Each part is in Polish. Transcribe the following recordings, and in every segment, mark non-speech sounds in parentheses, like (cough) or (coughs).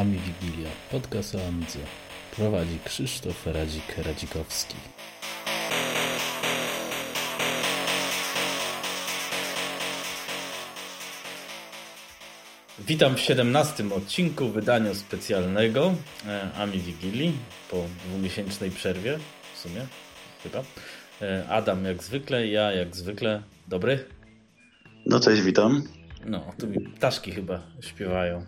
Ami Wigilia, podcast o Amidze. Prowadzi Krzysztof Radzik-Radzikowski. Witam w 17 odcinku wydania specjalnego e, Ami Wigilii po dwumiesięcznej przerwie w sumie, chyba. E, Adam jak zwykle, ja jak zwykle. Dobry? No cześć, witam. No, tu mi ptaszki chyba śpiewają.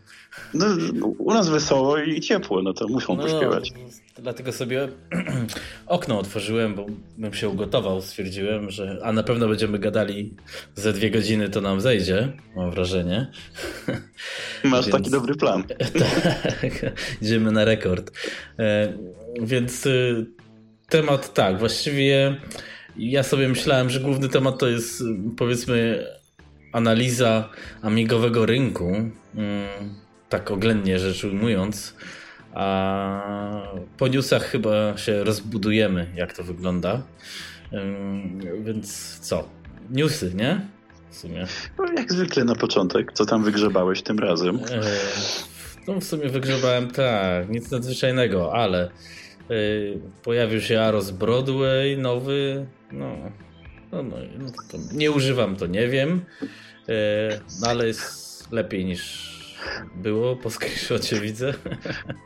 No, u nas wesoło i ciepło, no to muszą no, pośpiewać. Dlatego sobie (clears throat) okno otworzyłem, bo bym się ugotował. Stwierdziłem, że a na pewno będziemy gadali ze dwie godziny, to nam zejdzie, mam wrażenie. (laughs) Masz więc... taki dobry plan. (laughs) tak, (laughs) idziemy na rekord. E, więc y, temat tak, właściwie ja sobie myślałem, że główny temat to jest powiedzmy analiza amigowego rynku, mm, tak oględnie rzecz ujmując, a po newsach chyba się rozbudujemy, jak to wygląda. Więc co? Newsy, nie? W sumie. No, jak zwykle na początek. Co tam wygrzebałeś tym razem? E, no w sumie wygrzebałem tak, nic nadzwyczajnego, ale e, pojawił się Aros Broadway, nowy, no, no, no, no nie używam, to nie wiem. E, no ale jest lepiej niż było po screenshocie widzę.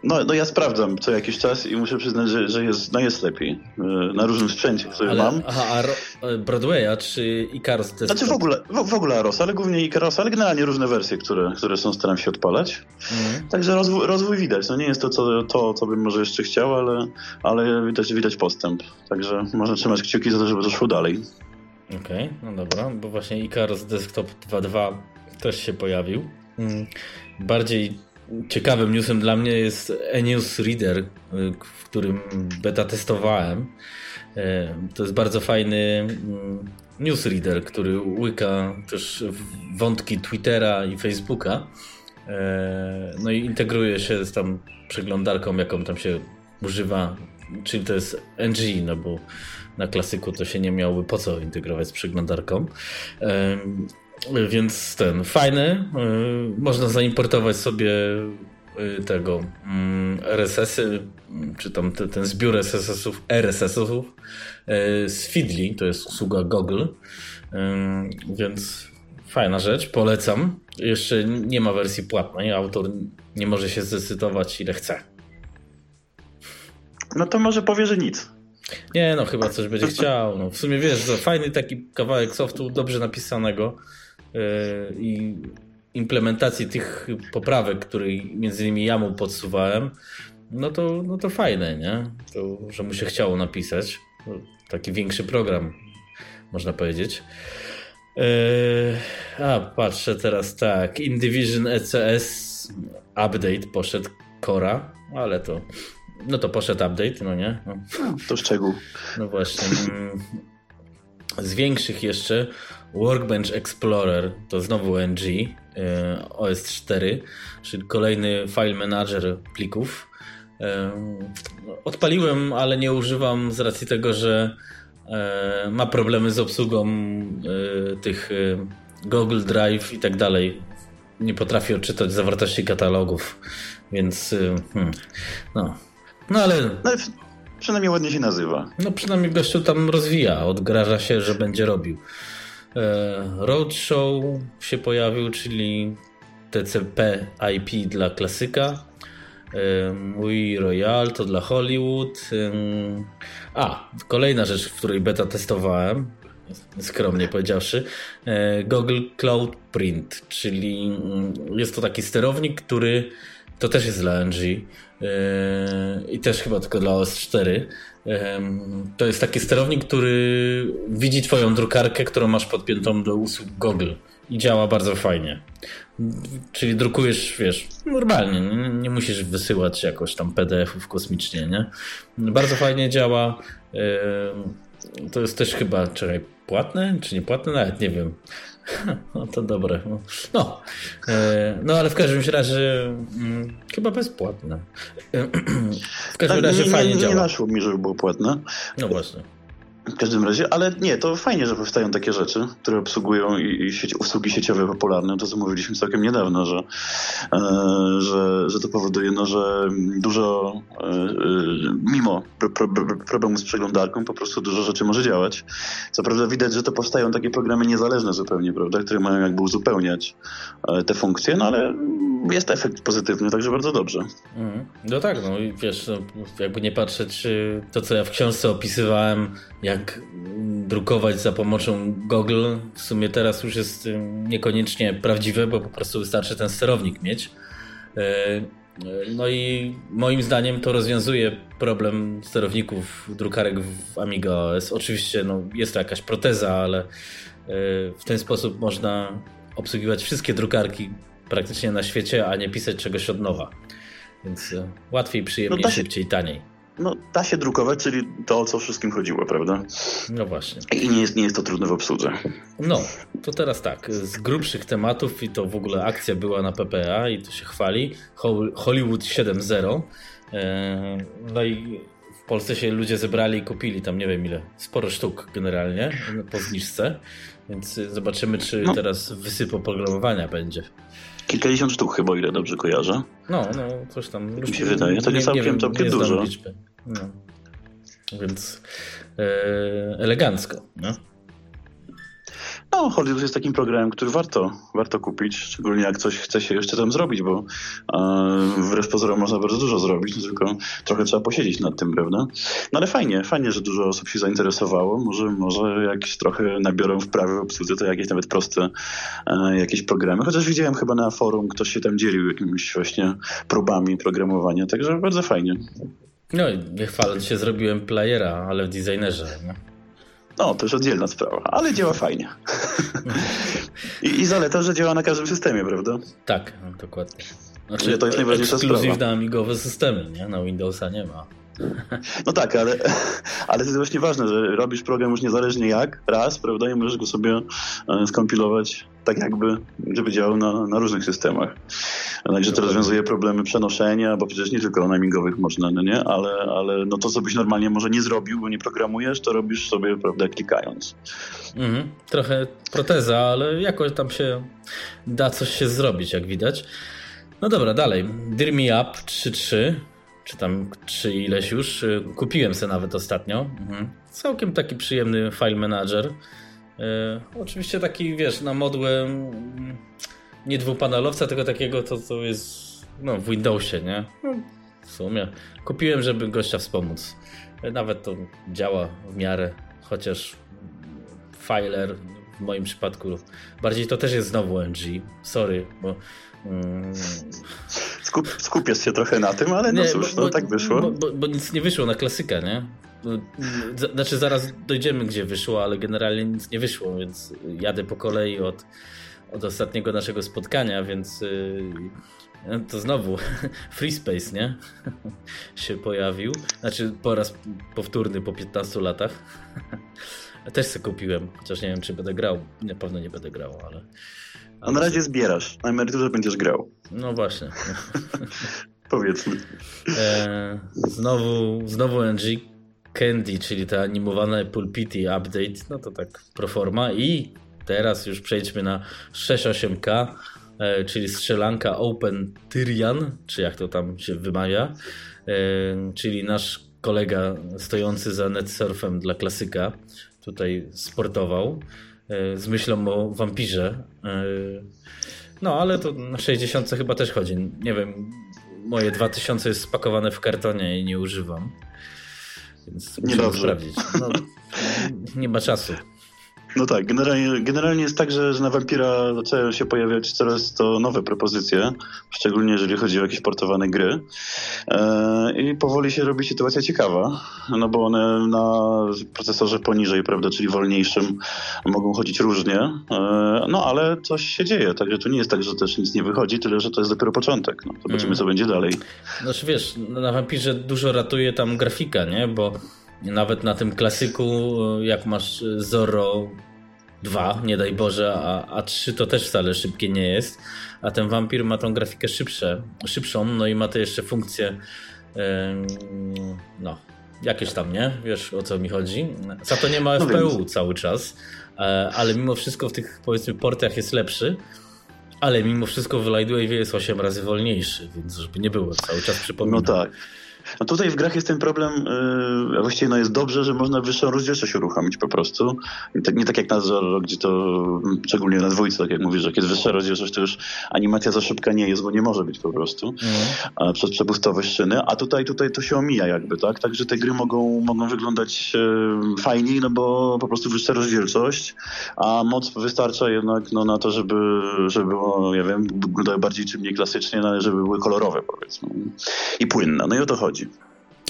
No, no ja sprawdzam co jakiś czas i muszę przyznać, że, że jest, no jest lepiej. E, na różnym sprzęcie, który ale, mam. Aha, a e, Broadwaya czy Icaros? To znaczy w ogóle, w, w, ogóle Aros, ale głównie Icaros, ale generalnie różne wersje, które, które są staram się odpalać. Mhm. Także rozwój, rozwój widać. No nie jest to, co, to, co bym może jeszcze chciał, ale, ale widać, widać postęp. Także można trzymać kciuki za to, żeby to szło dalej. Okej, okay, no dobra, bo właśnie Icaros Desktop 2.2 też się pojawił. Mm, bardziej ciekawym newsem dla mnie jest e-news Reader, y, w którym beta testowałem. E, to jest bardzo fajny mm, newsreader, który łyka też wątki Twittera i Facebooka. E, no i integruje się z tam przeglądarką, jaką tam się używa, czyli to jest NG, no bo na klasyku to się nie miałoby po co integrować z przeglądarką. Więc ten, fajny. Można zaimportować sobie y, tego mm, RSS-y, czy tam ten, zbiór RSS-ów, RSS-ów y, z Feedly, to jest usługa Google. Więc fajna rzecz, polecam. Jeszcze nie ma wersji płatnej, autor nie może się zdecydować ile chce. No to może powie, że nic. Nie, no chyba coś będzie (laughs) chciał. No, w sumie wiesz, to fajny taki kawałek softu, dobrze napisanego yy, i implementacji tych poprawek, które między innymi ja mu podsuwałem, no to, no to fajne, nie? To, że mu się chciało napisać. Taki większy program, można powiedzieć. Yy, a, patrzę teraz tak. InDivision ECS update poszedł Cora, ale to no to poszedł update, no nie? No. To szczegół. No właśnie. Mm. Z większych jeszcze Workbench Explorer to znowu NG e, OS 4, czyli kolejny file manager plików. E, odpaliłem, ale nie używam z racji tego, że e, ma problemy z obsługą tych Google Drive i tak dalej. Nie potrafi odczytać zawartości katalogów, więc hmm, no, no ale... No, przynajmniej ładnie się nazywa. No przynajmniej gościu tam rozwija, odgraża się, że będzie robił. E, Roadshow się pojawił, czyli TCP IP dla klasyka. E, mój Royal to dla Hollywood. E, a, kolejna rzecz, w której beta testowałem, skromnie powiedziawszy, Google Cloud Print, czyli mm, jest to taki sterownik, który to też jest dla NG i też chyba tylko dla OS4. To jest taki sterownik, który widzi twoją drukarkę, którą masz podpiętą do usług Google i działa bardzo fajnie. Czyli drukujesz, wiesz, normalnie, nie, nie musisz wysyłać jakoś tam PDF-ów kosmicznie, nie? Bardzo fajnie działa. To jest też chyba, czekaj, płatne czy nie płatne? Nawet nie wiem. (laughs) No to dobre. No, e, no ale w każdym razie mm, chyba bezpłatne. (clears throat) W każdym tak, razie nie, fajnie nie, działa. Nie naszło mi, żeby było płatne. No właśnie. W każdym razie, ale nie, to fajnie, że powstają takie rzeczy, które obsługują i, i sieć, usługi sieciowe popularne. To, co mówiliśmy całkiem niedawno, że, e, że, że to powoduje, no, że dużo, e, e, mimo pro, pro, problemu z przeglądarką, po prostu dużo rzeczy może działać. Co prawda widać, że to powstają takie programy niezależne zupełnie, prawda, które mają jakby uzupełniać e, te funkcje, no ale jest efekt pozytywny, także bardzo dobrze. Mm. No tak, no i wiesz, no, jakby nie patrzeć, to co ja w książce opisywałem, jak drukować za pomocą Google, w sumie teraz już jest niekoniecznie prawdziwe, bo po prostu wystarczy ten sterownik mieć. E, no i moim zdaniem to rozwiązuje problem sterowników drukarek w Amiga OS. Oczywiście no, jest to jakaś proteza, ale w ten sposób można obsługiwać wszystkie drukarki praktycznie na świecie, a nie pisać czegoś od nowa. Więc łatwiej, przyjemniej, no się, szybciej, taniej. No, da się drukować, czyli to, o co wszystkim chodziło, prawda? No właśnie. I nie jest, nie jest to trudne w obsłudze. No, to teraz tak. Z grubszych tematów, i to w ogóle akcja była na PPA i to się chwali, Hollywood 7.0. E, no i w Polsce się ludzie zebrali i kupili tam nie wiem ile, sporo sztuk generalnie po zniżce. Więc zobaczymy, czy no. teraz wysyp oprogramowania będzie. Kilkadziesiąt sztuk chyba, ile dobrze kojarzę. No, no, coś tam. Mi się wydaje, to nie, nie całkiem, nie całkiem dużo. No. Więc e, elegancko. No? No, Hollywood jest takim programem, który warto, warto kupić, szczególnie jak coś chce się jeszcze tam zrobić, bo e, wbrew pozorom można bardzo dużo zrobić, no tylko trochę trzeba posiedzieć nad tym, prawda? No ale fajnie, fajnie, że dużo osób się zainteresowało. Może, może jakieś trochę nabiorą wprawy w obsłudze, to jakieś nawet proste e, jakieś programy. Chociaż widziałem chyba na forum, ktoś się tam dzielił jakimiś właśnie próbami programowania, także bardzo fajnie. No i się, zrobiłem playera, ale w designerze. Nie? No, to już oddzielna sprawa, ale działa fajnie. I, I zaleta, że działa na każdym systemie, prawda? Tak, dokładnie. Znaczy, to jest najważniejsza sprawa. na amigowe systemy, nie? Na Windowsa nie ma. No tak, ale, ale to jest właśnie ważne, że robisz program już niezależnie jak, raz, prawda, i możesz go sobie e, skompilować tak jakby, żeby działał na, na różnych systemach. Także to rozwiązuje problemy przenoszenia, bo przecież nie tylko na amigowych można, no nie, ale, ale no to, co byś normalnie może nie zrobił, bo nie programujesz, to robisz sobie, prawda, klikając. Mhm. Trochę proteza, ale jakoś tam się da coś się zrobić, jak widać. No dobra, dalej. Dear Me Up 3.3 czy tam czy ileś już. Y, kupiłem sobie nawet ostatnio. Mhm. Całkiem taki przyjemny file manager. Yy, oczywiście taki, wiesz, na modłę mm, nie dwupanelowca, tylko takiego, to, to jest no, w Windowsie, nie? No, w sumie. Kupiłem, żeby gościa wspomóc. Nawet to działa w miarę, chociaż filer w moim przypadku bardziej to też jest znowu NG. Sorry, bo Mm. Skup, skupiasz się trochę na tym, ale no nie, cóż, bo, no tak wyszło. Bo, bo, bo, nic nie wyszło na klasyka, nie? Znaczy zaraz dojdziemy, gdzie wyszło, ale generalnie nic nie wyszło, więc jadę po kolei od, od ostatniego naszego spotkania, więc yy, to znowu (laughs) Free Space, nie? (laughs) się pojawił. Znaczy po raz powtórny po 15 latach. (laughs) Też sobie kupiłem, chociaż nie wiem, czy będę grał. Na pewno nie będę grał, ale... A na razie zbierasz. Na emeryturze będziesz grał. No właśnie. (laughs) Powiedzmy. E, znowu, znowu NG Candy, czyli ta animowana Pulpity update, no to tak pro forma i teraz już przejdźmy na 6.8K, e, czyli strzelanka Open Tyrian, czy jak to tam się wymawia, e, czyli nasz kolega stojący za netsurfem dla klasyka tutaj sportował. E, z myślą o wampirze. E, no, ale to na 60 chyba też chodzi. Nie wiem, moje 2000 jest spakowane w kartonie i nie używam. Więc muszę sprawdzić. No, nie ma czasu. No tak, generalnie, generalnie jest tak, że, że na Vampira zaczęły się pojawiać coraz to nowe propozycje, szczególnie jeżeli chodzi o jakieś portowane gry. E, I powoli się robi sytuacja ciekawa, no bo one na procesorze poniżej, prawda, czyli wolniejszym mogą chodzić różnie, e, no ale coś się dzieje, także to nie jest tak, że też nic nie wychodzi, tyle że to jest dopiero początek. No, zobaczymy, mm. co będzie dalej. Znaczy wiesz, na Vampirze dużo ratuje tam grafika, nie, bo nawet na tym klasyku, jak masz Zoro 2, nie daj Boże, a, a 3 to też wcale szybkie nie jest. A ten wampir ma tą grafikę szybsze, szybszą, no i ma to jeszcze funkcję no, jakieś tam, nie? Wiesz o co mi chodzi. Za to nie ma no FPU wiem. cały czas, e, ale mimo wszystko w tych powiedzmy portach jest lepszy. Ale mimo wszystko w Lightwave jest 8 razy wolniejszy, więc żeby nie było cały czas przypominam. No tak. No tutaj w grach jest ten problem, yy, właściwie no jest dobrze, że można wyższą rozdzielczość uruchomić po prostu. Nie tak, nie tak jak na Zorro, gdzie to, mm, szczególnie na dwójce, tak jak mówisz, że jak jest wyższa rozdzielczość, to już animacja za szybka nie jest, bo nie może być po prostu mm. przez przepustowe szyny, a tutaj, tutaj to się omija jakby, tak? Także te gry mogą, mogą wyglądać yy, fajniej, no bo po prostu wyższa rozdzielczość, a moc wystarcza jednak no, na to, żeby, żeby było, ja wiem, wyglądały bardziej czy mniej klasycznie, no, ale żeby były kolorowe powiedzmy i płynne. No i o to chodzi chodzi.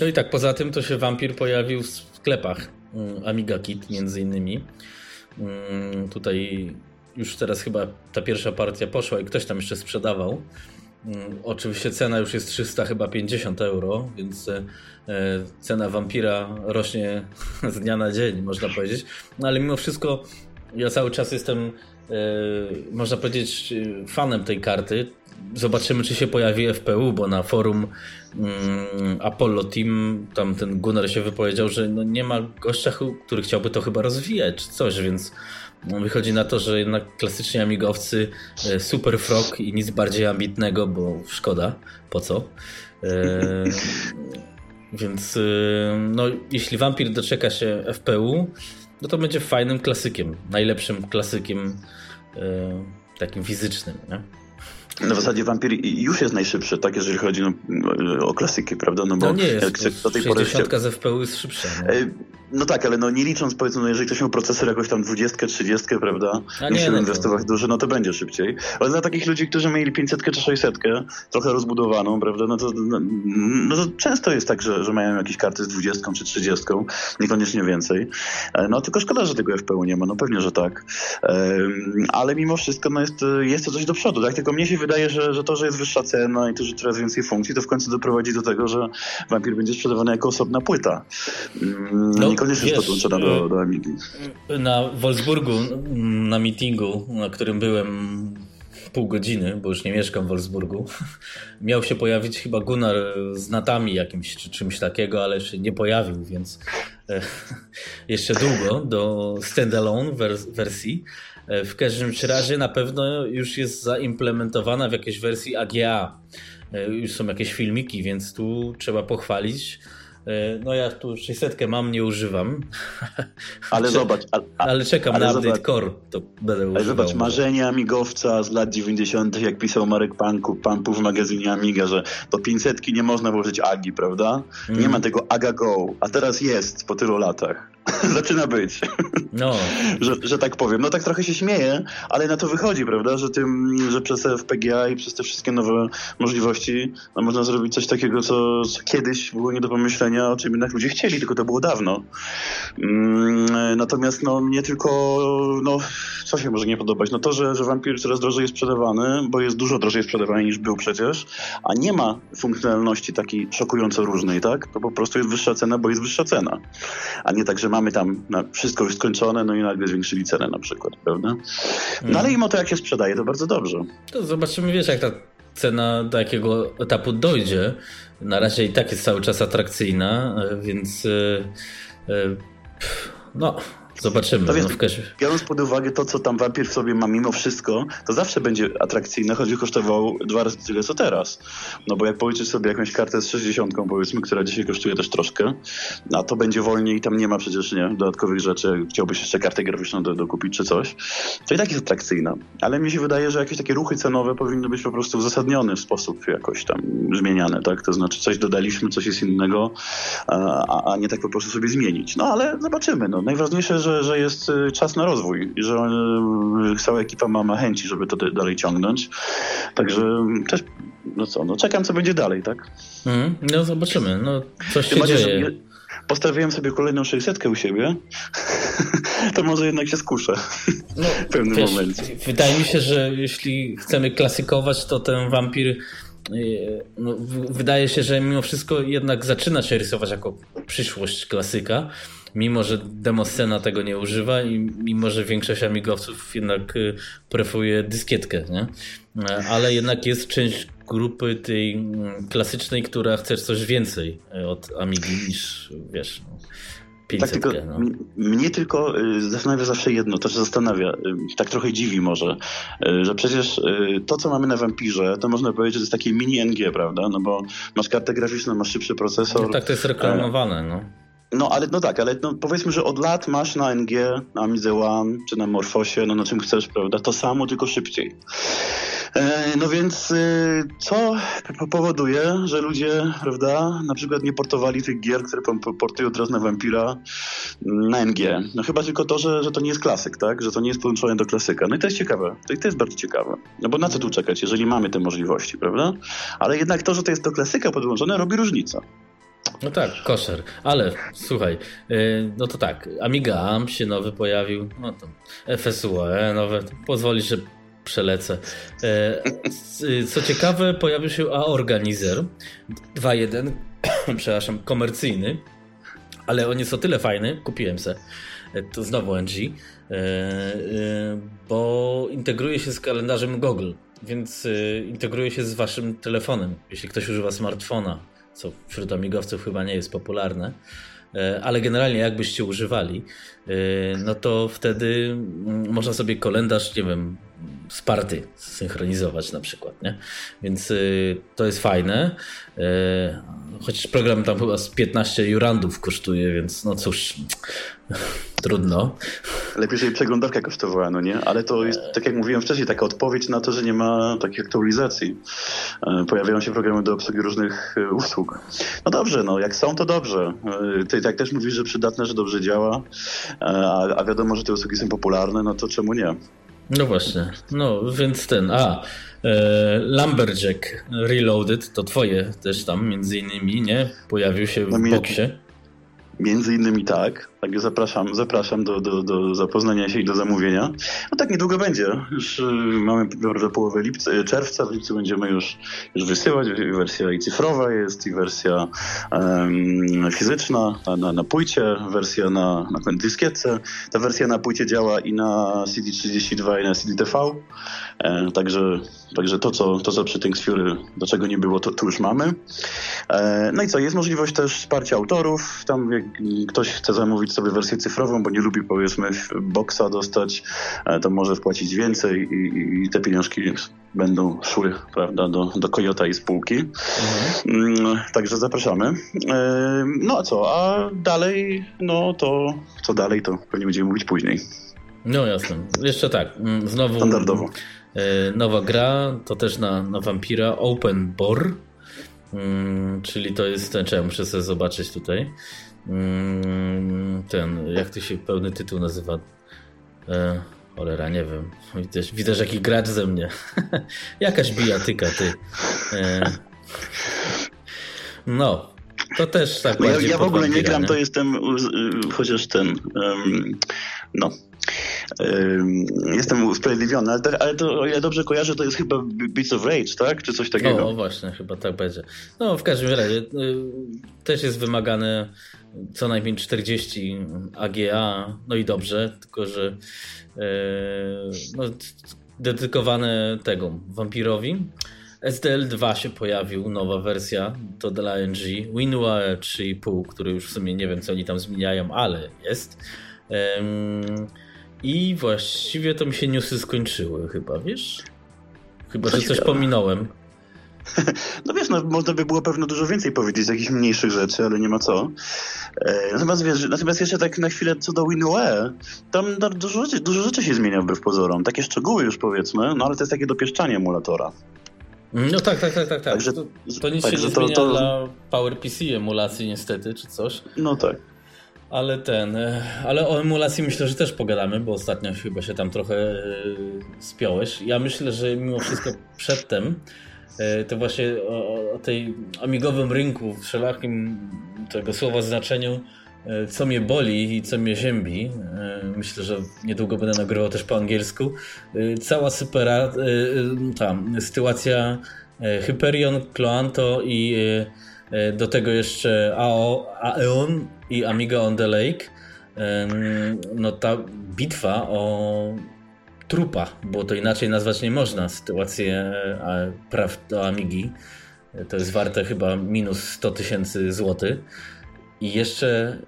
No i tak, poza tym to się Vampir pojawił w sklepach mm, Amiga Kit między innymi. Mm, tutaj już teraz chyba ta pierwsza partia poszła i ktoś tam jeszcze sprzedawał. Mm, oczywiście cena już jest 300 chyba 50 euro, więc e, cena Vampira rośnie (laughs) z dnia na dzień, można powiedzieć. No ale mimo wszystko ja cały czas jestem, e, można powiedzieć, fanem tej karty. Zobaczymy, czy się pojawi FPU, bo na forum mm, Apollo Team tam ten Gunnar się wypowiedział, że no nie ma gościa, który chciałby to chyba rozwijać, czy coś, więc no, wychodzi na to, że jednak klasyczni amigowcy e, Super Frog i nic bardziej ambitnego, bo szkoda, po co. E, (laughs) więc e, no, jeśli Vampir doczeka się FPU, no to będzie fajnym klasykiem, najlepszym klasykiem e, takim fizycznym. Nie? No w zasadzie Vampir już jest najszybszy, tak, jeżeli chodzi no, o klasyki, prawda? No, bo no nie jest, jak do tej 60 pory... z FPU jest szybsza. No. E, no tak, ale no nie licząc powiedzmy, no jeżeli ktoś miał procesor jakoś tam 20, 30, prawda? A nie, no inwestować to... dużo, no to będzie szybciej. Ale dla takich ludzi, którzy mieli 500 czy 600, trochę rozbudowaną, prawda? No to, no, no to często jest tak, że, że mają jakieś karty z 20 czy 30, niekoniecznie więcej. E, no tylko szkoda, że tego FPU nie ma, no pewnie, że tak. Ale mimo wszystko no jest, jest to coś do przodu, tak? Tylko mnie się wydaje, że, że to, że jest wyższa cena i to, że coraz więcej funkcji, to w końcu doprowadzi do tego, że Vampir będzie sprzedawany jako osobna płyta. No niekoniecznie wiesz, podłączona do, do Amigi. Na Wolfsburgu, na meetingu, na którym byłem pół godziny, bo już nie mieszkam w Wolfsburgu, (laughs) miał się pojawić chyba Gunnar z natami jakimś czy czymś takiego, ale się nie pojawił, więc e, (laughs) jeszcze długo do standalone wersji. E, w każdym razie na pewno już jest zaimplementowana w jakiejś wersji AGA. E, już są jakieś filmiki, więc tu trzeba pochwalić E, no ja tu 600 mam, nie używam. (laughs) Ale zobacz. A, a, ale czekam ale na update zobacz, core, to będę używał. Zobacz, marzenia amigowca z lat 90., jak pisał Marek Panku, Pampu w magazynie Amiga, że do 500 nie można włożyć Agi, prawda? Mm. Nie ma tego Aga Go, a teraz jest po tylu latach. (laughs) Zaczyna być. No. (laughs) że, że tak powiem. No tak trochę się śmieję, ale na to wychodzi, prawda? Że tym, że przez FPGA i przez te wszystkie nowe możliwości no, można zrobić coś takiego, co, co kiedyś było nie do pomyślenia, o czym jednak ludzie chcieli, tylko to było dawno. Mm, natomiast no nie tylko, no co się może nie podobać? No to, że, że Vampir coraz drożej jest sprzedawany, bo jest dużo drożej sprzedawany niż był przecież, a nie ma funkcjonalności takiej szokująco różnej, tak? To po prostu jest wyższa cena, bo jest wyższa cena. A nie tak, że mamy tam wszystko już skończone, no i nagle zwiększyli cenę na przykład, prawda? No ale im o to jak się sprzedaje, to bardzo dobrze. To zobaczymy, wiesz, jak ta cena do jakiego etapu dojdzie. Na razie i tak jest cały czas atrakcyjna, więc yy, yy, no Zobaczymy. No wiesz, no Biorąc pod uwagę to, co tam wampir w sobie ma mimo wszystko, to zawsze będzie atrakcyjne, choć kosztował dwa razy tyle, co teraz. No bo jak policzysz sobie jakąś kartę z 60, powiedzmy, która dzisiaj kosztuje też troszkę, a to będzie wolniej i tam nie ma przecież nie, dodatkowych rzeczy, chciałbyś jeszcze kartę graficzną do, dokupić czy coś, to i tak jest atrakcyjna. Ale mi się wydaje, że jakieś takie ruchy cenowe powinny być po prostu uzasadnione w sposób jakoś tam zmieniane, tak? To znaczy coś dodaliśmy, coś jest innego, a, a nie tak po prostu sobie zmienić. No ale zobaczymy. No. Najważniejsze, że że, jest y, czas na rozwój i że y, cała ekipa ma, ma chęci, żeby to dalej ciągnąć. Także mm, też, no co, no czekam, co będzie dalej, tak? Mm, no zobaczymy, no coś się dzieje. Postawiłem sobie kolejną 600 u siebie, (laughs) to może jednak się skuszę (laughs) no, w pewnym wiesz, momencie. Wydaje mi się, że jeśli chcemy klasykować, to ten wampir y, no, wydaje się, że mimo wszystko jednak zaczyna się rysować jako przyszłość klasyka mimo że demoscena tego nie używa i mimo że większość amigowców jednak y, preferuje dyskietkę, nie? Ale jednak jest część grupy tej mm, klasycznej, która chcesz coś więcej od Amigi niż, wiesz, 500, tak, tylko, no. Mnie tylko y, zastanawia zawsze jedno, to się zastanawia, y, tak trochę dziwi może, że przecież to, co mamy na Vampirze, to można powiedzieć, że to jest takie mini NG, prawda? No bo masz kartę graficzną, masz szybszy procesor. No tak, to jest reklamowane, no. No, ale no tak, ale no, powiedzmy, że od lat masz na NG, na Amidze One, czy na Morfosie, no na czym chcesz, prawda? To samo, tylko szybciej. E, no więc y, co powoduje, że ludzie, prawda, na przykład nie portowali tych gier, które portują teraz na Vampira na NG. No chyba tylko to, że, że to nie jest klasyk, tak? Że to nie jest podłączone do klasyka. No i to jest ciekawe. To, to jest bardzo ciekawe. No bo na co tu czekać, jeżeli mamy te możliwości, prawda? Ale jednak to, że to jest do klasyka podłączone, robi różnicę. No tak, koszer. Ale słuchaj, y, no to tak, Amiga AM się nowy pojawił, no to FSUE nowe, pozwoli, że przelecę. E, co ciekawe, pojawił się A-Organizer 2.1, (coughs) przepraszam, komercyjny, ale on jest o tyle fajny, kupiłem se, e, to znowu NG, e, bo integruje się z kalendarzem Google, więc integruje się z waszym telefonem, jeśli ktoś używa smartfona, co wśród amigowców chyba nie jest popularne ale generalnie jakbyście używali, no to wtedy mm, można sobie kalendarz, nie wiem, z party synchronizować na przykład, nie? Więc y, to jest fajne. Y, chociaż program tam chyba z 15 jurandów kosztuje, więc no cóż, (laughs) trudno. Lepiej, żeby przeglądarka kosztowała, no nie? Ale to jest, tak jak mówiłem wcześniej, taka odpowiedź na to, że nie ma takich aktualizacji. E, pojawiają się programy do obsługi różnych e, usług. No dobrze, no jak są, to dobrze. E, ty tak też mówisz, że przydatne, że dobrze działa, a, a wiadomo, że te usługi są popularne, no to czemu nie? No właśnie, no więc ten, a e, Lumberjack Reloaded to twoje też tam między innymi, nie? Pojawił się w no, boksie. Między innymi tak. Także zapraszam, zapraszam do, do, do zapoznania się i do zamówienia. No tak niedługo będzie. Już y, mamy do połowy lipca, y, czerwca. W lipcu będziemy już, już wysyłać. Wersja i cyfrowa jest, i wersja um, fizyczna na, na, płycie, wersja na, na dyskietce. Ta wersja na płycie działa i na CD32 i na CD-TV. E, także, także to, co, to, co przy Things Fury, do czego nie było, to już mamy. E, no i co, jest możliwość też wsparcia autorów. Tam jak ktoś chce zamówić sobie wersję cyfrową, bo nie lubi powiedzmy boksa dostać, e, to może wpłacić więcej i, i te pieniążki będą szły prawda, do, do Kojota i spółki. Mhm. Mm, także zapraszamy. E, no a co? A dalej, no to co dalej, to pewnie będziemy mówić później. No jasne. Jeszcze tak, mm, znowu Standardowo. E, nowa gra, to też na, na Vampira, Open Bor, mm, czyli to jest ten, czemu muszę sobie zobaczyć tutaj. Mm, ten, jak to się pełny tytuł nazywa? E, cholera, nie wiem. Widzisz, widzę, że jakiś gracz ze mnie. (laughs) Jakaś bijatyka, ty. E, no, to też tak no Ja, ja w ogóle nie gram, nie? to jestem chociaż ten, um, no, Jestem usprawiedliwiony, ale to, ale to, ile dobrze kojarzę, to jest chyba Beats of Rage, tak? Czy coś takiego? O, właśnie, chyba tak będzie. No, w każdym razie y, też jest wymagane co najmniej 40 AGA, no i dobrze, tylko że y, no, dedykowane tego wampirowi. SDL2 się pojawił, nowa wersja, to dla NG. WinUA 3.5, który już w sumie nie wiem, co oni tam zmieniają, ale jest. I właściwie to mi się newsy skończyły chyba, wiesz? Chyba, że coś pominąłem. (laughs) No wiesz, no, można by było pewno dużo więcej powiedzieć z jakichś mniejszych rzeczy, ale nie ma co. E, natomiast wiesz, natomiast jeszcze tak na chwilę co do WinUE, tam no, dużo rzeczy, dużo rzeczy się zmienia wbrew pozorom. Takie szczegóły już powiedzmy, no ale to jest takie dopieszczanie emulatora. No tak, tak, tak, tak. tak. Także, to, to nic się nie to, zmienia to... dla PowerPC emulacji niestety, czy coś. No tak. Ale ten, e, ale o emulacji myślę, że też pogadamy, bo ostatnio chyba się tam trochę e, spiąłeś. Ja myślę, że mimo wszystko przedtem e, to właśnie o, o tej amigowym rynku, wszelakim tego słowa znaczeniu, co mnie boli i co mnie ziębi. Myślę, że niedługo będę nagrywał też po angielsku. Cała supera, ta sytuacja Hyperion, Cloanto i do tego jeszcze AO, Aeon i Amiga on the Lake, no ta bitwa o trupa, bo to inaczej nazwać nie można, sytuację e, praw do Amigi. To jest warte chyba minus 100 tysięcy złotych. I jeszcze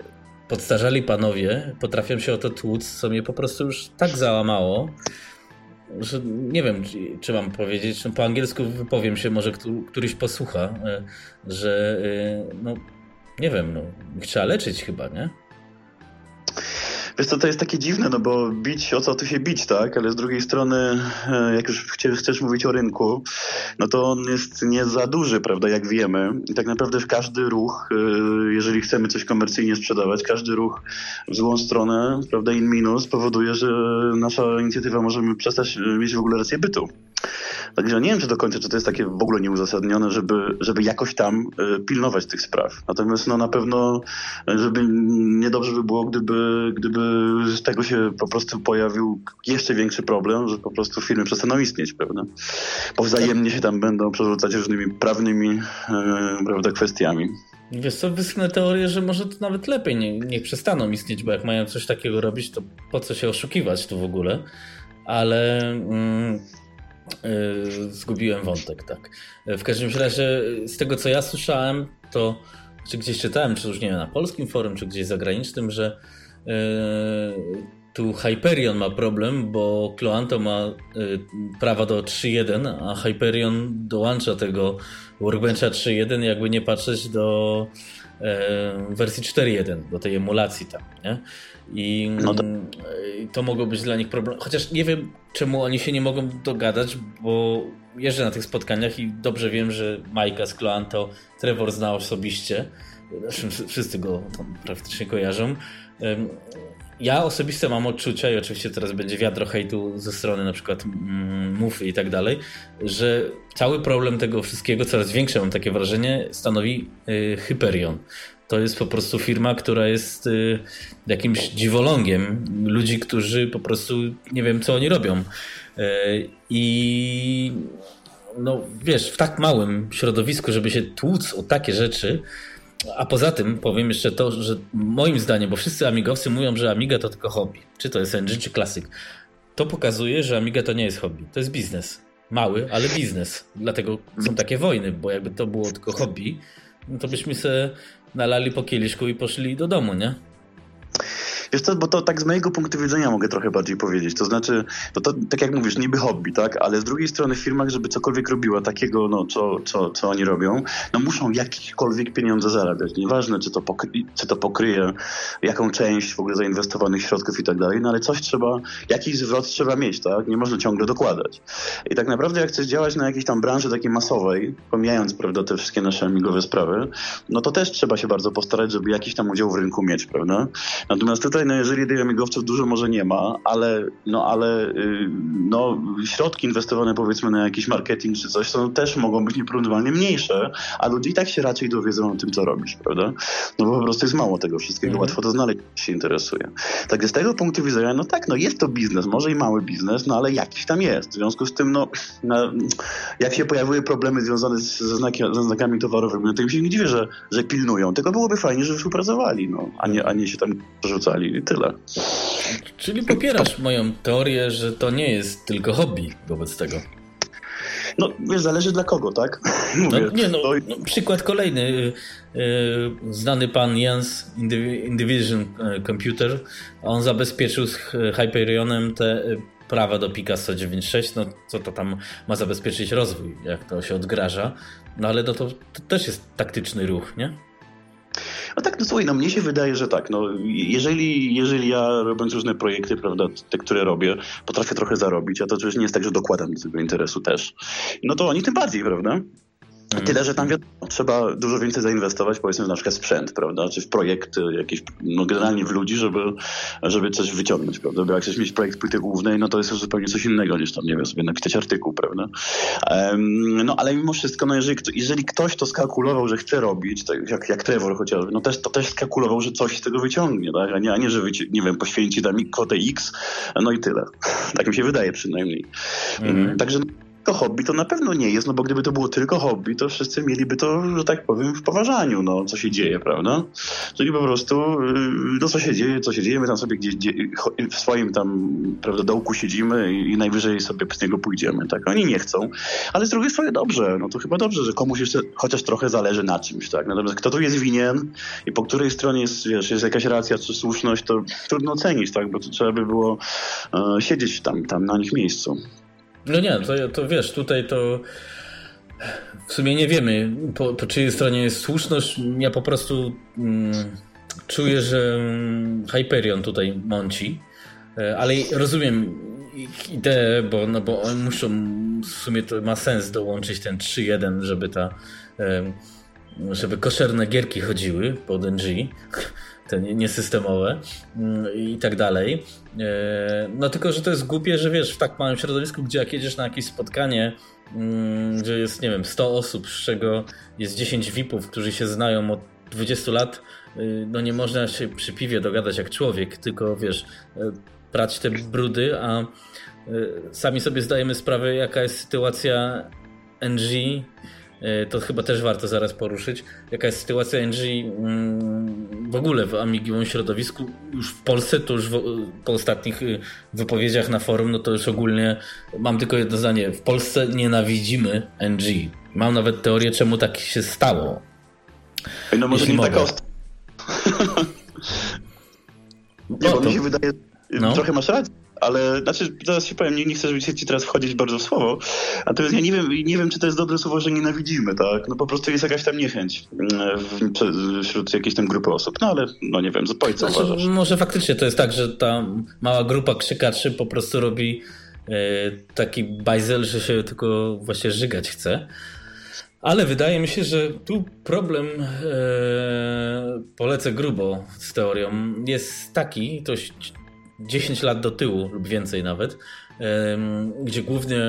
podstarzali panowie potrafią się o to tłuc, co mnie po prostu już tak załamało, że nie wiem, czy mam powiedzieć, no po angielsku wypowiem się, może któryś posłucha, e, że e, no nie wiem, no trzeba leczyć chyba, nie? Wiesz co, to jest takie dziwne, no bo bić, o co tu się bić, tak? Ale z drugiej strony, e, jak już chcesz mówić o rynku, no to on jest nie za duży, prawda, jak wiemy. I tak naprawdę w każdy ruch, e, jeżeli chcemy coś komercyjnie sprzedawać, każdy ruch w złą stronę, prawda, in minus, powoduje, że nasza inicjatywa możemy przestać mieć w ogóle rację bytu. Także nie wiem, czy do końca, czy to jest takie w ogóle nieuzasadnione, żeby, żeby jakoś tam e, pilnować tych spraw. Natomiast no na pewno, żeby niedobrze by było, gdyby, gdyby z tego się po prostu pojawił jeszcze większy problem, że po prostu firmy przestaną istnieć, prawda? Bo wzajemnie się tam będą przerzucać różnymi prawnymi e, prawda, kwestiami. Wiesz co, wyschnę teorię, że może to nawet lepiej nie, niech przestaną istnieć, bo jak mają coś takiego robić, to po co się oszukiwać tu w ogóle? Ale... Mm Yy, zgubiłem wątek, tak. W każdym razie, z tego co ja słyszałem, to czy gdzieś czytałem, czy już nie wiem, na polskim forum, czy gdzieś zagranicznym, że tu Hyperion ma problem, bo Cloanto ma yy, prawa do 3.1, a Hyperion dołącza tego Workbencha 3.1, jakby nie patrzeć do wersji 4.1, do tej emulacji tam, nie? I no to... to mogło być dla nich problem. Chociaż nie wiem, czemu oni się nie mogą dogadać, bo jeżdżę na tych spotkaniach i dobrze wiem, że Majka z Kloanto Trevor zna osobiście. Wszyscy go praktycznie kojarzą. Ja osobiście mam odczucia, i oczywiście teraz będzie wiadro hejtu ze strony na przykład mm, Mufy i tak dalej, że cały problem tego wszystkiego, coraz większe mam takie wrażenie, stanowi y, Hyperion. To jest po prostu firma, która jest y, jakimś dziwolągiem ludzi, którzy po prostu nie wiem, co oni robią. Y, I no wiesz, w tak małym środowisku, żeby się tłuc o takie rzeczy, a poza tym powiem jeszcze to, że moim zdaniem, bo wszyscy amigowcy mówią, że Amiga to tylko hobby, czy to jest Engine, czy Classic, to pokazuje, że Amiga to nie jest hobby, to jest biznes. Mały, ale biznes. Dlatego są takie wojny, bo jakby to było tylko hobby, no to byśmy sobie nalali po kieliszku i poszli do domu, nie? Wiesz co, bo to tak z mojego punktu widzenia mogę trochę bardziej powiedzieć. To znaczy, to, to tak jak mówisz, niby hobby, tak? Ale z drugiej strony w firmach, żeby cokolwiek robiła takiego, no, co, co, co oni robią, no muszą jakiekolwiek pieniądze zarabiać. Nieważne, czy to, pokry, czy to pokryje jaką część w ogóle zainwestowanych środków i tak dalej, no ale coś trzeba, jakiś zwrot trzeba mieć, tak? Nie można ciągle dokładać. I tak naprawdę jak chcesz działać na jakiejś tam branży takiej masowej, pomijając, prawda, te wszystkie nasze amigowe sprawy, no to też trzeba się bardzo postarać, żeby jakiś tam udział w rynku mieć, prawda? Natomiast tutaj no jeżeli tych amigowców dużo może nie ma, ale, no, ale y, no, środki inwestowane powiedzmy na jakiś marketing czy coś, to też mogą być nieporównywalnie mniejsze, a ludzie i tak się raczej dowiedzą o tym, co robisz, prawda? No bo po prostu jest mało tego wszystkiego, mhm. łatwo to znaleźć, się interesuje. Tak z tego punktu widzenia, no tak, no jest to biznes, może i mały biznes, no ale jakiś tam jest. W związku z tym, no, no jak się pojawiły problemy związane z, ze, znaki, ze znakami towarowymi, no to im się nie dziwię, że, że pilnują. Tylko byłoby fajnie, żeby współpracowali, no, a nie, a nie się tam porzucali i tyle. Czyli popierasz moją teorię, że to nie jest tylko hobby wobec tego. No, wiesz, zależy dla kogo, tak? (laughs) Mówię, no, nie, no, no, przykład kolejny. Y, y, znany pan Jens Indivision y, Computer, on zabezpieczył z Hyperionem te prawa do Picasso 9.6, no co to tam ma zabezpieczyć rozwój, jak to się odgraża. No ale no to, to też jest taktyczny ruch, nie? No tak, no słuchaj, no mnie się wydaje, że tak. No, jeżeli, jeżeli ja robiąc różne projekty, prawda, te, które robię, potrafię trochę zarobić, a to oczywiście nie jest tak, że dokładam do tego interesu też, no to oni tym bardziej, prawda? Tyle, że tam wiadomo, trzeba dużo więcej zainwestować, powiedzmy, w na przykład sprzęt, prawda, czy w projekt jakiś, no generalnie w ludzi, żeby, żeby coś wyciągnąć, prawda, bo jak chcesz mieć projekt płyty głównej, no to jest to zupełnie coś innego niż tam, nie wiem, sobie napisać artykuł, prawda. Um, no ale mimo wszystko, no jeżeli, jeżeli ktoś to skalkulował, że chce robić, tak jak, jak Trevor chociażby, no też, to też skalkulował, że coś z tego wyciągnie, tak, a nie, a nie że, nie wiem, poświęci tam kwotę X, no i tyle. (laughs) Tak mi się wydaje przynajmniej. Mhm. Także tylko hobby to na pewno nie jest, no bo gdyby to było tylko hobby, to wszyscy mieliby to, że tak powiem, w poważaniu, no, co się dzieje, prawda? Czyli po prostu, y, no co się dzieje, co się dzieje, my tam sobie gdzieś w swoim tam, prawda, dołku siedzimy i, najwyżej sobie z niego pójdziemy, tak? Oni nie chcą, ale z drugiej strony dobrze, no to chyba dobrze, że komuś jeszcze chociaż trochę zależy na czymś, tak? Natomiast kto tu jest winien i po której stronie jest, wiesz, jest jakaś racja czy słuszność, to trudno ocenić, tak? Bo to trzeba by było e, siedzieć tam, tam na nich miejscu. No nie, to, to wiesz, tutaj to w sumie nie wiemy, po, po czyjej stronie jest słuszność. Ja po prostu mm, czuję, że Hyperion tutaj mąci, e, ale rozumiem ideę, bo, no bo oni muszą, w sumie to ma sens dołączyć ten 3-1, żeby ta żeby koszerne gierki chodziły pod NG te niesystemowe mm, i tak dalej. E, no tylko, że to jest głupie, że wiesz, w tak małym środowisku, gdzie jak jedziesz na jakieś spotkanie, mm, gdzie jest, nie wiem, 100 osób, z czego jest 10 VIP-ów, którzy się znają od 20 lat, y, no nie można się przy piwie dogadać jak człowiek, tylko wiesz, e, prać te brudy, a e, sami sobie zdajemy sprawę, jaka jest sytuacja NG to chyba też warto zaraz poruszyć. Jaka jest sytuacja NG mm, w ogóle w Amigiowym środowisku? Już w Polsce, to już po ostatnich y, wypowiedziach na forum, no to już ogólnie mam tylko jedno zdanie. W Polsce nienawidzimy NG. Mam nawet teorię, czemu tak się stało. No może nie taka ostro. (laughs) nie, bo to... mi się wydaje, no. trochę masz rację ale znaczy, zaraz się powiem, nie, nie chcę żeby ci teraz wchodzić bardzo w słowo, natomiast ja nie wiem, nie wiem, czy to jest dobre słowo, że nienawidzimy, tak? No po prostu jest jakaś tam niechęć mm, w, wśród jakiejś tam grupy osób, no ale no nie wiem, co znaczy, uważasz? Może faktycznie to jest tak, że ta mała grupa krzykaczy po prostu robi e, taki bajzel, że się tylko właśnie żygać chce. Ale wydaje mi się, że tu problem, e, polecę grubo z teorią, jest taki, to 10 lat do tyłu lub więcej nawet, gdzie głównie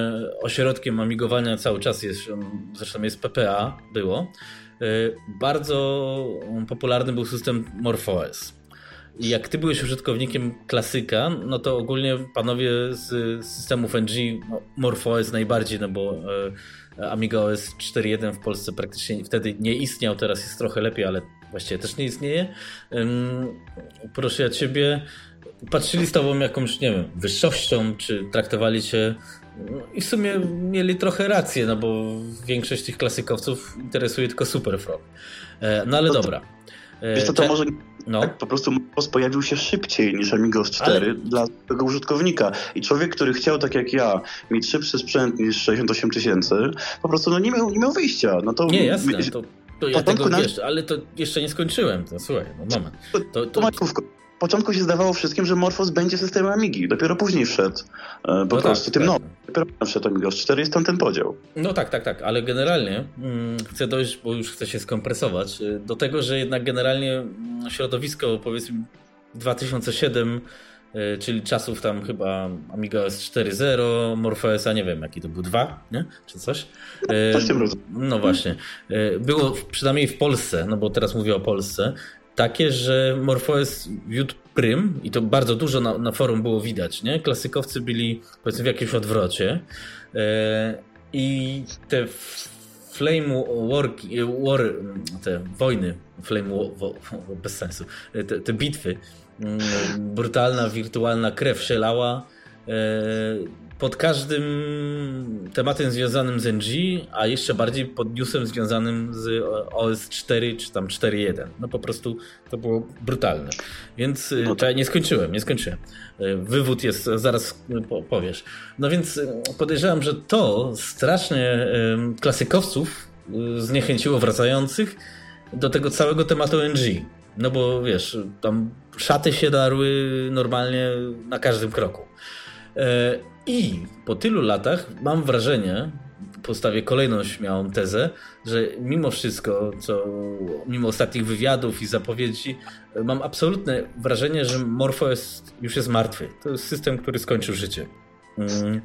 ośrodkiem amigowania cały czas jest, zresztą jest PPA, było. E, bardzo popularny był system MorphOS. I jak ty byłeś użytkownikiem klasyka, no to ogólnie panowie z systemów NG, no, MorphOS najbardziej, no bo e, AmigaOS 4.1 w Polsce praktycznie wtedy nie istniał, teraz jest trochę lepiej, ale właściwie też nie istnieje. Proszę ja ciebie, patrzyli z tobą jakąś, nie wiem, wyższością, czy traktowali cię no i w sumie mieli trochę rację, no bo większość tych klasykowców interesuje tylko Superfrog. E, no ale dobra. E, Wiesz co, to może no. tak, po prostu MOS pojawił się szybciej niż Amigos 4 ale... dla tego użytkownika. I człowiek, który chciał, tak jak ja, mieć szybszy sprzęt niż 68 tysięcy, po prostu no, nie, miał, nie miał wyjścia. No to, nie, jasne. To, to ja tego, na... wiesz, ale to jeszcze nie skończyłem. To, słuchaj, no moment. To, to, to, początku się zdawało wszystkim, że Morphos będzie systemem Amigi. Dopiero później wszedł e, po no prostu tak, tym tak. nowym. Dopiero wszedł Amigos 4 jest tam ten podział. No tak, tak, tak, ale generalnie mm, chcę dojść, bo już chcę się skompresować, e, do tego, że jednak generalnie mm, środowisko powiedzmy 2007 e, czyli czasów tam chyba Amiga OS 4.0, MorphOS, a nie wiem jaki to był, 2, nie? Czy coś? Coś tym No właśnie. Było przynajmniej w Polsce, no bo teraz mówię o Polsce, takie, że MorphOS wiódł prym i to bardzo dużo na, na forum było widać, nie? Klasykowcy byli powiedzmy w jakimś odwrocie e, i te Flame war, war, te wojny, Flame war, bez sensu, te, te bitwy, mm, brutalna, wirtualna krew szelała e, pod każdym tematem związanym z NG, a jeszcze bardziej pod newsem związanym z OS 4 czy tam 4.1. No po prostu to było brutalne. Więc y, no tak. nie skończyłem, nie skończyłem. Y, wywód jest, zaraz powiesz. No więc y, podejrzewam, że to strasznie klasykowców zniechęciło wracających do tego całego tematu NG. No bo wiesz, tam szaty się darły normalnie na każdym kroku. I po tylu latach mam wrażenie, postawię kolejną śmiałą tezę, że mimo wszystko, co mimo ostatnich wywiadów i zapowiedzi, mam absolutne wrażenie, że MorphOS już jest martwy. To jest system, który skończył życie. Mm.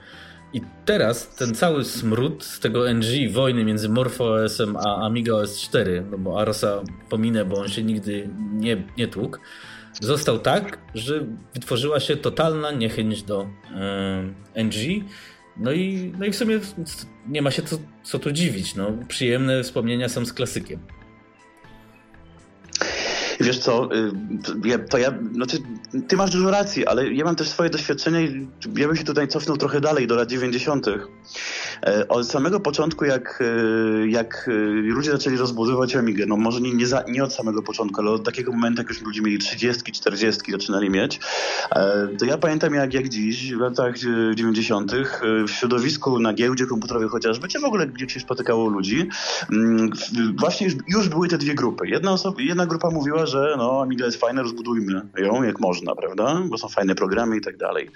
I teraz ten cały smród z tego NG, wojny między MorphOS-em a Amiga OS 4, no bo Arosa pominę, bo on się nigdy nie, nie tłukł, został tak, że wytworzyła się totalna niechęć do NG No i, no i w sumie nie ma się co, co tu dziwić. No, przyjemne wspomnienia są z klasykiem. Wiesz co, y, to ja, znaczy, ty masz dużo racji, ale ja mam też swoje doświadczenie i ja bym się tutaj cofnął trochę dalej, do lat 90. E, od samego początku, jak, e, jak e, ludzie zaczęli rozbudowywać Amigę, no może nie, nie, za, nie od samego początku, ale od takiego momentu, jak już ludzie mieli 30, 40 zaczynali mieć, to ja pamiętam jak, jak dziś, w latach 90. w środowisku na giełdzie komputerowej chociażby, czy w ogóle gdzie się spotykało ludzi, mm, właśnie już, już były te dwie grupy. Jedna, osoba, jedna grupa mówiła, że no Amiga jest fajna, rozbudujmy ją jak można, prawda? Bo są fajne programy i tak dalej.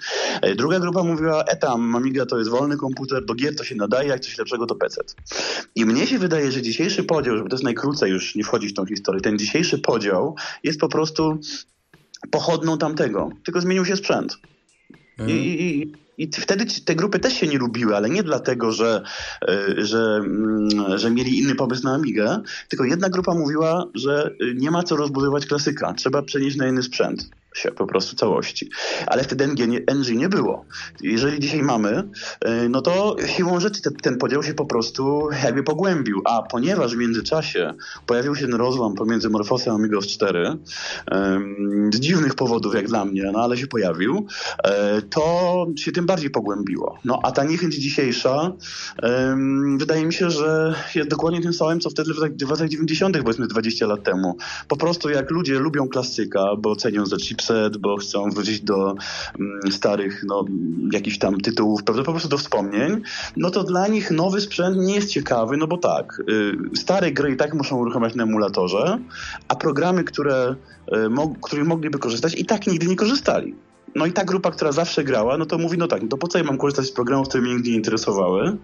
Druga grupa mówiła, etam, Amiga to jest wolny komputer, do gier to się nadaje, jak coś lepszego to PC. I mnie się wydaje, że dzisiejszy podział, żeby to jest najkrócej już nie wchodzić w tą historię, ten dzisiejszy podział jest po prostu pochodną tamtego, tylko zmienił się sprzęt. Mhm. I, i, i wtedy te grupy też się nie lubiły, ale nie dlatego, że, e, że, mm, że mieli inny pomysł na Amigę, tylko jedna grupa mówiła, że nie ma co rozbudować klasyka, trzeba przenieść na inny sprzęt się po prostu całości. Ale wtedy NG nie, NG nie było. Jeżeli dzisiaj mamy, e, no to siłą rzeczy te, ten podział się po prostu jakby pogłębił. A ponieważ w międzyczasie pojawił się ten rozłam pomiędzy Morfosem a Amigos 4, z dziwnych powodów jak dla mnie, no ale się pojawił, e, to się tym bardziej pogłębiło. No a ta niechęć dzisiejsza wydaje mi się, że jest dokładnie tym samym, co wtedy w latach 90., powiedzmy 20 lat temu. Po prostu jak ludzie lubią klasyka, bo cenią za chipsy, bo chcą wrócić do mm, starych, no, jakichś tam tytułów, pewnie po prostu do wspomnień, no to dla nich nowy sprzęt nie jest ciekawy, no bo tak, y, stare gry i tak muszą uruchamiać na emulatorze, a programy, które, y, mo których mogliby korzystać i tak nigdy nie korzystali. No i ta grupa, która zawsze grała, no to mówi, no tak, to po co ja mam korzystać z programów, które mnie nigdy nie interesowały?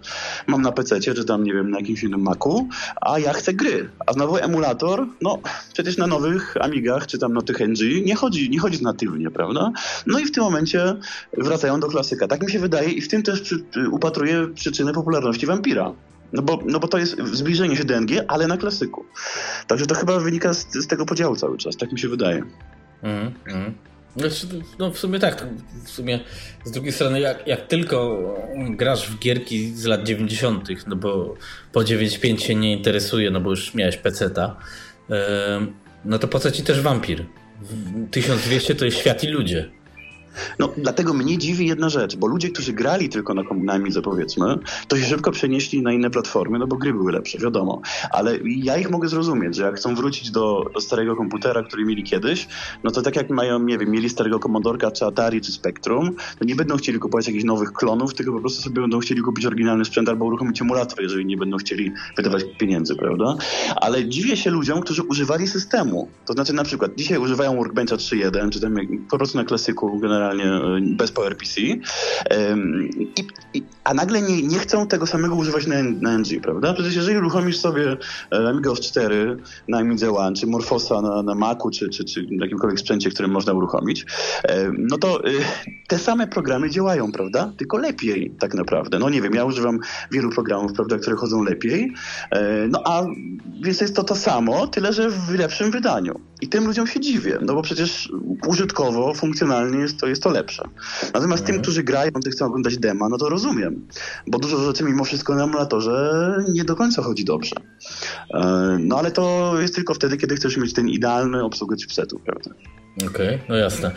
Mam na PC, czy tam, nie wiem, na jakimś innym Macu, a ja chcę gry. A znowu emulator, no przecież na nowych Amigach, czy tam na tych NG nie chodzi, nie chodzi natywnie, prawda? No i w tym momencie wracają do klasyka. Tak mi się wydaje i w tym też przy, upatruję przyczynę popularności Vampira. No bo, no bo to jest zbliżenie się DNG, ale na klasyku. Także to chyba wynika z, z tego podziału cały czas, tak mi się wydaje. Mm, mm. Znaczy, no w sumie tak. W sumie z drugiej strony, jak, jak tylko grasz w gierki z lat 90., no bo po 9.5 się nie interesuje, no bo już miałeś peceta, no to po co ci też wampir? 1200 to jest świat i ludzie. No, dlatego mnie dziwi jedna rzecz, bo ludzie, którzy grali tylko na, na Amidze, powiedzmy, to się szybko przenieśli na inne platformy, no bo gry były lepsze, wiadomo. Ale ja ich mogę zrozumieć, że jak chcą wrócić do, do starego komputera, który mieli kiedyś, no to tak jak mają, nie wiem, mieli starego Commodorka, czy Atari, czy Spectrum, to nie będą chcieli kupować jakichś nowych klonów, tylko po prostu sobie będą chcieli kupić oryginalny sprzęt albo uruchomić emulator, jeżeli nie będą chcieli wydawać pieniędzy, prawda? Ale dziwię się ludziom, którzy używali systemu. To znaczy na przykład dzisiaj używają Workbencha 3.1, czy tam po prostu na klasyku generalnie generalnie e, bez PowerPC, I, i, a nagle nie, nie chcą tego samego używać na, na NG, prawda? Przecież jeżeli uruchomisz sobie e, Amiga 4 na Amidze One, czy Morfosa na, na Macu, czy, czy, czy jakimkolwiek sprzęcie, którym można uruchomić, no to e, te same programy działają, prawda? Tylko lepiej tak naprawdę. No nie wiem, ja używam wielu programów, prawda, które chodzą lepiej, no a więc jest to to samo, tyle że w lepszym wydaniu. I tym ludziom się dziwię, no bo przecież użytkowo, funkcjonalnie jest to, jest to lepsze. Natomiast tym, mhm. którzy grają, ty chcą oglądać dema, no to rozumiem, bo dużo rzeczy mimo wszystko na emulatorze nie do końca chodzi dobrze. E, no ale to jest tylko wtedy, kiedy chcesz mieć ten idealny obsługę chipsetu, prawda? Okej, okay, no jasne.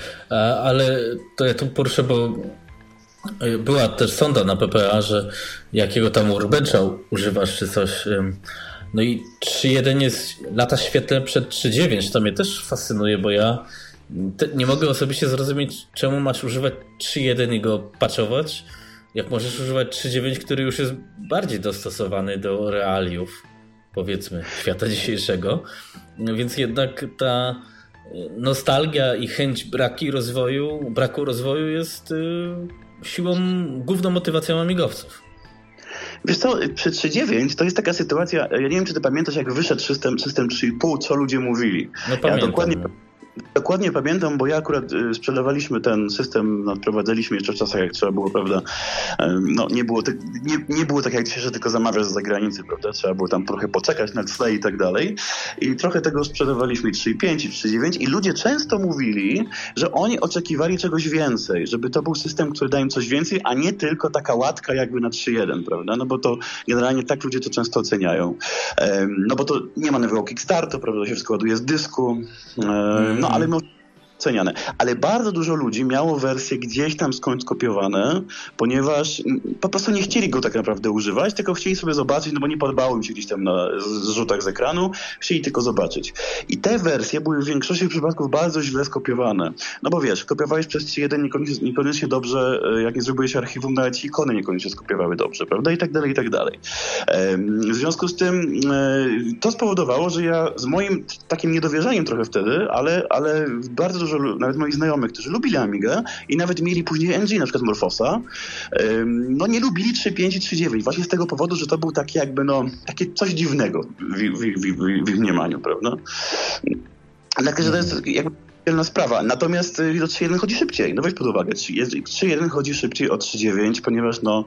Ale to ja tu poruszę, bo była też sonda na PPA, że jakiego tam urbencha używasz czy coś no i 3.1 jest lata świetle przed 3.9. To mnie też fascynuje, bo ja nie mogę osobiście zrozumieć, czemu masz używać 3.1 i go patchować, jak możesz używać 3.9, który już jest bardziej dostosowany do realiów, powiedzmy, świata (laughs) dzisiejszego. Więc jednak ta nostalgia i chęć braki rozwoju, braku rozwoju jest y, siłą, główną motywacją amigowców. Wiesz co, przy 3.9 to jest taka sytuacja, ja nie wiem, czy ty pamiętasz, jak wyszedł system, system 3.5, co ludzie mówili. No pamiętam. Ja dokładnie, Dokładnie pamiętam, bo ja akurat y, sprzedawaliśmy ten system, nadprowadzaliśmy jeszcze w czasach, jak trzeba było, prawda, no nie było, tak, nie, nie było tak jak dzisiaj, że tylko zamawiasz z zagranicy, prawda, trzeba było tam trochę poczekać na tle i tak dalej. I trochę tego sprzedawaliśmy 3.5 i 3.9 i ludzie często mówili, że oni oczekiwali czegoś więcej, żeby to był system, który daje im coś więcej, a nie tylko taka łatka jakby na 3.1, prawda, no bo to generalnie tak ludzie to często oceniają, no bo to nie ma nowego Kickstartu, prawda, to się wszystko z dysku, no ale no, ceniane. Ale bardzo dużo ludzi miało wersje gdzieś tam skąd kopiowane, ponieważ po prostu nie chcieli go tak naprawdę używać, tylko chcieli sobie zobaczyć, no bo nie podobało im się gdzieś tam na zrzutach z ekranu, chcieli tylko zobaczyć. I te wersje były w większości przypadków bardzo źle skopiowane. No bo wiesz, kopiowałeś przez 3.1 niekoniecznie, niekoniecznie dobrze, e, jak nie zrobiłeś archiwum, nawet ikony niekoniecznie skopiowały dobrze, prawda? I tak dalej, i tak dalej. W związku z tym e, to spowodowało, że ja z moim takim niedowierzaniem trochę wtedy, ale, ale bardzo dużo, nawet moich znajomych, którzy lubili Amigę i nawet mieli później NG, na przykład Morfosa, no nie lubili 3.5 i 3.9 właśnie z tego powodu, że to był taki jakby no, takie coś dziwnego w, w, w, w ich mniemaniu, prawda? Dlatego, że to jest jakby inna sprawa. Natomiast y, do 3.1 chodzi szybciej. No weź pod uwagę, 3.1 chodzi szybciej od 3.9, ponieważ no,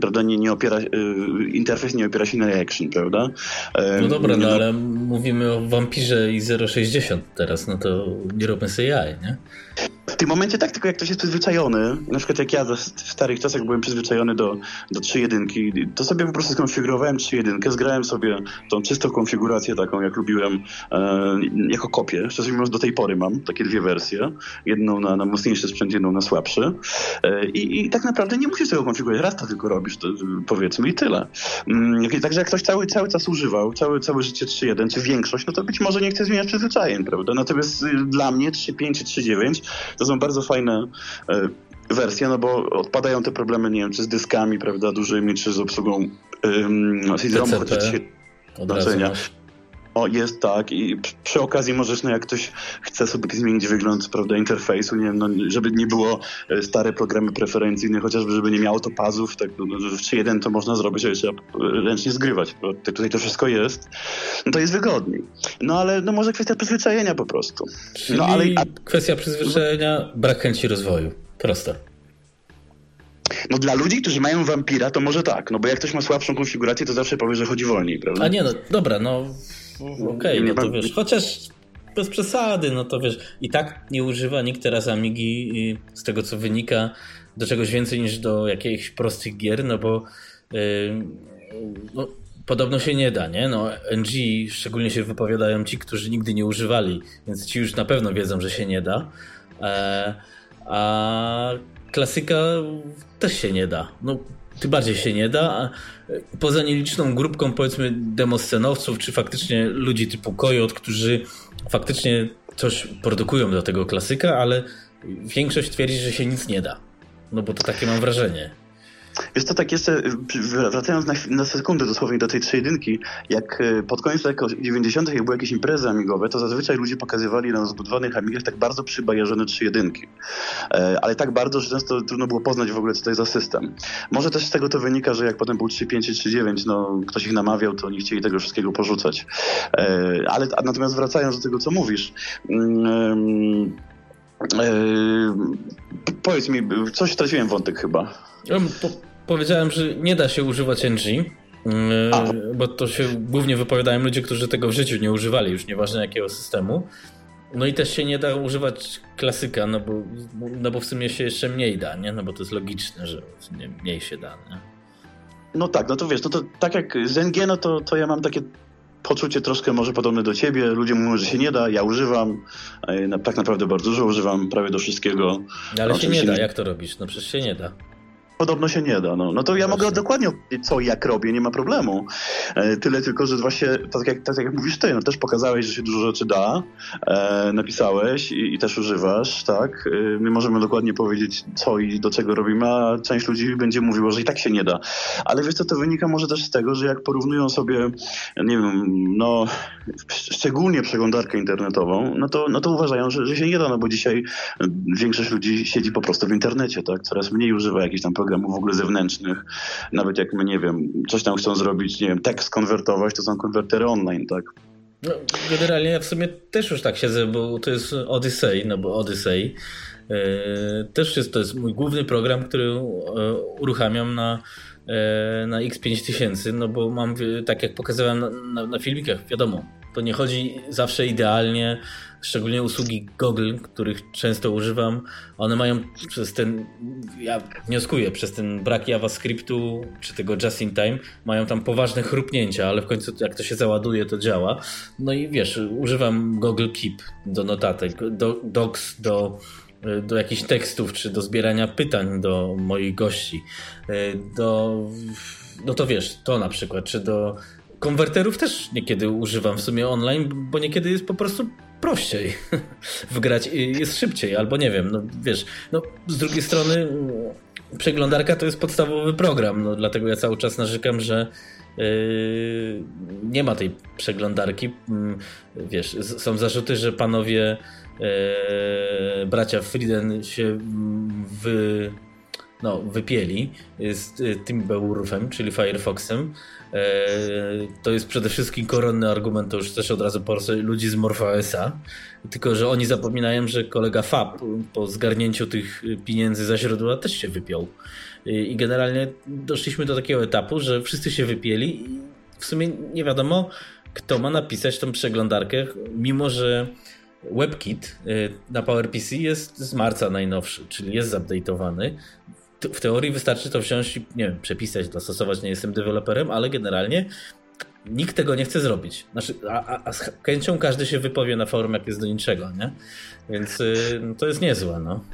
prawda, nie, nie opiera, y, interfejs nie opiera się na reaction, prawda? No dobra, no, no ale mówimy o Vampirze i 0.60 teraz, no to nie róbmy sobie jaj, nie? W tym momencie tak, tylko jak ktoś jest przyzwyczajony, na przykład jak ja w starych czasach byłem przyzwyczajony do, do 3.1, to sobie po prostu skonfigurowałem 3.1, zgrałem sobie tą czystą konfigurację taką, jak lubiłem, e, jako kopię. Szczerze mówiąc, do tej pory mam takie dwie wersje. Jedną na, na mocniejszy sprzęt, jedną na słabszy. E, i, I tak naprawdę nie musisz tego konfigurować. Raz to tylko robisz, to, powiedzmy, i tyle. Mm, także jak ktoś cały, cały czas używał, całe, całe życie 3.1, czy większość, no to być może nie chce zmieniać przyzwyczajeń, prawda? Natomiast y, dla mnie 3.5 czy 3.9 to są bardzo fajne e, wersje, no bo odpadają te problemy, nie wiem, czy z dyskami, prawda, dużymi, czy z obsługą um, CD-ROMu, chociaż się znaczenia. O, jest tak i przy okazji możesz, no jak ktoś chce sobie zmienić wygląd, prawda, interfejsu, nie wiem, no, żeby nie było e, stare programy preferencyjne, chociażby żeby nie miało to pazów, tak, no, w 3.1 to można zrobić, ale trzeba ręcznie zgrywać, tutaj to wszystko jest, no to jest wygodniej. No ale, no może kwestia przyzwyczajenia po prostu. Czyli no ale... kwestia przyzwyczajenia, brak chęci rozwoju. Proste. No dla ludzi, którzy mają wampira, to może tak, no bo jak ktoś ma słabszą konfigurację, to zawsze powie, że chodzi wolniej, prawda? A nie, no dobra, no. Okej, okay, no to wiesz, chociaż bez przesady, no to wiesz, i tak nie używa nikt teraz Amigi z tego co wynika do czegoś więcej niż do jakichś prostych gier, no bo yy, no, podobno się nie da, nie? No NG szczególnie się wypowiadają ci, którzy nigdy nie używali, więc ci już na pewno wiedzą, że się nie da. E, a klasyka też się nie da. No tym bardziej się nie da. Poza nieliczną grupką, powiedzmy, demoscenowców, czy faktycznie ludzi typu Kojot, którzy faktycznie coś produkują do tego klasyka, ale większość twierdzi, że się nic nie da. No bo to takie mam wrażenie. Jest to tak jeszcze, wracając na, na sekundę dosłownie do tej trzyjedynki, jak e, pod koniec lat 90. jak były jakieś imprezy amigowe, to zazwyczaj ludzie pokazywali na zbudowanych amigach tak bardzo przybajeżone trzyjedynki. E, ale tak bardzo, że często trudno było poznać w ogóle, co to jest za system. Może też z tego to wynika, że jak potem był 3.5 czy 3.9, no ktoś ich namawiał, to nie chcieli tego wszystkiego porzucać. E, ale natomiast wracając do tego, co mówisz, mm, powiedz mi, coś straciłem wątek chyba. Po, powiedziałem, że nie da się używać NG, yy, bo to się głównie wypowiadają ludzie, którzy tego w życiu nie używali, już nieważne jakiego systemu. No i też się nie da używać klasyka, no bo, no bo w sumie się jeszcze mniej da, nie? No bo to jest logiczne, że mniej się da, nie? No tak, no to wiesz, no to tak jak z NG, no to, to ja mam takie poczucie troszkę może podobne do ciebie. Ludzie mówią, że się nie da, ja używam. Tak naprawdę bardzo dużo używam, prawie do wszystkiego. Ale się nie da, jak to robisz? No przecież się nie da podobno się nie da. No, no to ja Właśnie. mogę dokładnie opowiedzieć, co i jak robię, nie ma problemu. E, tyle tylko, że właśnie, tak jak, tak jak mówisz ty, no też pokazałeś, że się dużo rzeczy da, e, napisałeś i, i, też używasz, tak? E, my możemy dokładnie powiedzieć, co i do czego robimy, a część ludzi będzie mówiła, że i tak się nie da. Ale wiesz co, to wynika może też z tego, że jak porównują sobie, nie wiem, no, szczególnie przeglądarkę internetową, no to, no to uważają, że, że się nie da, no bo dzisiaj większość ludzi siedzi po prostu w internecie, tak? Coraz mniej używa jakichś tam programów w ogóle zewnętrznych. Nawet jak my, nie wiem, coś tam chcą zrobić, nie wiem, tekst konwertować, to są konwertery online, tak? No, generalnie ja w sumie też już tak siedzę, bo to jest Odyssey, no bo Odyssey e, też jest, to jest mój główny program, który e, uruchamiam na, e, na X5000, no bo mam, tak jak pokazałem na, na, na filmikach, wiadomo, to nie chodzi zawsze idealnie, szczególnie usługi Google, których często używam, one mają przez ten, ja wnioskuję, przez ten brak JavaScriptu czy tego just in time, mają tam poważne chrupnięcia, ale w końcu jak to się załaduje, to działa. No i wiesz, używam Google Keep do notatek, do Docs, do do jakichś tekstów, czy do zbierania pytań do moich gości, do, no to wiesz, to na przykład, czy do konwerterów też niekiedy używam w sumie online, bo niekiedy jest po prostu prościej (laughs) wgrać, jest szybciej, albo nie wiem, no wiesz, no z drugiej strony przeglądarka to jest podstawowy program, no dlatego ja cały czas narzekam, że yy, nie ma tej przeglądarki. Mm, wiesz, są zarzuty, że panowie yy, bracia Frieden się mm, wy, no, wypieli z y, tym Beowulfem, czyli Firefoxem, E, to jest przede wszystkim koronny argument, to już też od razu po ludzi z MorphOSa, tylko że oni zapominają, że kolega Fab po zgarnięciu tych pieniędzy za źródła też się wypiął. I generalnie doszliśmy do takiego etapu, że wszyscy się wypieli i w sumie nie wiadomo, kto ma napisać tą przeglądarkę, mimo że WebKit na PowerPC jest z marca najnowszy, czyli jest zupdate'owany w teorii wystarczy to wziąć nie wiem, przepisać, dostosować, nie jestem deweloperem, ale generalnie nikt tego nie chce zrobić. Znaczy, a, a, a z chęcią każdy się wypowie na forum, jak jest do niczego, nie? Więc y, no, to jest niezłe, no.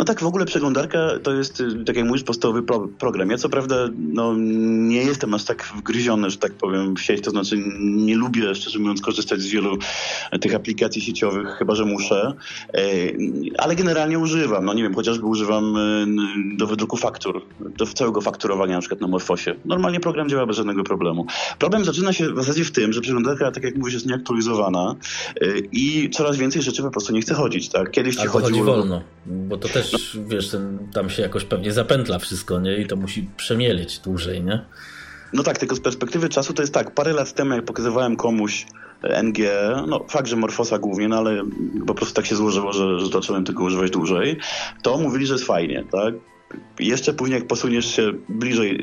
No tak, w ogóle przeglądarka to jest, y, tak jak mówisz, podstawowy pro program. Ja co prawda no, nie jestem aż tak wgryziony, że tak powiem, w sieć, to znaczy nie lubię, szczerze mówiąc, korzystać z wielu tych aplikacji sieciowych, chyba że muszę, e, ale generalnie używam. No nie wiem, chociażby używam y, do wydruku faktur, do całego fakturowania na przykład na Morfosie. Normalnie program działa bez żadnego problemu. Problem zaczyna się w zasadzie w tym, że przeglądarka, tak jak mówisz, jest nieaktualizowana i coraz więcej rzeczy po prostu nie chce chodzić. Tak? Kiedyś ci chodziło... chodzi wolno, bo to też no. wiesz, tam się jakoś pewnie zapętla wszystko, nie? I to musi przemielić dłużej, nie? No tak, tylko z perspektywy czasu to jest tak, parę lat temu jak pokazywałem komuś NG, no fakt, że Morfosa głównie, no ale po prostu tak się złożyło, że, że zacząłem tego używać dłużej, to mówili, że jest fajnie, tak? Jeszcze później jak posuniesz się bliżej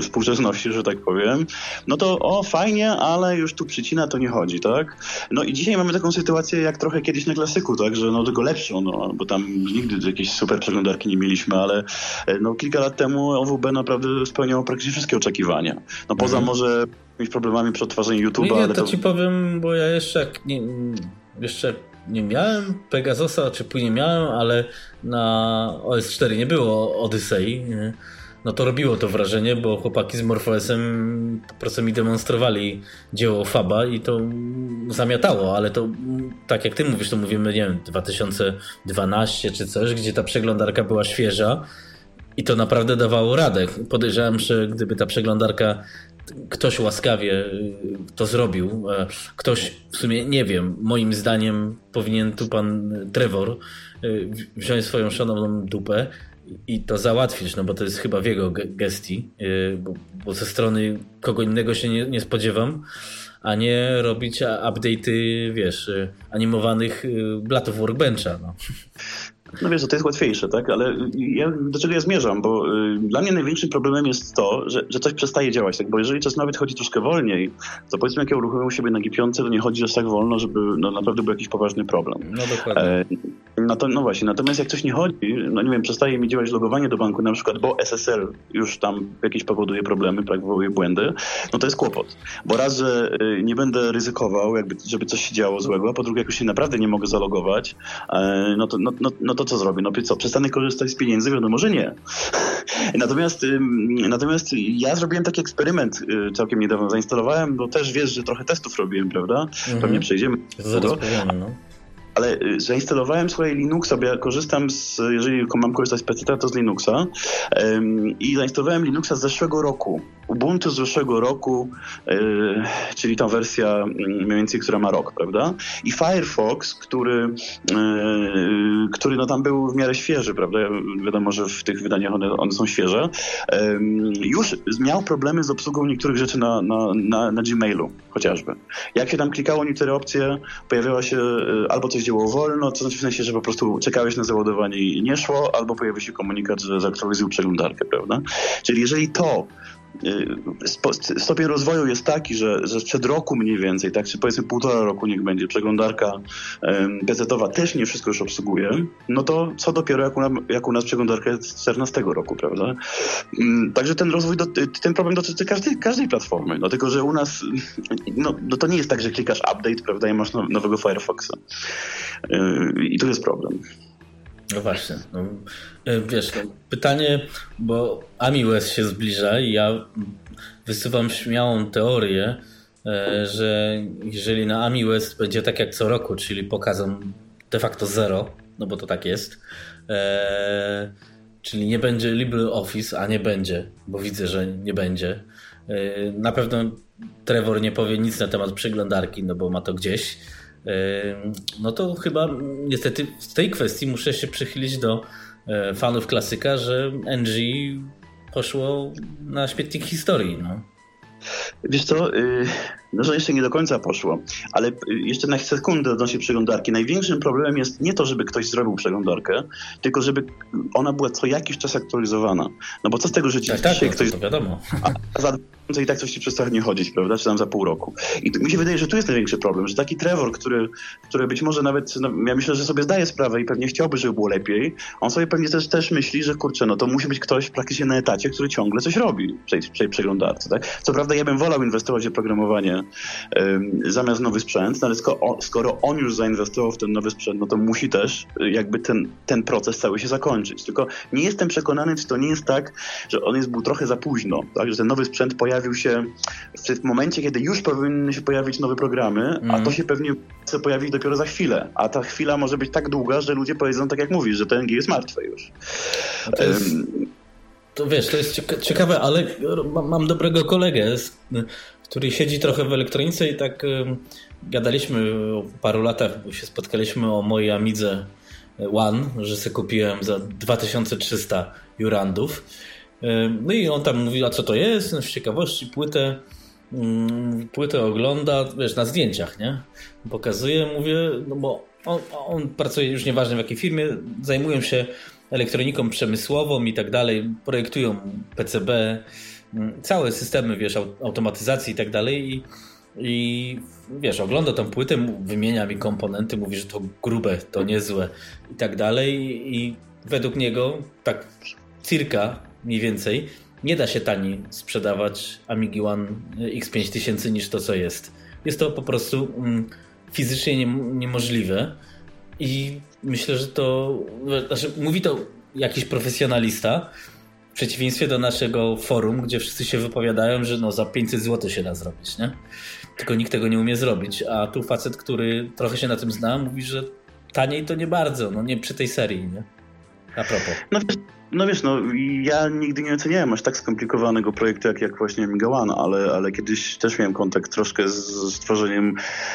współczesności, że tak powiem, no to o fajnie, ale już tu przycina to nie chodzi, tak? No i dzisiaj mamy taką sytuację jak trochę kiedyś na klasyku, tak? Że no tylko lepszą, no bo tam nigdy jakiejś super przeglądarki nie mieliśmy, ale e, no kilka lat temu OWB naprawdę spełniało praktycznie wszystkie oczekiwania. No poza mhm. może jakimiś problemami przy odtwarzaniu YouTube'a. Nie, nie, to, to ci powiem, bo ja jeszcze nie, jeszcze nie miałem Pegasusa, czy później miałem, ale na OS4 nie było Odyssey. No to robiło to wrażenie, bo chłopaki z MorphOSem po prostu mi demonstrowali dzieło Faba i to zamiatało, ale to tak jak ty mówisz, to mówimy, nie wiem, 2012 czy coś, gdzie ta przeglądarka była świeża i to naprawdę dawało radę. Podejrzewam, że gdyby ta przeglądarka ktoś łaskawie y, to zrobił. Ktoś w sumie nie wiem, moim zdaniem powinien tu pan Trevor y, wziąć swoją szanowną dupę i to załatwić, no bo to jest chyba w jego gestii, y, bo, bo ze strony kogo innego się nie, nie spodziewam, a nie robić update'y, wiesz, animowanych blatów workbencha. No. No wiesz, to jest łatwiejsze, tak? Ale ja, do czego ja zmierzam? Bo y, dla mnie największym problemem jest to, że, że coś przestaje działać, tak? Bo jeżeli czas nawet chodzi troszkę wolniej, to powiedzmy, jak ja uruchomię u siebie na G5, to nie chodzi aż tak wolno, żeby no, naprawdę był jakiś poważny problem. No dokładnie. E, no, to, no właśnie, natomiast jak coś nie chodzi, no nie wiem, przestaje mi działać logowanie do banku na przykład, bo SSL już tam jakieś powoduje problemy, tak, wywołuje błędy, no to jest kłopot. Bo raz, że y, nie będę ryzykował, jakby, żeby coś się działo złego, a po drugie, jak już się naprawdę nie mogę zalogować, e, no to, no, no, no to co zrobię? No co, przestanę korzystać z pieniędzy? Wiadomo, że nie. (laughs) natomiast, natomiast ja zrobiłem taki eksperyment y, całkiem niedawno. Zainstalowałem, bo też wiesz, że trochę testów robiłem, prawda? Mhm. Pewnie przejdziemy. Zaraz powiemy, no ale y, zainstalowałem swoje Linuxa, bo ja korzystam z, jeżeli mam korzystać z PC, to z Linuxa i zainstalowałem Linuxa z zeszłego roku Ubuntu z zeszłego roku, yy, czyli ta wersja mm, mniej więcej, która ma rok, prawda? I Firefox, który, yy, który no tam był w miarę świeży, prawda? Wiadomo, że w tych wydaniach one, one są świeże. Yy, już miał problemy z obsługą niektórych rzeczy na, na, na, na Gmailu chociażby. Jak się tam klikało niektóre opcje, pojawiała się albo coś działało wolno, to znaczy w sensie, że po prostu czekałeś na załadowanie i nie szło, albo pojawił się komunikat, że zaktualizują przeglądarkę, prawda? Czyli jeżeli to stopień rozwoju jest taki, że, że sprzed roku mniej więcej, tak, czy powiedzmy półtora roku niech będzie, przeglądarka PC-owa też nie wszystko już obsługuje, no to co dopiero jak u, nas, jak u nas przeglądarka z 14 roku, prawda? Mm, także ten rozwój, ten problem dotyczy każdej, każdej platformy, dlatego że u nas no, no to nie jest tak, że klikasz update, prawda, i masz nowego Firefoxa. Y, I tu jest problem. No właśnie. No, e, wiesz, no, pytanie, bo AmiWest się zbliża i ja wysuwam śmiałą teorię, e, że jeżeli na AmiWest będzie tak jak co roku, czyli pokazą de facto zero, no bo to tak jest, e, czyli nie będzie LibreOffice, a nie będzie, bo widzę, że nie będzie. Na pewno Trevor nie powie nic na temat przeglądarki, no bo ma to gdzieś no to chyba niestety w tej kwestii muszę się przychylić do e, fanów klasyka, że NG poszło na śmietnik historii. No. Wiesz co, y, no, że jeszcze nie do końca poszło, ale y, jeszcze na sekundę odnośnie przeglądarki. Największym problemem jest nie to, żeby ktoś zrobił przeglądarkę, tylko żeby ona była co jakiś czas aktualizowana. No bo co z tego, że tak, tak, dzisiaj no, ktoś... To wiadomo. A za i tak coś ci przestanie chodzić, prawda? Czy tam za pół roku. I mi się wydaje, że tu jest największy problem, że taki Trevor, który, który być może nawet, no, ja myślę, że sobie zdaje sprawę i pewnie chciałby, żeby było lepiej, on sobie pewnie też, też myśli, że kurczę, no to musi być ktoś praktycznie na etacie, który ciągle coś robi w tej, w tej przeglądarce, tak? Co prawda ja bym wolał inwestować w oprogramowanie zamiast nowy sprzęt, no ale skoro, on już zainwestował w ten nowy sprzęt, no to musi też y, jakby ten, ten proces cały się zakończyć. Tylko nie jestem przekonany, czy to nie jest tak, że on jest był trochę za późno, tak? Że ten nowy sprzęt pojawił się w momencie, kiedy już powinny się pojawić nowe programy, mm. a to mhm. się pewnie pojawi dopiero za chwilę. A ta chwila może być tak długa, że ludzie powiedzą, tak jak mówisz, że ten jest martwy już. To, jest, to wiesz, to jest ciekawe, ale mam dobrego kolegę, który siedzi trochę w elektronice i tak gadaliśmy paru latach, bo się spotkaliśmy o mojej Amidze One, że sobie kupiłem za 2300 jurandów. No i on tam mówi, a co to jest? No z ciekawości płytę, mm, płytę ogląda, wiesz, na zdjęciach, nie? Pokazuje, mówię, no bo on, on pracuje już nieważne w jakiej firmie, zajmują się elektroniką przemysłową i tak dalej, projektują PCB, całe systemy, wiesz, automatyzacji i tak dalej i, i wiesz, ogląda tą płytę, wymienia mi komponenty, mówi, że to grube, to niezłe i tak dalej i według niego tak circa mniej więcej, nie da się taniej sprzedawać Amigi One X5000 niż to, co jest. Jest to po prostu mm, fizycznie nie, niemożliwe i myślę, że to, znaczy mówi to jakiś profesjonalista, w przeciwieństwie do naszego forum, gdzie wszyscy się wypowiadają, że no za 500 zł się da zrobić, nie? Tylko nikt tego nie umie zrobić, a tu facet, który trochę się na tym zna, mówi, że taniej to nie bardzo, no nie przy tej serii, nie? A propos. No no wiesz, no ja nigdy nie oceniałem aż tak skomplikowanego projektu jak, jak właśnie Amiga One, ale, ale kiedyś też miałem kontakt troszkę z, z tworzeniem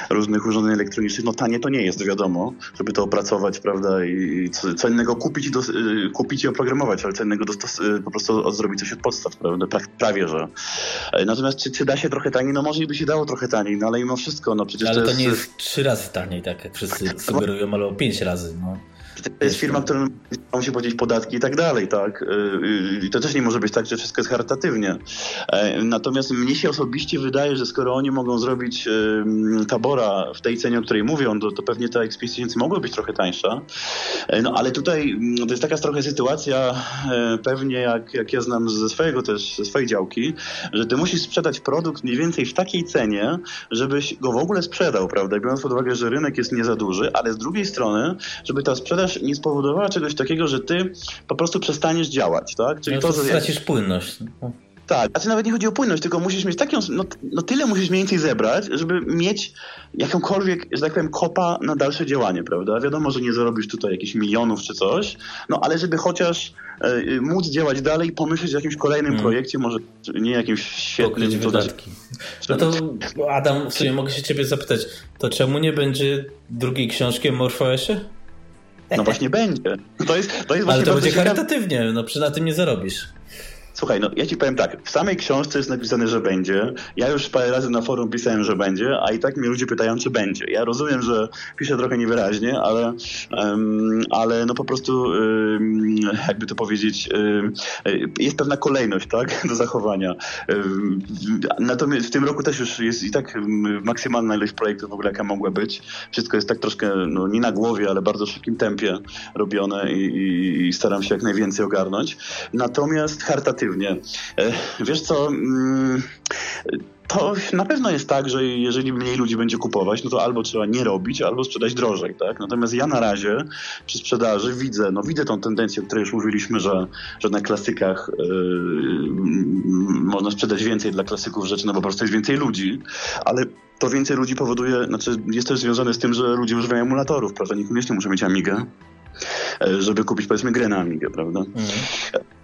różnych urządzeń elektronicznych. No tanie to nie jest, wiadomo, żeby to opracować, prawda, i co, co innego kupić i, do, y, kupić i oprogramować, ale co innego dostos, y, po prostu zrobić coś od podstaw, prawda, pra, prawie, że. E, natomiast czy, czy da się trochę taniej? No może by się dało trochę taniej, no ale mimo wszystko, no przecież Ale to, to nie jest trzy razy taniej, tak jak wszyscy sugerują, ale o pięć razy, no. To jest firma, która musi płacić podatki i tak dalej, tak? Y, y, I to też nie może być tak, że wszystko jest charytatywnie. E, natomiast mnie się osobiście wydaje, że skoro oni mogą zrobić tabora w tej cenie, o której mówią, to, to pewnie ta X5000 mogła być trochę tańsza. E, no ale tutaj mm, to jest taka trochę sytuacja, e, pewnie jak, jak ja znam ze swojego też, ze swojej działki, że ty musisz sprzedać produkt mniej więcej w takiej cenie, żebyś go w ogóle sprzedał, prawda? Biorąc pod uwagę, że rynek jest nie za duży, ale z drugiej strony, żeby ta sprzedaż nie spowodowała czegoś takiego, że ty po prostu przestaniesz działać, tak? Czyli no to, to, stracisz płynność. Tak, znaczy nawet nie chodzi o płynność, tylko musisz mieć taką, no, no tyle musisz mniej więcej zebrać, żeby mieć jakąkolwiek, że tak powiem, kopa na dalsze działanie, prawda? Wiadomo, że nie zarobisz tutaj jakichś milionów czy coś, no ale żeby chociaż e, móc działać dalej i pomyśleć o jakimś kolejnym hmm. projekcie, może nie jakimś świetnym... Pokryć wydatki. No to Adam, w sumie mogę się ciebie zapytać, to czemu nie będzie drugiej książki o Morfoesie? No właśnie będzie. To jest, to jest Ale to będzie charytatywnie, no przy na tym nie zarobisz. Słuchaj, no ja ci powiem tak, w samej książce jest napisane, że będzie. Ja już parę razy na forum pisałem, że będzie, a i tak mnie ludzie pytają, czy będzie. Ja rozumiem, że piszę trochę niewyraźnie, ale, um, ale no po prostu um, jakby to powiedzieć, um, jest pewna kolejność, tak, do zachowania. natomiast w tym roku też już jest i tak maksymalna ilość projektów w ogóle, jaka mogła być. Wszystko jest tak troszkę, no nie na głowie, ale bardzo szybkim tempie robione i, i, i staram się jak najwięcej ogarnąć. Natomiast charytatywnie E, wiesz co, mm, to na pewno jest tak, że jeżeli mniej ludzi będzie kupować, no to albo trzeba nie robić, albo sprzedać drożej, tak? Natomiast ja na razie przy sprzedaży widzę, no widzę tą tendencję, o której już mówiliśmy, że, że na klasykach yy, można sprzedać więcej dla klasyków rzeczy, no bo po prostu jest więcej ludzi, ale to więcej ludzi powoduje, znaczy jest też związane z tym, że ludzie używają emulatorów, prawda? Niekoniecznie muszą mieć Amigę, żeby kupić powiedzmy grę na Amigę, prawda? Mhm.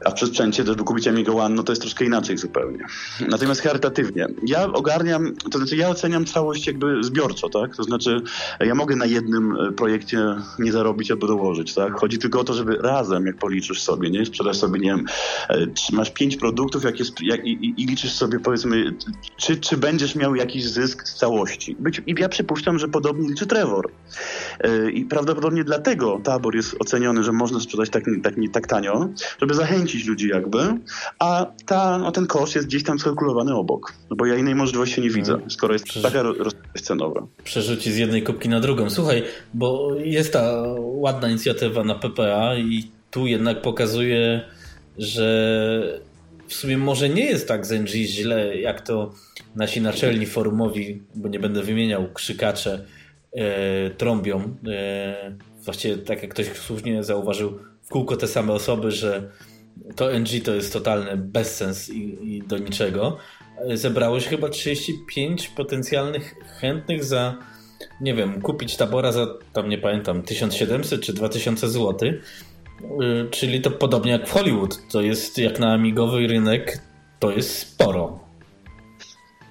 A w sprzęcie, żeby kupić Amiga One, no to jest troszkę inaczej zupełnie. Natomiast charytatywnie. Ja ogarniam, to znaczy ja oceniam całość jakby zbiorczo, tak? To znaczy ja mogę na jednym e, projekcie nie zarobić albo dołożyć, tak? Chodzi tylko o to, żeby razem, jak policzysz sobie, nie? Sprzedasz sobie, nie wiem, e, masz pięć produktów jak jest, jak, i, i, liczysz sobie powiedzmy, czy, czy będziesz miał jakiś zysk z całości. Być, I ja przypuszczam, że podobnie liczy Trevor. I prawdopodobnie dlatego tabor jest oceniony, że można sprzedać tak, tak, tak tanio, żeby zachęcić ludzi jakby, a ta, no ten koszt jest gdzieś tam skalkulowany obok, no bo ja innej możliwości nie widzę, mm. skoro jest Przeż... taka rozwiązanie cenowa. Przerzuci z jednej kubki na drugą. Słuchaj, bo jest ta ładna inicjatywa na PPA i tu jednak pokazuje, że w sumie może nie jest tak z NG źle, jak to nasi naczelni forumowi, bo nie będę wymieniał, krzykacze e, trąbią. E, właściwie tak jak ktoś słusznie zauważył, w kółko te same osoby, że to NG to jest totalny bezsens i, i do niczego. Zebrało się chyba 35 potencjalnych chętnych za, nie wiem, kupić tabora za, tam nie pamiętam, 1700 czy 2000 zł. Y, czyli to podobnie jak w Hollywood. To jest jak na amigowy rynek, to jest sporo.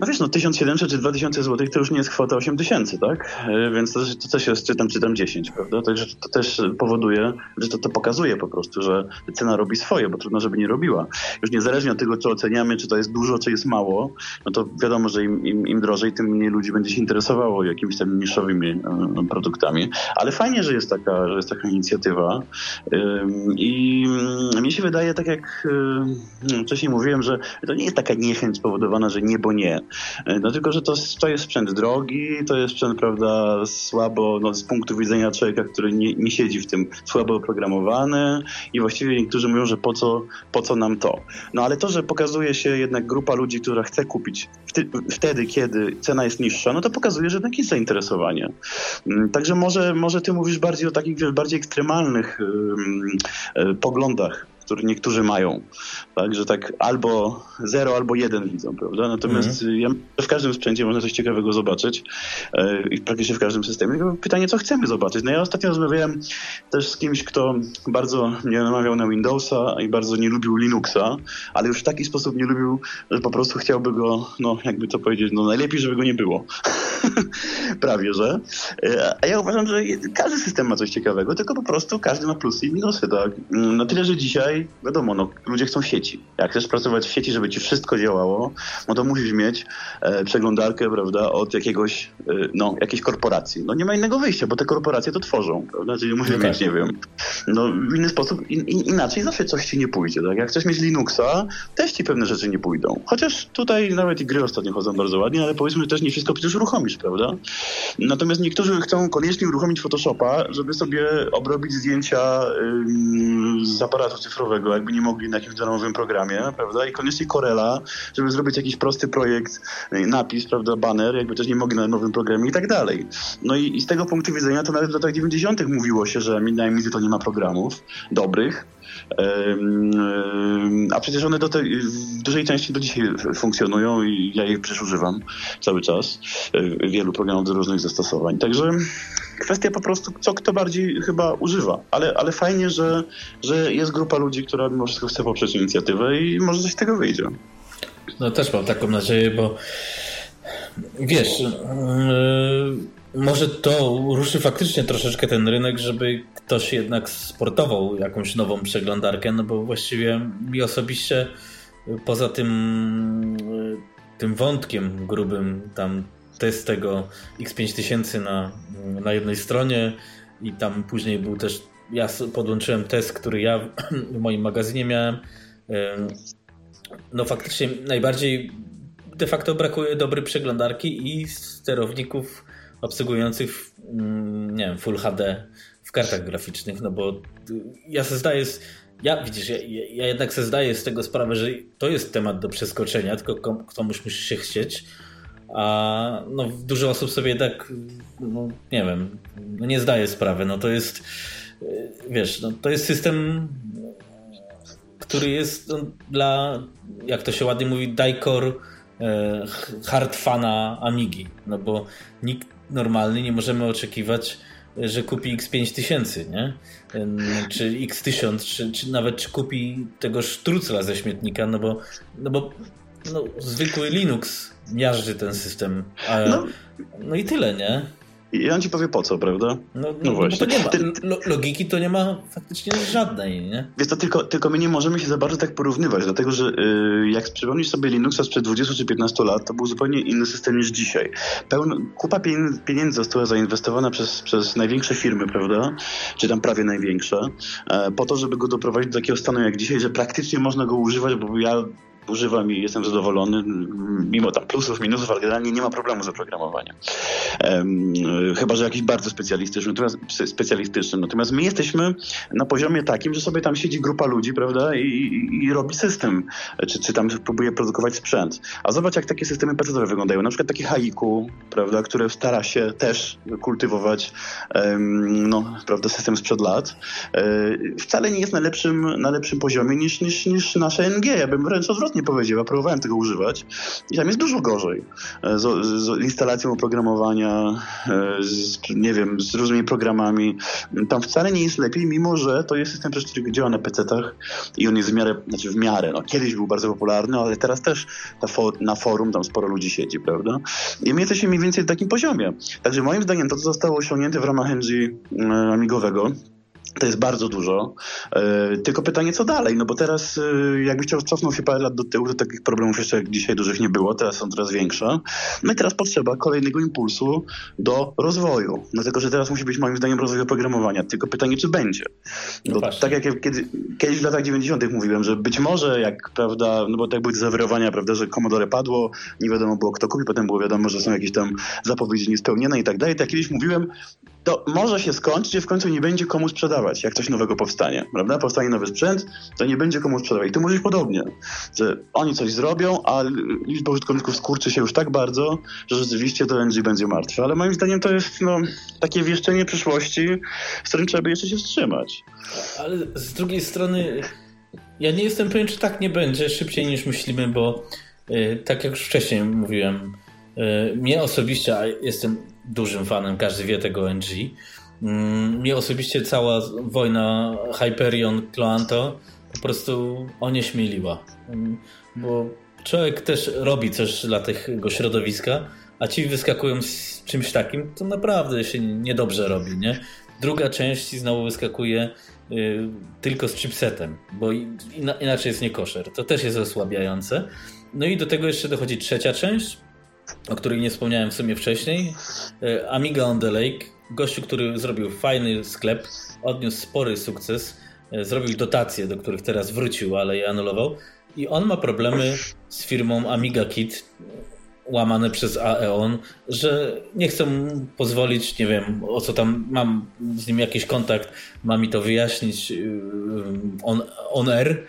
No wiesz, no 1700 czy 2000 zł to już nie jest kwota 8000, tak? E, więc to, to też jest, czy tam, czy tam 10, prawda? Także to też powoduje, że to, to pokazuje po prostu, że cena robi swoje, bo trudno, żeby nie robiła. Już niezależnie od tego, co oceniamy, czy to jest dużo, czy jest mało, no to wiadomo, że im, im, im drożej, tym mniej ludzi będzie się interesowało jakimiś tam niszowymi e, produktami. Ale fajnie, że jest taka, że jest taka inicjatywa. I mnie się wydaje, tak jak wcześniej mówiłem, że to nie jest taka niechęć spowodowana, że nie, bo nie E, no tylko, że to, to jest sprzęt drogi, to jest sprzęt, prawda, słabo, no, z punktu widzenia człowieka, który nie, nie siedzi w tym, słabo oprogramowany i właściwie niektórzy mówią, że po co, po co nam to. No ale to, że pokazuje się jednak grupa ludzi, która chce kupić wtedy, kiedy cena jest niższa, no to pokazuje, że jednak jest zainteresowanie. Mm, także może, może ty mówisz bardziej o takich, wiesz, bardziej ekstremalnych yy, poglądach który niektórzy mają. Tak, że tak albo zero, albo jeden widzą, prawda? Natomiast mm. ja, w każdym sprzęcie można coś ciekawego zobaczyć e, i praktycznie w każdym systemie. Pytanie, co chcemy zobaczyć? No ja ostatnio rozmawiałem też z kimś, kto bardzo mnie namawiał na Windowsa i bardzo nie lubił Linuxa, ale już w taki sposób nie lubił, że po prostu chciałby go, no jakby to powiedzieć, no najlepiej, żeby go nie było. (laughs) Prawie, że. E, a ja uważam, że każdy system ma coś ciekawego, tylko po prostu każdy ma plusy i minusy, tak? Na tyle, że dzisiaj wiadomo, no, ludzie chcą sieci. Jak chcesz pracować w sieci, żeby ci wszystko działało, no to musisz mieć e, przeglądarkę, prawda, od jakiegoś, e, no, jakiejś korporacji. No nie ma innego wyjścia, bo te korporacje to tworzą, prawda, czyli musisz okay. mieć, nie wiem, no w inny sposób, in, in, inaczej zawsze coś ci nie pójdzie, tak? Jak chcesz mieć Linuxa, też ci pewne rzeczy nie pójdą. Chociaż tutaj nawet i gry ostatnio chodzą bardzo ładnie, ale powiedzmy, że też nie wszystko przecież uruchomisz, prawda? Natomiast niektórzy chcą koniecznie uruchomić Photoshopa, żeby sobie obrobić zdjęcia z aparatu cyfrowego jakby nie mogli na jakimś darmowym programie, prawda? I koniecznie Corela, żeby zrobić jakiś prosty projekt, y, napis, prawda, banner, jakby też nie mogli na nowym programie i tak dalej. No i, i z tego punktu widzenia to nawet w latach 90. mówiło się, że na to nie ma programów dobrych, a przecież one do tej, w dużej części do dzisiaj funkcjonują i ja ich przecież używam cały czas. Wielu programów do różnych zastosowań. Także kwestia po prostu, co kto bardziej chyba używa. Ale, ale fajnie, że, że jest grupa ludzi, która mimo wszystko chce poprzeć inicjatywę i może coś z tego wyjdzie. No też mam taką nadzieję, bo wiesz, yy, może to ruszy faktycznie troszeczkę ten rynek, żeby ktoś jednak sportował jakąś nową przeglądarkę, no bo właściwie mi osobiście poza tym, tym wątkiem grubym tam test tego X5000 na, na jednej stronie i tam później był też, ja podłączyłem test, który ja w (clears throat) moim magazynie miałem. No faktycznie najbardziej de facto brakuje dobrej przeglądarki i sterowników obsługujących mm, nie wiem, Full HD w kartach graficznych, no bo ja sobie zdaję, ja widzisz, ja, ja jednak sobie zdaję z tego sprawę, że to jest temat do przeskoczenia, tylko komuś musi się chcieć, a no, dużo osób sobie jednak, no, nie wiem, no nie zdaje sprawy. No to jest, wiesz, no, to jest system, który jest no, dla, jak to się ładnie mówi, dajkor e, hard fana Amigi. No bo nikt normalny nie możemy oczekiwać, że kupi X5000, nie? Czy X1000, czy, czy nawet czy kupi tego sztrucla ze śmietnika, no bo, no bo no, zwykły Linux miażdży ten system. A, no. no i tyle, nie? I on ci powie po co, prawda? No, no, no właśnie. to nie ma, logiki to nie ma faktycznie żadnej, nie? Wiesz to tylko, tylko my nie możemy się za bardzo tak porównywać, dlatego że yy, jak przypomnisz sobie Linuxa sprzed 20 czy 15 lat, to był zupełnie inny system niż dzisiaj. Pełno, kupa pieniędzy została zainwestowana przez, przez największe firmy, prawda? Czy tam prawie największe, e, po to, żeby go doprowadzić do takiego stanu jak dzisiaj, że praktycznie można go używać, bo ja używam i jestem zadowolony, mimo tam plusów, minusów, ale generalnie nie ma problemu z oprogramowaniem. chyba, że jakiś bardzo specjalistyczny, natomiast, specjalistyczny. Natomiast my jesteśmy na poziomie takim, że sobie tam siedzi grupa ludzi, prawda, i, i, i robi system, czy, czy tam próbuje produkować sprzęt. A zobacz, jak takie systemy pc wyglądają. Na przykład takie Haiku, prawda, które stara się też kultywować no, prawda, system sprzed lat. E, wcale nie jest na lepszym, na lepszym poziomie niż, niż, niż nasze NG. Ja bym wręcz odwrotnie nie powiedział, ja próbowałem tego używać i tam jest dużo gorzej. E, z, z instalacją oprogramowania, e, z, nie wiem, z różnymi programami. Tam wcale nie jest lepiej, mimo że to jest system, który działa na PC-tach i on jest w miarę, znaczy w miarę, no kiedyś był bardzo popularny, ale teraz też na, for, na forum tam sporo ludzi siedzi, prawda? I my jesteśmy mniej więcej w takim poziomie. Także moim zdaniem to, co zostało osiągnięte w ramach NG e, amigowego, to jest bardzo dużo. E, tylko pytanie, co dalej? No bo teraz, e, jakbyś cofnąć się parę lat do tyłu, to takich problemów jeszcze jak dzisiaj dużych nie było, teraz są coraz większe. No i teraz potrzeba kolejnego impulsu do rozwoju. Dlatego, że teraz musi być moim zdaniem rozwój oprogramowania. Tylko pytanie, czy będzie? No tak jak kiedy, kiedyś w latach 90. mówiłem, że być może jak, prawda, no bo tak były zawirowania, prawda, że Commodore padło, nie wiadomo było kto kupi, potem było wiadomo, że są jakieś tam zapowiedzi niespełnione i tak dalej. Tak kiedyś mówiłem, to może się skończyć, że w końcu nie będzie komu sprzedawać, jak coś nowego powstanie, prawda? Powstanie nowy sprzęt, to nie będzie komu sprzedawać. I tu może być podobnie, że oni coś zrobią, a liczba użytkowników skurczy się już tak bardzo, że rzeczywiście to NG będzie martwe. Ale moim zdaniem to jest no, takie wieszczenie przyszłości, z którym trzeba by jeszcze się wstrzymać. Ale z drugiej strony ja nie jestem pewien, czy tak nie będzie szybciej niż myślimy, bo yy, tak jak już wcześniej mówiłem, yy, mnie osobiście, a jestem dużym fanem, każdy wie tego NG. Mm, mnie osobiście cała wojna Hyperion Cloanto po prostu onieśmieliła. Mm, bo człowiek też robi coś dla tego środowiska, a ci wyskakują z czymś takim, to naprawdę się niedobrze robi, nie? Druga część znowu wyskakuje y, tylko z chipsetem, bo inaczej jest niekoszer. To też jest osłabiające. No i do tego jeszcze dochodzi trzecia część, o której nie wspomniałem w sumie wcześniej. E, Amiga on the Lake, gościu, który zrobił fajny sklep, odniósł spory sukces, e, zrobił dotacje, do których teraz wrócił, ale je anulował. I on ma problemy z firmą Amiga Kit, łamane przez Aeon, że nie chcę mu pozwolić, nie wiem, o co tam, mam z nim jakiś kontakt, ma mi to wyjaśnić e, on, on air,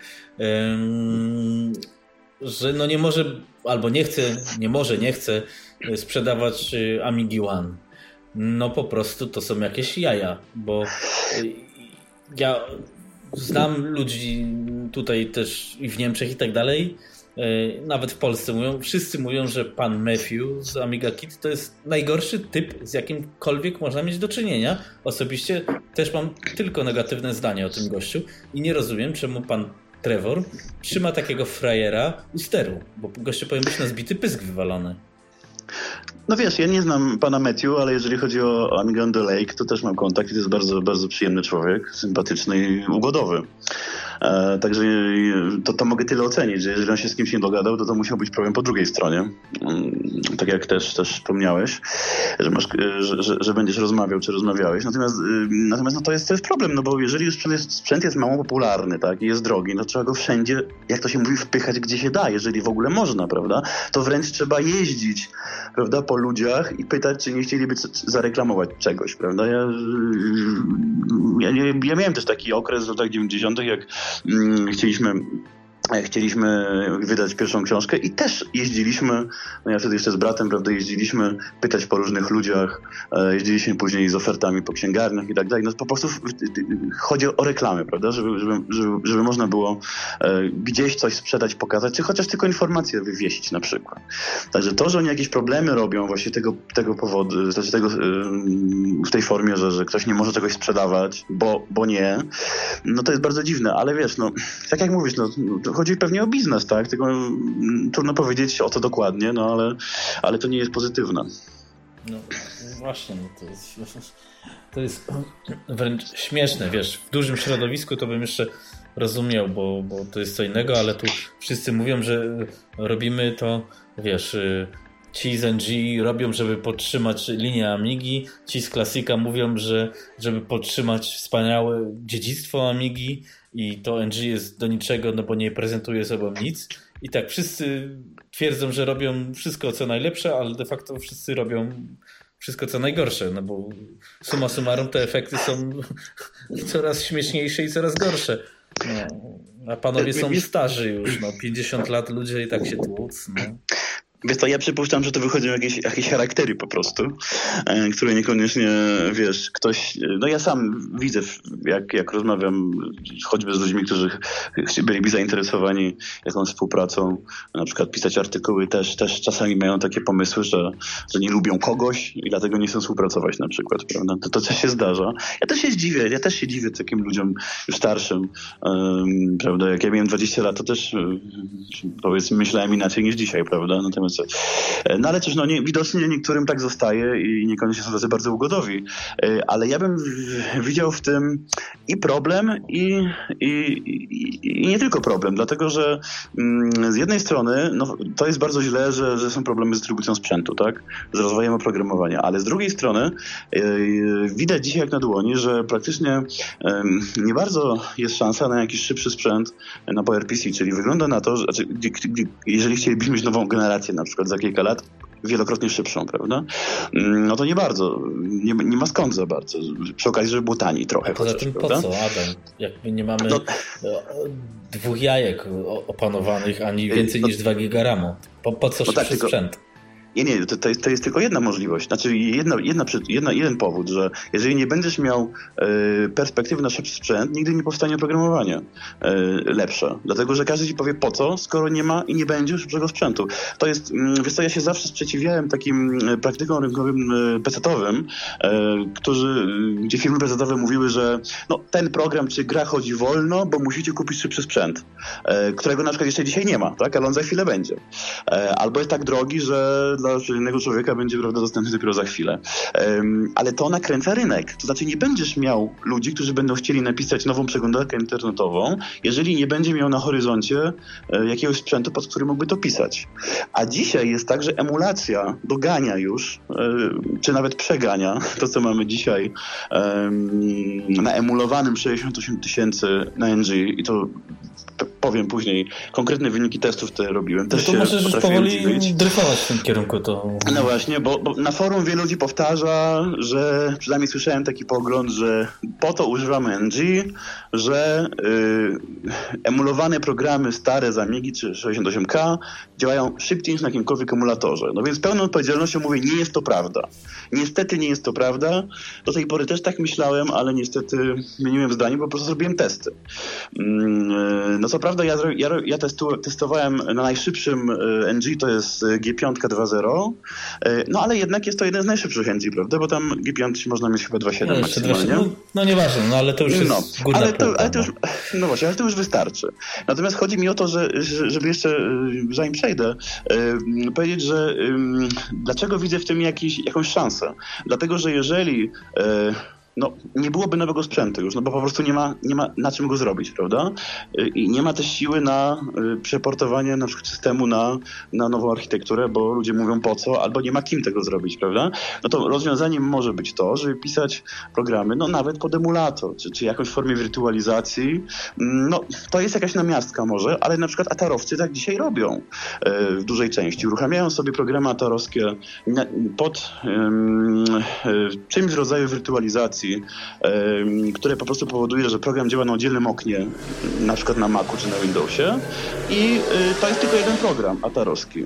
że no nie może albo nie chce, nie może, nie chce e, sprzedawać e, Amigi One. No po prostu to są jakieś jaja, bo e, ja znam ludzi tutaj też i w Niemczech i tak dalej, nawet w Polsce mówią, wszyscy mówią, że pan Matthew z Amiga Kit to jest najgorszy typ, z jakimkolwiek można mieć do czynienia. Osobiście też mam tylko negatywne zdanie o tym gościu i nie rozumiem, czemu pan Trevor trzyma takiego frajera u steru, bo gościu powinien być na zbity pysk wywalony. No wiesz, ja nie znam pana Matthew, ale jeżeli chodzi o Angan Lake, to też mam kontakt i to jest bardzo, bardzo przyjemny człowiek, sympatyczny i ugodowy. E, także to, to mogę tyle ocenić, że jeżeli on się z kimś nie dogadał, to to musiał być problem po drugiej stronie. Mm, tak jak też, też wspomniałeś, że, masz, że, że, że będziesz rozmawiał, czy rozmawiałeś. Natomiast, natomiast no to, jest, to jest problem, no bo jeżeli sprzęt jest, sprzęt jest mało popularny tak, i jest drogi, no trzeba go wszędzie, jak to się mówi, wpychać gdzie się da, jeżeli w ogóle można, prawda? To wręcz trzeba jeździć, prawda, po ludziach i pytać, czy nie chcieliby zareklamować czegoś, prawda? Ja, ja, ja miałem też taki okres w latach 90., jak chcieliśmy chcieliśmy wydać pierwszą książkę i też jeździliśmy, no ja wtedy jeszcze z bratem, prawda, jeździliśmy pytać po różnych ludziach, e, jeździliśmy później z ofertami po księgarniach i tak dalej. No po prostu chodzi o reklamy, prawda, żeby, żeby, żeby, żeby można było e, gdzieś coś sprzedać, pokazać, czy chociaż tylko informacje wywiesić na przykład. Także to, że oni jakieś problemy robią właśnie tego, tego powodu, znaczy tego, w tej formie, że, że ktoś nie może czegoś sprzedawać, bo, bo nie, no to jest bardzo dziwne, ale wiesz, no tak jak mówisz, no chodzi pewnie o biznes, tak? Tylko mm, trudno powiedzieć o co dokładnie, no ale, ale to nie jest pozytywne. No właśnie, no to jest, to jest wręcz śmieszne, wiesz, w dużym środowisku to bym jeszcze rozumiał, bo, bo to jest co innego, ale tu wszyscy mówią, że robimy to, wiesz, y, ci z NG robią, żeby podtrzymać linię Amigi, ci z Klasika mówią, że żeby podtrzymać wspaniałe dziedzictwo Amigi, i to NG jest do niczego, no bo nie prezentuje sobą nic. I tak wszyscy twierdzą, że robią wszystko co najlepsze, ale de facto wszyscy robią wszystko co najgorsze, no bo suma summarum te efekty są (laughs) coraz śmieszniejsze i coraz gorsze. No, a panowie są starzy już, no 50 lat ludzie i tak się tłuc. No. Wiesz ja przypuszczam, że to wychodzą jakieś, jakieś charaktery po prostu, e, które niekoniecznie, wiesz, ktoś... No ja sam widzę, jak, jak rozmawiam choćby z ludźmi, którzy byliby zainteresowani jakąś współpracą, na przykład pisać artykuły, też, też czasami mają takie pomysły, że, że nie lubią kogoś i dlatego nie chcą współpracować na przykład, prawda? To, to też się zdarza. Ja też się dziwię, ja też się dziwię takim ludziom już starszym, um, prawda? Jak ja miałem 20 lat, to też powiedzmy myślałem inaczej niż dzisiaj, prawda? Natomiast E, no ale cóż, no nie, widocznie niektórym tak zostaje i niekoniecznie są tacy bardzo ugodowi. E, ale ja bym widział w tym i problem, i, i, i, i nie tylko problem, dlatego że mm, z jednej strony no, to jest bardzo źle, że, że są problemy z dystrybucją sprzętu, tak? Z rozwojem oprogramowania, ale z drugiej strony e, widać dzisiaj jak na dłoni, że praktycznie nie bardzo jest szansa na jakiś szybszy sprzęt na PowerPC, czyli wygląda na to, że znaczy, jeżeli chcielibyśmy mieć nową generację na przykład za kilka lat wielokrotnie szybszą, prawda? Mm, no to nie bardzo. Nie, nie ma skąd za bardzo. Przy okazji, żeby było taniej trochę. Poza tym po co, Adam? Jak my nie mamy no, dwóch jajek opanowanych, ani więcej no, niż 2 giga RAMu. Po, po co no tak, tylko, sprzęt? Nie, nie, to, to, jest, tylko jedna możliwość, znaczy jedna, jedna, jedna, jeden powód, że jeżeli nie będziesz miał e, perspektywy na szybszy sprzęt, nigdy nie powstanie oprogramowanie e, lepsze. Dlatego, że każdy ci powie po co, skoro nie ma i nie będzie szybszego sprzętu. To jest, mm, wiesz co, ja się zawsze sprzeciwiałem takim e, praktykom rynkowym PC-owym, e, którzy, gdzie firmy PC-owe mówiły, że no, ten program czy gra chodzi wolno, bo musicie kupić szybszy sprzęt, którego na przykład jeszcze dzisiaj nie ma, tak, ale on za chwilę będzie. Albo jest tak drogi, że dla innego człowieka będzie prawda, dostępny dopiero za chwilę. Ale to nakręca rynek. To znaczy nie będziesz miał ludzi, którzy będą chcieli napisać nową przeglądarkę internetową, jeżeli nie będzie miał na horyzoncie e, jakiegoś sprzętu, pod którym mógłby to pisać. A dzisiaj jest tak, że emulacja dogania już, e, czy nawet przegania (laughs) to, co mamy dzisiaj na emulowanym 68 tysięcy na NG i to powiem później konkretne wyniki testów, które robiłem. Też no to możesz już powoli dryfować w tym kierunku. To... No właśnie, bo, bo, na forum wielu ludzi powtarza, że przynajmniej słyszałem taki pogląd, że po to używamy NG, że y, emulowane programy stare z Amigi czy 68K działają szybciej niż na jakimkolwiek emulatorze. No więc pełną odpowiedzialnością mówię, nie jest to prawda. Niestety nie jest to prawda. Do tej pory też tak myślałem, ale niestety zmieniłem zdanie, bo po prostu zrobiłem testy. Mm, no co prawda ja, ja, ja testu, testowałem na najszybszym y, NG, to jest G5 2.0, no ale jednak jest to jeden z najszybszych NG, prawda? Bo tam G5 można mieć chyba 2.7 no, maksymalnie. No, no nieważne, no ale to już jest no, ale to, ale to już, (laughs) no właśnie, ale to już wystarczy. Natomiast chodzi mi o to, że, żeby jeszcze, zanim przejdę, yy, powiedzieć, że dlaczego widzę w tym jakiś, jakąś szansę. Dlatego, że jeżeli yy, no, nie byłoby nowego sprzętu już, no bo po prostu nie ma, nie ma na czym go zrobić, prawda? Y, I nie ma też siły na y, przeportowanie na przykład systemu na, na nową architekturę, bo ludzie mówią po co, albo nie ma kim tego zrobić, prawda? No to rozwiązaniem może być to, żeby pisać programy, no nawet pod emulator, czy, czy jakąś formie wirtualizacji. Mm, no, to jest jakaś namiastka może, ale na przykład atarowcy tak dzisiaj robią y, w dużej części. Uruchamiają sobie programy atarowskie pod czymś w rodzaju wirtualizacji, które po prostu powoduje, że program działa na oddzielnym oknie, na przykład na Macu czy na Windowsie i y, to jest tylko jeden program atarowski.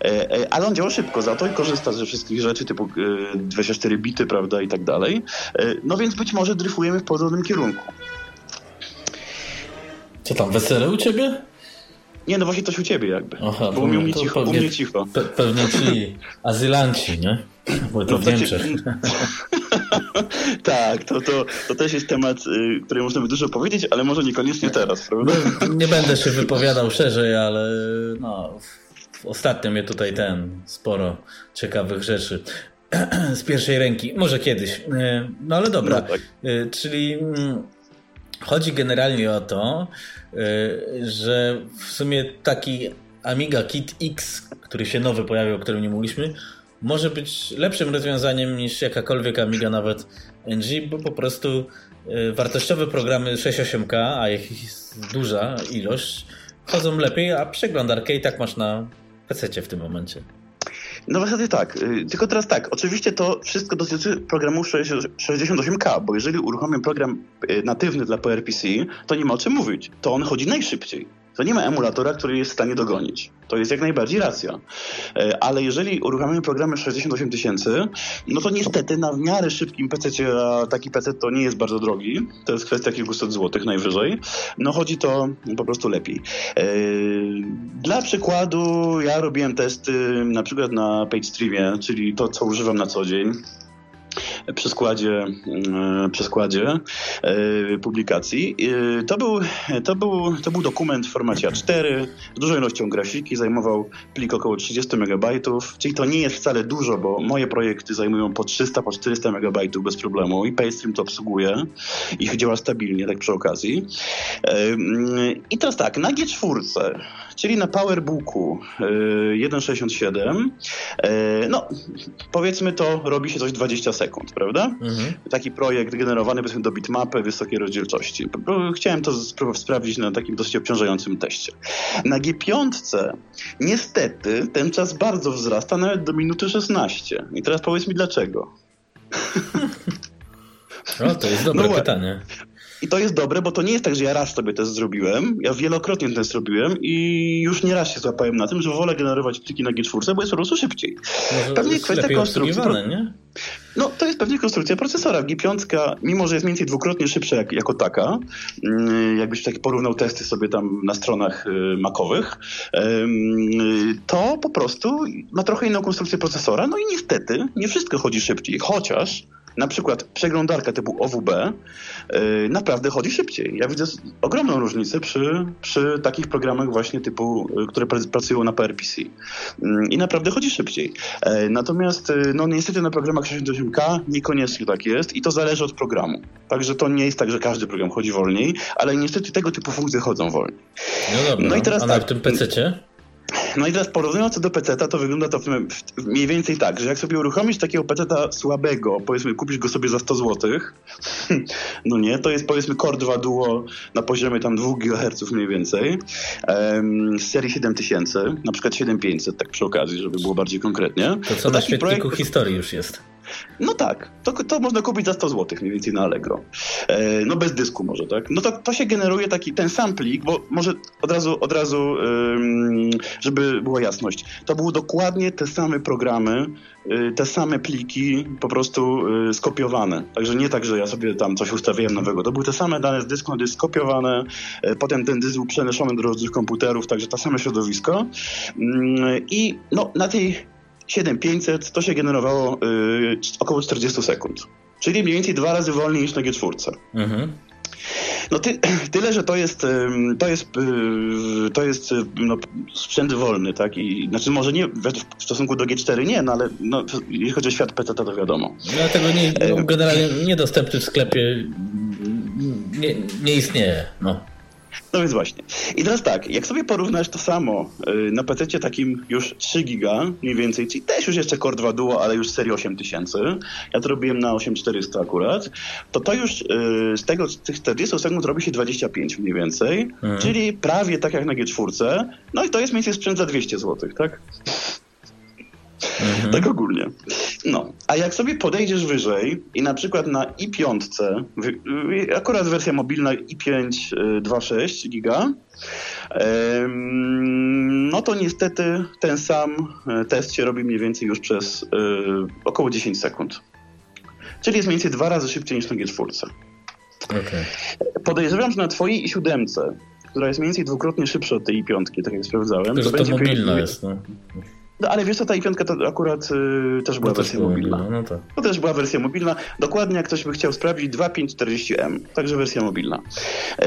E, e, ale on działa szybko za to i korzysta ze wszystkich rzeczy typu 24 y, bity, prawda, i tak dalej. E, no więc być może dryfujemy w podobnym kierunku. Co tam, wesele u ciebie? Nie, no właśnie coś u ciebie jakby. Aha, bo u mnie, cicho, pewnie, u mnie cicho. Pe pewnie ci azylanci, nie? Bo to no w Niemczech. (laughs) tak, to, to, to też jest temat, y, który można by dużo powiedzieć, ale może niekoniecznie teraz, prawda? No, nie będę się wypowiadał szerzej, ale no, ostatnio mnie tutaj ten, sporo ciekawych rzeczy (clears throat) z pierwszej ręki, może kiedyś. Y, no ale dobra, no, tak. Y, czyli mm, chodzi generalnie o to, że w sumie taki Amiga Kit X, który się nowy pojawił, o którym nie mówiliśmy, może być lepszym rozwiązaniem niż jakakolwiek Amiga, nawet NG, bo po prostu y, wartościowe programy 6.8K, a ich jest duża ilość, chodzą lepiej, a przeglądarkę i tak masz na PC w tym momencie. No właśnie tak. Y, tylko teraz tak, oczywiście to wszystko dotyczy programu 68K, bo jeżeli uruchomię program y, natywny dla PowerPC, to nie ma o czym mówić. To on chodzi najszybciej to nie ma emulatora, który jest w stanie dogonić. To jest jak najbardziej racja. E, ale jeżeli uruchamiamy programy 68 tysięcy, no to niestety na w miarę szybkim PC, a taki PC to nie jest bardzo drogi, to jest kwestia kilkuset złotych najwyżej, no chodzi to po prostu lepiej. E, dla przykładu ja robiłem testy na przykład na PageStreamie, czyli to, co używam na co dzień przy składzie, e, przy składzie e, publikacji. E, to był, to, był, to był dokument w formacie A4 z dużą ilością grafiki, zajmował plik około 30 MB, czyli to nie jest wcale dużo, bo moje projekty zajmują po 300, po 400 MB bez problemu i PayStream to obsługuje i działa stabilnie, tak przy okazji. I teraz tak, na G4 czyli na PowerBooku 1.67, no powiedzmy to robi się coś 20 sekund, prawda? Mhm. Taki projekt generowany powiedzmy do bitmapy wysokiej rozdzielczości. Chciałem to sprawdzić na takim dosyć obciążającym teście. Na G5 niestety ten czas bardzo wzrasta, nawet do minuty 16. I teraz powiedz mi dlaczego. (laughs) No, to jest dobre no, pytanie. I to jest dobre, bo to nie jest tak, że ja raz sobie test zrobiłem, ja wielokrotnie test zrobiłem i już nie raz się złapałem na tym, że wolę generować pliki na G4, bo jest po prostu szybciej. Może pewnie kwestia konstrukcji. Nie? No, to jest pewnie konstrukcja procesora. G5, mimo że jest mniej więcej dwukrotnie szybsza jak, jako taka, mm, jakbyś tak porównał testy sobie tam na stronach y, makowych, to po prostu ma trochę inną konstrukcję procesora. No i niestety nie wszystko chodzi szybciej, chociaż na przykład przeglądarka typu OWB yy, naprawdę chodzi szybciej. Ja widzę ogromną różnicę przy, przy takich programach właśnie typu, yy, które pracują na PRPC. Yy, I naprawdę chodzi szybciej. Yy, natomiast no niestety na programach 68K niekoniecznie tak jest i to zależy od programu. Także to nie jest tak, że każdy program chodzi wolniej, ale niestety tego typu funkcje chodzą wolniej. No dobra, no i teraz a na tak, tym PC-cie? No i teraz porównując to do PC-ta, to wygląda to mniej więcej tak, że jak sobie uruchomisz takiego PC-ta słabego, powiedzmy kupisz go sobie za 100 zł, (laughs) no nie, to jest powiedzmy Core 2 Duo na poziomie tam 2 GHz mniej więcej, z serii 7000, na przykład 7500, tak przy okazji, żeby było bardziej konkretnie. To co to na świetniku projekt... historii już jest. No tak, to, to można kupić za 100 zł mniej więcej na Allegro. E, no bez dysku może, tak? No to, to się generuje taki ten sam plik, bo może od razu, od razu żeby była jasność, to były dokładnie te same programy, y, te same pliki po prostu y, skopiowane. Także nie tak, że ja sobie tam coś ustawiałem nowego. To były te same dane z dysku na dysk skopiowane, e, potem ten dysk był przenoszony do różnych komputerów, także to same środowisko. I no, na tej 7500 to się generowało y, około 40 sekund. Czyli mniej więcej dwa razy wolniej niż na G4. Mhm. No ty, (clears throat) tyle, że to jest, to jest, y, to jest no, sprzęt wolny, tak? I, znaczy może nie w stosunku do G4 nie, no ale no, jeśli chodzi o świat PC, to wiadomo. Dlatego nie, no, generalnie niedostępny w sklepie nie, nie istnieje. No. No więc właśnie. I teraz tak, jak sobie porównasz to samo y, na PC takim już 3 giga mniej więcej, czyli też już jeszcze Core 2 Duo, ale już serii 8000, ja to robiłem na 8400 akurat, to to już y, z tego, z tych 40 sekund robi się 25 mniej więcej, mhm. czyli prawie tak jak na G4, no i to jest mniej więcej sprzęt za 200 zł, tak? Mhm. Tak ogólnie. No, a jak sobie podejdziesz wyżej i na przykład na i5, akurat wersja mobilna i5 2.6 giga, no to niestety ten sam e, test się robi mniej więcej już przez e, około 10 sekund. Czyli jest mniej więcej dwa razy szybciej niż na G4. Okay. Podejrzewam, że na twojej i siódemce, która jest mniej więcej dwukrotnie szybsza od tej i piątki, tak jak sprawdzałem, to, to będzie mobilna jest. No. No ale wiesz co, ta i to akurat y, też była no wersja mobilna. mobilna. No to. to też była wersja mobilna. Dokładnie jak ktoś by chciał sprawdzić, 2540M, także wersja mobilna. E,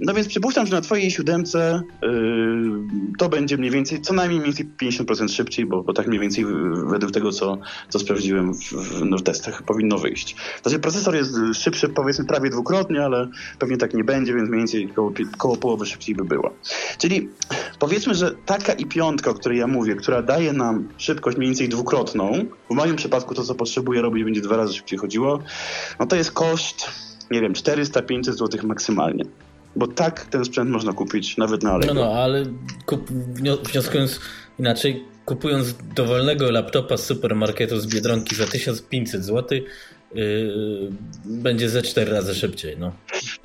no więc przypuszczam, że na twojej siódemce y, to będzie mniej więcej, co najmniej mniej więcej 50% szybciej, bo, bo tak mniej więcej według tego, co, co sprawdziłem w, w, no, testach, powinno wyjść. Znaczy procesor jest szybszy powiedzmy prawie dwukrotnie, ale pewnie tak nie będzie, więc mniej więcej koło, koło połowy szybciej by była. Czyli powiedzmy, że taka i piątka, o której ja mówię, która daje nam szybkość mniej więcej dwukrotną, w moim przypadku to, co potrzebuję robić, będzie dwa razy szybciej chodziło, no to jest koszt, nie wiem, 400-500 zł maksymalnie. Bo tak ten sprzęt można kupić nawet na Allegro. No, no, ale kup, wnioskując inaczej, kupując dowolnego laptopa z supermarketu z Biedronki za 1500 zł, będzie ze cztery razy szybciej. No.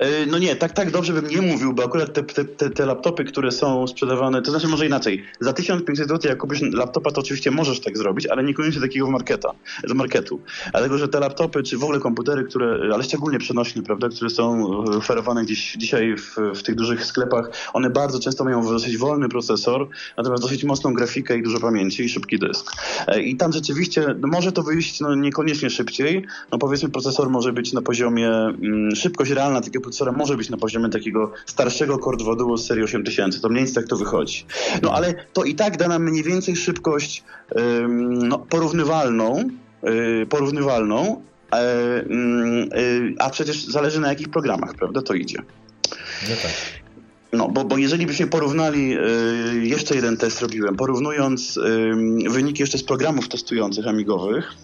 Yy, no nie, tak, tak dobrze bym nie mówił, bo akurat te, te, te, laptopy, które są sprzedawane, to znaczy może inaczej. Za 1500 zł, jak kupisz laptopa, to oczywiście możesz tak zrobić, ale niekoniecznie takiego marketa, z marketu. Dlatego, że te laptopy, czy w ogóle komputery, które, ale szczególnie przenośne, prawda, które są oferowane gdzieś dzisiaj w, w tych dużych sklepach, one bardzo często mają dosyć wolny procesor, natomiast dosyć mocną grafikę i dużo pamięci i szybki dysk. Yy, I tam rzeczywiście no może to wyjść no, niekoniecznie szybciej, no no powiedzmy procesor może być na poziomie, mm, szybkość realna takiego procesora może być na poziomie takiego starszego Core 2 Duo z serii 8000, to mniej więcej tak to wychodzi. No ale to i tak da nam mniej więcej szybkość no, porównywalną, yy, porównywalną, e, mm, y, a przecież zależy na jakich programach, prawda, to idzie. No tak. No, bo, bo jeżeli byśmy porównali, y, jeszcze jeden test robiłem, porównując wyniki jeszcze z programów testujących amigowych,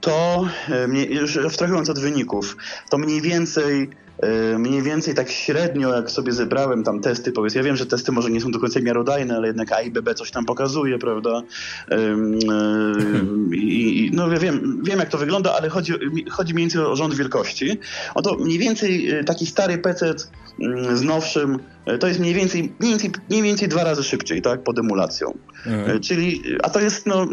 to e, już abstrahując od wyników, to mniej więcej e, mniej więcej tak średnio, jak sobie zebrałem tam testy, powiedz, ja wiem, że testy może nie są do końca miarodajne, ale jednak A i BB coś tam pokazuje, prawda? I, no wiem, wiem, jak to wygląda, ale chodzi, chodzi mniej więcej o rząd wielkości. Oto mniej więcej taki stary PC mm, z nowszym E, to jest mniej więcej, mniej więcej, mniej więcej dwa razy szybciej, tak, pod emulacją. Mhm. E, czyli, a to jest, no,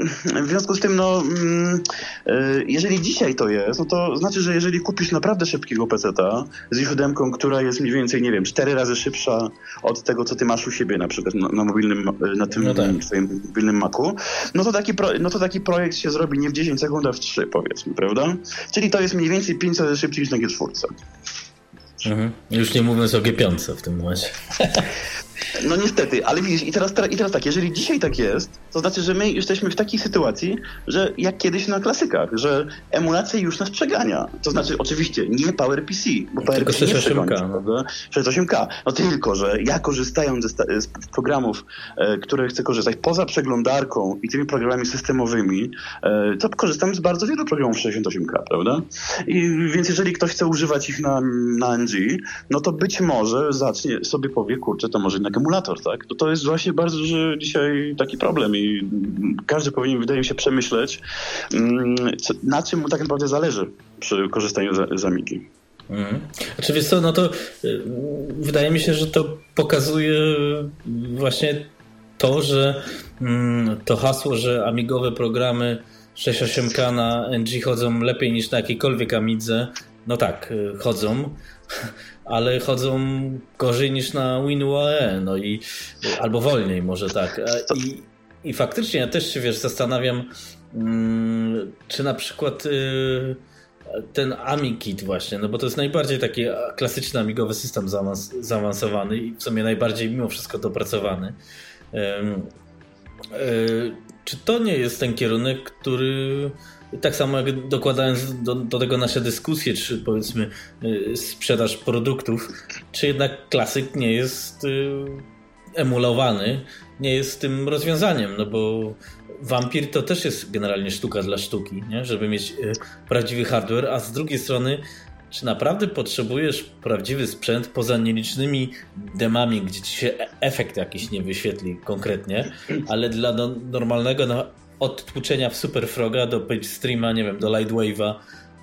w związku z tym, no, mm, e, jeżeli dzisiaj to jest, no to znaczy, że jeżeli kupisz naprawdę szybkiego PC-ta z źródełką, która jest mniej więcej, nie wiem, cztery razy szybsza od tego, co ty masz u siebie na przykład na, na mobilnym, na tym no tak. twoim mobilnym Macu, no to, taki pro, no to taki projekt się zrobi nie w 10 sekund, a w 3 powiedzmy, prawda? Czyli to jest mniej więcej 5 razy szybciej niż na G4. Mhm. Już nie mówiąc o G5 w tym momencie. (laughs) No niestety, ale widzisz, i teraz, i teraz tak, jeżeli dzisiaj tak jest, to znaczy, że my jesteśmy w takiej sytuacji, że jak kiedyś na klasykach, że emulacja już nas przegania. To znaczy, oczywiście, nie PowerPC, bo PowerPC nie przekończy, no. prawda? 68K. No tylko, że ja korzystając ze, z programów, e, które chcę korzystać, poza przeglądarką i tymi programami systemowymi, e, to korzystam z bardzo wielu programów 68K, prawda? I, więc jeżeli ktoś chce używać ich na, na NG, no to być może zacznie sobie powie, kurczę, to może jednak emulator, tak? To, to jest właśnie bardzo duży dzisiaj taki problem i każdy powinien, wydaje mi się, przemyśleć, mm, na czym mu tak naprawdę zależy przy korzystaniu z, z Amigi. Mhm. Znaczy co, no to y, wydaje mi się, że to pokazuje właśnie to, że mm, to hasło, że amigowe programy 6.8K na NG chodzą lepiej niż na jakiejkolwiek Amidze, no tak, y, chodzą, ale chodzą gorzej niż na WinUAE, no i albo wolniej może tak. I, i faktycznie ja też się wiesz, zastanawiam, mm, czy na przykład y, ten AmiKit właśnie, no bo to jest najbardziej taki klasyczny amigowy system zaawans zaawansowany i w sumie najbardziej mimo wszystko dopracowany. Y, czy to nie jest ten kierunek, który tak samo jak dokładając do, do, tego nasze dyskusje, czy powiedzmy y, sprzedaż produktów, czy jednak klasyk nie jest y, emulowany, nie jest tym rozwiązaniem, no bo Vampir to też jest generalnie sztuka dla sztuki, nie? żeby mieć y, prawdziwy hardware, a z drugiej strony czy naprawdę potrzebujesz prawdziwy sprzęt poza nielicznymi demami, gdzie ci się e-, efekt jakiś nie wyświetli konkretnie, ale dla no, normalnego no, od tłuczenia w Superfroga do page streama, nie wiem, do Lightwave'a,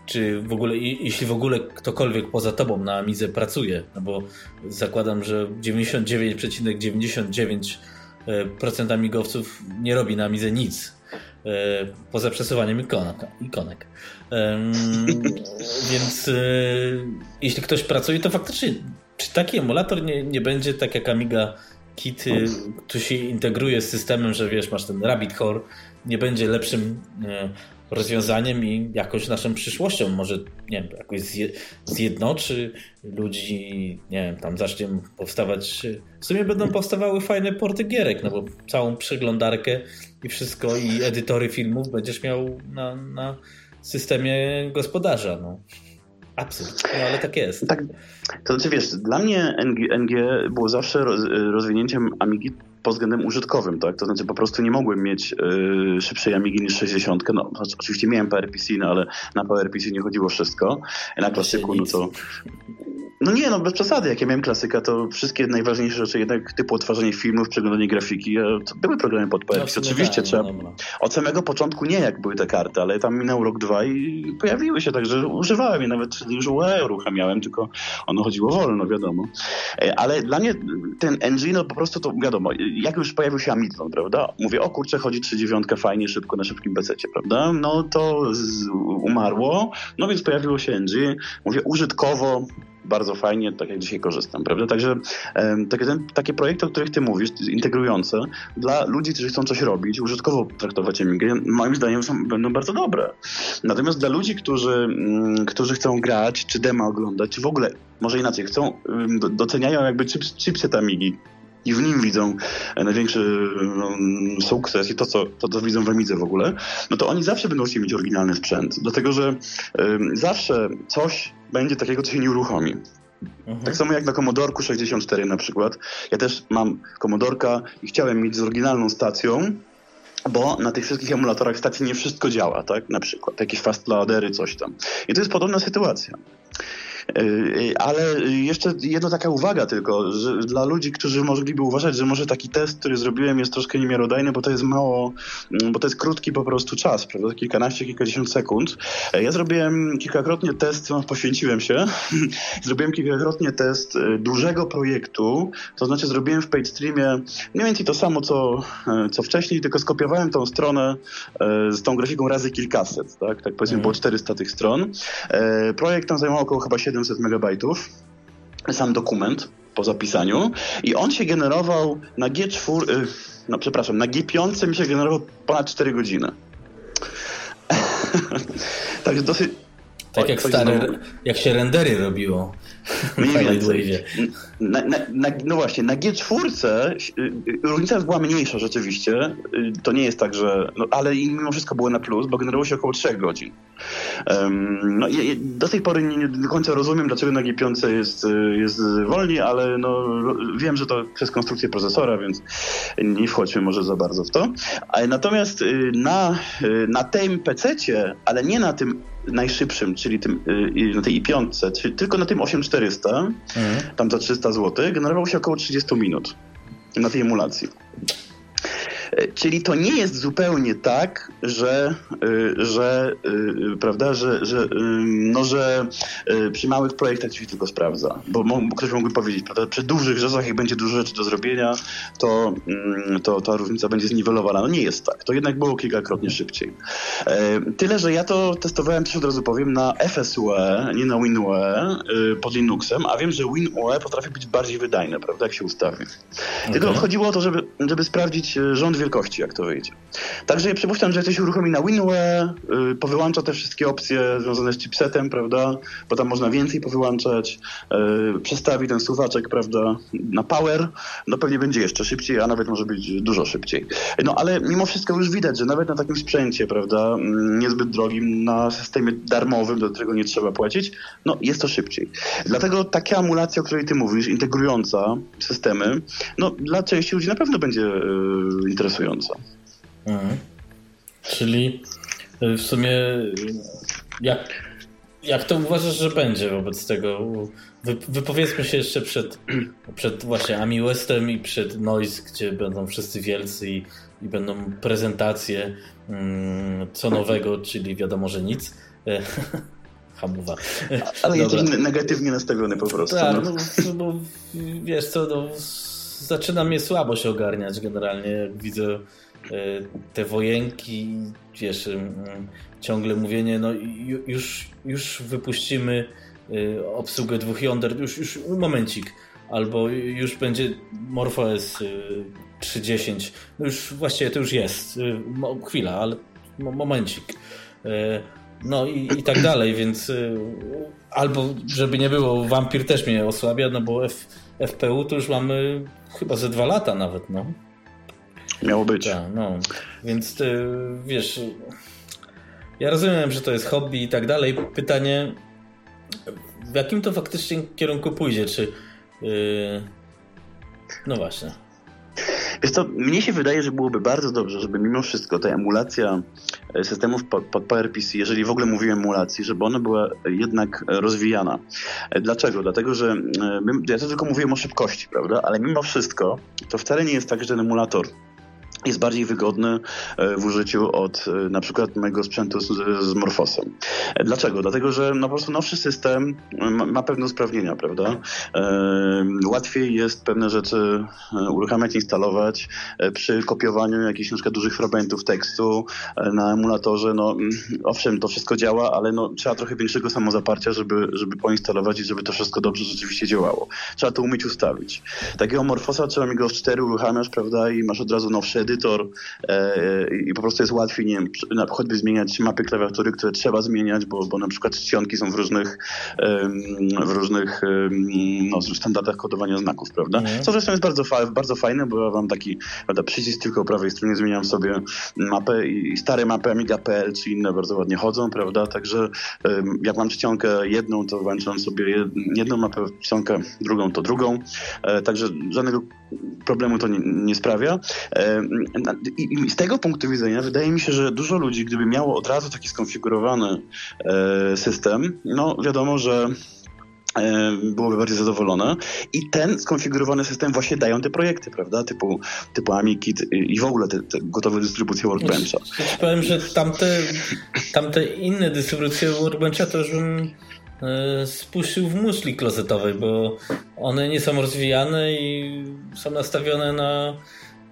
czy w ogóle, jeśli w ogóle ktokolwiek poza tobą na Amidze pracuje, no bo zakładam, że 99,99% amigowców nie robi na Amidze nic, e, poza przesuwaniem ikonek. ikonek. (laughs) więc e, jeśli ktoś pracuje, to faktycznie czy taki emulator nie, nie będzie tak jak Amiga Kit, który się integruje z systemem, że wiesz, masz ten rabbit core, nie będzie lepszym e, rozwiązaniem i jakąś naszą przyszłością. Może, nie wiem, jakoś zjednoczy ludzi, nie wiem, tam zacznie powstawać, w sumie będą powstawały fajne porty gierek, no bo całą przeglądarkę i wszystko i edytory filmów będziesz miał na, na systemie gospodarza, no. Absurd, no ale tak jest. Tak, to znaczy wiesz, dla mnie NG, NG było zawsze rozwinięciem Amigi pod względem użytkowym, tak? To znaczy po prostu nie mogłem mieć yy, szybszej Amigi niż 60. No, oczywiście miałem PowerPC, no ale na PowerPC nie chodziło wszystko. Na klasyku, no to no nie, no bez przesady. Jak ja miałem klasyka, to wszystkie najważniejsze rzeczy, jednak typu odtwarzanie filmów, przeglądanie grafiki, to były programy pod. No, Oczywiście trzeba. No, Od samego początku nie, jak były te karty, ale tam minął rok, dwa i pojawiły się, także używałem je, nawet już UE uruchamiałem, tylko ono chodziło wolno, wiadomo. E, ale dla mnie ten engine, no po prostu to wiadomo, jak już pojawił się Amidlon, prawda? Mówię, o kurczę, chodzi 39 fajnie, szybko na szybkim bececie, prawda? No to z, umarło, no więc pojawiło się NG. Mówię, użytkowo bardzo fajnie, tak jak dzisiaj korzystam, prawda? Także takie, takie projekty, o których ty mówisz, integrujące, dla ludzi, którzy chcą coś robić, użytkowo traktować Amigę, moim zdaniem są, będą bardzo dobre. Natomiast dla ludzi, którzy, mm, którzy chcą grać, czy demo oglądać, czy w ogóle, może inaczej, chcą, doceniają jakby chips, chipset Amigi, i w nim widzą e, największy no, sukces i to co, to, co widzą w Amidze w ogóle, no to oni zawsze będą chcieli mieć oryginalny sprzęt. Dlatego, że zawsze coś będzie takiego, co się nie uruchomi. Mhm. Tak samo jak na Commodore 64 na przykład. Ja też mam Commodorka i chciałem mieć z oryginalną stacją, bo na tych wszystkich emulatorach stacji nie wszystko działa, tak? Na przykład jakieś fast loadery, coś tam. I to jest podobna sytuacja. Yy, ale jeszcze jedna taka uwaga tylko, że dla ludzi, którzy mogliby uważać, że może taki test, który zrobiłem jest troszkę niemiarodajny, bo to jest mało, mm, bo to jest krótki po prostu czas, prawda? Kilkanaście, kilkadziesiąt sekund. Ja zrobiłem kilkakrotnie test, no, poświęciłem się, (laughs) zrobiłem kilkakrotnie test dużego projektu, to znaczy zrobiłem w PageStreamie mniej więcej to samo, co, co wcześniej, tylko skopiowałem tą stronę z tą grafiką razy kilkaset, tak? Tak powiedzmy było 400 tych stron. Projekt tam zajmował około chyba 7 700 megabajtów, sam dokument po zapisaniu. I on się generował na G4, y, no przepraszam, na G5 mi się generował ponad 4 godziny. (laughs) Także dosyć... Tak jak stare, jak się rendery robiło Mniej więcej. Na, na, na, no właśnie, na G4 różnica była mniejsza rzeczywiście. To nie jest tak, że... No, ale mimo wszystko było na plus, bo generowało się około 3 godzin. Um, no, ja, do tej pory nie, nie, do końca rozumiem, dlaczego na G5 jest, jest wolniej, ale no, wiem, że to przez konstrukcję procesora, więc nie wchodźmy może za bardzo w to. Natomiast y, na, y, na tym PC, ale nie na tym najszybszym, czyli tym, y, na tej i5, czyli tylko na tym 8400, mhm. tam za 300 zł, generował się około 30 minut na tej emulacji. E, czyli to nie jest zupełnie tak, że, e, że e, prawda, że, że, no, że przy małych projektach się tylko sprawdza. Bo ktoś mógłby powiedzieć, prawda, przy dużych rzeczach, jak będzie dużo rzeczy do zrobienia, to, mm, to ta różnica będzie zniwelowana. No nie jest tak. To jednak było kilkakrotnie szybciej. Tyle, że ja to testowałem też od razu powiem na FSUE, nie na WinUE pod Linuxem, a wiem, że WinUE potrafi być bardziej wydajne, prawda, jak się ustawi. Okay. Tylko chodziło o to, żeby, żeby sprawdzić rząd wielkości, jak to wyjdzie. Także przypuszczam, że coś uruchomi na WinUE, yy, powyłącza te wszystkie opcje związane z chipsetem, prawda, bo tam można więcej powyłączać, yy, przestawi ten suwaczek, prawda, na power, no pewnie będzie jeszcze szybciej, a nawet może być dużo szybciej. No ale mimo wszystko już widać, że nawet na takim sprzęcie, prawda, mm, niezbyt drogim, na systemie darmowym, do którego nie trzeba płacić, no jest to szybciej. Dlatego taka emulacja, o której ty mówisz, integrująca systemy, no dla części ludzi na pewno będzie yy, interesująca interesująca. Mhm. Czyli y, w sumie jak, jak to uważasz, że będzie wobec tego? Wy, wypowiedzmy się jeszcze przed, przed właśnie Ami Westem i przed Noise, gdzie będą wszyscy wielcy i, i będą prezentacje mm, co nowego, czyli wiadomo, że nic. (laughs) Hamuwa. Ale jesteś negatywnie nastawiony po prostu. Tak, no, no bo wiesz co, no, zaczyna mnie słabo się ogarniać generalnie, jak widzę e, te wojenki, wiesz, ciągle mówienie, no już, już wypuścimy e, obsługę dwóch jąder, już, już momencik, albo już będzie MorphOS 3.10, no już właściwie to już jest, chwila, ale momencik. E, no i, i tak dalej, więc albo żeby nie było, Vampir też mnie osłabia, no bo F, FPU to już mamy chyba ze dwa lata nawet, no. Miało być. Tak, no. Więc ty, wiesz, ja rozumiem, że to jest hobby i tak dalej. Pytanie, w jakim to faktycznie kierunku pójdzie? Czy. Yy... No właśnie. Wiesz co, mnie się wydaje, że byłoby bardzo dobrze, żeby mimo wszystko ta emulacja systemów pod, PowerPC, jeżeli w ogóle mówiłem emulacji, żeby ona była jednak rozwijana. E, dlaczego? Dlatego, że e, ja to tylko mówiłem o szybkości, prawda? Ale mimo wszystko to wcale nie jest tak, że emulator jest bardziej wygodny e, w użyciu od e, na przykład mojego sprzętu z, z Morfosem. E, dlaczego? Dlatego, że no po prostu nowszy system ma, ma pewne usprawnienia, prawda? E, łatwiej jest pewne rzeczy uruchamiać, instalować przy kopiowaniu jakichś na przykład dużych fragmentów tekstu na emulatorze. No, mm, owszem, to wszystko działa, ale no, trzeba trochę większego samozaparcia, żeby, żeby poinstalować i żeby to wszystko dobrze rzeczywiście działało. Trzeba to umieć ustawić. Takiego Morfosa trzeba mi go w 4 uruchamiasz, prawda? I masz od razu nowszy edytor e, i po prostu jest łatwiej, nie wiem, choćby zmieniać mapy klawiatury, które trzeba zmieniać, bo, bo na przykład czcionki są w różnych, w różnych no, standardach kodowania znaków, prawda? Mhm. Co zresztą jest bardzo, fa bardzo fajne, bo ja mam taki prawda, przycisk tylko po prawej stronie, zmieniam sobie mapę i stare mapy Amiga.pl czy inne bardzo ładnie chodzą, prawda? Także jak mam czcionkę jedną, to włączam sobie jedną mapę czcionkę, drugą to drugą. E, także żadnego problemu to nie, nie sprawia. I z tego punktu widzenia wydaje mi się, że dużo ludzi, gdyby miało od razu taki skonfigurowany e, system, no wiadomo, że e, byłoby bardziej zadowolone. I ten skonfigurowany system właśnie dają te projekty, prawda? Typu, typu AmiKit i w ogóle te, te gotowe dystrybucje Workbencha. Ja powiem, że tamte, tamte inne dystrybucje Workbencha to już bym e, spuścił w muszli klozetowej, bo one nie są rozwijane i są nastawione na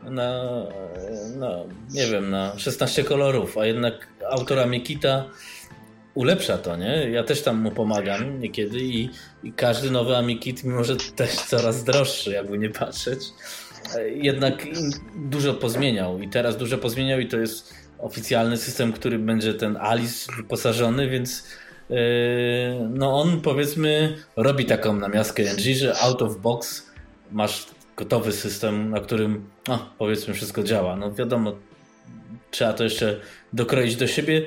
na, na, nie wiem, na 16 kolorów, a jednak autora Mikita ulepsza to, nie? Ja też tam mu pomagam niekiedy i, i każdy nowy Amikit, mimo że też coraz droższy, jakby nie patrzeć, jednak dużo pozmieniał i teraz dużo pozmieniał i to jest oficjalny system, który będzie ten Alice wyposażony, więc no on powiedzmy robi taką namiastkę NG, że out of box masz gotowy system, na którym no, powiedzmy wszystko działa. No wiadomo, trzeba to jeszcze dokroić do siebie.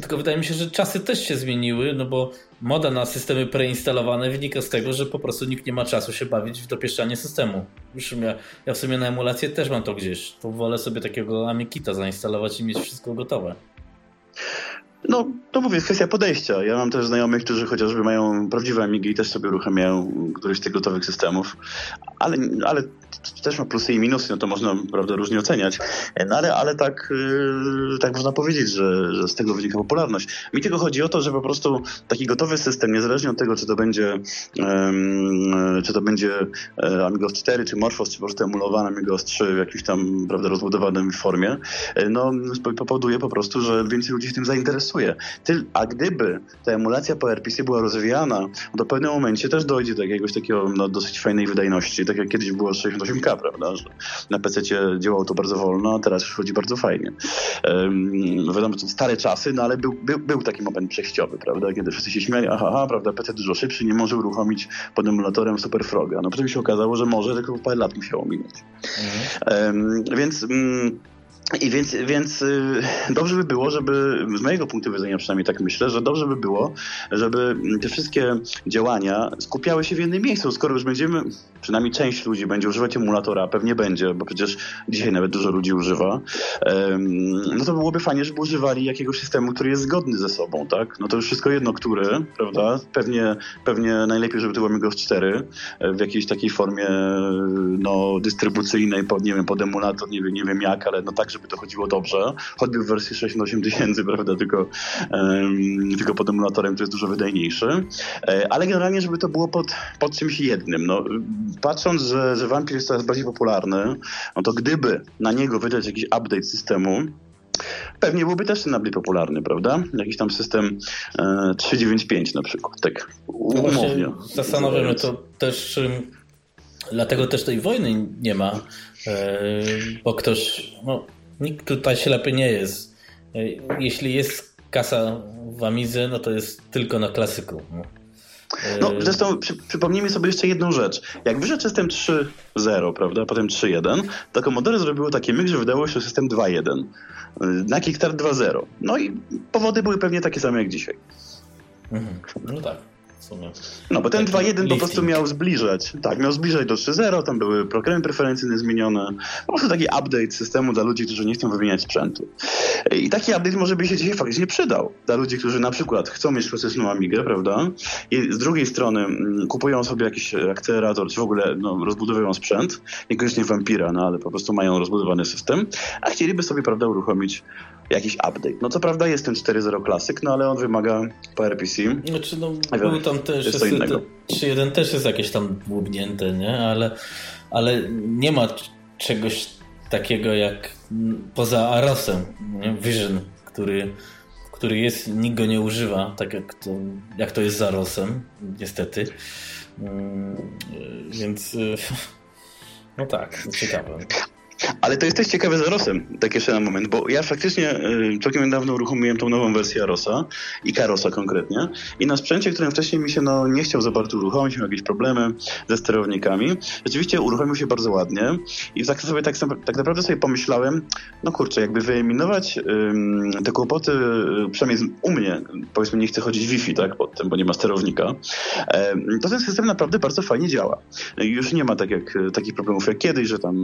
Tylko wydaje mi się, że czasy też się zmieniły, no bo moda na systemy preinstalowane wynika z tego, że po prostu nikt nie ma czasu się bawić w dopieszczanie systemu. Już ja, ja w sumie na emulację też mam to gdzieś. To wolę sobie takiego Amikita zainstalować i mieć wszystko gotowe. No, to mówię, kwestia podejścia. Ja mam też znajomych, którzy chociażby mają prawdziwe Amigi i też sobie uruchamiają któryś z tych gotowych systemów, ale, ale też ma plusy i minusy, no to można prawda, różnie oceniać, no ale, ale tak, yy, tak można powiedzieć, że, że z tego wynika popularność. Mi tylko chodzi o to, że po prostu taki gotowy system, niezależnie od tego, czy to będzie yy, czy to będzie yy, Amigos 4, czy Morphos, czy po prostu emulowany Amigos 3 w jakimś tam prawda, rozbudowanym formie, no powoduje po prostu, że więcej ludzi się tym zainteresuje. Ty, a gdyby ta emulacja po RPC była rozwijana, to w pewnym momencie też dojdzie do jakiegoś takiego no, dosyć fajnej wydajności, tak jak kiedyś było 68K, prawda? Że na PC działało to bardzo wolno, a teraz już chodzi bardzo fajnie. Um, wiadomo, to stare czasy, no ale był, był, był taki moment przejściowy, prawda? Kiedy wszyscy się śmiali, aha, aha prawda, PC dużo szybszy, nie może uruchomić pod emulatorem Super Froga. No potem się okazało, że może, tylko parę lat musiało minąć. Mhm. Um, więc... Um, i więc, więc y, dobrze by było, żeby, z mojego punktu widzenia przynajmniej tak myślę, że dobrze by było, żeby te wszystkie działania skupiały się w jednym miejscu. Skoro już będziemy, przynajmniej część ludzi będzie używać emulatora, a pewnie będzie, bo przecież dzisiaj nawet dużo ludzi używa, no to byłoby fajnie, żeby używali jakiegoś systemu, który jest zgodny ze sobą, tak? No to już wszystko jedno, który, prawda? Pewnie, pewnie najlepiej, żeby to był Amigos 4 e, w jakiejś takiej formie no, dystrybucyjnej, pod, nie wiem, pod emulator, nie wiem, nie wiem jak, ale no tak, żeby to chodziło dobrze, choćby w wersji 6 tysięcy, (laughs) prawda, tylko, um, tylko pod emulatorem, który jest dużo wydajniejszy, e, ale generalnie, żeby to było pod, pod czymś jednym. No, patrząc, że, że Vampir jest coraz bardziej popularny, no to gdyby na niego wydać jakiś update systemu, Pewnie byłby też ten bardziej popularny, prawda? Jakiś tam system e, 395 na przykład, tak umownie. No zastanawiamy to też, dlatego też tej wojny nie ma, e, bo ktoś, no, nikt tutaj ślepy nie jest. Jeśli jest kasa w Amidze, no to jest tylko na klasyku. No. Zresztą przy, przypomnijmy sobie jeszcze jedną rzecz. Jak wyszedł system 3.0, prawda, potem 3.1, to Commodore zrobiło takie myk, że wydało się system 2.1 e, na Kickstart 2.0. No i powody były pewnie takie same jak dzisiaj. Mhm. No tak sumie. No bo ten 2.1 po prostu miał zbliżać. Tak, miał zbliżać do 3.0, tam były programy preferencyjne zmienione. Po prostu taki update systemu dla ludzi, którzy nie chcą wymieniać sprzętu. I taki update może by się dzisiaj faktycznie przydał. Dla ludzi, którzy na przykład chcą mieć procesową Amigę, prawda? I z drugiej strony mm, kupują sobie jakiś akcelerator, czy w ogóle no, rozbudowują sprzęt, niekoniecznie Vampira, no ale po prostu mają rozbudowany system, a chcieliby sobie, prawda, uruchomić jakiś update. No co prawda jest ten 4.0 klasyk, no ale on wymaga po RPC. Znaczy no, był tam też jest, jest 3.1 też jest jakieś tam dłubnięte, nie? Ale, ale nie ma czegoś takiego jak poza Arosem, nie? Vision, który, który jest, nikt go nie używa, tak jak to, jak to jest z Arosem, niestety. Mm, więc (laughs) no tak, ciekawe. Ale to jest też ciekawe z Arosem, tak jeszcze na moment, bo ja faktycznie y, całkiem niedawno uruchomiłem tą nową wersję Arosa i Karosa konkretnie i na sprzęcie, którym wcześniej mi się no, nie chciał za bardzo uruchomić, miał jakieś problemy ze sterownikami, rzeczywiście uruchomił się bardzo ładnie i tak sobie tak, tak naprawdę sobie pomyślałem, no kurczę, jakby wyeliminować te kłopoty, y, przynajmniej u mnie, powiedzmy nie chcę chodzić Wi-Fi, tak, pod tym, bo nie ma sterownika, to ten system naprawdę bardzo fajnie działa. Już nie ma tak jak, takich problemów jak kiedyś, że tam,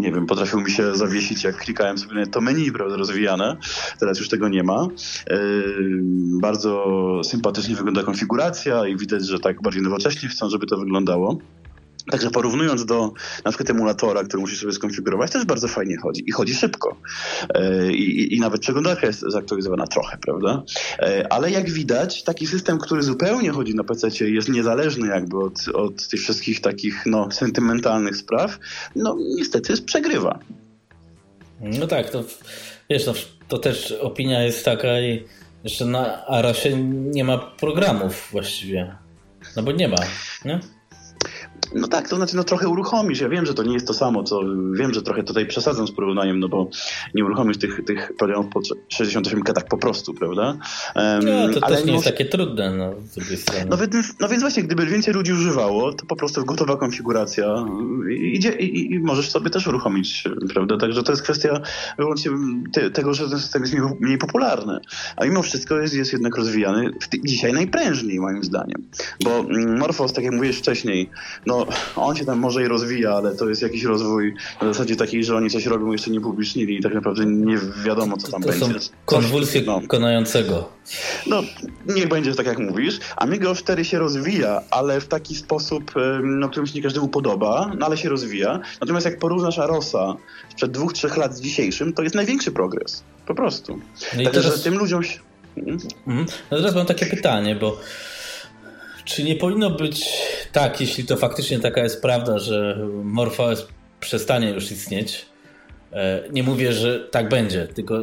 nie wiem, potrafił mi się zawiesić, jak klikałem sobie to menu prawda, rozwijane. Teraz już tego nie ma. Yy, bardzo sympatycznie wygląda konfiguracja i widać, że tak bardziej nowocześnie chcą, żeby to wyglądało. Także porównując do na przykład emulatora, który musisz sobie skonfigurować, też bardzo fajnie chodzi i chodzi szybko. E, I, i nawet przeglądarka jest zaktualizowana trochę, prawda? E, ale jak widać, taki system, który zupełnie chodzi na PC, jest niezależny jakby od, od tych wszystkich takich no, sentymentalnych spraw, no niestety przegrywa. No tak, to wiesz, no, to też opinia jest taka i że na Arasie nie ma programów właściwie. No bo nie ma, nie? No tak, to znaczy no trochę uruchomisz. Ja wiem, że to nie jest to samo, co wiem, że trochę tutaj przesadzam z porównaniem, no bo nie uruchomisz tych, tych programów po 68 tak po prostu, prawda? Um, no, to ale też nie jest takie trudne, no, z drugiej strony. No więc, no więc właśnie, gdyby więcej ludzi używało, to po prostu gotowa konfiguracja idzie i, i możesz sobie też uruchomić, prawda? Także to jest kwestia wyłącznie te, tego, że ten system jest mniej, mniej popularny. A mimo wszystko jest, jest jednak rozwijany dzisiaj najprężniej, moim zdaniem. Bo mm, Morphos, tak jak mówiłeś wcześniej, no on się tam może i rozwija, ale to jest jakiś rozwój na zasadzie takiej, że oni coś robią, jeszcze nie publicznili i tak naprawdę nie wiadomo, co tam to będzie. Są konwulsje no. konającego. No, niech będzie tak, jak mówisz. Amigo 4 się rozwija, ale w taki sposób, no, którym się nie każdemu podoba, no ale się rozwija. Natomiast jak porównasz Arosa sprzed dwóch, trzech lat z dzisiejszym, to jest największy progres. Po prostu. No Także teraz... tym ludziom się... Mhm. No teraz mam takie pytanie, bo czy nie powinno być tak, jeśli to faktycznie taka jest prawda, że MorphOS przestanie już istnieć? E, nie mówię, że tak będzie, tylko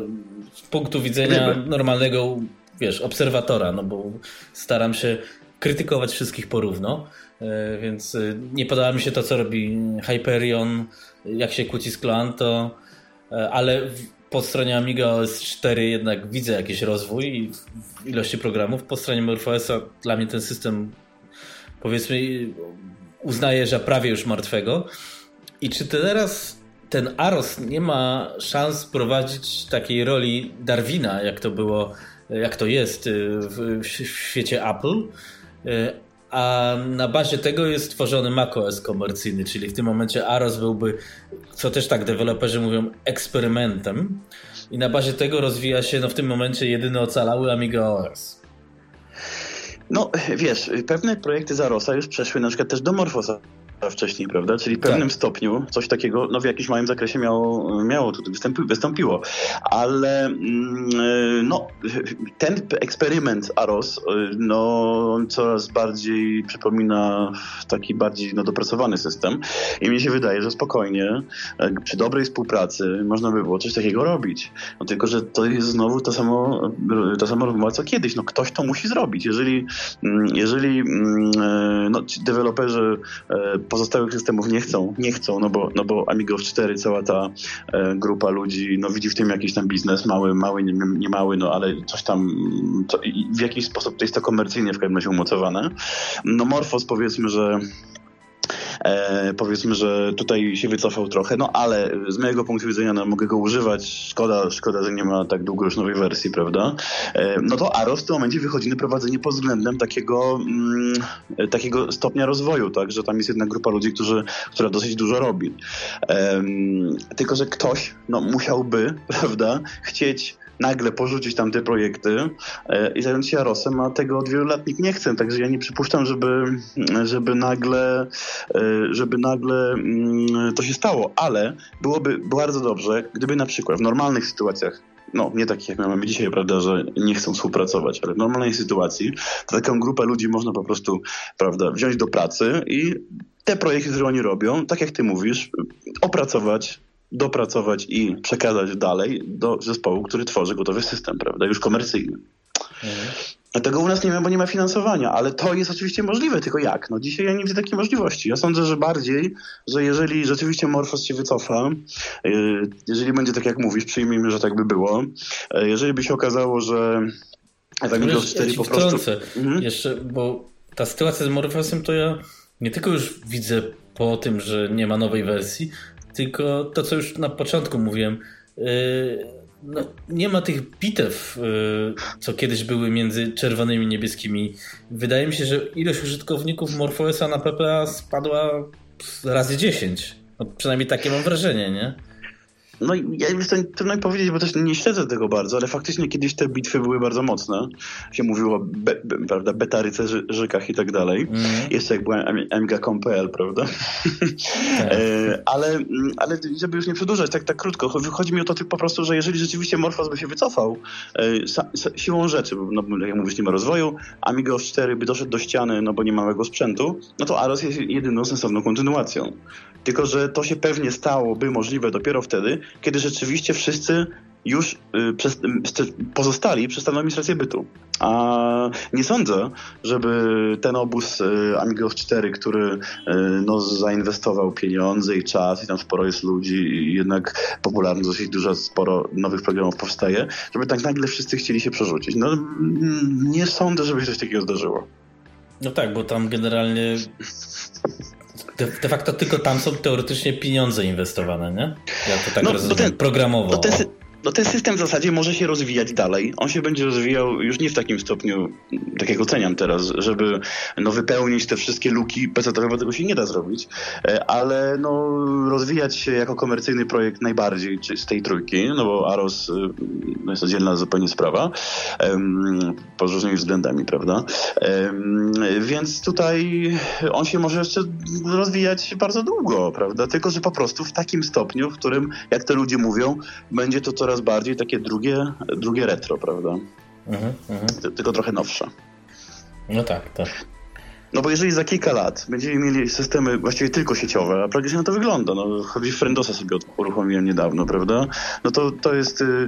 z punktu widzenia normalnego, wiesz, obserwatora, no bo staram się krytykować wszystkich porówno, e, więc e, nie podoba mi się to, co robi Hyperion, jak się kłóci z Clanto, ale po stronie Amiga OS 4 jednak widzę jakiś rozwój w ilości programów. Po stronie MorphOSa dla mnie ten system powiedzmy uznaje, że prawie już martwego. I czy teraz ten Aros nie ma szans prowadzić takiej roli Darwina, jak to było, jak to jest w, w świecie Apple? A na bazie tego jest tworzony macOS komercyjny, czyli w tym momencie Aros byłby, co też tak deweloperzy mówią, eksperymentem i na bazie tego rozwija się no w tym momencie jedyny ocalały Amiga OS. No wiesz, pewne projekty Zarosa już przeszły na przykład też do Morfosa wcześniej, prawda? Czyli w pewnym tak. stopniu coś takiego no, w jakimś małym zakresie miało, miało tutaj występu, wystąpiło. Ale mm, no, ten eksperyment AROS no, coraz bardziej przypomina taki bardziej no, dopracowany system i mi się wydaje, że spokojnie przy dobrej współpracy można by było coś takiego robić. No, tylko, że to jest znowu to samo, to samo rozmowa co kiedyś. No, ktoś to musi zrobić. Jeżeli, mm, jeżeli mm, no, ci deweloperzy e, pozostałych systemów nie chcą, nie chcą, no bo, no bo Amigo 4, cała ta e, grupa ludzi, no widzi w tym jakiś tam biznes, mały, mały, nie, nie mały, no ale coś tam, w jakiś sposób to jest to komercyjnie w każdym razie umocowane. No Morphos powiedzmy, że E, powiedzmy, że tutaj się wycofał trochę, no ale z mojego punktu widzenia no, mogę go używać. Szkoda, szkoda, że nie ma tak długo już nowej wersji, prawda? E, no to Aros w tym momencie wychodzi na prowadzenie pod względem takiego, mm, takiego stopnia rozwoju, tak? Że tam jest jedna grupa ludzi, którzy, która dosyć dużo robi. E, tylko, że ktoś no, musiałby, (laughs) prawda, chcieć nagle porzucić tam te projekty e, i zająć się Arosem, a tego od wielu lat nikt nie chce, także ja nie przypuszczam, żeby, żeby nagle e, żeby nagle mm, to się stało, ale byłoby bardzo dobrze, gdyby na przykład w normalnych sytuacjach no nie takich jak mamy dzisiaj, prawda, że nie chcą współpracować, ale w normalnej sytuacji to taką grupę ludzi można po prostu, prawda, wziąć do pracy i te projekty, które oni robią, tak jak ty mówisz, opracować, dopracować i przekazać dalej do zespołu, który tworzy gotowy system, prawda, już komercyjny. Mhm. Tego u nas nie ma, bo nie ma finansowania, ale to jest oczywiście możliwe, tylko jak? No dzisiaj ja nie widzę takiej możliwości. Ja sądzę, że bardziej, że jeżeli rzeczywiście Morphos się wycofa, y, jeżeli będzie tak jak mówisz, przyjmijmy, że tak by było, y, jeżeli by się okazało, że Windows 4 ja po prostu... Mhm. Jeszcze, bo ta sytuacja z Morphosem to ja nie tylko już widzę po tym, że nie ma nowej wersji, tylko to, co już na początku mówiłem, yy, no, nie ma tych bitew, yy, co kiedyś były między czerwonymi i niebieskimi. Wydaje mi się, że ilość użytkowników MorphOSa na PPA spadła razy 10. No, przynajmniej takie mam wrażenie, nie? No ja już to trudno powiedzieć, bo też nie śledzę tego bardzo, ale faktycznie kiedyś te bitwy były bardzo mocne. Się mówiło o be, be, prawda, beta rycerzykach i tak dalej. Mm. Jeszcze jak była MGCOM.pl, prawda? Tak. (laughs) E, ale, ale żeby już nie przedłużać, tak, tak krótko, chodzi mi o to po prostu, że jeżeli rzeczywiście Morphos by się wycofał e, siłą rzeczy, no, jak mówisz, nie ma rozwoju, Amiga 4 by doszedł do ściany, no bo nie ma małego sprzętu, no to Aros jest jedyną sensowną kontynuacją. Tylko, że to się pewnie stałoby możliwe dopiero wtedy, kiedy rzeczywiście wszyscy już y, pozostali przestaną mieć rację bytu. A nie sądzę, żeby ten obóz y, Amigos 4, który y, no, zainwestował pieniądze i czas i tam sporo jest ludzi i jednak popularność dosyć dużo, sporo nowych programów powstaje, żeby tak nagle wszyscy chcieli się przerzucić. No nie sądzę, żeby się coś takiego zdarzyło. No tak, bo tam generalnie de, de, facto tylko tam są teoretycznie pieniądze inwestowane, nie? Ja to tak no, rozumiem, ten, programowo. Ten, no ten system w zasadzie może się rozwijać dalej. On się będzie rozwijał już nie w takim stopniu, tak jak oceniam teraz, żeby no, wypełnić te wszystkie luki bezatowe, tego się nie da zrobić, e, ale no, rozwijać się jako komercyjny projekt najbardziej z tej trójki, no bo Aros e, no, jest oddzielna zupełnie sprawa, pod różnymi względami, prawda? Więc tutaj on się może jeszcze rozwijać bardzo długo, prawda? Tylko, że po prostu w takim stopniu, w którym, jak te ludzie mówią, będzie to coraz coraz bardziej takie drugie, drugie retro, prawda? Mhm, mhm. Tylko trochę nowsze. No tak, tak. No bo jeżeli za kilka lat będziemy mieli systemy właściwie tylko sieciowe, a praktycznie na to wygląda, no choćby Friendosa sobie uruchomiłem niedawno, prawda? No to, to jest, yy,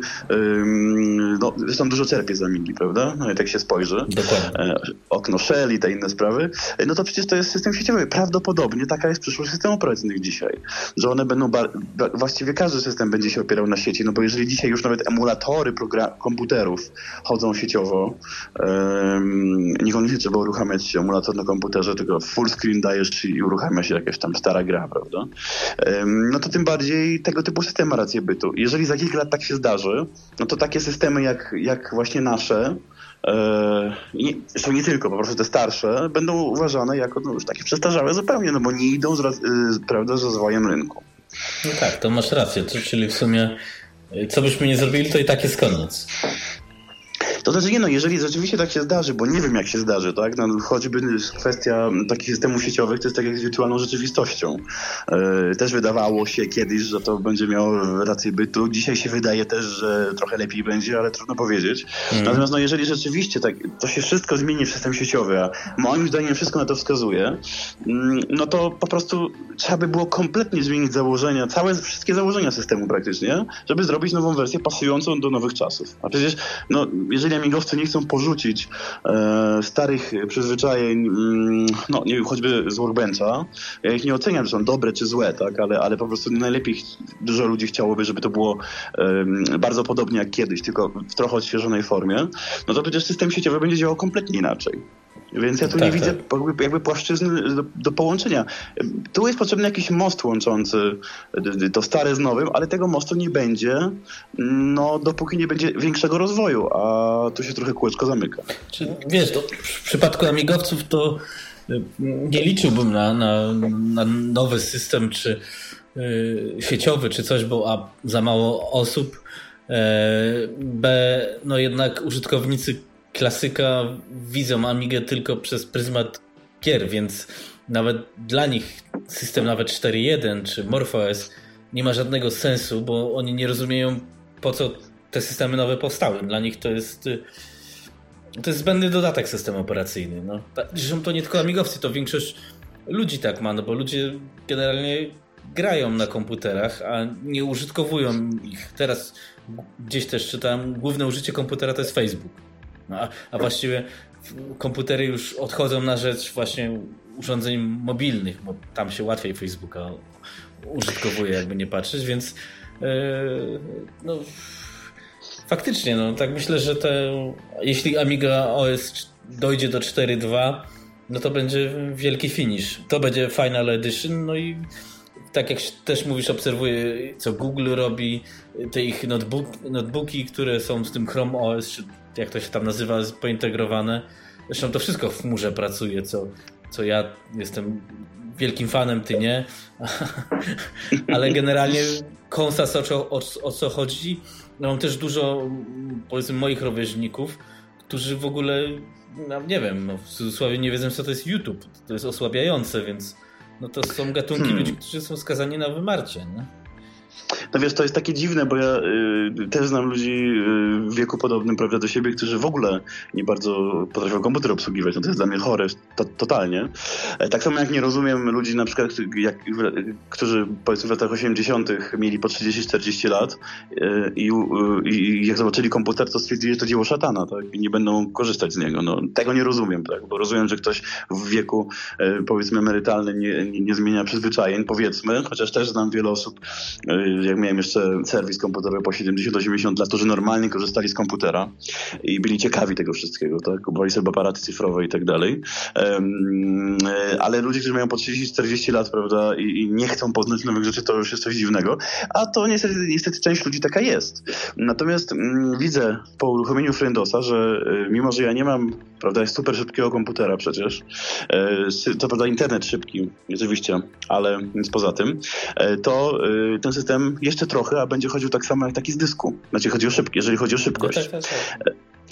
no zresztą dużo czerpie z Amigi, prawda? No i tak się spojrzy. Dokładnie. E, okno Shell i te inne sprawy. E, no to przecież to jest system sieciowy. Prawdopodobnie taka jest przyszłość systemów operacyjnych dzisiaj. Że one będą, właściwie każdy system będzie się opierał na sieci, no bo jeżeli dzisiaj już nawet emulatory komputerów chodzą sieciowo, yy, niekoniecznie trzeba uruchamiać emulator na komputerze, tylko full screen dajesz i uruchamia się jakaś tam stara gra, prawda? No to tym bardziej tego typu system ma rację bytu. Jeżeli za kilka lat tak się zdarzy, no to takie systemy jak, jak właśnie nasze, nie, zresztą nie tylko, po prostu te starsze, będą uważane jako no, już takie przestarzałe zupełnie, no bo nie idą z, y, prawda, z rozwojem rynku. No tak, to masz rację, czyli w sumie co byśmy nie zrobili, to i tak jest koniec. To znaczy nie no, jeżeli rzeczywiście tak się zdarzy, bo nie wiem jak się zdarzy, tak? No, choćby kwestia takich systemów sieciowych to jest tak jak z wirtualną rzeczywistością. Yy, też wydawało się kiedyś, że to będzie miało rację bytu. Dzisiaj się wydaje też, że trochę lepiej będzie, ale trudno powiedzieć. Mm. Natomiast no, jeżeli rzeczywiście tak, to się wszystko zmieni w system sieciowy, a moim zdaniem wszystko na to wskazuje, yy, no to po prostu trzeba by było kompletnie zmienić założenia, całe, wszystkie założenia systemu praktycznie, żeby zrobić nową wersję pasującą do nowych czasów. A przecież, no, jeżeli jeżeli amigowcy nie chcą porzucić e, starych przyzwyczajeń, mm, no nie wiem, choćby z workbencha, ja ich nie oceniam, że są dobre czy złe, tak, ale, ale po prostu najlepiej dużo ludzi chciałoby, żeby to było e, bardzo podobnie jak kiedyś, tylko w trochę odświeżonej formie, no to przecież system sieciowy będzie działał kompletnie inaczej. Więc ja tu tak, nie widzę jakby, jakby płaszczyzny do, do, połączenia. Tu jest potrzebny jakiś most łączący to stare z nowym, ale tego mostu nie będzie, no dopóki nie będzie większego rozwoju, a tu się trochę kółeczko zamyka. Czy, wiesz, to w przypadku amigowców to y, nie liczyłbym na, na, na nowy system, czy yy, sieciowy, czy coś, bo a za mało osób, e, B, no jednak użytkownicy klasyka widzą Amigę tylko przez pryzmat gier, więc nawet dla nich system nawet 4.1 czy MorphOS nie ma żadnego sensu, bo oni nie rozumieją po co te systemy nowe powstały. Dla nich to jest to jest zbędny dodatek system operacyjny. No. Zresztą to nie tylko amigowcy, to większość ludzi tak ma, no bo ludzie generalnie grają na komputerach, a nie użytkowują ich. Teraz gdzieś też czytałem, główne użycie komputera to jest Facebook. No, a, a właściwie komputery już odchodzą na rzecz właśnie urządzeń mobilnych, bo tam się łatwiej Facebooka użytkowuje, jakby nie patrzeć, więc yy, no, faktycznie, no tak myślę, że te, jeśli Amiga OS dojdzie do 4.2, no to będzie wielki finish. To będzie Final Edition, no i tak jak też mówisz, obserwuję, co Google robi, te ich notebook, notebooki, które są z tym Chrome OS, czy jak to się tam nazywa, pointegrowane. Zresztą to wszystko w chmurze pracuje, co, co ja jestem wielkim fanem, ty nie. (laughs) Ale generalnie konsas o, o, o co chodzi. Mam też dużo, powiedzmy, moich rówieśników, którzy w ogóle, no, nie wiem, no, w cudzysłowie nie wiedzą, co to jest YouTube. To jest osłabiające, więc no to są gatunki hmm. ludzi, którzy są skazani na wymarcie. Nie? No wiesz, to jest takie dziwne, bo ja y, też znam ludzi y, w wieku podobnym prawda, do siebie, którzy w ogóle nie bardzo potrafią komputer obsługiwać. No to jest dla mnie chore to, totalnie. E, tak samo jak nie rozumiem ludzi na przykład, jak, którzy powiedzmy w latach 80. mieli po 30-40 lat y, i, i, jak zobaczyli komputer, to stwierdzili, że to dzieło szatana tak? i nie będą korzystać z niego. No, tego nie rozumiem, tak? bo rozumiem, że ktoś w wieku e, powiedzmy emerytalnym nie, nie, nie zmienia przyzwyczajeń, powiedzmy, chociaż też znam wiele osób, e, jak miałem jeszcze serwis komputerowy po 70-80 lat, którzy normalnie korzystali z komputera i byli ciekawi tego wszystkiego, tak? Kupowali sobie aparaty cyfrowe i tak dalej. E, ale ludzie, którzy mają po 30-40 lat, prawda, i, i, nie chcą poznać nowych rzeczy, to już jest coś dziwnego. A to niestety, niestety część ludzi taka jest. Natomiast mm, widzę po uruchomieniu Friendosa, że y, mimo, że ja nie mam, prawda, super szybkiego komputera przecież, y, to prawda, internet szybki, oczywiście, ale nic poza tym, to ten system jeszcze trochę, a będzie chodził tak samo jak taki z dysku. Znaczy chodzi o szybki, jeżeli chodzi o szybkość.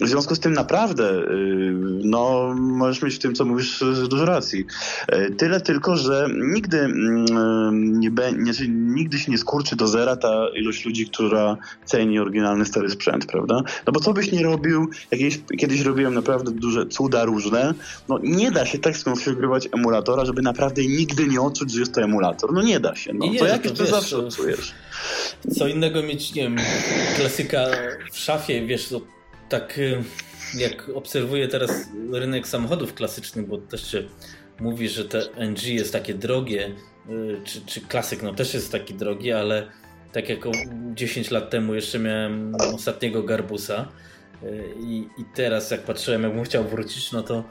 No. W związku z tym naprawdę, y, no, możesz mieć w tym, co mówisz, dużo racji. Y, tyle tylko, że nigdy mm, nie, nie, nigdy się nie skurczy do zera ta ilość ludzi, która ceni oryginalny stary sprzęt, prawda? No bo co byś nie robił, jakieś, kiedyś robiłem naprawdę duże cuda różne, no nie da się tak skonfigurować emulatora, żeby naprawdę nigdy nie odczuć, że jest to emulator. No nie da się. No, nie, to jakieś to zawsze odczujesz. Co innego mieć, nie wiem, klasyka w szafie, wiesz, to tak y, jak obserwuję teraz rynek samochodów klasycznych, bo też się mówi, że te NG jest takie drogie, y, czy, czy klasyk no też jest taki drogi, ale tak jak 10 lat temu jeszcze miałem ostatniego Garbusa y, i, i teraz jak patrzyłem, jakbym chciał wrócić, no to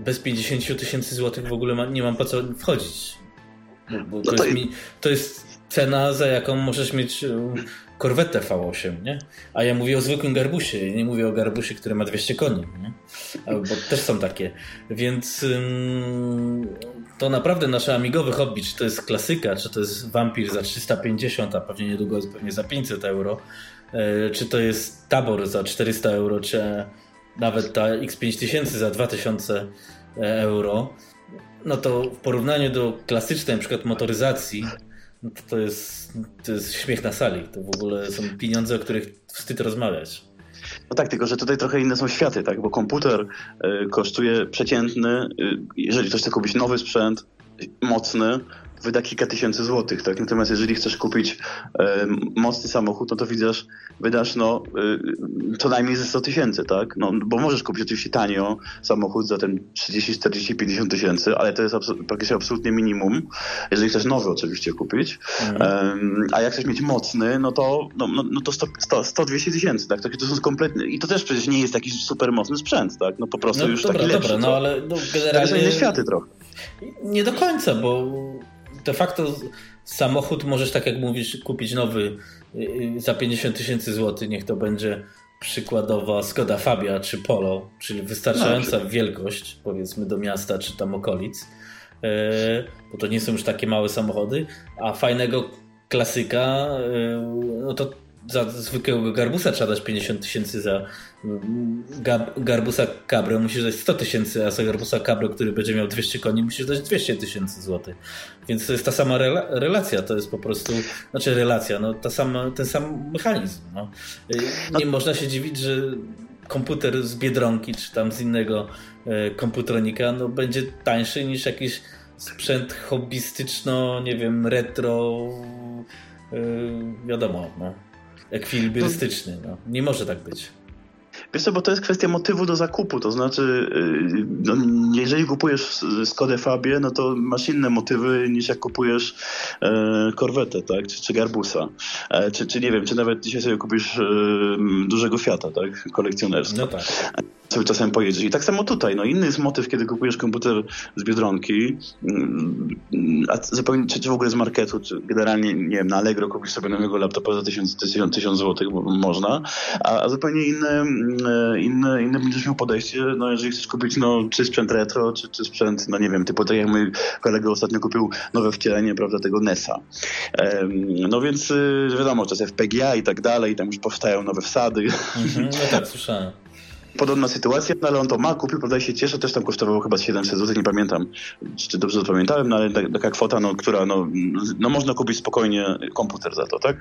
bez 50 tysięcy złotych w ogóle nie mam po co wchodzić. Bo, bo to, jest mi, to jest cena, za jaką możesz mieć korwetę V8, nie? A ja mówię o zwykłym garbusie, nie mówię o garbusie, który ma 200 koni, nie? Bo też są takie. Więc ym, to naprawdę nasze amigowe hobby, czy to jest klasyka, czy to jest Vampir za 350, a pewnie niedługo pewnie za 500 euro, yy, czy to jest Tabor za 400 euro, czy nawet ta X5000 za 2000 euro, no to w porównaniu do klasycznej przykład motoryzacji, to, jest, to jest śmiech na sali. To w ogóle są pieniądze, o których wstyd rozmawiać. No tak, tylko że tutaj trochę inne są światy, tak? Bo komputer y, kosztuje przeciętny, y, jeżeli ktoś chce kupić nowy sprzęt, mocny, wyda kilka tysięcy złotych, tak? Natomiast jeżeli chcesz kupić e, mocny samochód, no to widzisz, wydasz no e, co najmniej ze 100 tysięcy, tak? No, bo możesz kupić oczywiście tanio samochód za ten 30, 40, 50 tysięcy, ale to jest praktycznie absolutnie minimum, jeżeli chcesz nowy oczywiście kupić. Mhm. a jak chcesz mieć mocny, no to, no, no, no to 100, 100, 100 200 tysięcy, tak? To są kompletnie, i to też przecież nie jest jakiś super mocny sprzęt, tak? No po prostu no, już dobra, taki lepszy. Dobra, no ale no, generalnie... To są inne światy trochę. Nie do końca, bo de facto samochód możesz, tak jak mówisz, kupić nowy y, y, za 50 tysięcy złotych, niech to będzie przykładowo Skoda Fabia czy Polo, czyli wystarczająca no, wielkość, powiedzmy, do miasta czy tam okolic, y, bo to nie są już takie małe samochody, a fajnego klasyka, no to za zwykłego garbusa trzeba dać 50 tysięcy za garbusa cabrio musisz dać 100 tysięcy, a za garbusa cabrio, który będzie miał 200 koni musisz dać 200 tysięcy złotych. Więc to jest ta sama rela relacja, to jest po prostu, znaczy relacja, no ta sama, ten sam mechanizm. No. Nie można się dziwić, że komputer z Biedronki czy tam z innego e, komputronika no, będzie tańszy niż jakiś sprzęt hobbystyczno, nie wiem, retro, e, wiadomo, no ekwilibrystyczny. No. Nie może tak być. Wiesz co, bo to jest kwestia motywu do zakupu, to znaczy y, no, jeżeli kupujesz Skodę Fabię, no to masz inne motywy niż jak kupujesz e, korwetę, tak, czy, czy Garbusa, e, czy, czy nie wiem, czy nawet dzisiaj sobie kupisz e, dużego Fiata, tak, kolekcjonerstwa. No tak sobie czasem pojedziesz. I tak samo tutaj. No inny jest motyw, kiedy kupujesz komputer z Biedronki, mm, a zupełnie, czy, czy w ogóle z marketu, czy generalnie, nie wiem, na Allegro kupisz sobie nowego laptopa za 1000, 1000, 1000 zł, można, a, a zupełnie inne, mm, inne, inne będziesz miał podejście, no jeżeli chcesz kupić, no, czy sprzęt retro, czy, czy sprzęt, no nie wiem, typu tak jak mój kolega ostatnio kupił nowe wcielenie, prawda, tego NESa. No więc y, wiadomo, czas FPGA i tak dalej, tam już powstają nowe wsady. Mhm, no tak, słyszałem. Podobna sytuacja, no ale on to ma, kupił, prawda, i się cieszy, też tam kosztowało chyba 700 zł, nie pamiętam, czy dobrze zapamiętałem, no ale taka kwota, no, która, no, no można kupić spokojnie komputer za to, tak?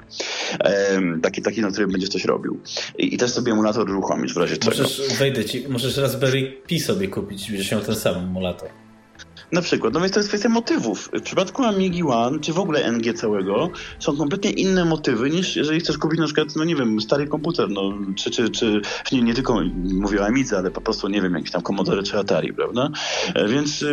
Ehm, taki, taki, na którym będziesz coś robił. I, I, też sobie emulator uruchomić w razie czego. Możesz, wejdę ci, możesz Raspberry Pi sobie kupić, będziesz miał ten sam emulator. Na przykład, no więc to jest kwestia motywów. W przypadku Amigi One, czy w ogóle NG całego, są kompletnie inne motywy niż jeżeli chcesz kupić na przykład, no nie wiem, stary komputer, no, czy, czy, czy nie, nie tylko mówię o Amidze, ale po prostu, nie wiem, jakiś tam Commodore czy Atari, prawda? E, więc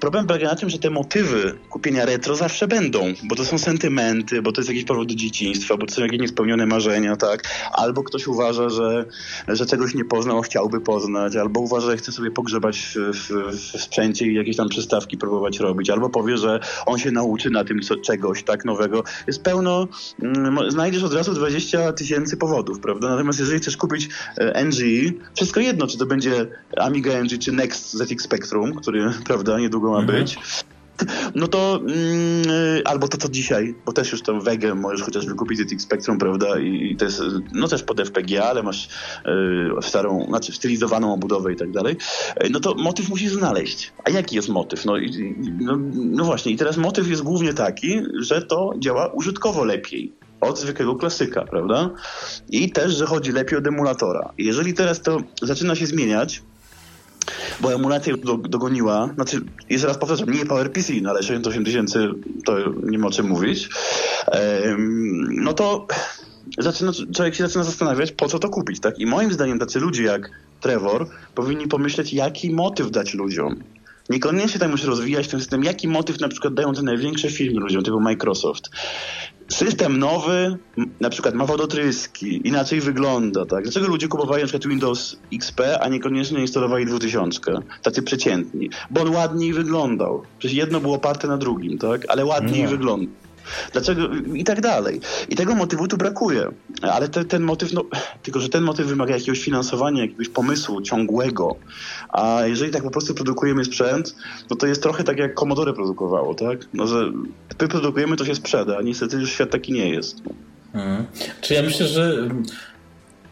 problem polega na tym, że te motywy kupienia retro zawsze będą, bo to są sentymenty, bo to jest jakiś powód dzieciństwa, bo to są jakieś niespełnione marzenia, tak? Albo ktoś uważa, że, że czegoś nie poznał, chciałby poznać, albo uważa, że chce sobie pogrzebać w, w, w sprzęcie i jakieś tam przystawki próbować robić, albo powie, że on się nauczy na tym co, czegoś tak nowego. Jest pełno, mm, znajdziesz od razu 20 tysięcy powodów, prawda? Natomiast jeżeli chcesz kupić e, NG, wszystko jedno, czy to będzie Amiga NG, czy Next ZX Spectrum, który, (laughs) prawda, niedługo ma mhm. No to mm, albo to co dzisiaj, bo też już tą wegę możesz chociażby kupić ZX Spectrum, prawda? I, I, to jest no też pod FPGA, ale masz y, starą, znaczy stylizowaną obudowę i tak dalej. E, no to motyw musisz znaleźć. A jaki jest motyw? No, i, no, no właśnie, i teraz motyw jest głównie taki, że to działa użytkowo lepiej od zwykłego klasyka, prawda? I też, że chodzi lepiej od emulatora. Jeżeli teraz to zaczyna się zmieniać, bo emulacja dogoniła, znaczy, jeszcze raz powtarzam, nie PowerPC, no ale 68 tysięcy to nie ma o czym mówić, no to zaczyna, człowiek się zaczyna zastanawiać, po co to kupić, tak? I moim zdaniem tacy ludzie jak Trevor powinni pomyśleć, jaki motyw dać ludziom. Niekoniecznie tam już rozwijać ten system, jaki motyw na przykład dają te największe firmy ludziom, typu Microsoft system nowy, na przykład ma wodotryski, inaczej wygląda, tak? Dlaczego ludzie kupowali na przykład Windows XP, a niekoniecznie instalowali 2000? Tacy przeciętni. Bo on ładniej wyglądał. Przecież jedno było oparte na drugim, tak? Ale ładniej no. wygląda. Dlaczego? I tak dalej. I tego motywu tu brakuje. Ale te, ten motyw, no, tylko że ten motyw wymaga jakiegoś finansowania, jakiegoś pomysłu ciągłego. A jeżeli tak po prostu produkujemy sprzęt, no to jest trochę tak jak Commodore produkowało, tak? No, że my produkujemy, to się sprzeda, niestety już świat taki nie jest. Hmm. Czy ja myślę, że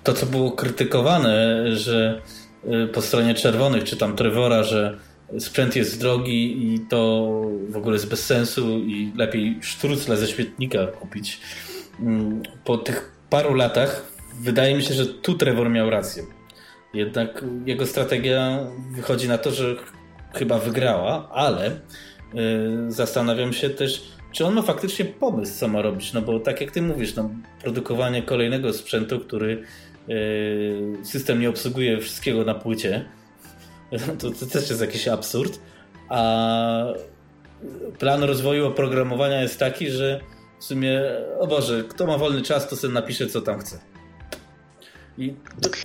to, co było krytykowane, że y, po stronie czerwonych, czy tam Trevora, że sprzęt jest drogi i to w ogóle jest bez sensu i lepiej sztrucle ze świetnika kupić. Mm, po tych paru latach wydaje mi się, że tu Trevor miał rację. Jednak jego strategia wychodzi na to, że chyba wygrała, ale yy, zastanawiam się też, czy on ma faktycznie pomysł, co ma robić. No bo tak jak ty mówisz, no, produkowanie kolejnego sprzętu, który yy, system nie obsługuje wszystkiego na płycie, (laughs) to, to też jest jakiś absurd. A plan rozwoju oprogramowania jest taki, że w sumie, o Boże, kto ma wolny czas, to sobie napisze, co tam chce. I,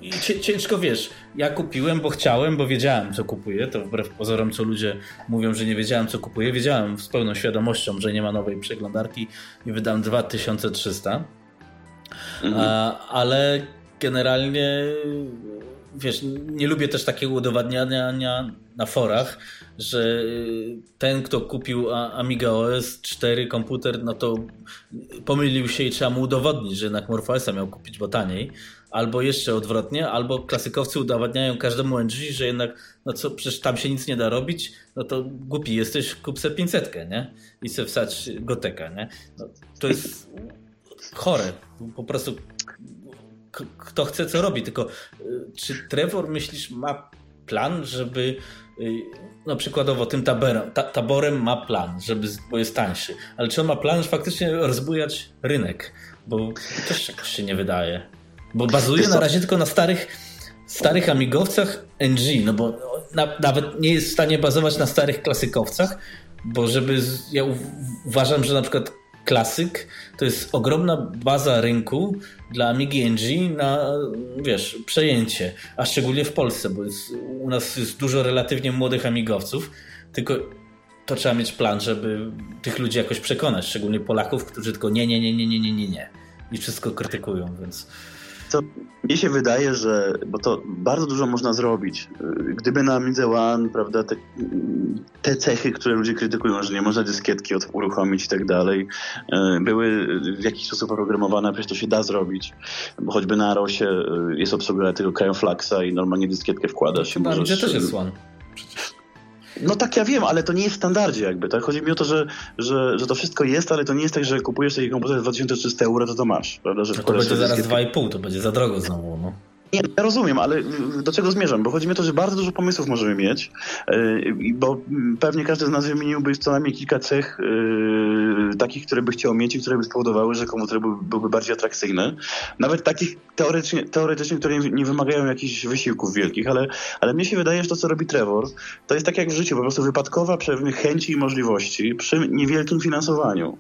i ciężko wiesz, ja kupiłem, bo chciałem, bo wiedziałem, co kupuję. To wbrew pozorom, co ludzie mówią, że nie wiedziałem, co kupuję. Wiedziałem z pełną świadomością, że nie ma nowej przeglądarki i wydam 2300. Mhm. A, ale generalnie wiesz, nie lubię też takiego udowadniania na forach, że ten, kto kupił Amiga OS 4 komputer, no to pomylił się i trzeba mu udowodnić, że jednak MorphOSa miał kupić, bo taniej. Albo jeszcze odwrotnie, albo klasykowcy udowadniają każdemu NG, że jednak, no co, przecież tam się nic nie da robić, no to głupi jesteś, kup se 500, nie? I se wsać goteka, nie? No, to jest chore. Po prostu kto chce, co robi. Tylko y, czy Trevor, myślisz, ma plan, żeby y, no przykładowo tym taberem, ta, taborem ma plan, żeby, bo jest tańszy, ale czy on ma plan, że faktycznie rozbujać rynek? Bo też jakoś się nie wydaje. Bo bazuje na razie tylko na starych starych amigowcach NG, no bo na, nawet nie jest w stanie bazować na starych klasykowcach, bo żeby, ja uważam, że na przykład klasyk. To jest ogromna baza rynku dla Amigi NG na, wiesz, przejęcie, a szczególnie w Polsce, bo jest, u nas jest dużo relatywnie młodych amigowców, tylko to trzeba mieć plan, żeby tych ludzi jakoś przekonać, szczególnie Polaków, którzy tylko nie, nie, nie, nie, nie, nie, nie, nie. I wszystko krytykują, więc Co, mnie się wydaje, że, bo to bardzo dużo można zrobić. Gdyby na Amidze One, prawda, te, te cechy, które ludzie krytykują, że nie można dyskietki od, uruchomić i tak dalej, e, były w jakiś sposób oprogramowane, przecież to się da zrobić. Bo choćby na Arosie jest obsługa tego Cryoflaxa i normalnie dyskietkę wkładasz. Na Amidze też jest One. No tak, ja wiem, ale to nie jest w standardzie jakby, tak? Chodzi mi o to, że, że, że to wszystko jest, ale to nie jest tak, że kupujesz taki komputer za 2300 euro, to to masz, prawda? Że no to będzie zaraz 2,5, to będzie za drogo znowu, no. Nie, ja rozumiem, ale do czego zmierzam? Bo chodzi mi o to, że bardzo dużo pomysłów możemy mieć, yy, bo pewnie każdy z nas wymieniłby co najmniej kilka cech yy, takich, które by chciał mieć i które by spowodowały, że komputer był, byłby bardziej atrakcyjny. Nawet takich teoretycznie, teoretycznie które nie, wymagają jakichś wysiłków wielkich, ale, ale mnie się wydaje, że to, co robi Trevor, to jest tak jak w życiu, po prostu wypadkowa pewnych chęci i możliwości przy niewielkim finansowaniu.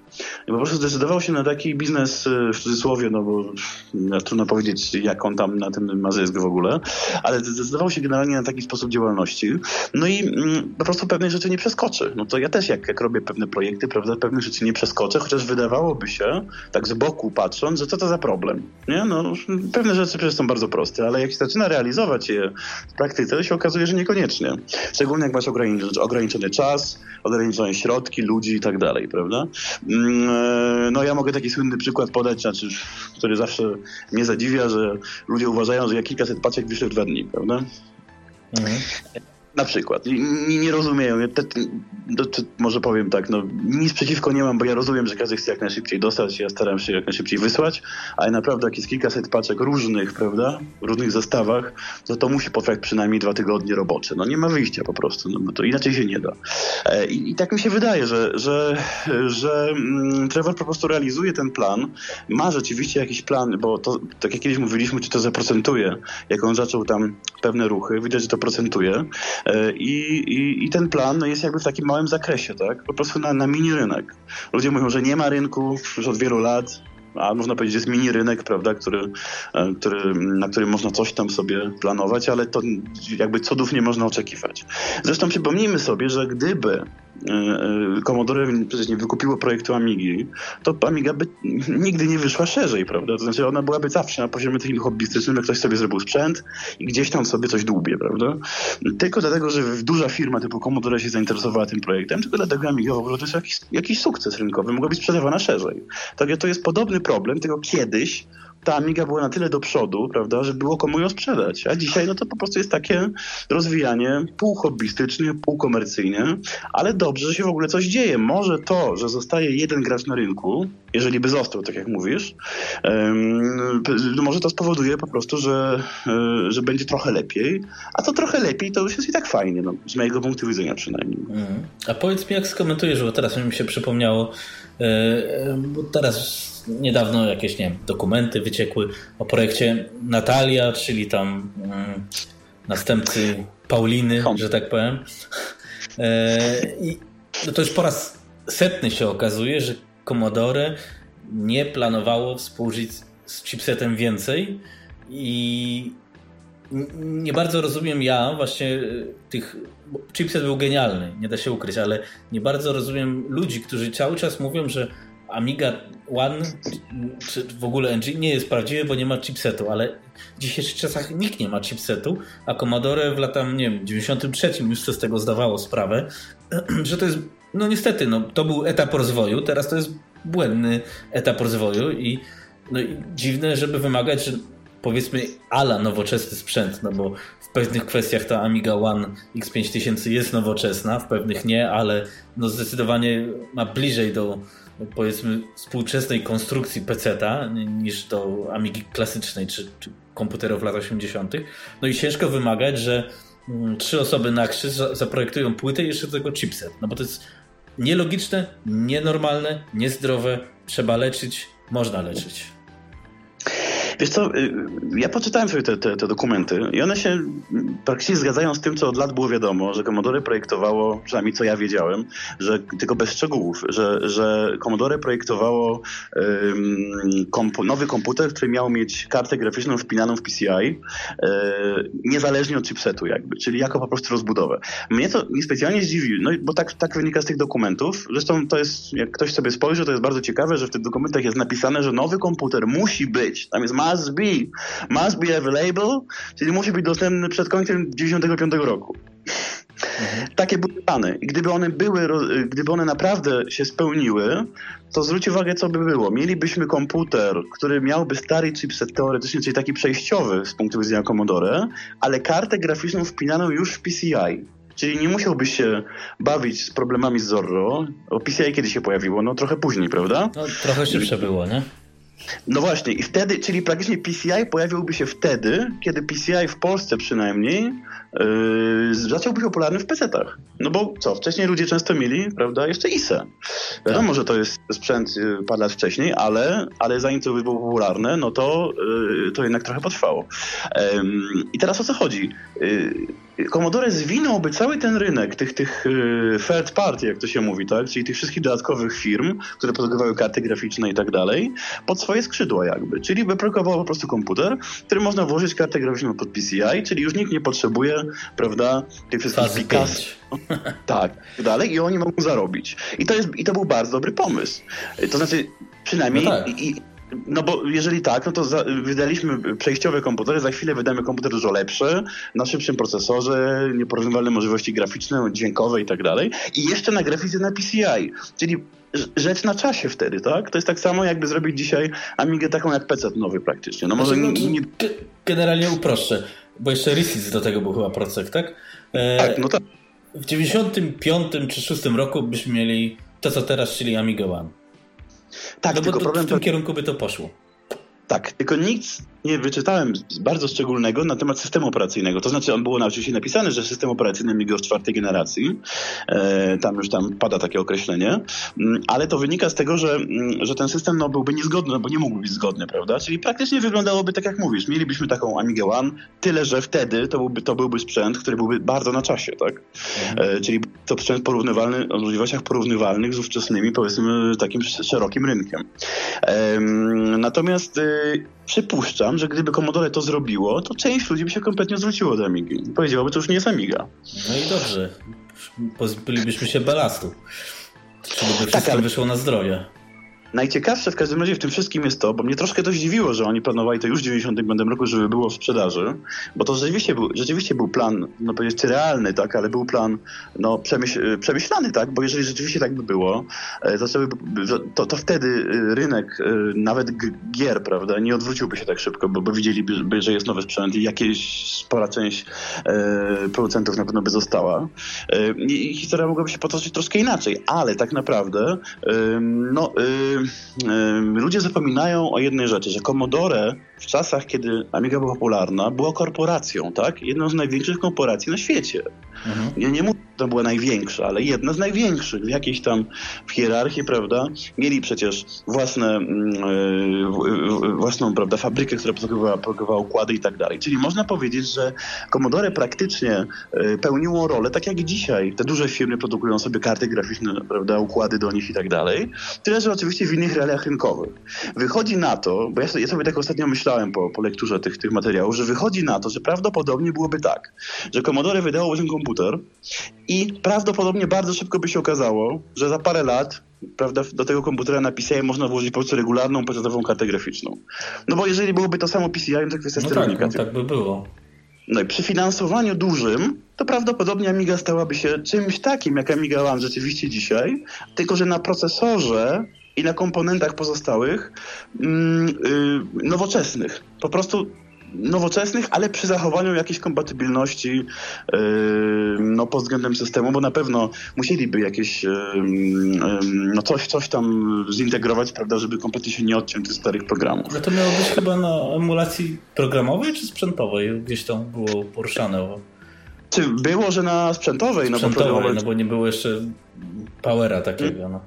I po prostu zdecydował się na taki biznes yy, w cudzysłowie, no bo no, trudno powiedzieć, jak on tam na tym zysk w ogóle, ale zdecydował się generalnie na taki sposób działalności. No i mm, po prostu pewnych rzeczy nie przeskoczy. No to ja też jak, jak robię pewne projekty, prawda, pewnych rzeczy nie przeskoczę, chociaż wydawałoby się, tak z boku patrząc, że co to za problem. Nie? No, pewne rzeczy przecież są bardzo proste, ale jak się zaczyna realizować je w praktyce, to się okazuje, że niekoniecznie. Szczególnie jak masz ograniczony, ograniczony czas, ograniczone środki, ludzi i tak dalej, prawda? Mm, e, no ja mogę taki słynny przykład podać, znaczy, który zawsze mnie zadziwia, że ludzie uważają, że kilkaset paczek wyślę w dwa dni, prawda? Mhm. Na przykład. Nie, nie rozumieją. Te, to, to może powiem tak, no nic przeciwko nie mam, bo ja rozumiem, że każdy chce jak najszybciej dostać, ja staram się jak najszybciej wysłać, ale naprawdę jak jest kilkaset paczek różnych, prawda, w różnych zestawach, to to musi potrwać przynajmniej dwa tygodnie robocze. No nie ma wyjścia po prostu, no bo to inaczej się nie da. E, I, i tak mi się wydaje, że, że, że mm, Trevor po prostu realizuje ten plan, ma rzeczywiście jakiś plan, bo to, tak jak kiedyś mówiliśmy, czy to zaprocentuje, jak on zaczął tam pewne ruchy, widać, że to procentuje e, i, i, i ten plan jest jakby w takim małym zakresie, tak? Po prostu na, na mini rynek. Ludzie mówią, że nie ma rynku już od wielu lat, a można powiedzieć, że jest mini rynek, prawda, który, e, który, na którym można coś tam sobie planować, ale to jakby cudów nie można oczekiwać. Zresztą przypomnijmy sobie, że gdyby E, e, Commodore przecież nie wykupiło projektu Amigi, to Amiga by (laughs) nigdy nie wyszła szerzej, prawda? To znaczy ona byłaby zawsze na poziomie takim hobbystycznym, jak ktoś sobie zrobił sprzęt i gdzieś tam sobie coś dłubie, prawda? Tylko dlatego, że duża firma typu Commodore się zainteresowała tym projektem, tylko dlatego Amiga w ogóle to jest jakiś, jakiś sukces rynkowy, mogła być sprzedawana szerzej. Tak, to jest podobny problem, tylko kiedyś ta Amiga była na tyle do przodu, prawda, że było komu ją sprzedać. A dzisiaj no to po prostu jest takie rozwijanie półhobbystycznie, półkomercyjnie, ale dobrze, że się w ogóle coś dzieje. Może to, że zostaje jeden gracz na rynku, jeżeli by został, tak jak mówisz, um, może to spowoduje po prostu, że, e, że będzie trochę lepiej, a to trochę lepiej to już jest i tak fajnie, no, z mojego punktu widzenia przynajmniej. Mm. A powiedz mi, jak skomentujesz, bo teraz mi się przypomniało, yy, bo teraz niedawno jakieś, nie wiem, dokumenty wyciekły o projekcie Natalia, czyli tam mm, następcy Pauliny, że tak powiem. E, I to już po raz setny się okazuje, że Commodore nie planowało współżyć z chipsetem więcej i nie bardzo rozumiem ja właśnie tych. Chipset był genialny, nie da się ukryć, ale nie bardzo rozumiem ludzi, którzy cały czas mówią, że Amiga One, czy w ogóle NG nie jest prawdziwy, bo nie ma chipsetu, ale w dzisiejszych czasach nikt nie ma chipsetu, a Commodore w latach, nie wiem, 93 już sobie z tego zdawało sprawę, (clears throat) że to jest, no niestety, no, to był etap rozwoju, teraz to jest błędny etap rozwoju i, no, i dziwne, żeby wymagać, że powiedzmy ala nowoczesny sprzęt, no bo w pewnych kwestiach ta Amiga One X5000 jest nowoczesna, w pewnych nie, ale no zdecydowanie ma bliżej do powiedzmy współczesnej konstrukcji PC-ta niż do Amigi klasycznej czy, czy komputerów lat 80. No i ciężko wymagać, że mm, trzy osoby na krzyż zaprojektują płytę i jeszcze tego chipset. No bo to jest nielogiczne, nienormalne, niezdrowe. Trzeba leczyć, można leczyć. Wiesz co, y, ja poczytałem sobie te, te, te, dokumenty i one się praktycznie zgadzają z tym, co od lat było wiadomo, że Commodore projektowało, przynajmniej co ja wiedziałem, że tylko bez szczegółów, że, że Commodore projektowało um, nowy komputer, który miał mieć kartę graficzną wpinaną w PCI, um, niezależnie od chipsetu jakby, czyli jako po prostu rozbudowę. Mnie to niespecjalnie zdziwi, no bo tak, tak wynika z tych dokumentów. Zresztą to jest, jak ktoś sobie spojrzy, to jest bardzo ciekawe, że w tych dokumentach jest napisane, że nowy komputer musi być, tam jest masa must be, must be available, czyli musi być dostępny przed końcem 95 roku. Takie były plany. I gdyby one były, gdyby one naprawdę się spełniły, to zwróć uwagę, co by było. Mielibyśmy komputer, który miałby stary chipset teoretycznie, czyli taki przejściowy z punktu widzenia Commodore, ale kartę graficzną wpinaną już w PCI. Czyli nie musiałbyś się bawić z problemami z Zorro. O PCI kiedy się pojawiło? No trochę później, prawda? No, trochę szybsze było, nie? No właśnie, i wtedy, czyli praktycznie PCI pojawiłby się wtedy, kiedy PCI w Polsce przynajmniej yy, zaczął być popularny w PC-tach. No bo co, wcześniej ludzie często mieli, prawda, jeszcze ISE. Wiadomo, tak. że to jest sprzęt yy, parę lat wcześniej, ale, ale zanim to było popularne, no to, yy, to jednak trochę potrwało. I teraz o co chodzi? Commodore zwinąłby cały ten rynek tych, tych yy, third party, jak to się mówi, tak? czyli tych wszystkich dodatkowych firm, które produkowały karty graficzne i tak dalej, pod swoje skrzydła jakby. Czyli by produkował po prostu komputer, w którym można włożyć kartę graficzną pod PCI, czyli już nikt nie potrzebuje, prawda, tych wszystkich Picasso. (laughs) tak, tak, dalej i oni mogą zarobić. I to, jest, I to był bardzo dobry pomysł. To znaczy, przynajmniej no tak. i, no bo jeżeli tak, no to za, wydaliśmy przejściowe komputery, za chwilę wydamy komputer dużo lepszy, na szybszym procesorze, nieporównywalne możliwości graficzne, dźwiękowe i tak dalej. I jeszcze na grafice na PCI, czyli rzecz na czasie wtedy, tak? To jest tak samo, jakby zrobić dzisiaj Amigę taką jak PC nowy praktycznie. No może znaczy, nie, nie... Generalnie uproszczę, bo jeszcze Risis do tego był chyba procek, tak? E... Tak, no tak. W 95 czy 6 roku byśmy mieli to, co teraz, czyli Amiga One. Tak, no tylko problem... w tym kierunku by to poszło. Tak, tylko nic nie wyczytałem bardzo szczególnego na temat systemu operacyjnego. To znaczy, on było na oczywiście napisane, że system operacyjny MIGOS czwartej generacji, e, tam już tam pada takie określenie, mm, ale to wynika z tego, że, mm, że ten system no, byłby niezgodny, no, bo nie mógłby być zgodny, prawda? Czyli praktycznie wyglądałoby tak, jak mówisz. Mielibyśmy taką Amiga One, tyle, że wtedy to byłby, to byłby sprzęt, który byłby bardzo na czasie, tak? E, czyli to sprzęt porównywalny, o możliwościach porównywalnych z ówczesnymi, powiedzmy, takim szerokim rynkiem. E, natomiast y, przypuszczam, że gdyby Commodore to zrobiło, to część ludzi by się kompletnie zwróciło do Amigi. Powiedziałoby, to już nie jest Amiga. No i dobrze. Pozbylibyśmy się balastu. Czyli by tak, wszystko tak, ale... wyszło na zdrowie. Najciekawsze w każdym razie w tym wszystkim jest to, bo mnie troszkę to zdziwiło, że oni planowali to już w 95 roku, żeby było w sprzedaży, bo to rzeczywiście był, rzeczywiście był plan, no powiedzieć realny, tak, ale był plan no, przemyśl, przemyślany, tak, bo jeżeli rzeczywiście tak by było, e, to, to wtedy e, rynek e, nawet gier, prawda, nie odwróciłby się tak szybko, bo, bo widzieliby, że jest nowy sprzęt i jakieś spora część e, producentów na pewno by została. E, I historia mogłaby się potoczyć troszkę inaczej, ale tak naprawdę no ludzie zapominają o jednej rzeczy, że Commodore w czasach, kiedy Amiga była popularna, była korporacją, tak? Jedną z największych korporacji na świecie. Mhm. Ja nie mówię, że to była największa, ale jedna z największych w jakiejś tam w hierarchii, prawda? Mieli przecież własne, yy, własną, prawda, fabrykę, która produkowała, produkowała układy i tak dalej. Czyli można powiedzieć, że Commodore praktycznie yy, pełniło rolę, tak jak dzisiaj. Te duże firmy produkują sobie karty graficzne, prawda, układy do nich i tak dalej. Tyle, że oczywiście w innych realiach rynkowych. Wychodzi na to, bo ja sobie, ja sobie tak ostatnio myślałem po, po lekturze tych, tych materiałów, że wychodzi na to, że prawdopodobnie byłoby tak, że Commodore wydało się komputer i prawdopodobnie bardzo szybko by się okazało, że za parę lat prawda, do tego komputera na PCI można włożyć po prostu regularną pc kartę graficzną. No bo jeżeli byłoby to samo PCI, to kwestia no steronika. Tak, no tak by było. No i przy finansowaniu dużym, to prawdopodobnie Amiga stałaby się czymś takim, jak Amiga One rzeczywiście dzisiaj, tylko że na procesorze i na komponentach pozostałych yy, nowoczesnych. Po prostu nowoczesnych, ale przy zachowaniu jakiejś kompatybilności yy, no, pod względem systemu, bo na pewno musieliby jakieś yy, no, coś, coś tam zintegrować, prawda, żeby kompletnie się nie odciąć od starych programów. Ale to miało być chyba na emulacji programowej czy sprzętowej? Gdzieś tam było poruszane. Czy było, że na sprzętowej? Sprzętowej, no bo, no bo nie było jeszcze powera takiego. No.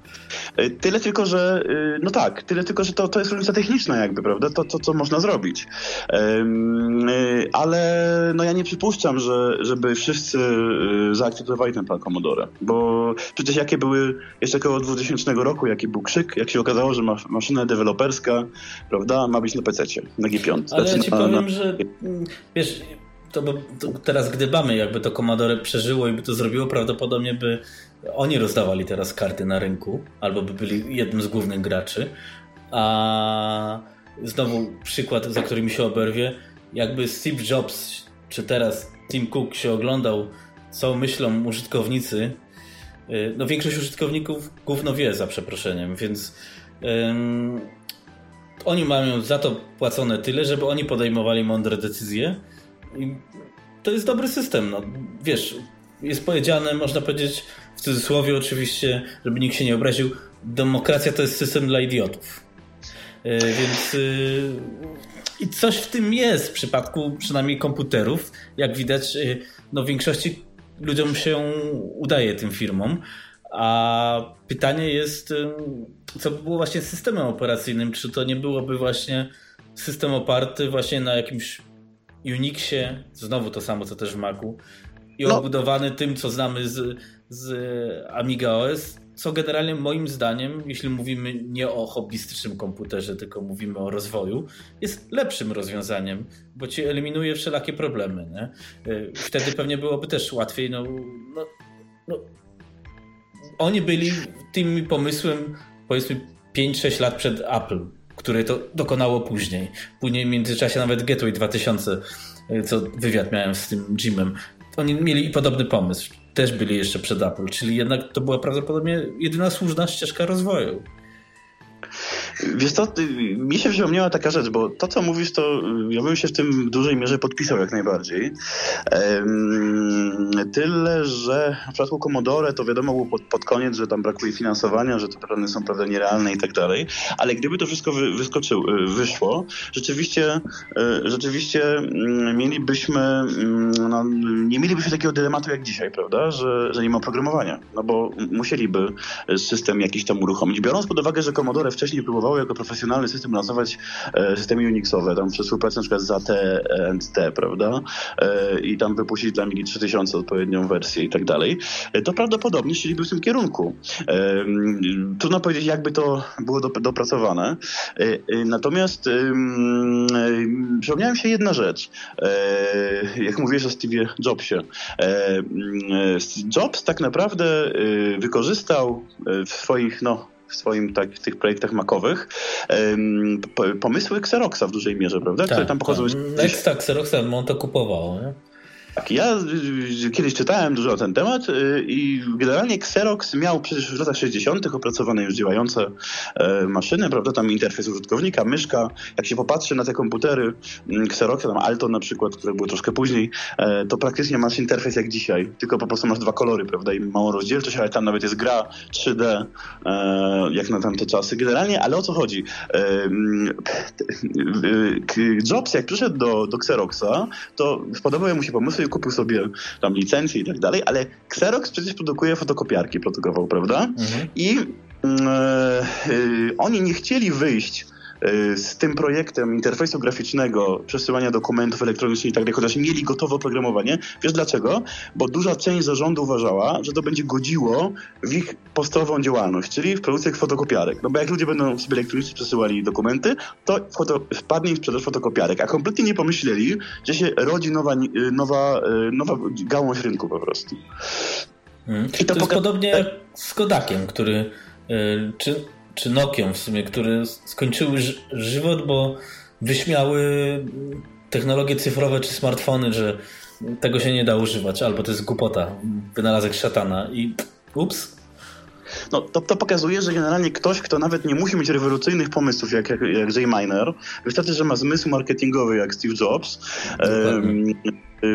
Y, tyle tylko, że y, no tak, tyle tylko, że to, to jest różnica techniczna jakby, prawda? To, to co można zrobić. Y, ale no ja nie przypuszczam, że, żeby wszyscy zaakceptowali ten plan Commodore, bo przecież jakie były jeszcze około 2000 roku, jaki był krzyk, jak się okazało, że ma, maszyna deweloperska, prawda, ma być na PC, na G5. Ale ja ci na, powiem, na... że wiesz, to, by, to teraz gdybamy, jakby to Commodore przeżyło i by to zrobiło, prawdopodobnie by oni rozdawali teraz karty na rynku, albo by byli jednym z głównych graczy, a znowu przykład, za którym się oberwie, jakby Steve Jobs, czy teraz Tim Cook się oglądał, co myślą użytkownicy, y, no większość użytkowników gówno wie, za przeproszeniem, więc um, oni mają za to płacone tyle, żeby oni podejmowali mądre decyzje i to jest dobry system, no wiesz, jest powiedziane, można powiedzieć w cudzysłowie oczywiście, żeby nikt się nie obraził, demokracja to jest system dla idiotów. E, więc y, i coś w tym jest w przypadku przynajmniej komputerów. Jak widać, y, no w większości ludziom się udaje tym firmom. A pytanie jest, co by było właśnie systemem operacyjnym? Czy to nie byłoby właśnie system oparty właśnie na jakimś Unixie, znowu to samo co też w Macu, i no. obudowany tym, co znamy z, z Amiga OS, co generalnie moim zdaniem, jeśli mówimy nie o hobbystycznym komputerze, tylko mówimy o rozwoju, jest lepszym rozwiązaniem, bo ci eliminuje wszelakie problemy. Nie? Y, wtedy pewnie byłoby też łatwiej. No, no, no. Oni byli tym pomysłem, powiedzmy, 5-6 lat przed Apple, które to dokonało później. Później w międzyczasie nawet Gateway 2000, y, co wywiad miałem z tym Jimem, oni mieli podobny pomysł też byli jeszcze przed Apple, czyli jednak to była prawdopodobnie jedyna słuszna ścieżka rozwoju. Wiesz co, mi się przypomniała taka rzecz, bo to, co mówisz, to ja bym się w tym w dużej mierze podpisał jak najbardziej. Tyle, że w przypadku Commodore to wiadomo było pod, pod koniec, że tam brakuje finansowania, że te plany są prawda nierealne i tak dalej, ale gdyby to wszystko wy, y, wyszło, rzeczywiście, y, rzeczywiście mm, mielibyśmy, mm, no, nie mielibyśmy takiego dylematu jak dzisiaj, prawda, że, że nie ma programowania, no bo musieliby system jakiś tam uruchomić. Biorąc pod uwagę, że Commodore wcześniej próbowało jako profesjonalny system lansować e, systemy Unixowe, tam przez współpracę na przykład z AT T, prawda? E, I tam wypuścić dla Migi 3000 odpowiednią wersję i tak dalej, e, to prawdopodobnie szliby w tym kierunku. Trudno powiedzieć, jakby to było dopracowane. Natomiast przypomniałem się jedna rzecz. Jak mówiłeś o Steve Jobsie. Jobs tak naprawdę wykorzystał w swoich no, w swoim tak, tych projektach makowych pomysły Xeroxa w dużej mierze, prawda? Tak, Które tam pochodzą... Tak. Next Xeroxa on to kupował, nie? Tak, ja y, kiedyś czytałem dużo o ten temat y, i generalnie Xerox miał przecież w latach 60. opracowane już działające e, maszyny, prawda, tam interfejs użytkownika, myszka. Jak się popatrzy na te komputery mm, Xeroxa, tam Alto na przykład, które były troszkę później, e, to praktycznie masz interfejs jak dzisiaj, tylko po prostu masz dwa kolory, prawda, i małą rozdzielczość, ale tam nawet jest gra 3D, e, jak na tamte czasy. Generalnie, ale o co chodzi? Mm, Jobs, jak przyszedł do, do Xeroxa, to podobały mu się pomysły kupił sobie tam licencję i tak dalej, ale Xerox przecież produkuje fotokopiarki, produkował, prawda? Mhm. I mm, e, oni nie chcieli wyjść z tym projektem interfejsu graficznego, przesyłania dokumentów elektronicznych i tak dalej, chociaż mieli gotowe oprogramowanie. Wiesz dlaczego? Bo duża część zarządu uważała, że to będzie godziło w ich podstawową działalność, czyli w produkcję fotokopiarek. No bo jak ludzie będą sobie elektronicznie przesyłali dokumenty, to foto, wpadnie im sprzedaż fotokopiarek, a kompletnie nie pomyśleli, że się rodzi nowa, nowa, nowa gałąź rynku po prostu. Hmm. I to, to jest podobnie jak z Kodakiem, który y, czy, czy Nokią w sumie, który skończyły żywot, bo wyśmiały technologie cyfrowe czy smartfony, że tego się nie da używać, albo to jest głupota, wynalazek szatana i ups, no, to, to pokazuje, że generalnie ktoś, kto nawet nie musi mieć rewolucyjnych pomysłów jak, jak, jak Jay Miner, wystarczy, że ma zmysł marketingowy jak Steve Jobs, um,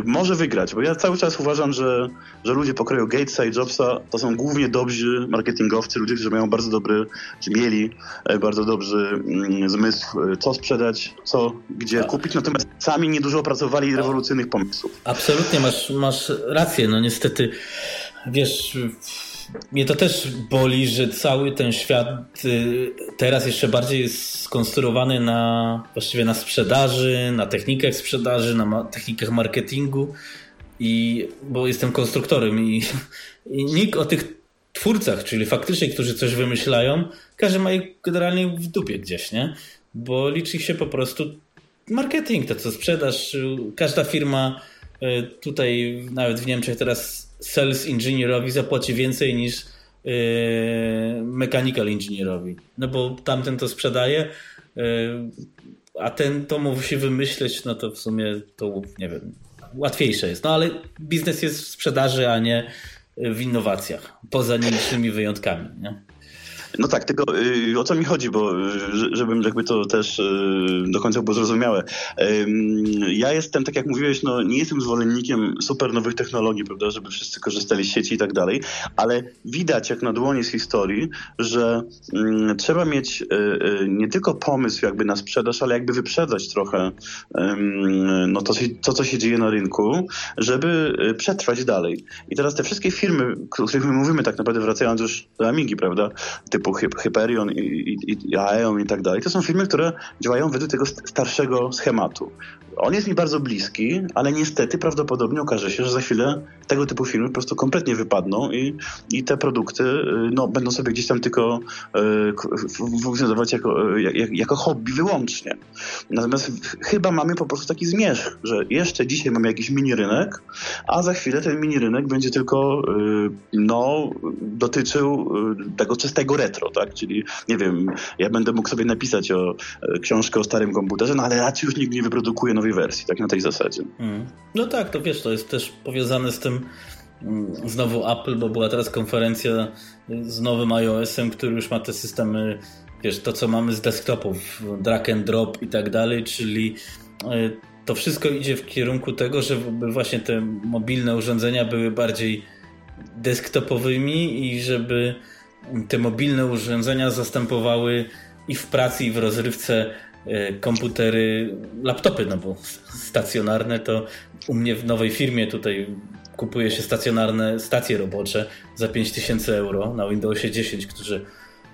może wygrać, bo ja cały czas uważam, że, że ludzie pokroju Gatesa i Jobsa to są głównie dobrzy marketingowcy, ludzie, którzy mają bardzo dobry, czy mieli e, bardzo dobry mm, zmysł, e, co sprzedać, co, gdzie tak. kupić, natomiast sami niedużo opracowali rewolucyjnych pomysłów. Absolutnie, masz, masz rację, no niestety, wiesz mnie to też boli, że cały ten świat y, teraz jeszcze bardziej jest skonstruowany na właściwie na sprzedaży, na technikach sprzedaży, na technikach marketingu. I bo jestem konstruktorem i, (laughs) i nikt o tych twórcach, czyli faktycznie, którzy coś wymyślają, każdy ma ich generalnie w dupie gdzieś, nie? Bo liczy się po prostu marketing, to co sprzedaż. Każda firma y, tutaj, nawet w Niemczech teraz sales inżynierowi zapłaci więcej niż yy, mechanical inżynierowi. No bo tamten to sprzedaje, a ten to musi wymyśleć, no to w sumie to nie wiem, łatwiejsze jest. No ale biznes jest w sprzedaży, a nie w innowacjach, poza nielicznymi wyjątkami. Nie? No tak, tylko y, o co mi chodzi, bo y, żebym jakby to też y, do końca było zrozumiałe. Ja jestem, tak jak mówiłeś, no nie jestem zwolennikiem super nowych technologii, prawda, żeby wszyscy korzystali z sieci i tak dalej, ale widać jak na dłoni z historii, że mm, trzeba mieć nie tylko pomysł jakby na sprzedaż, ale jakby wyprzedzać trochę no to, to co się dzieje na rynku, żeby przetrwać dalej. I teraz te wszystkie firmy, o których my mówimy tak naprawdę wracając już do Amigi, prawda, typu Hyperion i, i, i Aeon i tak dalej, to są firmy, które działają według tego starszego schematu. On jest mi bardzo bliski, ale niestety prawdopodobnie okaże się, że za chwilę tego typu firmy po prostu kompletnie wypadną i, i te produkty y, no, będą sobie gdzieś tam tylko y, funkcjonować jako, y, jak, jako hobby wyłącznie. Natomiast chyba mamy po prostu taki zmierzch, że jeszcze dzisiaj mamy jakiś mini rynek, a za chwilę ten mini rynek będzie tylko y, no, dotyczył y, tego czystego retro, tak? Czyli nie wiem, ja będę mógł sobie napisać o e, książkę o starym komputerze, no ale raczej już nikt nie wyprodukuje nowej wersji, tak na tej zasadzie. Mm. No tak, to wiesz, to jest też powiązane z tym mm, znowu Apple, bo była teraz konferencja z nowym iOS-em, który już ma te systemy, wiesz, to co mamy z desktopów, drag and drop i tak dalej, czyli e, to wszystko idzie w kierunku tego, żeby właśnie te mobilne urządzenia były bardziej desktopowymi i żeby te mobilne urządzenia zastępowały i w pracy, i w rozrywce e, komputery, laptopy, no bo stacjonarne to u mnie w nowej firmie tutaj kupuje się stacjonarne stacje robocze za 5000 euro na Windowsie 10, którzy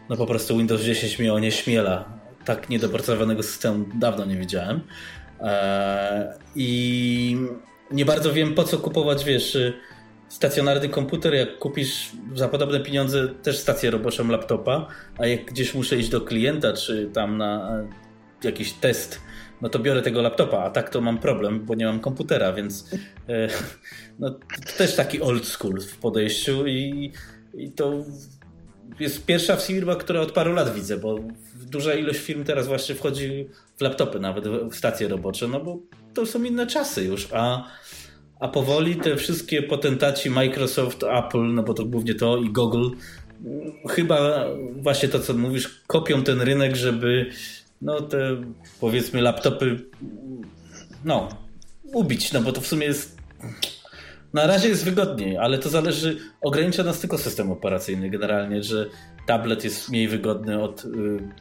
no po prostu Windows 10 mnie onieśmiela. Tak niedopracowanego systemu dawno nie widziałem. Eee, I nie bardzo wiem po co kupować, wiesz, stacjonarny komputer, jak kupisz za podobne pieniądze też stację roboczą laptopa, a jak gdzieś muszę iść do klienta, czy tam na jakiś test, no to biorę tego laptopa, a tak to mam problem, bo nie mam komputera, więc e, no, to też taki old school w podejściu i, i to jest pierwsza firma, która od paru lat widzę, bo duża ilość firm teraz właśnie wchodzi w laptopy, nawet w stacje robocze, no bo to są inne czasy już, a a powoli te wszystkie potentaci Microsoft, Apple, no bo to głównie to i Google, chyba właśnie to, co mówisz, kopią ten rynek, żeby no te powiedzmy laptopy no ubić, no bo to w sumie jest na razie jest wygodniej, ale to zależy, ogranicza nas tylko system operacyjny generalnie, że tablet jest mniej wygodny od y,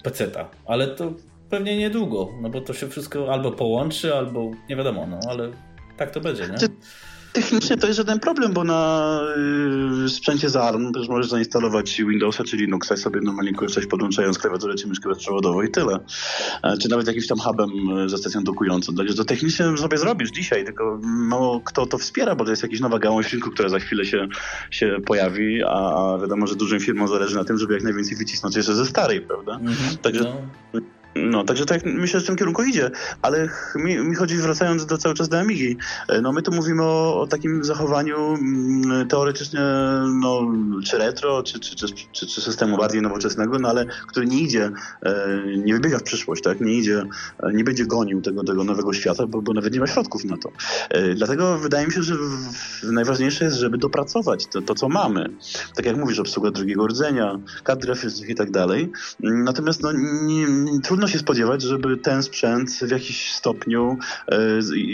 PC-ta, ale to pewnie niedługo, no bo to się wszystko albo połączy, albo nie wiadomo, no ale tak to będzie, nie? Technicznie to jest żaden problem, bo na y, sprzęcie z ARM też możesz zainstalować Windowsa czy Linuxa i sobie normalnie korzystać podłączając klawiaturę czy myszkę bezprzewodową i tyle. E, czy nawet jakimś tam hubem e, ze stacją dokującą. Także to technicznie sobie zrobisz dzisiaj, tylko mało kto to wspiera, bo to jest jakaś nowa gałąź rynku, która za chwilę się, się pojawi, a, a wiadomo, że dużym firmom zależy na tym, żeby jak najwięcej wycisnąć jeszcze ze starej, prawda? Mhm, Także... No no, także tak myślę, że w tym kierunku idzie, ale mi, mi chodzi, wracając do cały czas do Amigi, e, no my tu mówimy o, o takim zachowaniu mm, teoretycznie, no, czy retro, czy, czy, czy, czy, systemu bardziej nowoczesnego, no ale który nie idzie, e, nie wybiega w przyszłość, tak, nie idzie, e, nie będzie gonił tego, tego nowego świata, bo, bo nawet nie ma środków na to. Dlatego wydaje mi się, że najważniejsze jest, żeby dopracować to, to co mamy. Tak jak mówisz, obsługa drugiego rdzenia, kadr graficznych i tak dalej. Natomiast no, nie, trudno trudno się spodziewać, żeby ten sprzęt w jakiś stopniu e,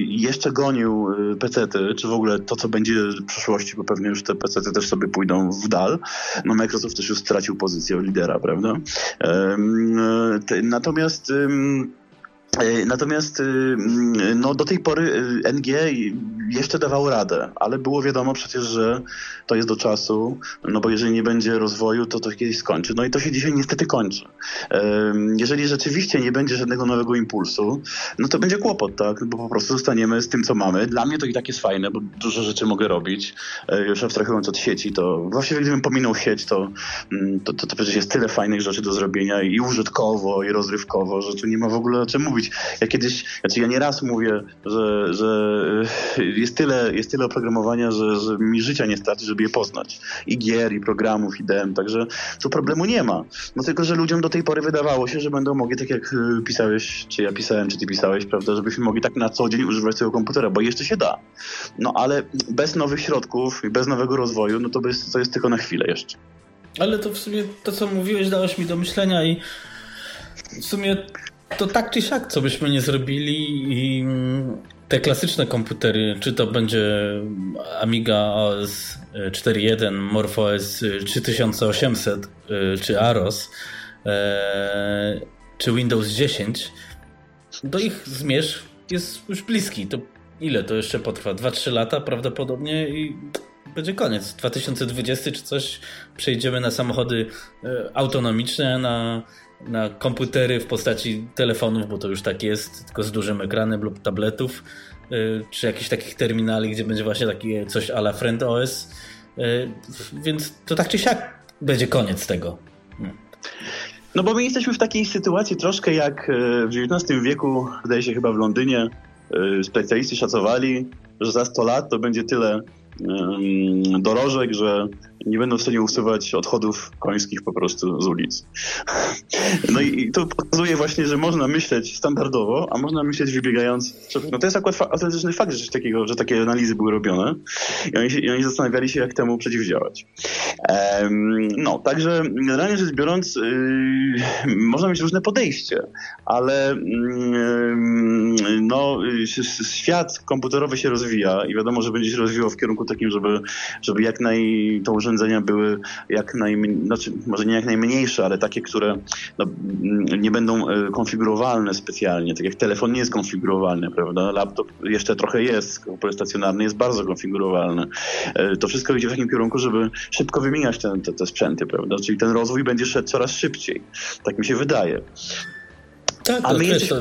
jeszcze gonił e, pecety, czy w ogóle to, co będzie w przyszłości, bo pewnie już te pecety też sobie pójdą w dal. No Microsoft też już stracił pozycję lidera, prawda? E, natomiast natomiast y, mm, no, do tej pory y, NG jeszcze dawał radę, ale było wiadomo przecież, że to jest do czasu, no bo jeżeli nie będzie rozwoju, to to kiedyś skończy. No i to się dzisiaj niestety kończy. Jeżeli rzeczywiście nie będzie żadnego nowego impulsu, no to będzie kłopot, tak? Bo po prostu zostaniemy z tym, co mamy. Dla mnie to i tak jest fajne, bo dużo rzeczy mogę robić. E, już abstrahując od sieci, to właściwie gdybym pominął sieć, to, mm, to, to, to przecież jest tyle fajnych rzeczy do zrobienia i użytkowo, i rozrywkowo, że tu nie ma w ogóle o czym mówić. Ja kiedyś, znaczy ja nieraz mówię, że, że jest tyle, jest tyle oprogramowania, że, że mi życia nie starczy, żeby je poznać. I gier, i programów, i dem, także tu problemu nie ma. No tylko, że ludziom do tej pory wydawało się, że będą mogli, tak jak y, pisałeś, czy ja pisałem, czy ty pisałeś, prawda, żebyśmy mogli tak na co dzień używać tego komputera, bo jeszcze się da. No ale bez nowych środków i bez nowego rozwoju, no to jest, to jest tylko na chwilę jeszcze. Ale to w sumie to, co mówiłeś, dałeś mi do myślenia i w sumie to tak czy siak, co byśmy nie zrobili i te klasyczne komputery, czy to będzie Amiga OS 4.1, MorphOS 3800, czy AROS, e, czy Windows 10, do ich zmierzch jest już bliski. To ile to jeszcze potrwa? 2-3 lata prawdopodobnie i będzie koniec. 2020 czy coś przejdziemy na samochody e, autonomiczne, na, na komputery w postaci telefonów, bo to już tak jest, tylko z dużym ekranem lub tabletów, e, czy jakichś takich terminali, gdzie będzie właśnie takie coś ala Friend OS. E, więc to tak czy siak będzie koniec tego. No bo my jesteśmy w takiej sytuacji troszkę jak w XIX wieku, wydaje się chyba w Londynie, specjaliści szacowali, że za 100 lat to będzie tyle dorożek, że nie będą w stanie usuwać odchodów końskich po prostu z ulic. (laughs) No i to pokazuje właśnie, że można myśleć standardowo, a można myśleć wybiegając. No to jest akurat autentyczny fakt, że, takiego, że takie analizy były robione i oni, się, i oni zastanawiali się, jak temu przeciwdziałać. no, także generalnie rzecz biorąc, yy, można mieć różne podejście, ale yy, no, świat komputerowy się rozwija i wiadomo, że będzie się rozwijał w kierunku takim, żeby, żeby jak naj to były jak najmniej, znaczy może nie jak najmniejsze, ale takie, które no, nie będą e, konfigurowalne specjalnie, tak jak telefon nie jest konfigurowalny, prawda? Laptop jeszcze trochę jest, komputer stacjonarny jest bardzo konfigurowalny. E, to wszystko idzie w takim kierunku, żeby szybko wymieniać te, te, te sprzęty, prawda? Czyli ten rozwój będzie szedł coraz szybciej. Tak mi się wydaje. Tak, A my jest...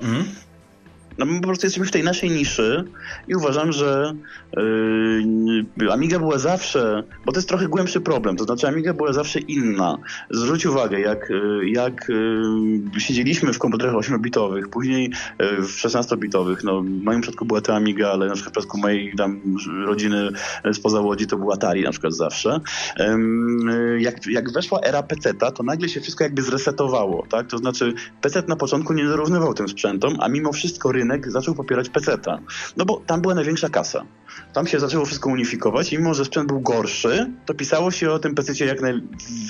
Mhm. No my po prostu jesteśmy w tej naszej niszy i uważam, że yy, Amiga była zawsze, bo to jest trochę głębszy problem, to znaczy Amiga była zawsze inna. Zwróć uwagę, jak, y, jak yy, siedzieliśmy w komputerach 8-bitowych, później yy, w 16-bitowych, no w moim przypadku była to Amiga, ale na przykład w przypadku mojej tam rodziny spoza Łodzi to był Atari na przykład zawsze. Yy, jak, jak weszła era PC-ta, to nagle się wszystko jakby zresetowało, tak? To znaczy PC na początku nie zarównywał tym sprzętom, a mimo wszystko rynek rynek zaczął popierać PC-ta. No bo tam była największa kasa. Tam się zaczęło wszystko unifikować i mimo, że sprzęt był gorszy, to pisało się o tym PC jak naj...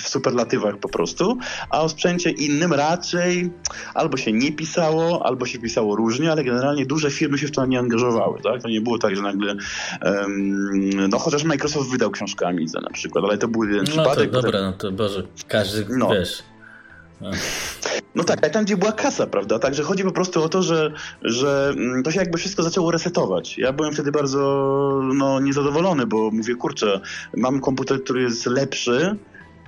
w superlatywach po prostu, a o sprzęcie innym raczej albo się nie pisało, albo się pisało różnie, ale generalnie duże firmy się w to nie angażowały. Tak? To nie było tak, że nagle um, no chociaż Microsoft wydał książkę Amidze na przykład, ale to był jeden no przypadek. To, dobra, no to Boże, każdy, no. wiesz... No. Tak, ale tam gdzie była kasa, prawda? Także chodzi po prostu o to, że, że mm, to się jakby wszystko zaczęło resetować. Ja byłem wtedy bardzo no, niezadowolony, bo mówię, kurczę, mam komputer, który jest lepszy,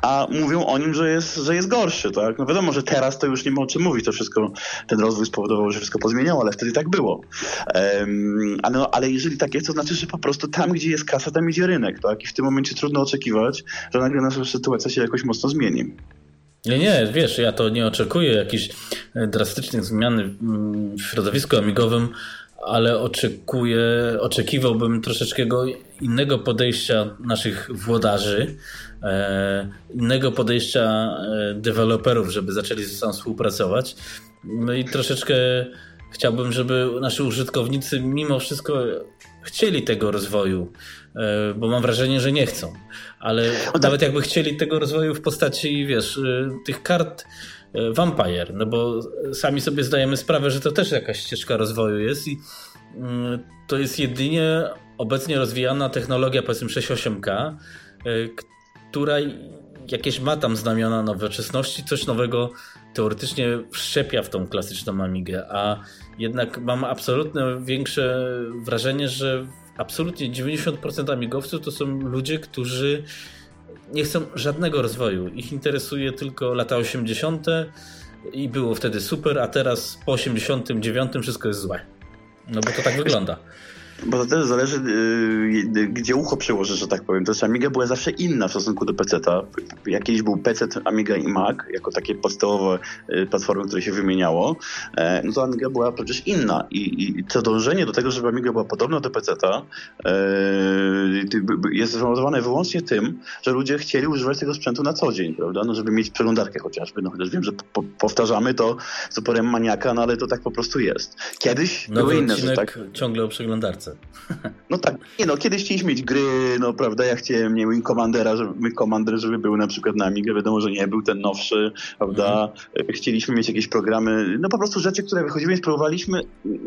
a mówią o nim, że jest, że jest gorszy, tak? No wiadomo, że teraz to już nie ma o czym mówić, to wszystko, ten rozwój spowodował, że wszystko pozmieniało, ale wtedy tak było. Um, ale, no, ale jeżeli tak jest, to znaczy, że po prostu tam, gdzie jest kasa, tam idzie rynek, tak? I w tym momencie trudno oczekiwać, że nagle nasza sytuacja się jakoś mocno zmieni. Nie, nie, wiesz, ja to nie oczekuję jakichś e, drastycznych zmian w środowisku amigowym, ale oczekuję, oczekiwałbym troszeczkę innego podejścia naszych włodarzy, e, innego podejścia e, deweloperów, żeby zaczęli ze sobą współpracować. No i troszeczkę chciałbym, żeby nasi użytkownicy mimo wszystko chcieli tego rozwoju, bo mam wrażenie, że nie chcą ale tak. nawet jakby chcieli tego rozwoju w postaci, wiesz, y, tych kart y, Vampire, no bo sami sobie zdajemy sprawę, że to też jakaś ścieżka rozwoju jest i y, to jest jedynie obecnie rozwijana technologia, powiedzmy 6.8K, która jakieś ma tam znamiona nowoczesności, coś nowego teoretycznie wszczepia w tą klasyczną Amigę, a jednak mam absolutne większe wrażenie, że absolutnie 90% amigowców to są ludzie, którzy nie chcą żadnego rozwoju. Ich interesuje tylko lata 80. i było wtedy super, a teraz po 89 wszystko jest złe. No bo to tak wygląda. Bo to też zależy, yy, gdzie ucho przyłożysz, że tak powiem. To jest Amiga była zawsze inna w stosunku do PC-ta. Jak kiedyś był PC, Amiga i Mac, jako takie podstawowe yy, platformy, które się wymieniało, yy, no to Amiga była przecież inna. I, I, to dążenie do tego, żeby Amiga była podobna do PC-ta, yy, jest spowodowane wyłącznie tym, że ludzie chcieli używać tego sprzętu na co dzień, prawda? No, żeby mieć przeglądarkę chociażby. No, chociaż wiem, że po, powtarzamy to z uporem maniaka, no ale to tak po prostu jest. Kiedyś Nowy były inne, że tak... ciągle o przeglądarce. No tak, nie no, kiedyś chcieliśmy mieć gry, no prawda, ja chciałem, nie wiem, Commandera, żeby, Commander, żeby był na przykład na Amigę, wiadomo, że nie był ten nowszy, prawda, mhm. chcieliśmy mieć jakieś programy, no po prostu rzeczy, które wychodziły i spróbowaliśmy,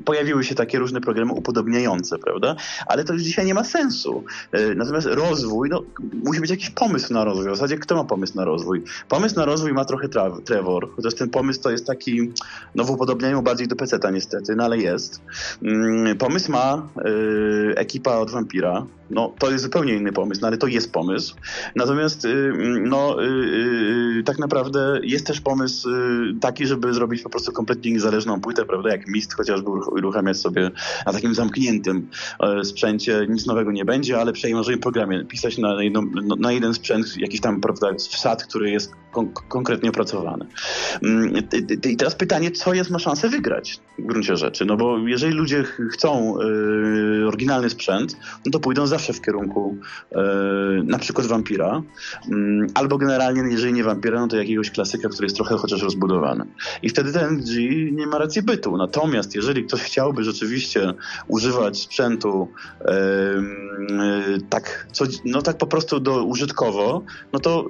pojawiły się takie różne programy upodobniające, prawda, ale to już dzisiaj nie ma sensu. E, natomiast rozwój, no musi być jakiś pomysł na rozwój, w zasadzie kto ma pomysł na rozwój? Pomysł na rozwój ma trochę Trevor, chociaż ten pomysł to jest taki, no w bardziej do PC-ta niestety, no ale jest. Mm, pomysł ma y, ekipa od Vampira. No, to jest zupełnie inny pomysł, no ale to jest pomysł. Natomiast y, no, y, y tak naprawdę jest też pomysł taki, żeby zrobić po prostu kompletnie niezależną płytę, prawda, jak Mist chociażby uruchamiać sobie na takim zamkniętym e, sprzęcie, nic nowego nie będzie, ale możemy programie pisać na, jedno, no, na jeden sprzęt jakiś tam, prawda, wsad, który jest kon konkretnie opracowany. Mm, I teraz pytanie, co jest ma szansę wygrać w gruncie rzeczy, no bo jeżeli ludzie chcą oryginalny sprzęt, no to pójdą zawsze w kierunku y, na przykład Vampira, y, albo generalnie, jeżeli nie Vampira, no to jakiegoś klasyka, który jest trochę chociaż rozbudowany. I wtedy ten NG nie ma racji bytu. Natomiast jeżeli ktoś chciałby rzeczywiście używać sprzętu tak, co, no tak po prostu do użytkowo, no to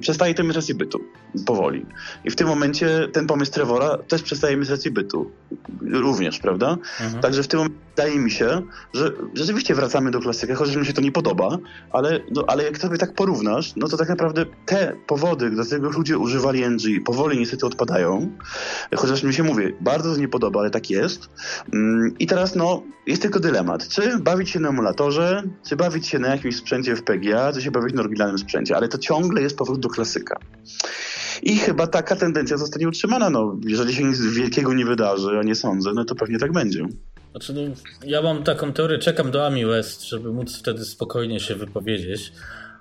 przestaje to mieć rację bytu powoli. I w tym momencie ten pomysł Trevora też przestaje mieć rację bytu. Również, prawda? Mhm. Także w tym momencie wydaje mi się, że rzeczywiście wracamy do klasyka, chociaż mi się to nie podoba, ale, no, ale jak sobie tak porównasz, no to tak naprawdę te powody, dlatego ludzie używali NG, powoli niestety odpadają. Chociaż mi się mówi, bardzo to nie podoba, ale tak jest. Mm, I teraz no, jest tylko dylemat. Czy bawić się na emulatorze, czy bawić się na jakimś sprzęcie w PGA, czy się bawić na oryginalnym sprzęcie, ale to ciągle jest powrót do klasyka. I chyba taka tendencja zostanie utrzymana. No, jeżeli się nic wielkiego nie wydarzy, a nie sądzę, no to pewnie tak będzie. Znaczy, no, ja mam taką teorię, czekam do Ami West, żeby móc wtedy spokojnie się wypowiedzieć,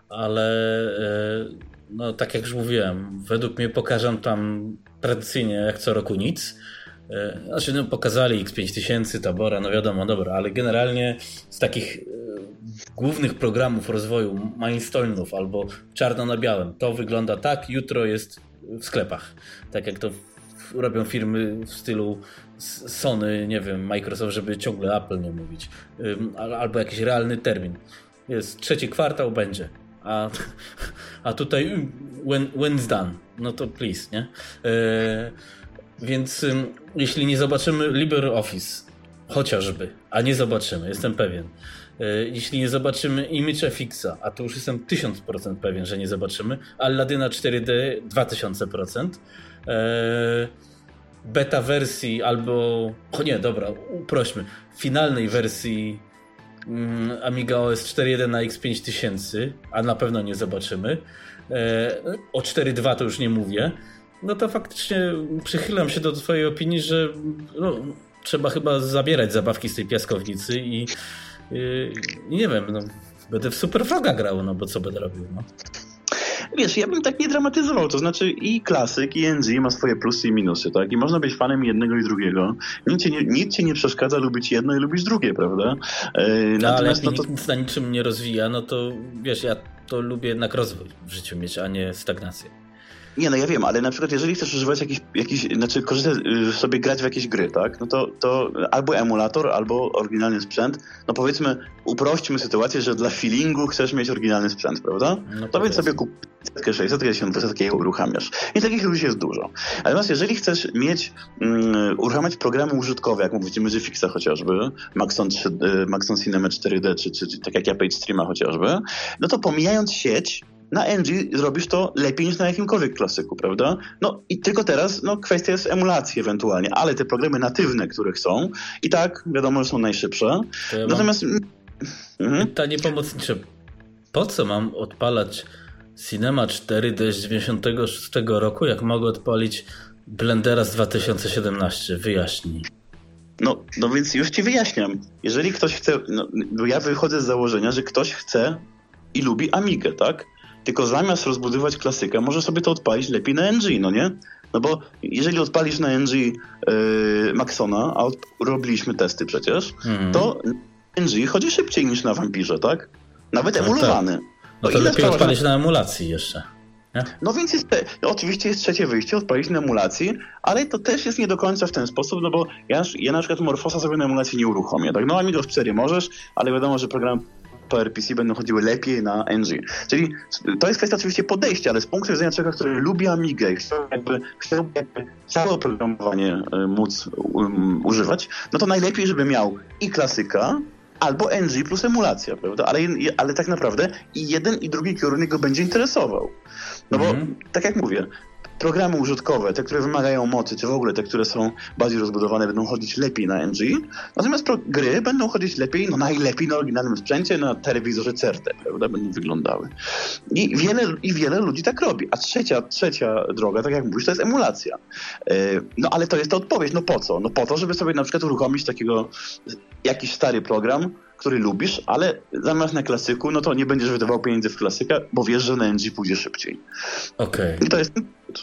ale e, no, tak jak już mówiłem, według mnie pokażę tam tradycyjnie jak co roku nic. E, znaczy, no, pokazali X5000, Tabora, no wiadomo, dobra, ale generalnie z takich e, głównych programów rozwoju milestolnów albo czarno na białym, to wygląda tak, jutro jest w sklepach. Tak jak to robią firmy w stylu Sony, nie wiem, Microsoft, żeby ciągle Apple nie mówić. Albo jakiś realny termin. Jest trzeci kwartał, będzie. A, (laughs) a tutaj when, when's done? No to please, nie? E, więc jeśli nie zobaczymy LibreOffice, chociażby, a nie zobaczymy, jestem pewien, E, jeśli nie zobaczymy ImageFXa, a to już jestem 1000% pewien, że nie zobaczymy, Aladyna 4D 2000%, e, beta wersji albo, o nie, dobra, uprośmy, finalnej wersji mm, Amiga OS 4.1 na X5000, a na pewno nie zobaczymy. E, o 4.2 to już nie mówię. No to faktycznie przychylam się do twojej opinii, że no, trzeba chyba zabierać zabawki z tej piaskownicy i Yy, nie wiem, no, będę w Superfroga grał, no bo co będę robił, no. Wiesz, ja bym tak nie dramatyzował, to znaczy i klasyk, i NG ma swoje plusy i minusy, tak? I można być fanem jednego i drugiego. Nic ci nie, nic ci nie przeszkadza lubić jedno i lubić drugie, prawda? Yy, no ale jak no to... nic na niczym nie rozwija, no to wiesz, ja to lubię jednak rozwój w życiu mieć, a nie stagnację. Nie, no ja wiem, ale na przykład jeżeli chcesz używać jakiś, jakiś znaczy korzystać, y, sobie grać w jakieś gry, tak, no to, to albo emulator, albo oryginalny sprzęt, no powiedzmy, uprośćmy sytuację, że dla feelingu chcesz mieć oryginalny sprzęt, prawda? No to więc sobie kup 600, 1200 je uruchamiasz. I takich ludzi jest dużo. Natomiast jeżeli chcesz mieć, um, uruchamiać programy użytkowe, jak mówimy, że Fixa chociażby, Maxon, 3, y, Maxon Cinema 4D, czy, czy, czy tak jak ja PageStreama chociażby, no to pomijając sieć, na NG zrobisz to lepiej niż na jakimkolwiek klasyku, prawda? No i tylko teraz, no kwestia jest emulacji ewentualnie, ale te programy natywne, które chcą, i tak wiadomo, że są najszybsze. Ja Natomiast... Mhm. Pytanie pomocnicze. Po co mam odpalać Cinema 4D z 96 roku, jak mogę odpalić Blendera z 2017? Wyjaśnij. No, no więc już ci wyjaśniam. Jeżeli ktoś chce, no, ja wychodzę z założenia, że ktoś chce i lubi Amigę, tak? Tylko zamiast rozbudować klasykę, może sobie to odpalić lepiej na NG, no nie? No bo jeżeli odpalisz na NG yy, Maxona, a robiliśmy testy przecież, mm. to NG chodzi szybciej niż na Vampirze, tak? Nawet no emulowany. Tak. No to, to lepiej odpalić na emulacji jeszcze. Nie? No więc jest, no oczywiście jest trzecie wyjście, odpalić na emulacji, ale to też jest nie do końca w ten sposób, no bo ja, ja na przykład Morfosa sobie na emulacji nie uruchomię. Tak? No Amiga w 4 możesz, ale wiadomo, że program PowerPC będą chodziły lepiej na NG. Czyli to jest kwestia oczywiście podejścia, ale z punktu widzenia człowieka, który lubi Amigę i chciałby jakby, chciałby jakby całe oprogramowanie y, móc um, używać, no to najlepiej, żeby miał i klasyka, albo NG plus emulacja, prawda? Ale, ale tak naprawdę i jeden i drugi kierunek go będzie interesował. No bo, mm -hmm. tak jak mówię, programy użytkowe, te, które wymagają mocy, czy w ogóle te, które są bardziej rozbudowane, będą chodzić lepiej na NG, natomiast gry będą chodzić lepiej, no najlepiej na oryginalnym sprzęcie, na telewizorze CRT, prawda, będą wyglądały. I wiele, I wiele ludzi tak robi. A trzecia, trzecia droga, tak jak mówisz, to jest emulacja. E, no ale to jest ta odpowiedź, no po co? No po to, żeby sobie na przykład uruchomić takiego, jakiś stary program, który lubisz, ale zamiast na klasyku, no to nie będziesz wydawał pieniędzy w klasykę, bo wiesz, że na NG pójdzie szybciej. Okej. Okay. I to jest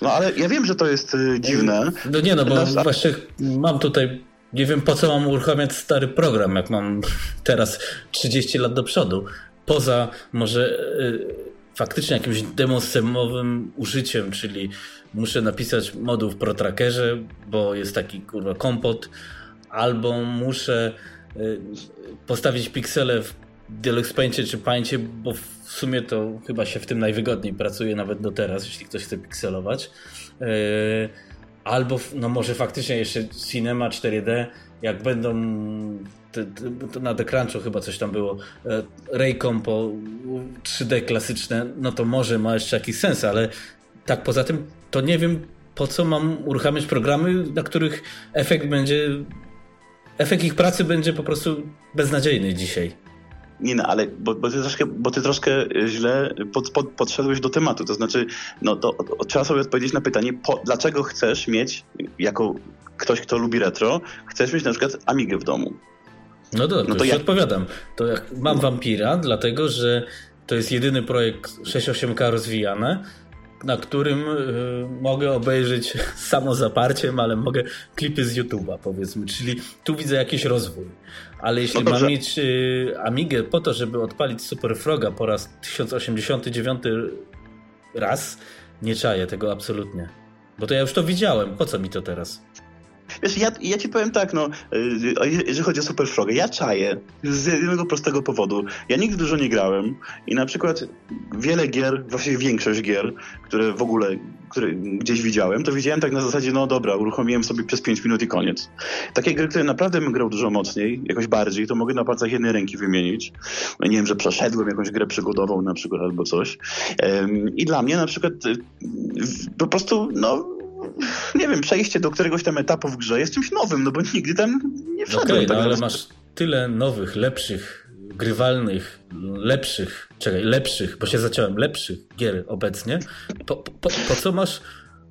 no ale ja wiem, że to jest y, dziwne. No nie, no bo właśnie mam tutaj, nie wiem po co mam uruchamiać stary program, jak mam teraz 30 lat do przodu. Poza może y, faktycznie jakimś demosymowym użyciem, czyli muszę napisać moduł w ProTrackerze, bo jest taki kurwa kompot, albo muszę postawić piksele w Deluxe czy Paincie, bo w sumie to chyba się w tym najwygodniej pracuje nawet do teraz, jeśli ktoś chce pikselować. Yy, albo no może faktycznie jeszcze Cinema 4D, jak będą to na The chyba coś tam było, e, Raycompo 3D klasyczne, no to może ma jeszcze jakiś sens, ale tak poza tym to nie wiem po co mam uruchamiać programy, na których efekt będzie efekt ich pracy będzie po prostu beznadziejny dzisiaj. Nie no, ale bo, bo, ty, troszkę, bo ty troszkę źle pod, pod, podszedłeś do tematu. To znaczy, no to, to trzeba sobie odpowiedzieć na pytanie, po, dlaczego chcesz mieć, jako ktoś, kto lubi retro, chcesz mieć na przykład Amigę w domu. No dobrze, no to ja odpowiadam. To jak mam Vampira, dlatego że to jest jedyny projekt 6.8K rozwijany, na którym y, mogę obejrzeć (laughs) samozaparciem, ale mogę klipy z YouTube'a powiedzmy, czyli tu widzę jakiś rozwój. Ale jeśli no mam mieć y, Amigę po to, żeby odpalić Super Froga po raz 1089 raz, nie czaję tego absolutnie. Bo to ja już to widziałem, po co mi to teraz? Wiesz, ja, ja ci powiem tak, no, y, jeżeli chodzi o Super Frogę, ja czaję z jednego prostego powodu. Ja nigdy dużo nie grałem i na przykład wiele gier, właściwie większość gier, które w ogóle które gdzieś widziałem, to widziałem tak na zasadzie, no dobra, uruchomiłem sobie przez 5 minut i koniec. Takie gry, które naprawdę bym grał dużo mocniej, jakoś bardziej, to mogę na palcach jednej ręki wymienić. Nie wiem, że przeszedłem jakąś grę przygodową na przykład albo coś. I dla mnie na przykład y, po prostu, no (laughs) nie wiem, przejście do któregoś tam etapu w grze jest czymś nowym, no bo nigdy tam nie wszedłem. Okej, okay, no ale masz tyle nowych, lepszych, grywalnych, lepszych, czekaj, lepszych, bo się zaciąłem, lepszych gier obecnie. Po, po, po co masz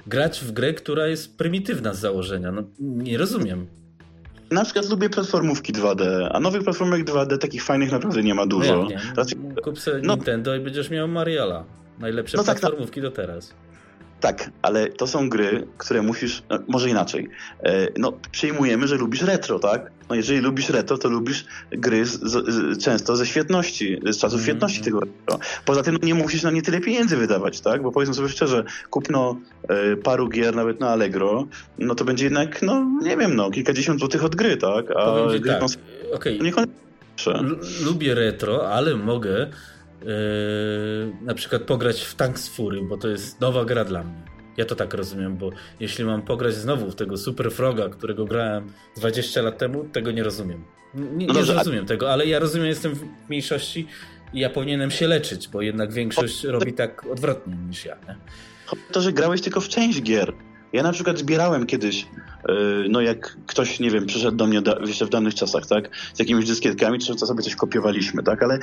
grać w grę, która jest prymitywna z założenia? No nie rozumiem. Na przykład lubię platformówki 2D, a nowych platformek 2D takich fajnych naprawdę nie ma dużo. No, nie. Raczej... Kup sobie no. Nintendo i będziesz miał Mariala. Najlepsze no tak, platformówki tak, do teraz. Tak, ale to są gry, które musisz, no, może inaczej. E, no, przyjmujemy, że lubisz retro, tak? No, jeżeli lubisz retro, to lubisz gry z, z, często ze świetności, z czasów mm. świetności tego retro. Poza tym no, nie musisz na nie tyle pieniędzy wydawać, tak? Bo powiedzmy sobie szczerze, kupno e, paru gier nawet na Allegro, no to będzie jednak, no nie wiem, no kilkadziesiąt złotych od gry, tak? A Powiem gry, tak. no, okay. Lubię retro, ale mogę na przykład pograć w Tanks Fury, bo to jest nowa gra dla mnie. Ja to tak rozumiem, bo jeśli mam pograć znowu w tego Super Froga, którego grałem 20 lat temu, tego nie rozumiem. Nie, nie rozumiem tego, ale ja rozumiem, jestem w mniejszości i ja powinienem się leczyć, bo jednak większość robi tak odwrotnie niż ja. Nie? To, że grałeś tylko w część gier. Ja na przykład zbierałem kiedyś, yy, no jak ktoś, nie wiem, przyszedł do mnie da, jeszcze w danych czasach, tak, z jakimiś dyskietkami, czy to sobie coś kopiowaliśmy, tak, ale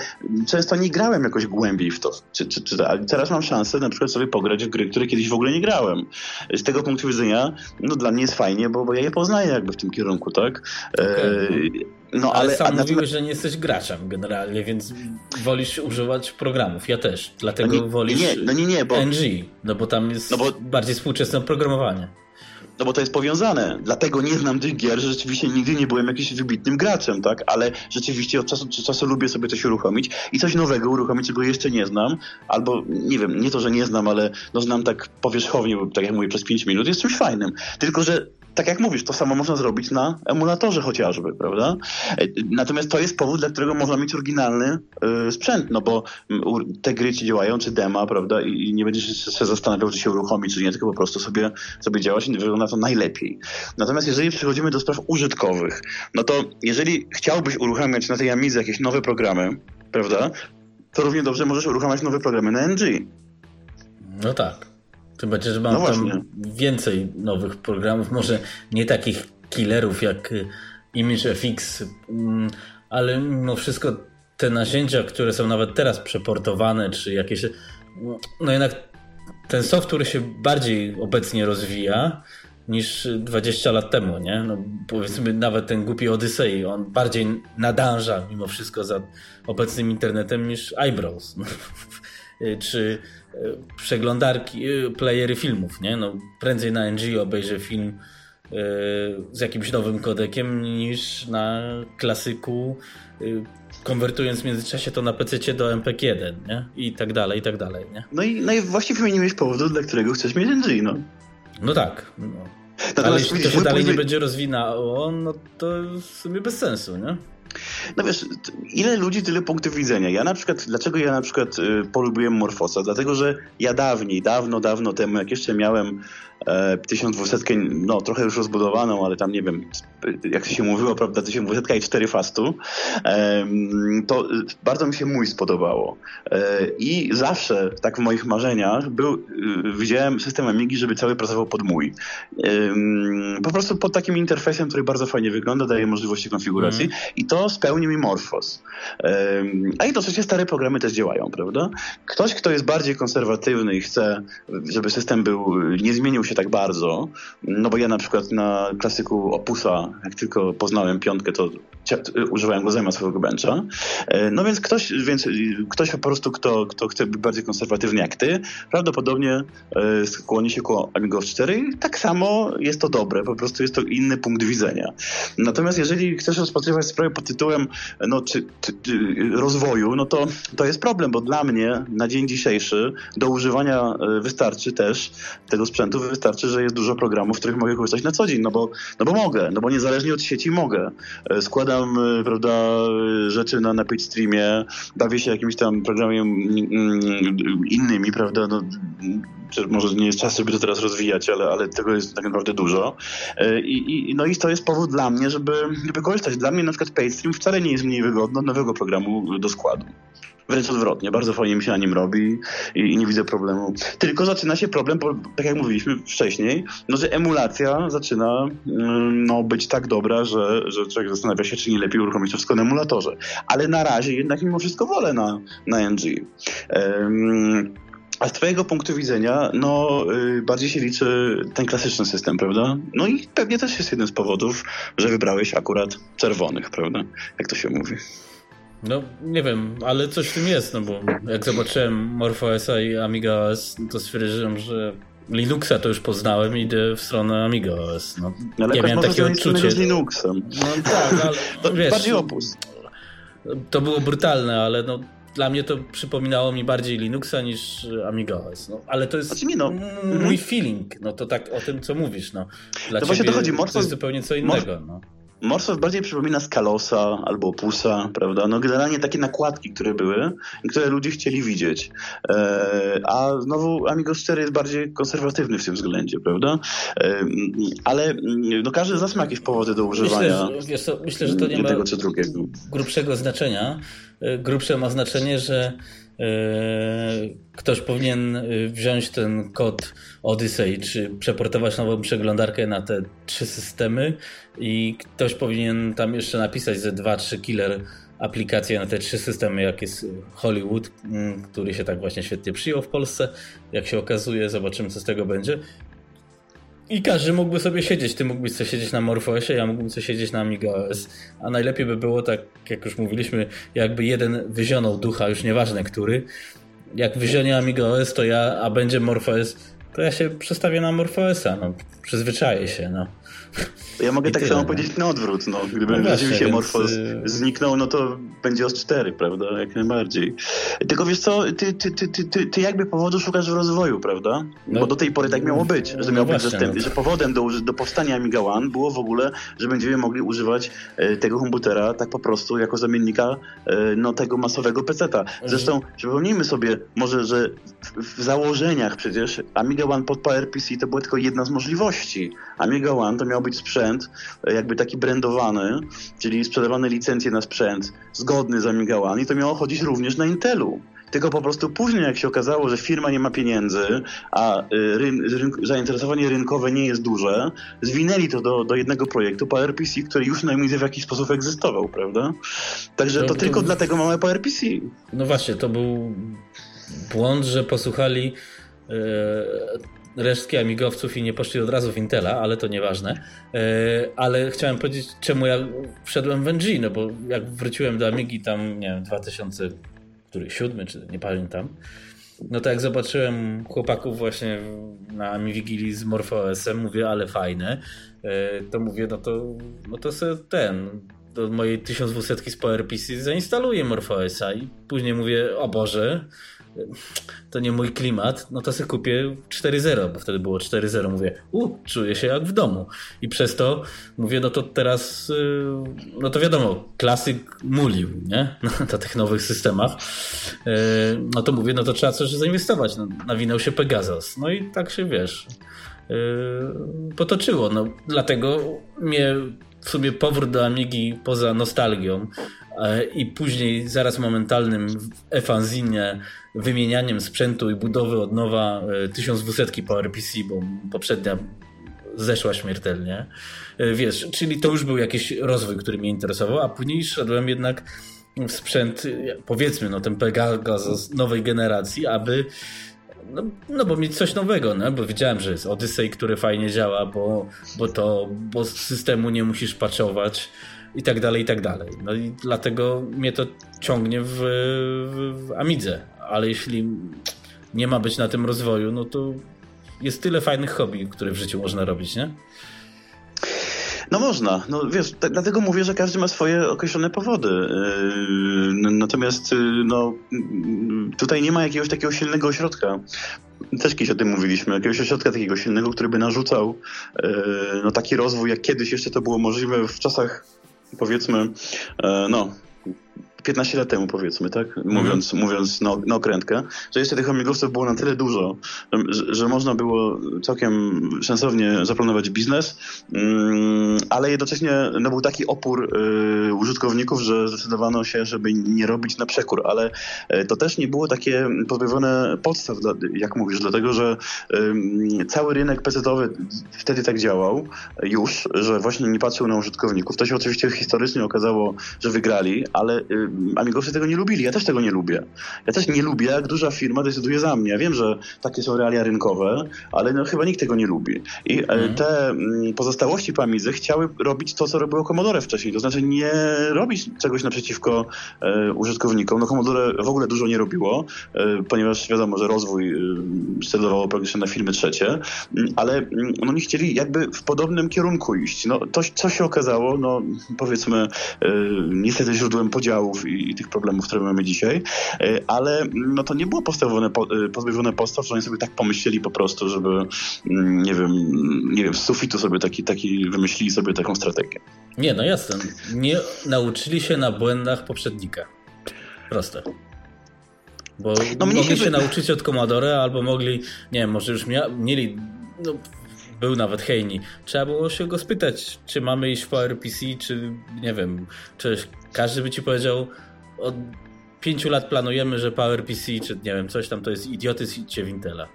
często nie grałem jakoś głębiej w to, czy, czy, czy, ale teraz mam szansę na przykład sobie pograć w gry, które kiedyś w ogóle nie grałem. Z tego punktu widzenia, no dla mnie jest fajnie, bo, bo ja je poznaję jakby w tym kierunku, tak. Okay. Yy, no, ale, ale sam mówiłeś, że nie jesteś graczem generalnie, więc wolisz używać programów. Ja też. Dlatego no nie, wolisz nie, no nie, nie, bo... NG, no bo tam jest no bo... bardziej współczesne oprogramowanie. No bo to jest powiązane. Dlatego nie znam tych gier, że rzeczywiście nigdy nie byłem jakimś wybitnym graczem, tak? Ale rzeczywiście od czasu do czasu lubię sobie coś uruchomić i coś nowego uruchomić, czego jeszcze nie znam. Albo, nie wiem, nie to, że nie znam, ale no znam tak powierzchownie, bo tak jak mówię, przez 5 minut, jest czymś fajnym. Tylko, że tak jak mówisz, to samo można zrobić na emulatorze chociażby, prawda? E, natomiast to jest powód, dla którego można mieć oryginalny y, sprzęt, no bo te gry ci działają, czy dema, prawda? I, nie będziesz się zastanawiał, czy się uruchomi, czy nie, tylko po prostu sobie, sobie działać i wygląda to najlepiej. Natomiast jeżeli przechodzimy do spraw użytkowych, no to jeżeli chciałbyś uruchamiać na tej Amidze jakieś nowe programy, prawda? To równie dobrze możesz uruchamiać nowe programy na NG. No tak. Tym bardziej, że mam no tam więcej nowych programów, może nie takich killerów jak y, ImageFX, mm, ale mimo wszystko te narzędzia, które są nawet teraz przeportowane, czy jakieś. No jednak ten software się bardziej obecnie rozwija niż 20 lat temu, nie? No, powiedzmy nawet ten głupi Odyssey, on bardziej nadąża mimo wszystko za obecnym internetem niż Eyebrows. (laughs) czy e, przeglądarki, e, playery filmów, nie? No, prędzej na NG obejrzę film e, z jakimś nowym kodekiem niż na klasyku konwertując w międzyczasie to na PC do MPK1, nie? I tak dalej, i tak dalej, nie? No i, no i właściwie wymieniłeś powodu, dla którego chcesz mieć NG, no. No tak. No. Ale jeśli to się dalej nie będzie rozwinało, no to w sumie bez sensu, nie? No wiesz, ile ludzi, tyle punktów widzenia. Ja na przykład, dlaczego ja na przykład y, polubiłem Morfosa? Dlatego, że ja dawniej, dawno, dawno temu, jak jeszcze miałem 1200, no trochę już rozbudowaną, ale tam nie wiem, jak się mówiło, prawda, 1200 i 4 fastu, to bardzo mi się mój spodobało. E, I zawsze, tak w moich marzeniach, był, y, widziałem system Amigi, żeby cały pracował pod mój. Po prostu pod takim interfejsem, który bardzo fajnie wygląda, daje możliwości konfiguracji mm. i to spełni mi Morphos. A jednocześnie stare programy też działają, prawda? Ktoś, kto jest bardziej konserwatywny i chce, żeby system był, nie zmienił się się tak bardzo, no bo ja na przykład na klasyku Opusa, jak tylko poznałem piątkę, to używałem go zamiast swojego bencha. E, no więc ktoś, więc ktoś po prostu, kto, kto chce być bardziej konserwatywny jak ty, prawdopodobnie skłoni się ku Amigo 4 i tak samo jest to dobre, po prostu jest to inny punkt widzenia. Natomiast jeżeli chcesz rozpatrywać sprawę pod tytułem no, czy, czy, czy rozwoju, no to to jest problem, bo dla mnie na dzień dzisiejszy do używania wystarczy też tego sprzętu, wystarczy, że jest dużo programów, w których mogę korzystać na co dzień, no bo, no bo mogę, no bo niezależnie od sieci mogę. Składam, e, prawda, rzeczy na, na streamie, bawię się jakimś tam programem mm, mm, innymi, prawda, no, może nie jest czas, żeby to teraz rozwijać, ale, ale tego jest tak naprawdę dużo. E, I, i, no i to jest powód dla mnie, żeby, żeby korzystać. Dla mnie na przykład PageStream wcale nie jest mniej wygodny od nowego programu do składu. Wręcz odwrotnie, bardzo fajnie mi się na nim robi i, i, nie widzę problemu. Tylko zaczyna się problem, bo, tak jak mówiliśmy wcześniej, no, że emulacja zaczyna mm, no, być tak dobra, że, że człowiek zastanawia się, czy nie lepiej uruchomić to wszystko na emulatorze. Ale na razie jednak mimo wszystko wolę na, na NG. Um, a z Twojego punktu widzenia, no, yy, bardziej się liczy ten klasyczny system, prawda? No i pewnie też jest jeden z powodów, że wybrałeś akurat czerwonych, prawda? Jak to się mówi. No, nie wiem, ale coś w tym jest, no bo jak zobaczyłem MorphOS i Amiga OS, to stwierdziłem, że Linuxa to już poznałem i idę w stronę Amiga OS. No, ale ja miałem takie odczucie. z Linuxem. No tak, ale (laughs) to wiesz, bardziej opus. To było brutalne, ale no dla mnie to przypominało mi bardziej Linuxa niż Amiga OS. No, ale to jest znaczy nie, no. mój feeling. No to tak o tym, co mówisz. No. Dla to ciebie właśnie to jest zupełnie co innego. No. Morph bardziej przypomina Skalosa albo Opusa, prawda? No generalnie takie nakładki, które były i które ludzie chcieli widzieć. E, a znowu Amigo 4 jest bardziej konserwatywny w tym względzie, prawda? E, ale no każdy z nas ma jakieś powody do używania myślę, że, wiesz co, myślę, że to nie ma tego drugiego. grubszego znaczenia. E, grubsze ma znaczenie, że ktoś powinien wziąć ten kod Odyssey, czy przeportować nową przeglądarkę na te trzy systemy i ktoś powinien tam jeszcze napisać ze 2-3 killer aplikacje na te trzy systemy, jak jest Hollywood, mm, który się tak właśnie świetnie przyjął w Polsce. Jak się okazuje, zobaczymy co z tego będzie. I każdy mógłby sobie siedzieć. Ty mógłbyś sobie siedzieć na MorphOSie, ja mógłbym sobie siedzieć na Amiga OS. A najlepiej by było, tak jak już mówiliśmy, jakby jeden wyzionął ducha, już nieważne który. Jak wyzionie Amiga OS, to ja, a będzie MorphOS, to ja się przestawię na MorphOSa. No, przyzwyczaję się. No. Ja mogę I tak tyle, samo no. powiedzieć na odwrót. No. Gdyby no rzeczywiście więc... Morfos y- zniknął, no to będzie os 4, prawda? Jak najbardziej. Tylko wiesz co, ty, ty, ty, ty, ty, ty jakby powodu szukasz w rozwoju, prawda? No, Bo do tej pory tak miało być, że no miał być zastępny, no. że powodem do, do powstania Amiga One było w ogóle, że będziemy mogli używać e, tego komputera tak po prostu jako zamiennika e, no, tego masowego peceta. Zresztą przypomnijmy sobie może, że w, w założeniach przecież Amiga One pod PowerPC to była tylko jedna z możliwości. Amiga One to miał być sprzęt e, jakby taki brandowany, czyli sprzedawane licencje na sprzęt zgodny z Amiga One i to miało chodzić również na Intelu. Tylko po prostu później, jak się okazało, że firma nie ma pieniędzy, a e, ryn zainteresowanie rynkowe nie jest duże, zwinęli to do, do jednego projektu PowerPC, który już najmniej w jakiś sposób egzystował, prawda? Także to, to tylko to... dlatego mamy PowerPC. No właśnie, to był błąd, że posłuchali e, resztki amigowców i nie poszli od razu w Intela, ale to nieważne. E, ale chciałem powiedzieć, czemu ja wszedłem w NG, no bo jak wróciłem do Amigi tam, nie wiem, 2007 czy nie pamiętam, no to jak zobaczyłem chłopaków właśnie na Amigili z MorphOS-em, mówię, ale fajne, e, to mówię, no to, no to sobie ten, do mojej 1200 z PowerPC zainstaluję MorphOS-a i później mówię, o Boże, to nie mój klimat, no to sobie kupię 4.0, bo wtedy było 4.0. Mówię, u, czuję się jak w domu. I przez to mówię, no to teraz, y, no to wiadomo, klasyk mulił, nie? (laughs) Na tych nowych systemach. Y, no to mówię, no to trzeba coś zainwestować. No, nawinął się Pegasus. No i tak się, wiesz, y, potoczyło. No, dlatego mnie w sumie powrót do Amigi poza nostalgią i później zaraz momentalnym efanzinie wymienianiem sprzętu i budowy od nowa 1200 e, PowerPC, bo poprzednia zeszła śmiertelnie. E, wiesz, czyli to już był jakiś rozwój, który mnie interesował, a później szedłem jednak w sprzęt, e, powiedzmy, no ten Pegasus nowej generacji, aby no, no bo mieć coś nowego, no, bo wiedziałem, że jest Odyssey, który fajnie działa, bo, bo to, bo systemu nie musisz patchować i tak dalej, i tak dalej. No i dlatego mnie to ciągnie w, w, w Amidze, ale jeśli nie ma być na tym rozwoju, no to jest tyle fajnych hobby, które w życiu można robić, nie? No można. No wiesz, dlatego mówię, że każdy ma swoje określone powody. Yy, natomiast yy, no, tutaj nie ma jakiegoś takiego silnego ośrodka. Też kiedyś o tym mówiliśmy, jakiegoś ośrodka takiego silnego, który by narzucał yy, no, taki rozwój, jak kiedyś jeszcze to było możliwe w czasach powiedzmy, no 15 lat temu powiedzmy, tak? Mówiąc, mm. mówiąc na, na okrętkę, że jeszcze tych omigowców było na tyle dużo, że, że można było całkiem sensownie zaplanować biznes, mm, ale jednocześnie no, był taki opór y, użytkowników, że zdecydowano się, żeby nie robić na przekór, ale y, to też nie było takie pozbawione podstaw, dla, jak mówisz, dlatego, że y, cały rynek pecetowy wtedy tak działał już, że właśnie nie patrzył na użytkowników. To się oczywiście historycznie okazało, że wygrali, ale y, amigowcy tego nie lubili. Ja też tego nie lubię. Ja też nie lubię, jak duża firma decyduje za mnie. Ja wiem, że takie są realia rynkowe, ale no, chyba nikt tego nie lubi. I mm. te mm, pozostałości po Amidze chciały robić to, co robiło Commodore wcześniej. To znaczy nie robić czegoś naprzeciwko e, użytkownikom. No Commodore w ogóle dużo nie robiło, e, ponieważ wiadomo, że rozwój e, celował praktycznie na firmy trzecie, mm, ale mm, no, oni chcieli jakby w podobnym kierunku iść. No, to, co się okazało, no powiedzmy e, niestety źródłem podziałów i, i, tych problemów, które mamy dzisiaj, e, ale no to nie było postawione, e, pozbawione postaw, że oni sobie tak pomyśleli po prostu, żeby mm, nie wiem, nie wiem, z sufitu sobie taki, taki wymyślili sobie taką strategię. Nie, no jasne. Nie nauczyli się na błędach poprzednika. Proste. Bo no, mogli się, się nauczyć od Commodore, albo mogli, nie wiem, może już mia- mieli, no, był nawet Heini. Trzeba było się go spytać, czy mamy iść w PowerPC, czy nie wiem, czy każdy by ci powiedział od pięciu lat planujemy, że PowerPC, czy nie wiem, coś tam to jest idiotyzm, idźcie w Intela.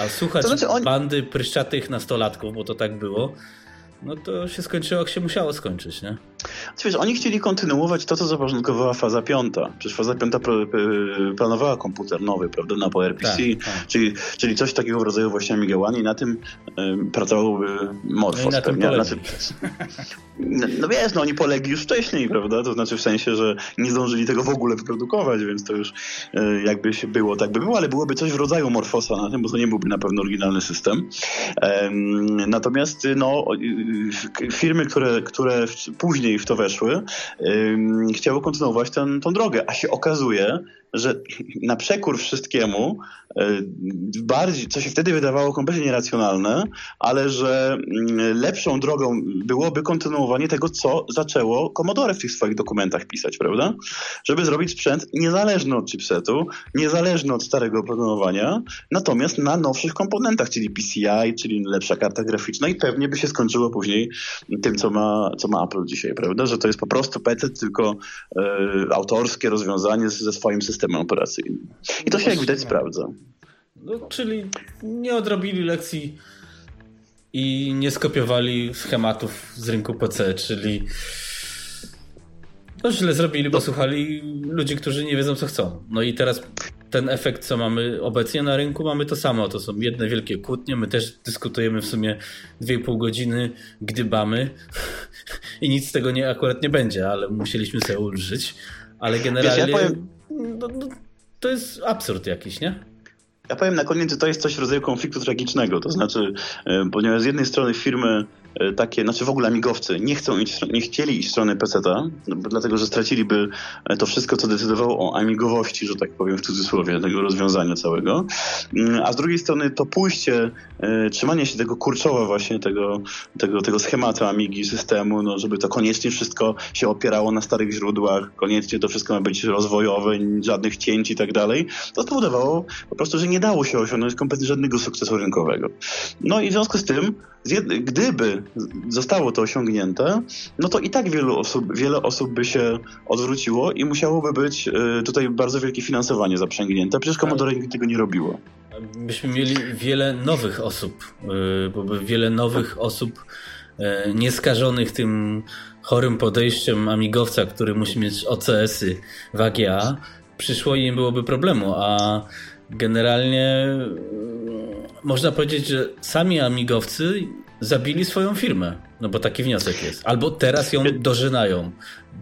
A słuchać to znaczy on... bandy pryszczatych nastolatków, bo to tak było, no to się skończyło, jak się musiało skończyć, nie? Wiesz, oni chcieli kontynuować to, co zapoczątkowała faza piąta. Przecież faza piąta planowała komputer nowy, prawda, na PowerPC, tak, tak. Czyli, czyli coś takiego w rodzaju właśnie Amiga One i na tym y, pracowałby Morphos no pewnie. Znaczy, no, no wiesz, no oni polegli już wcześniej, prawda, to znaczy w sensie, że nie zdążyli tego w ogóle wyprodukować, więc to już y, jakby się było, tak by było, ale byłoby coś w rodzaju Morfosa na tym, bo to nie byłby na pewno oryginalny system. natomiast no, y, firmy, które, które później w to weszły, chciały kontynuować ten, tą drogę, a się okazuje, że na przekór wszystkiemu, bardziej, co się wtedy wydawało kompletnie nieracjonalne, ale że mm, lepszą drogą byłoby kontynuowanie tego, co zaczęło Commodore w tych swoich dokumentach pisać, prawda? Żeby zrobić sprzęt niezależny od chipsetu, niezależny od starego oprogramowania, natomiast na nowszych komponentach, czyli PCI, czyli lepsza karta graficzna i pewnie by się skończyło później tym, co ma, co ma Apple dzisiaj, prawda? Że to jest po prostu PC, tylko e, autorskie rozwiązanie ze swoim systemem operacyjnym. I to się jak widać sprawdza. No, czyli nie odrobili lekcji i nie skopiowali schematów z rynku PC, czyli no źle zrobili, bo słuchali ludzi, którzy nie wiedzą co chcą. No i teraz ten efekt, co mamy obecnie na rynku, mamy to samo. To są jedne wielkie kłótnie. My też dyskutujemy w sumie 2,5 godziny, gdybamy (laughs) i nic z tego nie, akurat nie będzie, ale musieliśmy sobie ulżyć. Ale generalnie... Wiesz, ja powiem no, no, to jest absurd jakiś, nie? Ja powiem na koniec, że to jest coś w rodzaju konfliktu tragicznego. To znaczy, e, ponieważ z jednej strony firmy takie, znaczy w ogóle amigowcy nie chcą iść, nie chcieli iść w stronę PC-ta, no, dlatego że straciliby e, to wszystko, co decydowało o amigowości, że tak powiem w cudzysłowie, tego rozwiązania całego. Mm, a z drugiej strony to pójście, e, trzymanie się tego kurczowa właśnie, tego, tego, tego schematu amigi, systemu, no, żeby to koniecznie wszystko się opierało na starych źródłach, koniecznie to wszystko ma być rozwojowe, żadnych cięć i tak dalej, to spowodowało po prostu, że nie dało się osiągnąć kompletnie żadnego sukcesu rynkowego. No i w związku z tym, gdyby zostało to osiągnięte, no to i tak wielu osób, wiele osób by się odwróciło i musiałoby być y, tutaj bardzo wielkie finansowanie zaprzęgnięte. Przecież Commodore nigdy tego nie robiło. Byśmy mieli wiele nowych osób, y, wiele nowych osób y, nieskażonych tym chorym podejściem amigowca, który musi mieć OCS-y w AGA, przyszło i nie byłoby problemu, a generalnie można powiedzieć, że sami amigowcy zabili swoją firmę. No bo taki wniosek jest. Albo teraz ją dożynają,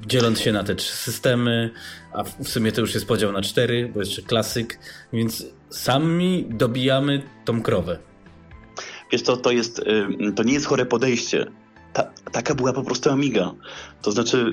dzieląc się na te trzy systemy, a w sumie to już jest podział na cztery, bo jeszcze klasyk, więc sami dobijamy tą krowę. Wiesz to, to, jest, to nie jest chore podejście. Ta, taka była po prostu Amiga. To znaczy,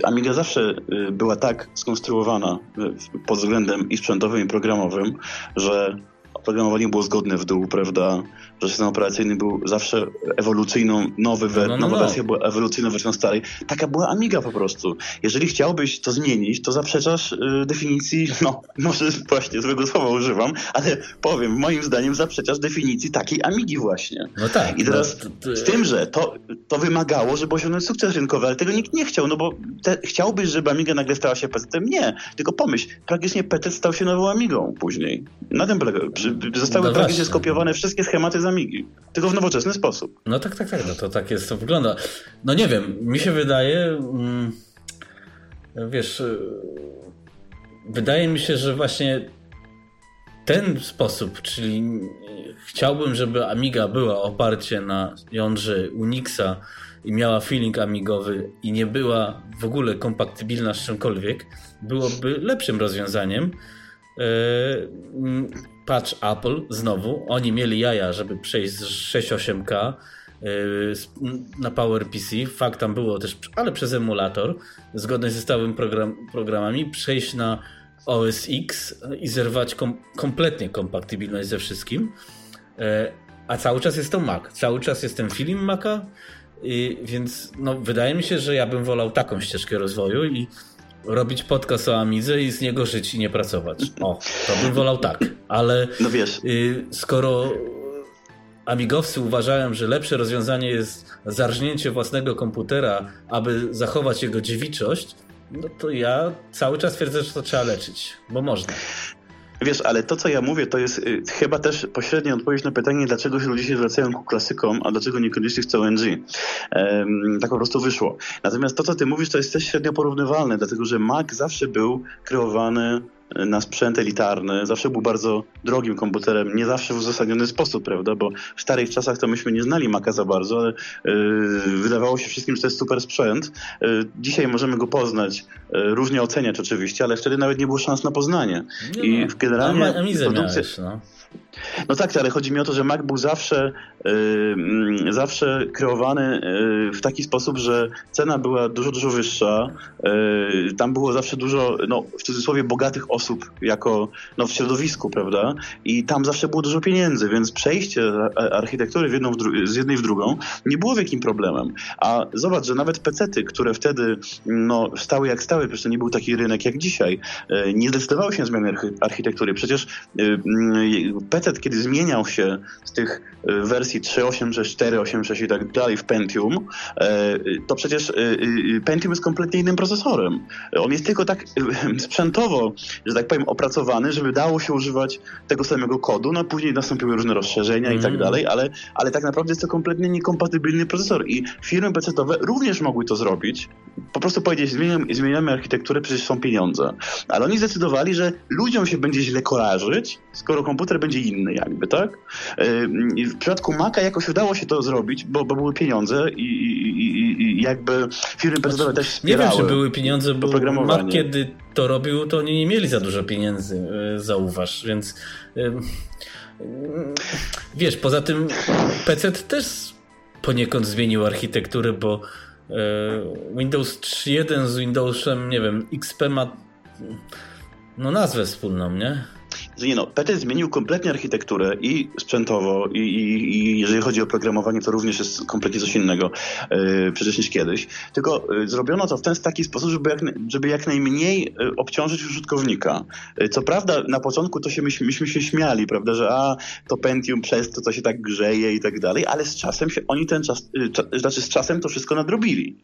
y, Amiga zawsze y, była tak skonstruowana y, pod względem i sprzętowym, i programowym, że oprogramowanie było zgodne w dół, prawda? Że system operacyjny był zawsze ewolucyjną, nowy wer- no, no, nowa no. wersja była ewolucyjną wersją starej. Taka była Amiga po prostu. Jeżeli chciałbyś to zmienić, to zaprzeczasz y, definicji, (laughs) no może właśnie złego słowa używam, ale powiem, moim zdaniem zaprzeczasz definicji takiej Amigi właśnie. No tak. I teraz no, to, to... z tym, że to, to wymagało, żeby osiągnąć sukces rynkowy, ale tego nikt nie chciał, no bo te, chciałbyś, żeby Amiga nagle stała się PC-tem? Nie. Tylko pomyśl, praktycznie PC stał się nową Amigą później. Na tym polega. Zostały no praktycznie skopiowane wszystkie schematy Amigi, tylko w nowoczesny sposób. No tak, tak, tak, no to tak jest, to wygląda. No nie wiem, mi się wydaje, mm, wiesz, y, wydaje mi się, że właśnie ten sposób, czyli chciałbym, żeby Amiga była oparcie na jądrze Unixa i miała feeling amigowy i nie była w ogóle kompatybilna z czymkolwiek, byłoby lepszym rozwiązaniem. Patch Apple znowu, oni mieli jaja, żeby przejść z 6.8K e, na PowerPC. Fakt tam było też, ale przez emulator, zgodnie ze stałym program, programami, przejść na OS X i zerwać kom, kompletnie kompatybilność ze wszystkim. E, a cały czas jest to Mac. Cały czas jest ten film Maca, i, więc no, wydaje mi się, że ja bym wolał taką ścieżkę rozwoju i robić podcast o Amidze i z niego żyć i nie pracować. O, to bym wolał tak. Ale no wiesz. Y, skoro amigowcy uważają, że lepsze rozwiązanie jest zarżnięcie własnego komputera, aby zachować jego dziewiczość, no to ja cały czas twierdzę, że to trzeba leczyć, bo można. Wiesz, ale to, co ja mówię, to jest y, chyba też pośrednia odpowiedź na pytanie, dlaczego ludzie się zwracają ku klasykom, a dlaczego niekoniecznie chcą NG. Tak po prostu wyszło. Natomiast to, co ty mówisz, to jest też średnio porównywalne, dlatego że Mac zawsze był kreowany na sprzęt elitarny, zawsze był bardzo drogim komputerem, nie zawsze w uzasadniony sposób, prawda, bo w starych czasach to myśmy nie znali Maca za bardzo, ale yy, wydawało się wszystkim, że to jest super sprzęt. Yy, dzisiaj możemy go poznać, yy, różnie oceniać oczywiście, ale wtedy nawet nie było szans na poznanie. No, I generalnie... No, produkcja... miałeś, no. No tak, ale chodzi mi o to, że Mac był zawsze, zawsze kreowany yy, w taki sposób, że cena była dużo, dużo wyższa. Yy, tam było zawsze dużo, no w cudzysłowie, bogatych osób jako no, w środowisku, prawda? I tam zawsze było dużo pieniędzy, więc przejście architektury jedną z jednej w drugą nie było wielkim problemem. A zobacz, że nawet pecety, które wtedy no, stały jak stały, przecież to nie był taki rynek jak dzisiaj, yy, nie zdecydowały się na zmianę architektury. Przecież PC, kiedy zmieniał się z tych e, wersji 3.8.6, 4.8.6 i tak dalej w Pentium, e, to przecież e, Pentium jest kompletnie innym procesorem. On jest tylko tak sprzętowo, że tak powiem, opracowany, żeby dało się używać tego samego kodu, no później nastąpiły różne rozszerzenia mm. i tak mhm. dalej, ale, ale tak naprawdę jest to kompletnie niekompatybilny procesor i firmy PC-owe również mogły to zrobić, po prostu powiedzieć, zmieniamy, zmieniamy architekturę, przecież są pieniądze. Ale oni zdecydowali, że ludziom się będzie źle kojarzyć, skoro komputer będzie inny jakby, tak? W przypadku Maca jakoś udało się to zrobić, bo, bo były pieniądze i, i, i jakby firmy pc znaczy, też wspierały Nie wiem, czy były pieniądze, bo Mac kiedy to robił, to oni nie mieli za dużo pieniędzy, e, zauważ, więc wiesz, poza tym PC też poniekąd zmienił architekturę, bo e, Windows 3.1 z Windowsem, nie wiem, XP ma no nazwę wspólną, nie? Że nie no, PT zmienił kompletnie architekturę i sprzętowo, i, i, i, jeżeli chodzi o programowanie, to również jest kompletnie coś innego yy, przecież niż kiedyś. Tylko yy, zrobiono to w ten taki sposób, żeby jak, żeby jak najmniej yy, obciążyć użytkownika. Co prawda na początku to się myśmy, myśmy się śmiali, prawda, że a, to Pentium przez to, to się tak grzeje i tak dalej, ale z czasem się oni ten czas, yy, znaczy z czasem to wszystko nadrobili.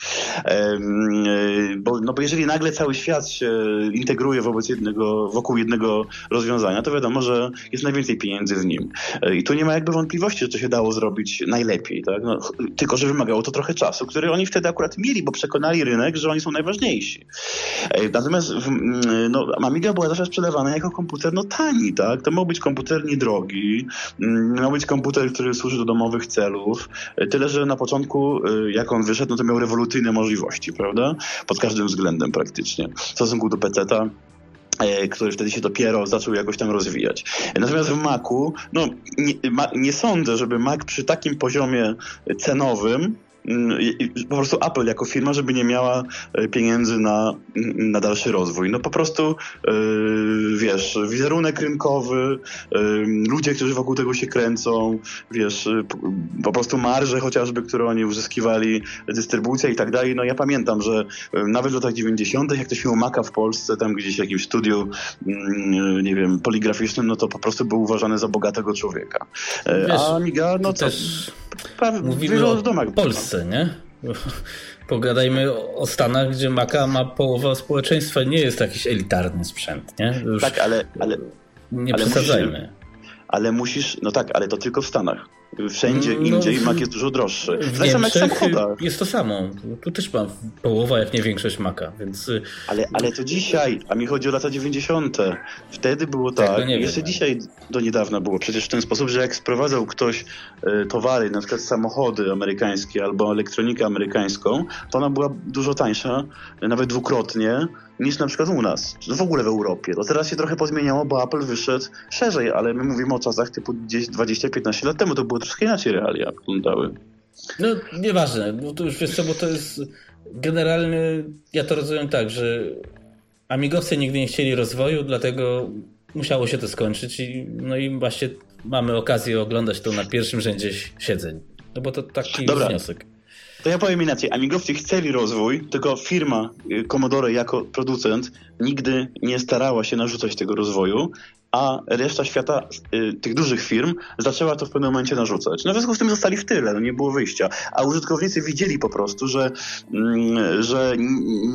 Bo, no bo jeżeli nagle cały świat się integruje wobec jednego, wokół jednego rozwiązania, to wiadomo, że jest najwięcej pieniędzy w nim. E, I tu nie ma jakby wątpliwości, że to się dało zrobić najlepiej, tak? No, tylko, że wymagało to trochę czasu, który oni wtedy akurat mieli, bo przekonali rynek, że oni są najważniejsi. E, natomiast no, Amiga była zawsze sprzedawana jako komputer no tani, tak? To mógł być komputer niedrogi, miał być komputer, który służy do domowych celów, e, tyle, że na początku, jak on wyszedł, no to miał rewolucyjne możliwości, prawda? Pod każdym względem praktycznie. W stosunku do PC-ta E, który wtedy się dopiero zaczął jakoś tam rozwijać. Natomiast w Macu, no nie, ma, nie sądzę, żeby Mac przy takim poziomie cenowym po prostu Apple jako firma, żeby nie miała e, pieniędzy na, na dalszy rozwój. No po prostu, yy, wiesz, wizerunek rynkowy, yy, ludzie, którzy wokół tego się kręcą, wiesz, po prostu marże chociażby, które oni uzyskiwali, dystrybucja i tak dalej. No ja pamiętam, że nawet w latach 90., jak ktoś miał Maca w Polsce, tam gdzieś w jakimś studiu, yy, nie wiem, poligraficznym, no to po prostu był uważany za bogatego człowieka. Wiesz, A Amiga, no to... Też Mówimy o Polsce, nie? Pogadajmy o Stanach, gdzie Maka ma połowa społeczeństwa, nie jest jakiś elitarny sprzęt, nie? Już tak, ale, ale nie ale przesadzajmy. Musisz, ale musisz, no tak, ale to tylko w Stanach. Wszędzie no, indziej Mac jest dużo droższy. W Niemczech jest to samo. Tu też mam połowa, jak nie większość Maca, więc... Y, ale, ale to dzisiaj, a mi chodzi o lata 90. Wtedy było tak, tak jeszcze wiem. dzisiaj do niedawna było przecież w ten sposób, że jak sprowadzał ktoś y, towary, na przykład samochody amerykańskie albo elektronikę amerykańską, to ona była dużo tańsza, nawet dwukrotnie, niż na przykład u nas, w ogóle w Europie. To teraz się trochę pozmieniało, bo Apple wyszedł szerzej, ale my mówimy o czasach typu 20-15 lat temu, to było troszkę inaczej realia wyglądały. No nieważne, bo to już wiesz co, bo to jest generalnie, ja to rozumiem tak, że amigowcy nigdy nie chcieli rozwoju, dlatego musiało się to skończyć i no i właśnie mamy okazję oglądać to na pierwszym rzędzie siedzeń. No bo to taki Dobra. wniosek. To ja powiem inaczej. Amigowcy chcieli rozwój, tylko firma y, Commodore jako producent nigdy nie starała się narzucać tego rozwoju a reszta świata, y, tych dużych firm, zaczęła to w pewnym momencie narzucać. No w związku z tym zostali w tyle, no nie było wyjścia. A użytkownicy widzieli po prostu, że, mm, że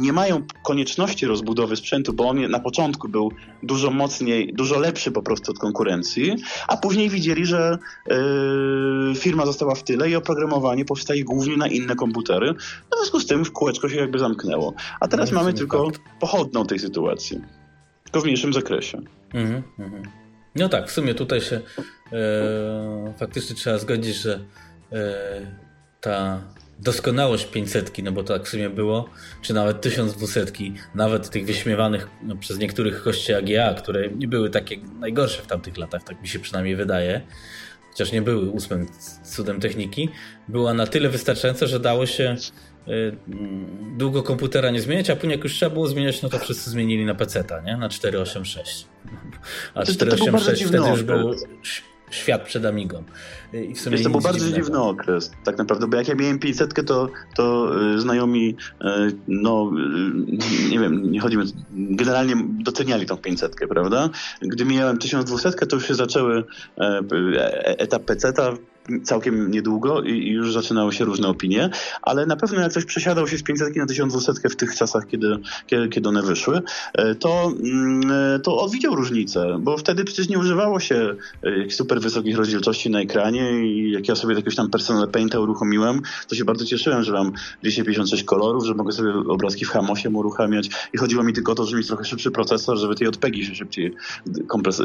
nie mają konieczności rozbudowy sprzętu, bo on na początku był dużo mocniej, dużo lepszy po prostu od konkurencji, a później widzieli, że yy, firma została w tyle i oprogramowanie powstaje głównie na inne komputery. No w związku z tym w kółeczko się jakby zamknęło. A teraz no, mamy tylko tak. pochodną tej sytuacji. Tylko w mniejszym zakresie. Mhm, mhm. No tak, w sumie tutaj się e, faktycznie trzeba zgodzić, że e, ta doskonałość 500, no bo tak w sumie było, czy nawet 1200, nawet tych wyśmiewanych no, przez niektórych kości AGA, które nie były takie najgorsze w tamtych latach, tak mi się przynajmniej wydaje, chociaż nie były ósmym cudem techniki, była na tyle wystarczająca, że dało się długo komputera nie zmieniać, a później jak już trzeba było zmieniać, no to wszyscy zmienili na PC-ta, nie? Na 486. A 486 wtedy już był świat przed Amigą. Y, I w sumie to był bardzo dziwnego. dziwny okres, tak naprawdę, bo jak ja miałem 500, to, to y, znajomi, no nie wiem, nie chodzimy, generalnie doceniali tą 500, prawda? Gdy miałem 1200, to już się zaczęły e, e, etap PC-ta, całkiem niedługo i już zaczynały się różne opinie, ale na pewno jak ktoś przesiadał się z 500 na 1200 w tych czasach, kiedy, kiedy, kiedy one wyszły, e, to, mm, e, to odwidział różnicę, bo wtedy przecież nie używało się e, super wysokich rozdzielczości na ekranie i jak ja sobie jakiegoś tam personal painta uruchomiłem, to się bardzo cieszyłem, że mam 256 kolorów, że mogę sobie obrazki w Hamosie uruchamiać i chodziło mi tylko o to, żeby mieć trochę szybszy procesor, żeby te JPEGi się szybciej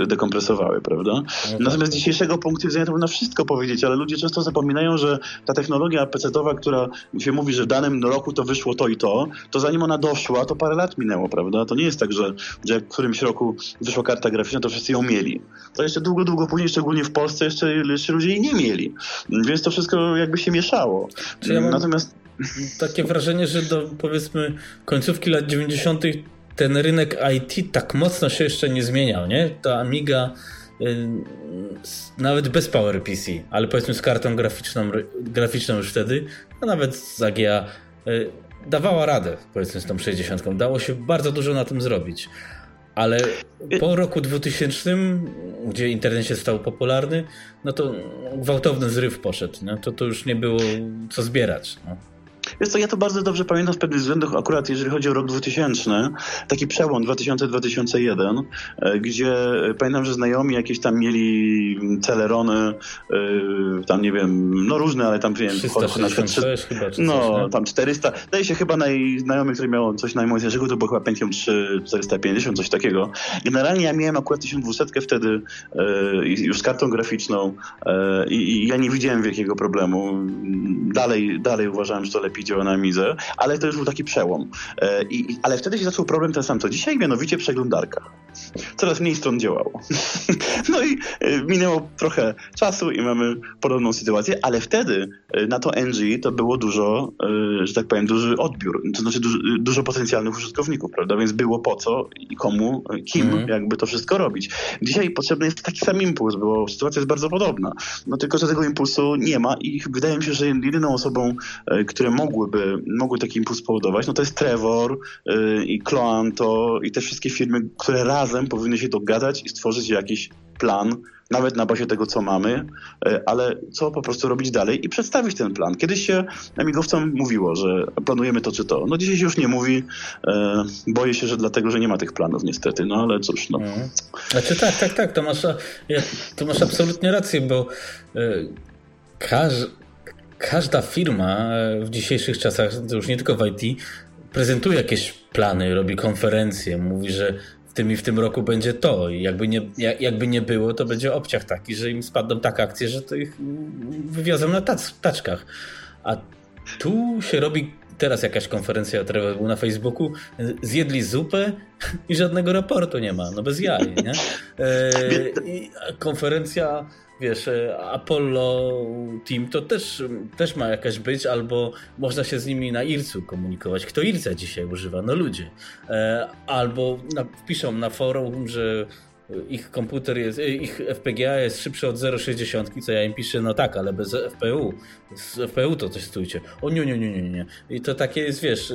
dekompresowały, prawda? No Natomiast z tak. dzisiejszego punktu widzenia to można wszystko powiedzieć, ale ale ludzie często zapominają, że ta technologia PC-owa, która się mówi, że w danym roku to wyszło to i to, to zanim ona doszła, to parę lat minęło, prawda? To nie jest tak, że, że w którymś roku wyszła karta graficzna, to wszyscy ją mieli. To jeszcze długo, długo później, szczególnie w Polsce, jeszcze, jeszcze ludzie jej nie mieli. Więc to wszystko jakby się mieszało. Ja Natomiast takie wrażenie, że do powiedzmy końcówki lat 90. ten rynek IT tak mocno się jeszcze nie zmieniał, nie? Ta Amiga nawet bez PowerPC, ale powiedzmy z kartą graficzną, graficzną już wtedy, a nawet z AGA y, dawała radę, powiedzmy z tą 60. Dało się bardzo dużo na tym zrobić. Ale po roku 2000, gdzie internet się stał popularny, no to gwałtowny zryw poszedł. No to, to już nie było co zbierać. No. Wiesz co, ja to bardzo dobrze pamiętam z pewnych względów, akurat jeżeli chodzi o rok 2000, taki przełom 2000-2001, e, gdzie pamiętam, że znajomi jakieś tam mieli celerony, e, tam nie wiem, no różne, ale tam wiem, 366 chyba, czy No, coś, tam 400, daje się chyba najznajomy, który miał coś najmocniejszego, to był chyba Pentium 3 450, coś takiego. Generalnie ja miałem akurat 1200 wtedy e, już z kartą graficzną i ja nie widziałem wielkiego problemu. Dalej, dalej uważałem, że to lepiej działa na Mizę, ale to już był taki przełom. E, I, ale wtedy się zaczął problem ten sam co dzisiaj, mianowicie przeglądarka. Coraz mniej stron działało. (laughs) no i e, minęło trochę czasu i mamy podobną sytuację, ale wtedy e, na to NG to było dużo, że tak powiem, duży odbiór, to znaczy dużo, dużo potencjalnych użytkowników, prawda? Więc było po co i komu, kim mm. jakby to wszystko robić. Dzisiaj potrzebny jest taki sam impuls, bo sytuacja jest bardzo podobna. No tylko, że tego impulsu nie ma i wydaje mi się, że jedyną osobą, które mogłyby, mogły taki impuls powodować, no to jest Trevor i Cloanto i te wszystkie firmy, które razem powinny się dogadać i stworzyć jakiś plan, nawet na bazie tego, co mamy, yy, ale co po prostu robić dalej i przedstawić ten plan. Kiedyś się amigowcom mówiło, że planujemy to czy to. No dzisiaj się już nie mówi. Yy, boję się, że dlatego, że nie ma tych planów niestety, no ale cóż. No. Mhm. Znaczy tak, tak, tak, to masz, to masz absolutnie rację, bo każdy każda firma w dzisiejszych czasach, już nie tylko w IT, prezentuje jakieś plany, robi konferencje, mówi, że tym i w tym roku będzie to. I jakby nie, jakby nie było, to będzie obciach taki, że im spadną tak akcje, że to ich wywiozą na tac, taczkach. A tu się robi teraz jakaś konferencja był na Facebooku, zjedli zupę i żadnego raportu nie ma, no bez jaj, nie? E, konferencja wiesz, e, Apollo Team to też, też ma jakaś być, albo można się z nimi na IRCU komunikować. Kto IRCA dzisiaj używa? No ludzie. E, albo na, piszą na forum, że ich komputer jest, e, ich FPGA jest szybszy od 0,60, co ja im piszę, no tak, ale bez FPU. Z FPU to coś stójcie. O nie, nie, nie, nie, nie. I to takie jest, wiesz,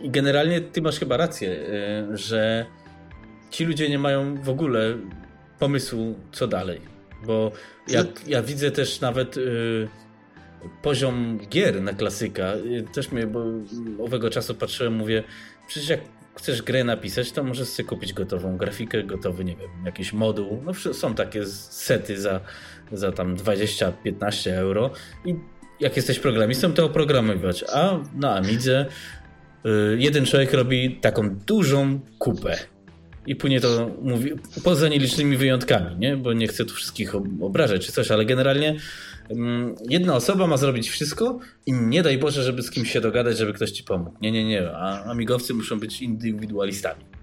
i generalnie ty masz chyba rację, że ci ludzie nie mają w ogóle pomysłu, co dalej. Bo jak ja widzę też nawet y, poziom gier na klasyka, y, też mnie, bo owego czasu patrzyłem, mówię, przecież jak chcesz grę napisać, to możesz sobie kupić gotową grafikę, gotowy, nie wiem, jakiś moduł. No są takie sety za, za tam 20-15 euro i jak jesteś programistą, to oprogramować. A na Amidze y, jeden człowiek robi taką dużą kupę. I później to mówi, poza nielicznymi wyjątkami, nie? bo nie chcę tu wszystkich obrażać czy coś, ale generalnie mm, jedna osoba ma zrobić wszystko i nie daj Boże, żeby z kimś się dogadać, żeby ktoś ci pomógł. Nie, nie, nie. A amigowcy muszą być indywidualistami.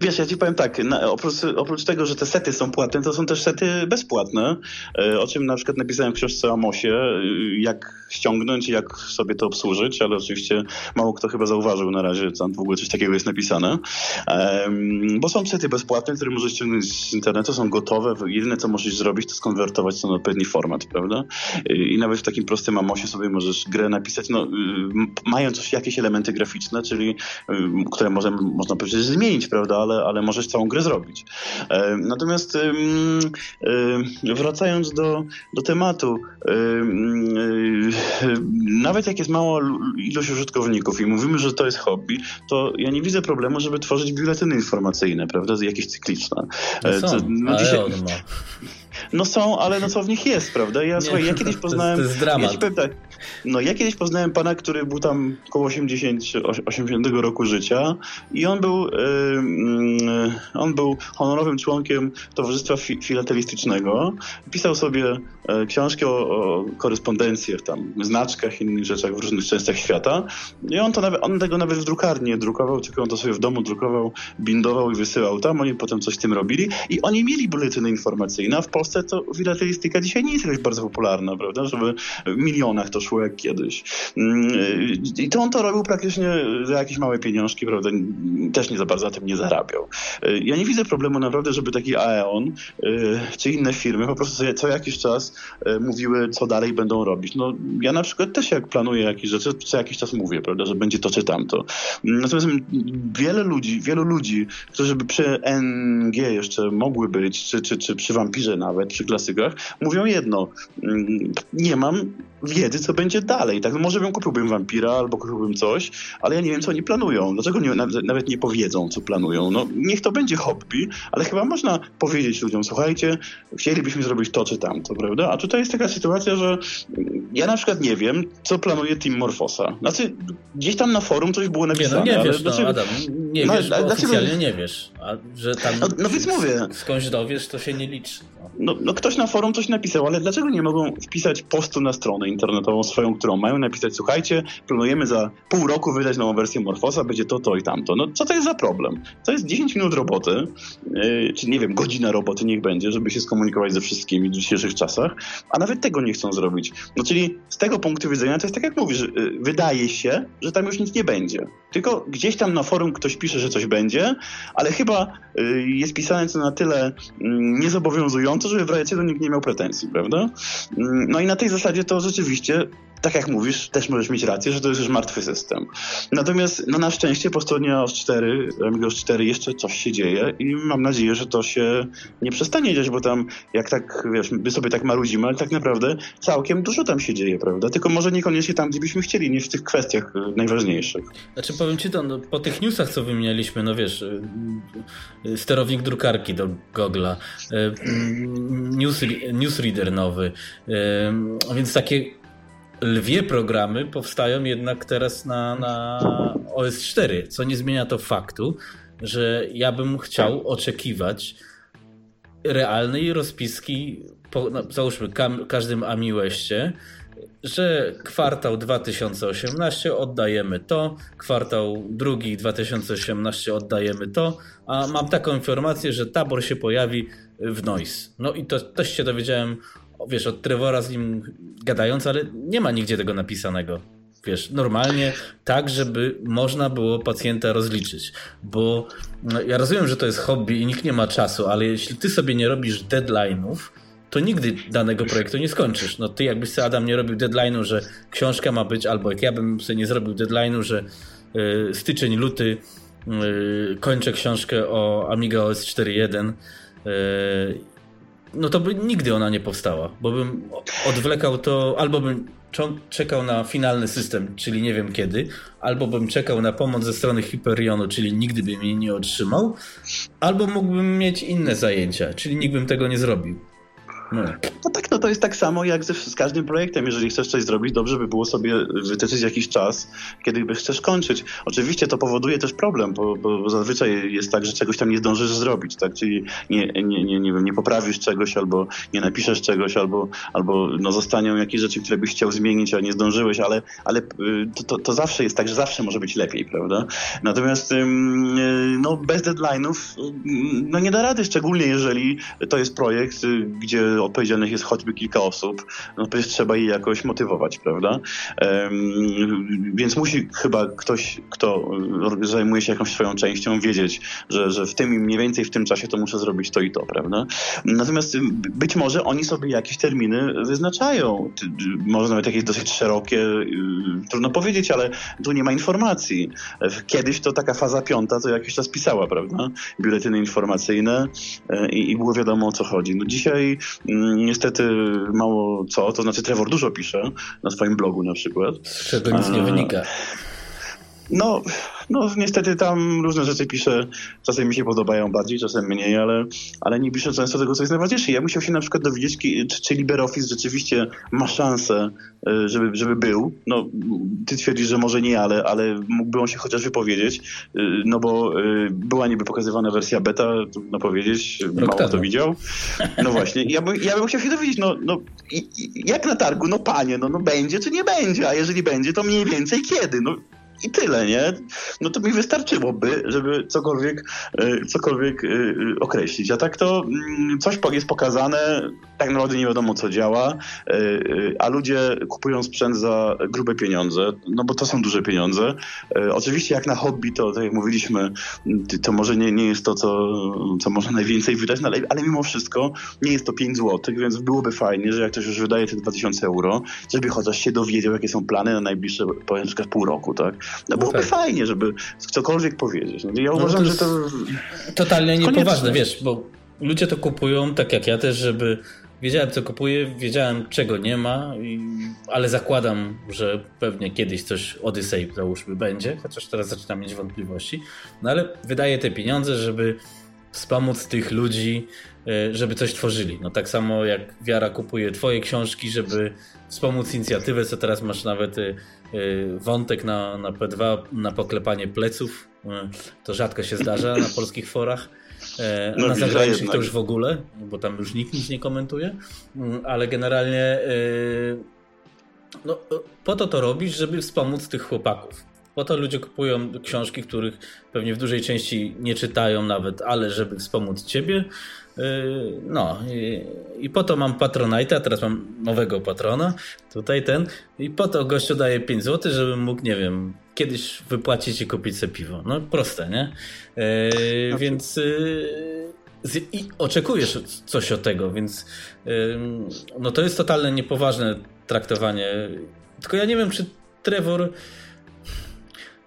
Wiesz, ja ci powiem tak, na, oprócz, oprócz, tego, że te sety są płatne, to są też sety bezpłatne, e, o czym na przykład napisałem w książce o Amosie, e, jak ściągnąć i jak sobie to obsłużyć, ale oczywiście mało kto chyba zauważył na razie, tam w ogóle coś takiego jest napisane. Bo są sety bezpłatne, które możesz ściągnąć z internetu, są gotowe, jedyne co możesz zrobić to skonwertować to na odpowiedni format, prawda? E, I nawet w takim prostym Amosie sobie możesz grę napisać, no, mając jakieś elementy graficzne, czyli które może, można powiedzieć zmienić, prawda? Ale, ale możesz całą grę zrobić. E, natomiast e, wracając do, do tematu, e, nawet jak jest mała ilość użytkowników i mówimy, że to jest hobby, to ja nie widzę problemu, żeby tworzyć biuletyny informacyjne, prawda, jakieś cykliczne. No są, no, dzisiaj... No są, ale no co w nich jest, prawda? Ja, nie, słuchaj, ja kiedyś poznałem... To jest, to jest dramat. Ja powiem tak, no ja kiedyś poznałem pana, który był tam około 80, 80 roku życia i on był, yy, on był honorowym członkiem Towarzystwa Filatelistycznego. Pisał sobie e, książki o, o korespondencjach, tam, znaczkach, innych rzeczach w różnych częściach świata. I on, to nawet, on tego nawet w drukarni drukował, tylko on to sobie w domu drukował, bindował i wysyłał tam. Oni potem coś z tym robili i oni mieli bulletyny informacyjne, a w Polsce to filatelistyka dzisiaj nie jest jakaś bardzo popularna, prawda? Żeby w milionach to szło jak kiedyś. Mm, I to on to robił praktycznie za jakieś małe pieniążki, prawda? Też nie za bardzo na tym nie zarabiał. Ja nie widzę problemu naprawdę, żeby taki Aeon y, czy inne firmy po prostu sobie co jakiś czas y, mówiły, co dalej będą robić. No, ja na przykład też jak planuję jakieś rzeczy, co jakiś czas mówię, prawda, że będzie to czy tamto. Natomiast wiele ludzi, wielu ludzi, którzy by przy NG jeszcze mogły być, czy, czy, czy przy Wampirze nawet, przy klasykach, mówią jedno. Mm, nie mam wiedzy, co będzie dalej. Tak? No może bym kupiłbym wampira albo kupiłbym coś, ale ja nie wiem, co oni planują. Dlaczego nie, nawet nie powiedzą, co planują? No, niech to będzie hobby, ale chyba można powiedzieć ludziom, słuchajcie, chcielibyśmy zrobić to czy tamto, prawda? A tutaj jest taka sytuacja, że ja na przykład nie wiem, co planuje Team Morfosa. Znaczy, gdzieś tam na forum coś było napisane. Nie, no nie wiesz, no, Adam, nie no, wiesz, bo oficjalnie nie wiesz. A że tam no, no więc mówię. skądś dowiesz, to się nie liczy. No. no. Ktoś na forum coś napisał, ale dlaczego nie mogą wpisać postu na stronę internetową swoją, którą mają napisać, słuchajcie, planujemy za pół roku wydać nową wersję Morfosa, będzie to, to i tamto. No co to jest za problem? To jest 10 minut roboty, yy, czy nie wiem, godzina roboty niech będzie, żeby się skomunikować ze wszystkimi w dzisiejszych czasach, a nawet tego nie chcą zrobić. No czyli z tego punktu widzenia to jest tak jak mówisz, yy, wydaje się, że tam już nic nie będzie. Tylko gdzieś tam na forum ktoś pisze, że coś będzie, ale chyba jest pisane to na tyle mm, niezobowiązująco, żeby w razie nikt nie miał pretensji, prawda? Mm, no i na tej zasadzie to rzeczywiście tak jak mówisz, też możesz mieć rację, że to jest już martwy system. Natomiast no na szczęście po stronie OS 4, Amigos 4 jeszcze coś się dzieje i mam nadzieję, że to się nie przestanie dziać, bo tam jak tak, wiesz, my sobie tak marudzimy, ale tak naprawdę całkiem dużo tam się dzieje, prawda? Tylko może niekoniecznie tam, gdzie byśmy chcieli, nie w tych kwestiach y, najważniejszych. Znaczy powiem ci to, no, po tych newsach, co wymienialiśmy, no wiesz, y, y, sterownik drukarki do Google'a, news, newsreader nowy, więc takie lwie programy powstają jednak teraz na, na OS 4, co nie zmienia to faktu, że ja bym chciał oczekiwać realnej rozpiski, po, no, załóżmy kam, każdym AmiWeście, że kwartał 2018 oddajemy to, kwartał drugi 2018 oddajemy to, a mam taką informację, że tabor się pojawi w Noise. No i to też się dowiedziałem wiesz, od Trevora z nim gadając, ale nie ma nigdzie tego napisanego. Wiesz, normalnie tak, żeby można było pacjenta rozliczyć. Bo no, ja rozumiem, że to jest hobby i nikt nie ma czasu, ale jeśli ty sobie nie robisz deadline'ów, to nigdy danego projektu nie skończysz. No ty jakbyś sobie Adam nie robił deadline'u, że książka ma być, albo jak ja bym sobie nie zrobił deadline'u, że y, styczeń, luty y, kończę książkę o Amiga OS 4.1 no to by nigdy ona nie powstała, bo bym odwlekał to, albo bym czekał na finalny system, czyli nie wiem kiedy, albo bym czekał na pomoc ze strony Hyperionu, czyli nigdy bym jej nie otrzymał, albo mógłbym mieć inne zajęcia, czyli nikt bym tego nie zrobił. No. no tak, no to jest tak samo jak ze, z każdym projektem. Jeżeli chcesz coś zrobić, dobrze by było sobie wytyczyć jakiś czas, kiedy by chcesz kończyć. Oczywiście to powoduje też problem, bo, bo zazwyczaj jest tak, że czegoś tam nie zdążysz zrobić, tak? Czyli nie, nie, nie, nie, wiem, nie poprawisz czegoś, albo nie napiszesz czegoś, albo, albo no zostaną jakieś rzeczy, które byś chciał zmienić, a nie zdążyłeś, ale, ale y, to, to, to zawsze jest tak, że zawsze może być lepiej, prawda? Natomiast y, no, bez deadline'ów no nie da rady, szczególnie jeżeli to jest projekt, y, gdzie odpowiedzialnych jest choćby kilka osób, no przecież trzeba je jakoś motywować, prawda? Więc musi chyba ktoś, kto zajmuje się jakąś swoją częścią, wiedzieć, że, że w tym mniej więcej w tym czasie to muszę zrobić to i to, prawda? Natomiast być może oni sobie jakieś terminy wyznaczają. Może nawet jakieś dosyć szerokie, y, trudno powiedzieć, ale tu nie ma informacji. Kiedyś to taka faza piąta to jakiś czas pisała, prawda? Biuletyny informacyjne e, i, i było wiadomo o co chodzi. No dzisiaj niestety mało co, to znaczy Trevor dużo pisze na swoim blogu na przykład. Z czego nic nie wynika. No, no niestety tam różne rzeczy pisze, czasem mi się podobają bardziej, czasem mniej, ale, ale nie pisze często tego, co jest najważniejsze. Ja musiał się na przykład dowiedzieć, czy, czy LibreOffice rzeczywiście ma szansę, e, żeby, żeby był. No, ty twierdzisz, że może nie, ale, ale mógłby on się chociaż wypowiedzieć, e, no bo e, była niby pokazywana wersja beta, trudno powiedzieć, mało kto widział. No właśnie, ja, by, ja bym chciał się dowiedzieć, no, no jak na targu, no panie, no, no będzie czy nie będzie, a jeżeli będzie, to mniej więcej kiedy? No i tyle, nie? No to mi wystarczyłoby, żeby cokolwiek, e, cokolwiek e, określić. A tak to mm, coś jest pokazane, tak naprawdę nie wiadomo co działa, e, a ludzie kupują sprzęt za grube pieniądze, no bo to są duże pieniądze. Oczywiście jak na hobby, to tak jak mówiliśmy, to może nie, nie jest to, co, co można najwięcej wydać, no ale, ale mimo wszystko nie jest to 5 zł, więc byłoby fajnie, że jak ktoś już wydaje te 2000 euro, żeby chociaż się dowiedział, jakie są plany na najbliższe, powiem, pół roku, tak? No byłoby tak. fajnie, żeby cokolwiek powiedzieć. No, ja no uważam, to że to... Totalnie niepoważne, wiesz, bo ludzie to kupują, tak jak ja też, żeby... Wiedziałem, co kupuję, wiedziałem, czego nie ma, i... ale zakładam, że pewnie kiedyś coś Odyssey, załóżmy, będzie, chociaż teraz zaczynam mieć wątpliwości. No ale wydaję te pieniądze, żeby wspomóc tych ludzi, e, żeby coś tworzyli. No tak samo jak Wiara kupuje twoje książki, żeby wspomóc inicjatywę, co teraz masz nawet e, wątek na, na P2, na poklepanie pleców. To rzadko się zdarza na (laughs) polskich forach. No, na zagranicznych to już w ogóle, bo tam już nikt nic nie komentuje, mm, ale generalnie no, po to to robisz, żeby wspomóc tych chłopaków. Po to ludzie kupują książki, których pewnie w dużej części nie czytają nawet, ale żeby wspomóc ciebie. Yy, no i, i po to mam Patronite'a, teraz mam nowego patrona, tutaj ten, i po to gościu daje 5 zł, żebym mógł, nie wiem, kiedyś wypłacić i kupić sobie piwo. No proste, nie? Yy, więc yy, i oczekujesz coś od tego, więc yy, no to jest totalnie niepoważne traktowanie. Tylko ja nie wiem, czy Trevor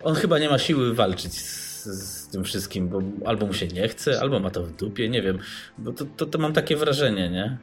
on chyba nie ma siły walczyć z, z, tym wszystkim, bo albo mu się nie chce, albo ma to w dupie, nie wiem. Bo to, to, to mam takie wrażenie, nie?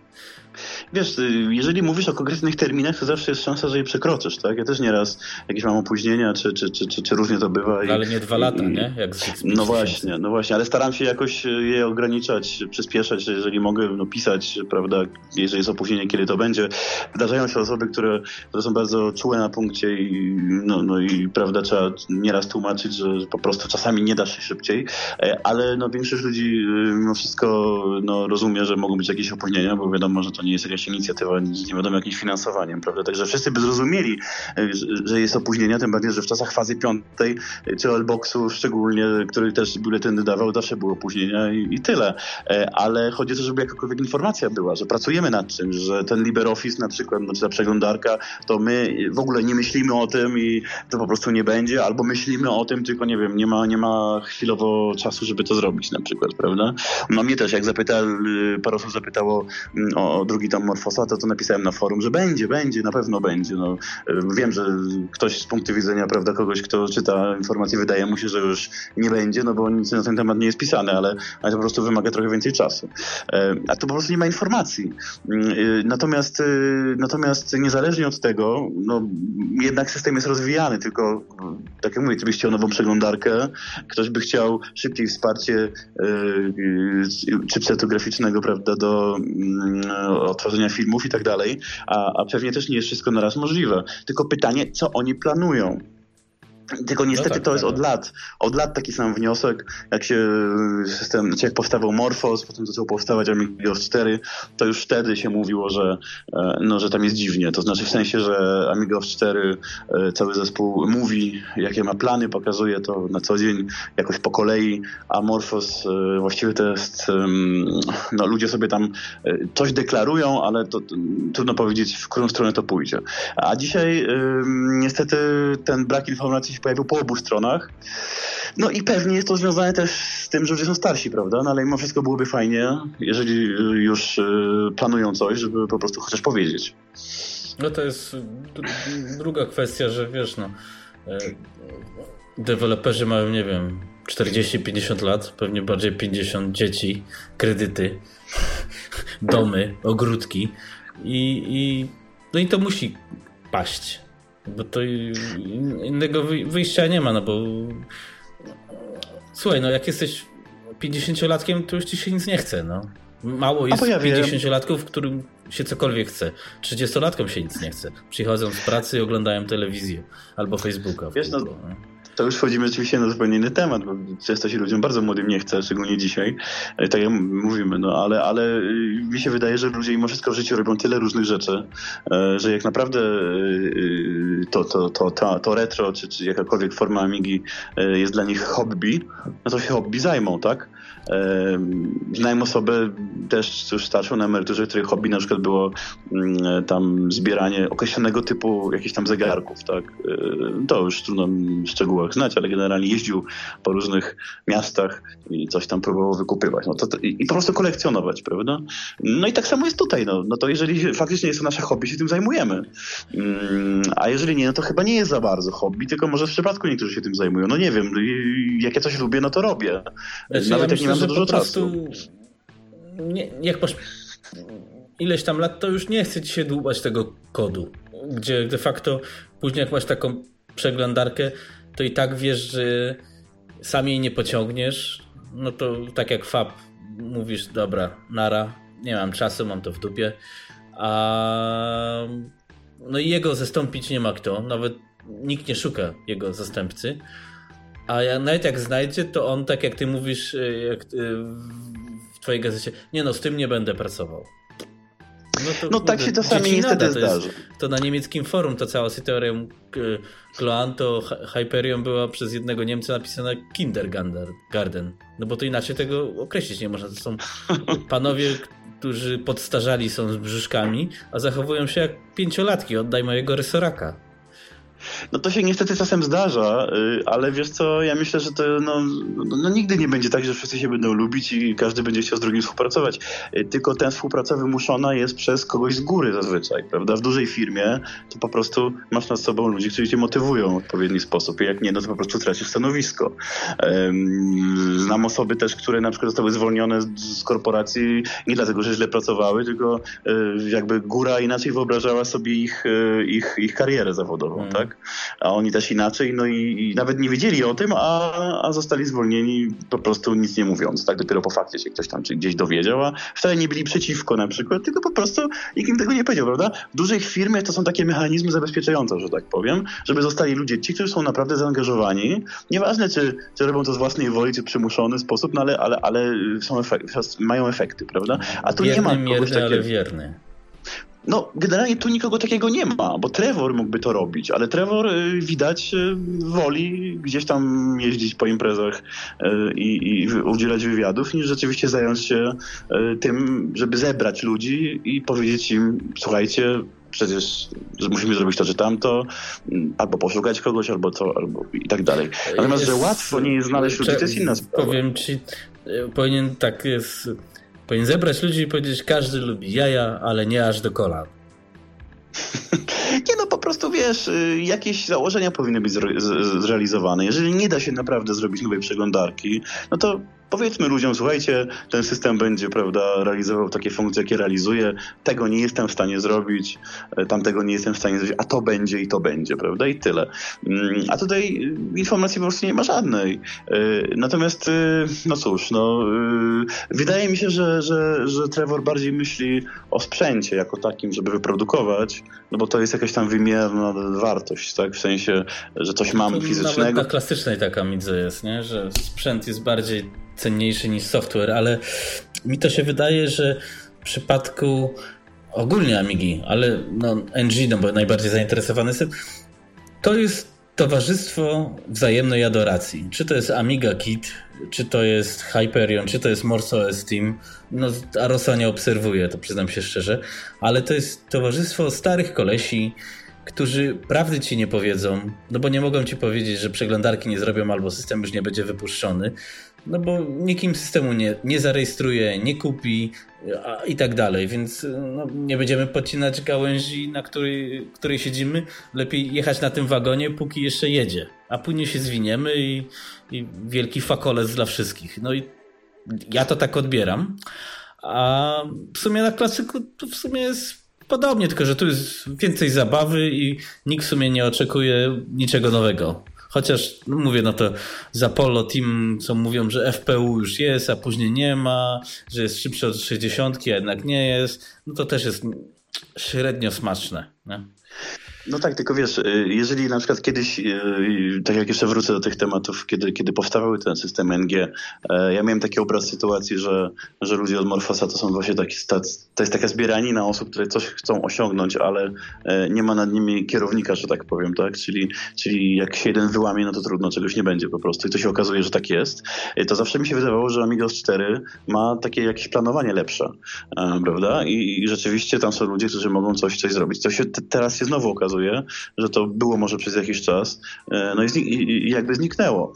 Wiesz, jeżeli mówisz o konkretnych terminach, to zawsze jest szansa, że je przekroczysz, tak? Ja też nieraz jakieś mam opóźnienia, czy, czy, czy, czy, czy różnie to bywa. I, ale nie dwa lata, nie? Jak no właśnie, no właśnie, ale staram się jakoś je ograniczać, przyspieszać, jeżeli mogę no, pisać, prawda, jeżeli jest opóźnienie, kiedy to będzie. Zdarzają się osoby, które, które są bardzo czułe na punkcie i, no, no i prawda, trzeba nieraz tłumaczyć, że po prostu czasami nie da się szybciej, e, ale no większość ludzi y, mimo wszystko no, rozumie, że mogą być jakieś opóźnienia, bo wiadomo, że to nie jest jakaś inicjatywa nie wiadomo jakimś finansowaniem, prawda? Także wszyscy by zrozumieli, e, że jest opóźnienia, tym bardziej, że w czasach fazy piątej, e, czy Alboxu szczególnie, który też biuletyny dawał, zawsze było opóźnienia i, i tyle. E, ale chodzi o to, żeby jakakolwiek informacja była, że pracujemy nad czymś, że ten LibreOffice na przykład, czy ta przeglądarka, to my w ogóle nie myślimy o tym i to po prostu nie będzie, albo myślimy o tym, tylko nie wiem, nie ma, nie ma chwilowo czasu, żeby to zrobić na przykład, prawda? No mnie też, jak zapyta, y, parę osób zapytało mm, o, drugi tom Morfosa, to to napisałem na forum, że będzie, będzie, na pewno będzie. No, y, wiem, że ktoś z punktu widzenia, prawda, kogoś, kto czyta informacje, wydaje mu się, że już nie będzie, no bo nic na ten temat nie jest pisane, ale, ale to po prostu wymaga trochę więcej czasu. E, a tu po prostu nie ma informacji. Mm, natomiast, natomiast niezależnie od tego, no, jednak system jest rozwijany, tylko tak jak mówię, gdybyś chciał nową przeglądarkę, ktoś by chciał szybciej wsparcie yy, chipsetu graficznego, prawda, do yy, odtworzenia filmów i tak dalej, a, a pewnie też nie jest wszystko naraz możliwe. Tylko pytanie, co oni planują? Tylko niestety no tak, to jest tak. od lat. Od lat taki sam wniosek, jak się system, znaczy jak powstawał Morphos, potem zaczął powstawać Amigos 4, to już wtedy się mówiło, że, e, no, że tam jest dziwnie. To znaczy w sensie, że Amigos 4 e, cały zespół mówi, jakie ma plany, pokazuje to na co dzień, jakoś po kolei, a Morphos e, właściwie to jest, no ludzie sobie tam coś deklarują, ale to trudno powiedzieć, w którą stronę to pójdzie. A dzisiaj niestety ten brak informacji się pojawił po obu stronach. No i pewnie jest to związane też z tym, że ludzie są starsi, prawda? No ale mimo wszystko byłoby fajnie, jeżeli już y, planują coś, żeby po prostu chociaż powiedzieć. No to jest druga kwestia, że wiesz, no e, deweloperzy mają, nie wiem, 40-50 lat, pewnie bardziej 50 dzieci, kredyty, (laughs) domy, ogródki i, i no i to musi paść. Bo to innego wyjścia nie ma, no bo słuchaj, no jak jesteś 50-latkiem, to już ci się nic nie chce, no. Mało jest 50-latków, którym się cokolwiek chce. 30-latkom się nic nie chce. Przychodzą z pracy i oglądają telewizję albo Facebooka. Wiesz, no to już wchodzimy oczywiście na zupełnie inny temat, bo często się ludziom bardzo młodym nie chce, szczególnie dzisiaj. E, tak jak mówimy, no ale, ale y, mi się wydaje, że ludzie mimo wszystko w życiu robią tyle różnych rzeczy, e, że jak naprawdę to, to, to, to, to retro, czy, czy jakakolwiek forma Amigi e, jest dla nich hobby, no to się hobby zajmą, tak? Znałem osobę też już starszą na emeryturze, której hobby na przykład było mm, tam zbieranie określonego typu jakichś tam zegarków, tak? To już trudno w szczegółach znać, ale generalnie jeździł po różnych miastach i coś tam próbował wykupywać. No to, to i, i, po prostu kolekcjonować, prawda? No i tak samo jest tutaj, no, no to jeżeli faktycznie jest to nasze hobby, się tym zajmujemy. Mm, a jeżeli nie, no to chyba nie jest za bardzo hobby, tylko może w przypadku niektórzy się tym zajmują. No nie wiem, jak ja coś lubię, no to robię. Znaczy, Nawet ja jak myślę, nie mam za dużo czasu. Nie, jak masz ileś tam lat, to już nie chce ci się dłubać tego kodu, gdzie de facto później jak masz taką przeglądarkę, to i tak wiesz, że sam jej nie pociągniesz, no to tak jak Fab mówisz, dobra, nara, nie mam czasu, mam to w dupie, a no i jego zastąpić nie ma kto, nawet nikt nie szuka jego zastępcy, a nawet jak znajdzie, to on tak jak ty mówisz y, jak, y, w twojej gazecie, nie no, z tym nie będę pracował. No, to, no tak się czasami niestety to zdarzy. to na niemieckim forum ta cała teorią Kloanto Hyperion była przez jednego Niemca napisana Kindergarten. No bo to inaczej tego określić nie można. To są (laughs) panowie, którzy podstarzali są z brzuszkami, a zachowują się jak pięciolatki. Oddaj mojego rysoraka. No to się niestety czasem zdarza, y, ale wiesz co, ja myślę, że to no, no, nigdy nie będzie tak, że wszyscy się będą lubić i każdy będzie chciał z drugim współpracować. Y, tylko ten współpraca wymuszona jest przez kogoś z góry zazwyczaj, prawda? W dużej firmie to po prostu masz nad sobą ludzi, którzy cię motywują w odpowiedni sposób i jak nie, no to po prostu tracisz stanowisko. Znam osoby też, które na przykład zostały zwolnione z korporacji nie dlatego, że źle pracowały, tylko y, jakby góra inaczej wyobrażała sobie ich, ich, ich karierę zawodową, hmm. tak? Tak? A oni też inaczej, no i, i nawet nie wiedzieli o tym, a, a zostali zwolnieni po prostu nic nie mówiąc, tak? Dopiero po fakcie się ktoś tam czy gdzieś dowiedział, a wcale nie byli przeciwko na przykład, tylko po prostu nikt im tego nie powiedział, prawda? W dużej firmie to są takie mechanizmy zabezpieczające, że tak powiem, żeby zostali ludzie, ci, którzy są naprawdę zaangażowani, nieważne czy, czy robią to z własnej woli, czy przymuszony sposób, no ale, ale, ale są efekty, mają efekty, prawda? A tu Bierny, nie ma kogoś mierny, takiego... ale wierny. No, generalnie tu nikogo takiego nie ma, bo Trevor mógłby to robić, ale Trevor y, widać y, woli gdzieś tam jeździć po imprezach y, i, udzielać wywiadów, niż rzeczywiście zająć się tym, żeby zebrać ludzi i powiedzieć im, słuchajcie, przecież musimy zrobić to czy tamto, albo poszukać kogoś, albo to, albo i tak dalej. Natomiast, jest, że łatwo nie jest znaleźć ludzi, to jest inna sprawa. Powiem ci, powinien tak jest Powinien zebrać ludzi i powiedzieć, każdy lubi jaja, ale nie aż do kolan. (laughs) Nie no, po prostu wiesz, y, jakieś założenia powinny być zrealizowane. Jeżeli nie da się naprawdę zrobić nowej przeglądarki, no to powiedzmy ludziom, słuchajcie, ten system będzie, prawda, realizował takie funkcje, jakie realizuje, tego nie jestem w stanie zrobić, e, tamtego nie jestem w stanie zrobić, a to będzie i to będzie, prawda, i tyle. Mm, a tutaj y, informacji po prostu nie ma żadnej. E, natomiast, no cóż, no, wydaje mi się, że, że, że Trevor bardziej myśli o sprzęcie jako takim, żeby wyprodukować, no bo to jest jakaś tam wymierna wartość, tak, w sensie, że coś mam fizycznego. Nawet na klasycznej taka midze jest, nie, że sprzęt jest bardziej cenniejszy niż software, ale mi to się wydaje, że w przypadku ogólnie Amigi, ale no NG, no bo najbardziej zainteresowany jestem, to jest towarzystwo wzajemnej adoracji. Czy to jest Amiga Kit, czy to jest Hyperion, czy to jest Morse OS Team. No, Arosa nie obserwuję, to przyznam się szczerze, ale to jest towarzystwo starych kolesi, którzy prawdy ci nie powiedzą, no bo nie mogą ci powiedzieć, że przeglądarki nie zrobią albo system już nie będzie wypuszczony, no bo nikim systemu nie, nie zarejestruje, nie kupi a, i tak dalej, więc no, nie będziemy podcinać gałęzi, na której, której siedzimy. Lepiej jechać na tym wagonie, póki jeszcze jedzie, a później się zwiniemy i, i wielki fakolec dla wszystkich. No i ja to tak odbieram. A w sumie na klasyku to w sumie jest podobnie, tylko że tu jest więcej zabawy i nikt w sumie nie oczekuje niczego nowego. Chociaż no mówię, no to za Polo Team, co mówią, że FPU już jest, a później nie ma, że jest szybszy od 60, a jednak nie jest, no to też jest średnio smaczne. Nie? No tak, tylko wiesz, y, jeżeli na przykład kiedyś, y, tak jak jeszcze wrócę do tych tematów, kiedy, kiedy powstawały ten system NG, y, ja miałem taki obraz sytuacji, że, że ludzie od Morfosa to są właśnie taki, to jest taka zbieranina osób, które coś chcą osiągnąć, ale nie ma nad nimi kierownika, że tak powiem, tak? Czyli, czyli jak się jeden wyłamie, no to trudno, czegoś nie będzie po prostu. I to się okazuje, że tak jest. To zawsze mi się wydawało, że Amigos 4 ma takie jakieś planowanie lepsze, prawda? I, i rzeczywiście tam są ludzie, którzy mogą coś, coś zrobić. To się teraz się znowu okazuje, okazuje, że to było może przez jakiś czas, e, no i, i jakby zniknęło.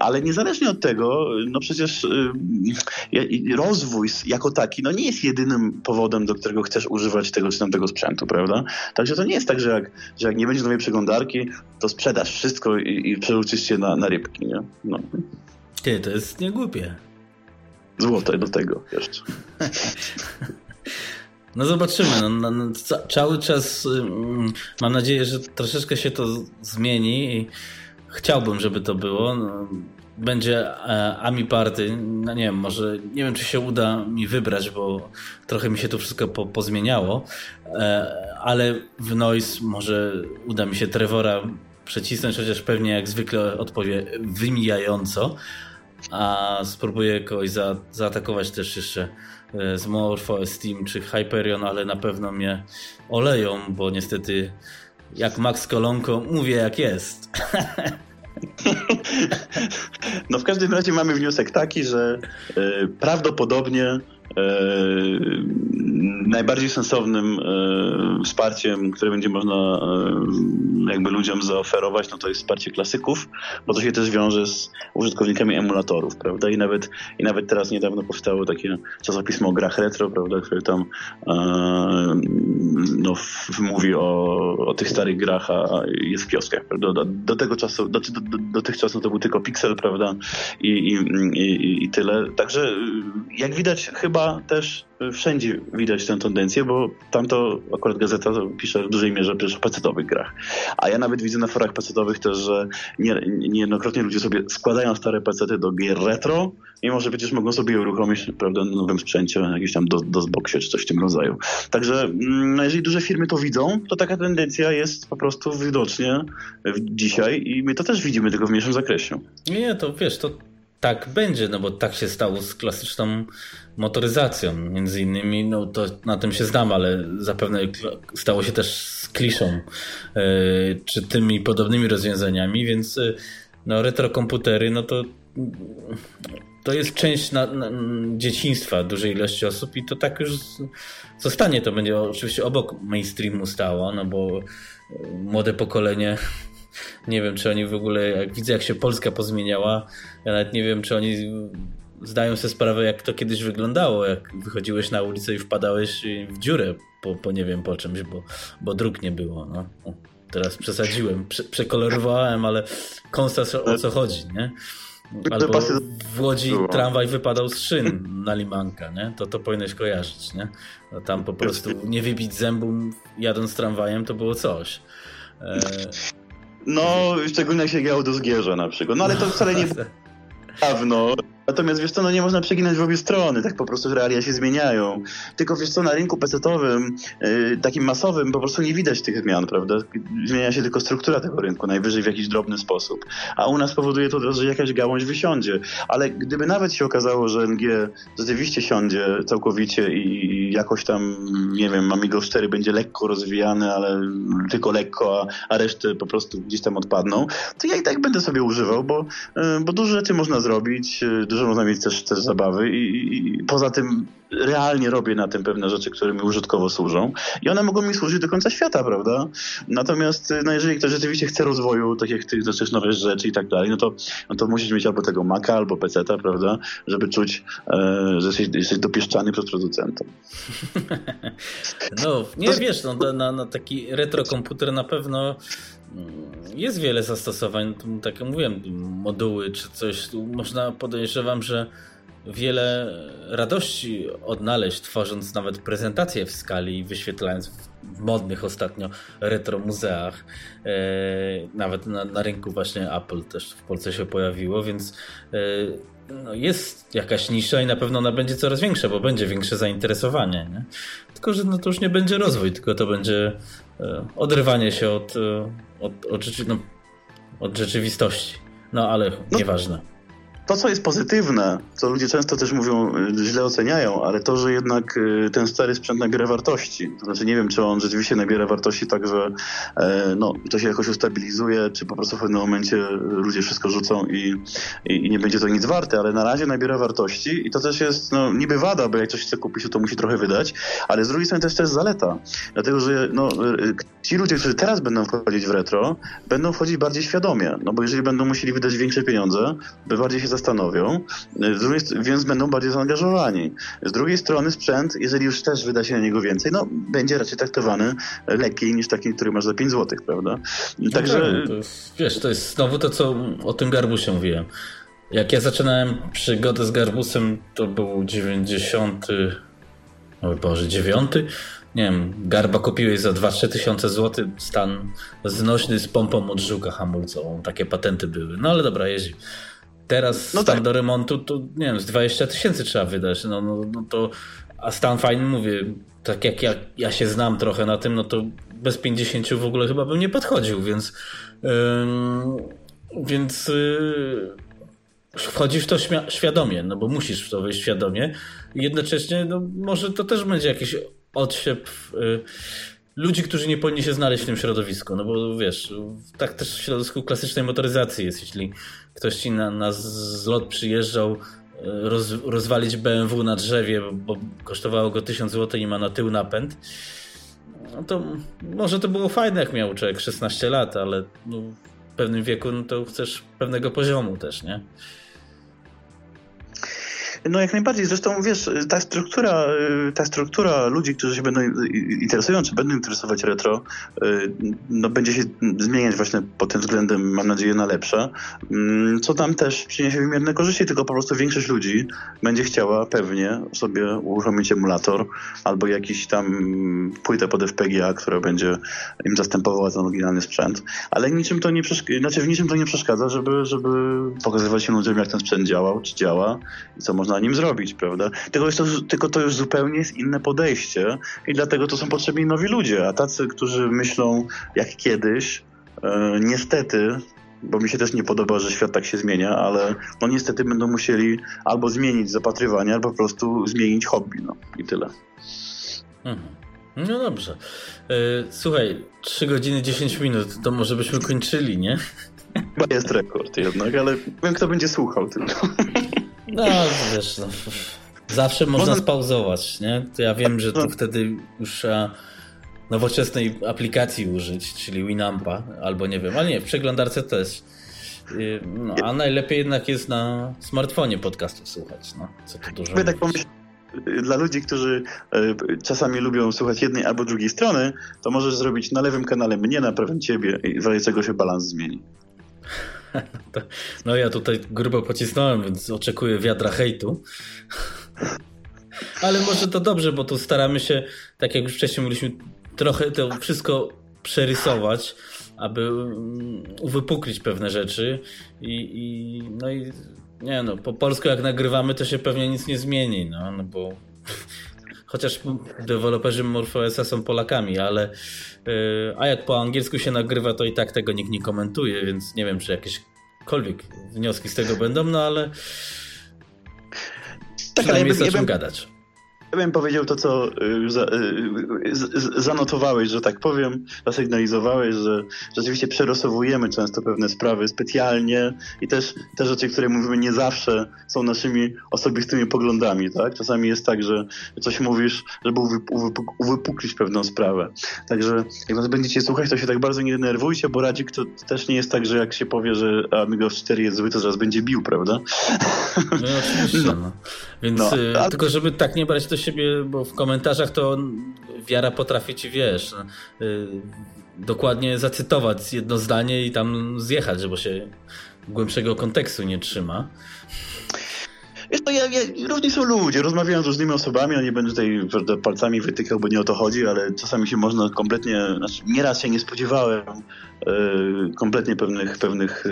Ale niezależnie od tego, no przecież e, rozwój jako taki, no nie jest jedynym powodem, do którego chcesz używać tego czy tamtego sprzętu, prawda? Także to nie jest tak, że jak, że jak nie będzie nowej przeglądarki, to sprzedasz wszystko i, i przerzucisz się na, na rybki, nie? No. Ty, to jest niegłupie. Złote do tego jeszcze. (laughs) No zobaczymy. No, no, no, cały czas um, mam nadzieję, że troszeczkę się to zmieni i chciałbym, żeby to było. No, będzie e, Ami Party. No nie wiem, może nie wiem, czy się uda mi wybrać, bo trochę mi się to wszystko po, pozmieniało, e, ale w Noise może uda mi się Trevora przecisnąć, chociaż pewnie jak zwykle odpowie wymijająco, a spróbuję kogoś za, zaatakować też jeszcze z Morpho, Steam czy Hyperion, ale na pewno mnie oleją, bo niestety jak Max Kolonko mówię jak jest. (laughs) No w każdym razie mamy wniosek taki, że y, prawdopodobnie E, najbardziej sensownym e, wsparciem, które będzie można e, jakby ludziom zaoferować, no to jest wsparcie klasyków, bo to się też wiąże z użytkownikami emulatorów, prawda? I nawet, i nawet teraz niedawno powstało takie czasopismo o grach retro, prawda, które tam no, mówi o, o tych starych grach, a jest w kioskach, prawda? Do, do tego czasu, do, do, do tych czasów to był tylko Pixel, prawda? I, i, i, i tyle. Także jak widać chyba też wszędzie widać tę tendencję, bo tamto akurat gazeta pisze w dużej mierze przecież o pecetowych grach. A ja nawet widzę na forach pecetowych też, że nie, niejednokrotnie ludzie sobie składają stare pecety do gier retro, mimo że przecież mogą sobie je uruchomić prawda, na nowym sprzęcie, jakieś tam do, do Xboxie czy coś w tym rodzaju. Także mm, no jeżeli duże firmy to widzą, to taka tendencja jest po prostu widocznie dzisiaj i my to też widzimy, tylko w mniejszym zakresie. Nie, to wiesz, to tak będzie, no bo tak się stało z klasyczną motoryzacją. Między innymi, no to na tym się znam, ale zapewne stało się też z kliszą, yy, czy tymi podobnymi rozwiązaniami, więc yy, no retrokomputery, no to to jest część na, na, dzieciństwa dużej ilości osób i to tak już zostanie. To będzie oczywiście obok mainstreamu stało, no bo młode pokolenie (laughs) nie wiem, czy oni w ogóle, jak widzę, jak się Polska pozmieniała, ja nawet nie wiem, czy oni zdają sobie sprawę, jak to kiedyś wyglądało, jak wychodziłeś na ulicę i wpadałeś w dziurę po, po nie wiem po czymś, bo, bo dróg nie było. No. Teraz przesadziłem, prze, przekolorowałem, ale konstas o co chodzi, nie? Albo w Łodzi tramwaj wypadał z szyn na Limanka, nie? To to powinieneś kojarzyć, nie? No tam po prostu nie wybić zębu jadąc tramwajem to było coś. E... No, szczególnie jak się grało do Zgierza na przykład. No ale to wcale nie (laughs) dawno. Natomiast wiesz co, no nie można przeginać w obie strony, tak po prostu realia się zmieniają. Tylko wiesz co, na rynku pesetowym, yy, takim masowym, po prostu nie widać tych zmian, prawda? Zmienia się tylko struktura tego rynku, najwyżej w jakiś drobny sposób. A u nas powoduje to, że jakaś gałąź wysiądzie. Ale gdyby nawet się okazało, że NG rzeczywiście siądzie całkowicie i jakoś tam, nie wiem, Amigo 4 będzie lekko rozwijany, ale tylko lekko, a, a reszty po prostu gdzieś tam odpadną, to ja i tak będę sobie używał, bo, yy, bo dużo rzeczy można zrobić, yy, dużo można mieć też, też zabawy i, i, poza tym realnie robię na tym pewne rzeczy, które mi użytkowo służą i one mogą mi służyć do końca świata, prawda? Natomiast no jeżeli ktoś rzeczywiście chce rozwoju, tak jak ty nowe rzeczy i tak dalej, no to, no to musisz mieć albo tego Maca, albo PC-ta, prawda? Żeby czuć, e, że jesteś, jesteś dopieszczany przez producenta. (laughs) No, nie to... wiesz, no, na, na taki retrokomputer na pewno jest wiele zastosowań, tak jak mówiłem, moduły czy coś. Można podejrzewam, że wiele radości odnaleźć, tworząc nawet prezentacje w skali i wyświetlając w modnych ostatnio retro muzeach. E, nawet na, na, rynku właśnie Apple też w Polsce się pojawiło, więc e, no jest jakaś nisza i na pewno ona będzie coraz większa, bo będzie większe zainteresowanie. Nie? Tylko, że no to już nie będzie rozwój, tylko to będzie e, odrywanie się od, od, od, rzeczy, no, od rzeczywistości. No ale no. nieważne to, co jest pozytywne, co ludzie często też mówią, y, źle oceniają, ale to, że jednak y, ten stary sprzęt nabiera wartości. To znaczy nie wiem, czy on rzeczywiście nabiera wartości tak, że e, no, to się jakoś ustabilizuje, czy po prostu w pewnym momencie ludzie wszystko rzucą i, i, i nie będzie to nic warte, ale na razie nabiera wartości i to też jest no, niby wada, bo jak coś chce kupić, to, to musi trochę wydać, ale z drugiej strony też to jest zaleta. Dlatego, że no, y, ci ludzie, którzy teraz będą wchodzić w retro, będą wchodzić bardziej świadomie, no bo jeżeli będą musieli wydać większe pieniądze, by bardziej się zastanowią, więc będą bardziej zaangażowani. Z drugiej strony sprzęt, jeżeli już też wyda się na niego więcej, no będzie raczej traktowany lepiej niż taki, który masz za 5 zł, prawda? No Także... Tak, to jest, wiesz, to jest znowu to, co o tym garbusie mówiłem. Jak ja zaczynałem przygodę z garbusem, to był 90... O Boże, 9? nie wiem, garba kupiłeś za 2-3 tysiące złotych, stan znośny z pompą od żuka hamulcową. Takie patenty były. No ale dobra, jeździ. Teraz no tak. do remontu to nie wiem, z 20 tysięcy trzeba wydać. No, no, no to, a stan fajny mówię, tak jak ja, ja się znam trochę na tym, no to bez 50 w ogóle chyba bym nie podchodził, więc yy, więc yy, wchodzisz w to świadomie, no bo musisz w to wejść świadomie. Jednocześnie, no może to też będzie jakiś odsiep yy, ludzi, którzy nie powinni się znaleźć w tym środowisku. No bo wiesz, tak też w środowisku klasycznej motoryzacji jest. Jeśli ktoś ci na, na zlot przyjeżdżał e, roz, rozwalić BMW na drzewie, bo kosztowało go 1000 zł i ma na tył napęd, no to może to było fajne, jak miał człowiek 16 lat, ale no, w pewnym wieku no to chcesz pewnego poziomu też, nie? No jak najbardziej. Zresztą wiesz, ta struktura, ta struktura ludzi, którzy się będą interesują, czy będą interesować retro, y, no będzie się zmieniać właśnie pod tym względem, mam nadzieję, na lepsze. Mm, co tam też przyniesie wymierne korzyści, tylko po prostu większość ludzi będzie chciała pewnie sobie uruchomić emulator albo jakiś tam płytę pod FPGA, która będzie im zastępowała ten oryginalny sprzęt. Ale niczym to nie przeszkadza, znaczy w niczym to nie przeszkadza, żeby, żeby pokazywać się ludziom, jak ten sprzęt działał, czy działa i co można można nim zrobić, prawda? Tylko, jest to, tylko to już zupełnie jest inne podejście i dlatego to są potrzebni nowi ludzie, a tacy, którzy myślą jak kiedyś, e, niestety bo mi się też nie podoba, że świat tak się zmienia, ale no niestety będą musieli albo zmienić zapatrywanie, albo po prostu zmienić hobby, no i tyle. Mhm. No dobrze. E, słuchaj, 3 godziny 10 minut, to może byśmy kończyli, nie? Chyba jest rekord jednak, ale wiem, kto będzie słuchał tylko. No, wiesz, no, zawsze można, można spauzować, nie? To ja wiem, że to no. wtedy już nowoczesnej aplikacji użyć, czyli Winampa, albo nie wiem, ale nie, w przeglądarce też. Y, no, a najlepiej jednak jest na smartfonie podcastu słuchać, no, co tu dużo tak pomyśl, dla ludzi, którzy y, czasami lubią słuchać jednej albo drugiej strony, to możesz zrobić na lewym kanale mnie, na prawym ciebie i czego się balans zmieni. (laughs) No ja tutaj grubo pocisnąłem, więc oczekuję wiadra hejtu. (laughs) Ale może to dobrze, bo tu staramy się, tak jak już wcześniej mówiliśmy, trochę to wszystko przerysować, aby mm, uwypuklić pewne rzeczy i, i no i nie no, po polsku jak nagrywamy to się pewnie nic nie zmieni, no, no bo chociaż deweloperzy MorphOSa są Polakami, ale yy, a jak po angielsku się nagrywa, to i tak tego nikt nie komentuje, więc nie wiem, czy jakiekolwiek wnioski z tego będą, no ale tak, ale ja bym, jest o czym ja bym, gadać. Ja bym powiedział to, co y, za, y, zanotowałeś, że tak powiem, zasygnalizowałeś, że rzeczywiście przerosowujemy często pewne sprawy specjalnie i też te rzeczy, które mówimy nie zawsze są naszymi osobistymi poglądami, tak? Czasami jest tak, że coś mówisz, żeby uwypuklić pewną sprawę. Także jak nas będziecie słuchać, to się tak bardzo nie denerwujcie, bo Radzik to też nie jest tak, że jak się powie, że Amigos 4 jest zły, to zaraz będzie bił, prawda? No oczywiście, (laughs) no. no. Więc no, y, ale... tylko żeby tak nie brać to siebie, bo w komentarzach to wiara potrafi ci, wiesz, y, dokładnie zacytować jedno zdanie i tam zjechać, żeby się głębszego kontekstu nie trzyma. Wiesz, to ja, ja, różni są ludzie, rozmawiałem z różnymi osobami, nie będę tutaj palcami wytykał, bo nie o to chodzi, ale czasami się można kompletnie, znaczy nieraz się nie spodziewałem kompletnie pewnych, pewnych e,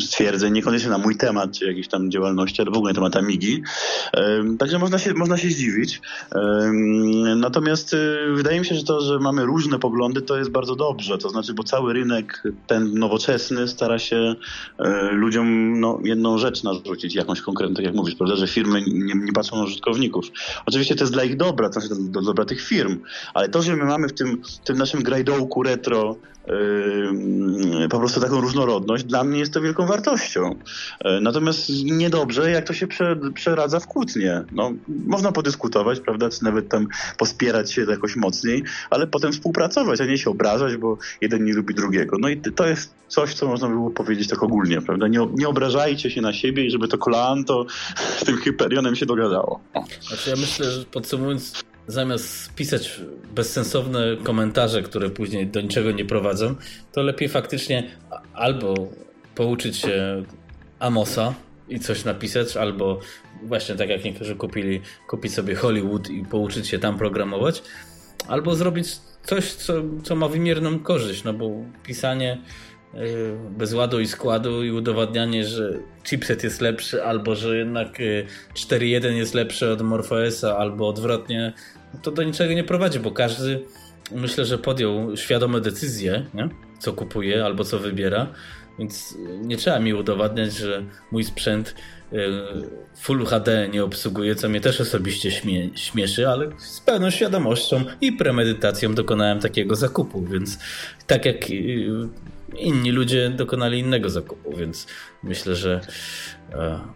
stwierdzeń, niekoniecznie na mój temat, czy jakiejś tam działalności, ale w ogóle na temat Amigi. E, także można się, można się zdziwić. Natomiast wydaje mi się, że to, że mamy różne poglądy, to jest bardzo dobrze. To znaczy, bo cały rynek, ten nowoczesny, stara się ludziom no, jedną rzecz narzucić, jakąś konkretną, tak jak mówisz, prawda, że firmy nie, nie patrzą na użytkowników. Oczywiście to jest dla ich dobra, to znaczy dla dobra tych firm, ale to, że my mamy w tym, tym naszym grajdołku retro po prostu taką różnorodność, dla mnie jest to wielką wartością. E, natomiast niedobrze, jak to się prze, przeradza w kłótnie. No, można podyskutować, prawda, czy nawet tam pospierać się jakoś mocniej, ale potem współpracować, a nie się obrażać, bo jeden nie lubi drugiego. No i to jest coś, co można by było powiedzieć tak ogólnie, prawda? Nie, nie obrażajcie się na siebie i żeby to kolanto z tym Hyperionem się dogadało. Znaczy ja myślę, że podsumowując zamiast pisać bezsensowne komentarze, które później do niczego nie prowadzą, to lepiej faktycznie albo pouczyć się Amosa i coś napisać, albo właśnie tak jak niektórzy kupili, kupić sobie Hollywood i pouczyć się tam programować, albo zrobić coś, co, co ma wymierną korzyść, no bo pisanie bez ładu i składu i udowadnianie, że chipset jest lepszy, albo że jednak 4.1 y, jest lepszy od MorphOSa, albo odwrotnie, to do niczego nie prowadzi, bo każdy myślę, że podjął świadome decyzje, nie? co kupuje albo co wybiera, więc nie trzeba mi udowadniać, że mój sprzęt y, Full HD nie obsługuje, co mnie też osobiście śmie śmieszy, ale z pełną świadomością i premedytacją dokonałem takiego zakupu, więc tak jak inni ludzie dokonali innego zakupu, więc myślę, że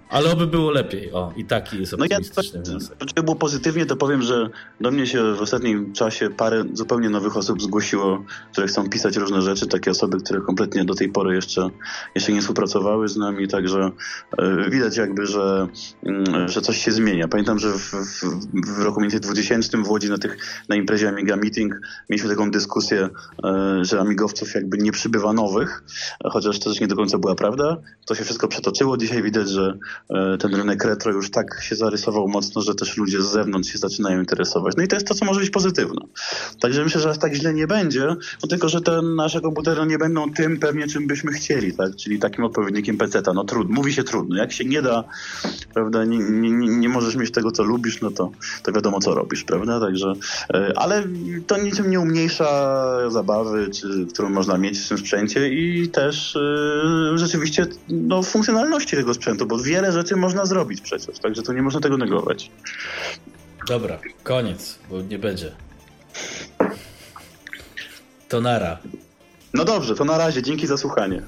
ale oby było lepiej. O, i taki jest optymistyczny no ja, wniosek. Żeby było pozytywnie, to powiem, że do mnie się w ostatnim czasie parę zupełnie nowych osób zgłosiło, które chcą pisać różne rzeczy. Takie osoby, które kompletnie do tej pory jeszcze, jeszcze nie współpracowały z nami, także e, widać jakby, że, mm, że coś się zmienia. Pamiętam, że w, w, w roku 2020 w Łodzi na, tych, na imprezie Amiga Meeting mieliśmy taką dyskusję, e, że amigowców jakby nie przybywa nowych, chociaż to też nie do końca była prawda. To się wszystko przetoczyło. Dzisiaj widać widać, że e, ten rynek retro już tak się zarysował mocno, że też ludzie z zewnątrz się zaczynają interesować. No i to jest to, co może być pozytywne. Także myślę, że aż tak źle nie będzie, no tylko, że te nasze komputery nie będą tym pewnie, czym byśmy chcieli, tak? Czyli takim odpowiednikiem PC-a. No trudno, mówi się trudno. Jak się nie da prawda? Nie, nie, nie możesz mieć tego, co lubisz, no to, to wiadomo, co robisz, prawda? Także, e, ale to niczym nie umniejsza zabawy, czy, którą można mieć w tym sprzęcie i też e, rzeczywiście no, funkcjonalności tego sprzętu, bo wiele rzeczy można zrobić przecież, także to nie można tego negować. Dobra, koniec, bo nie będzie. To nara. No dobrze, to na razie. Dzięki za słuchanie.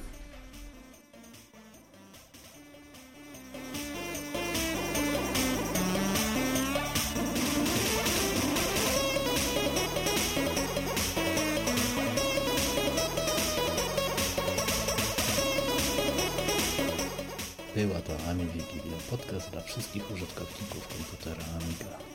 Podcast dla wszystkich użytkowników komputera Amiga.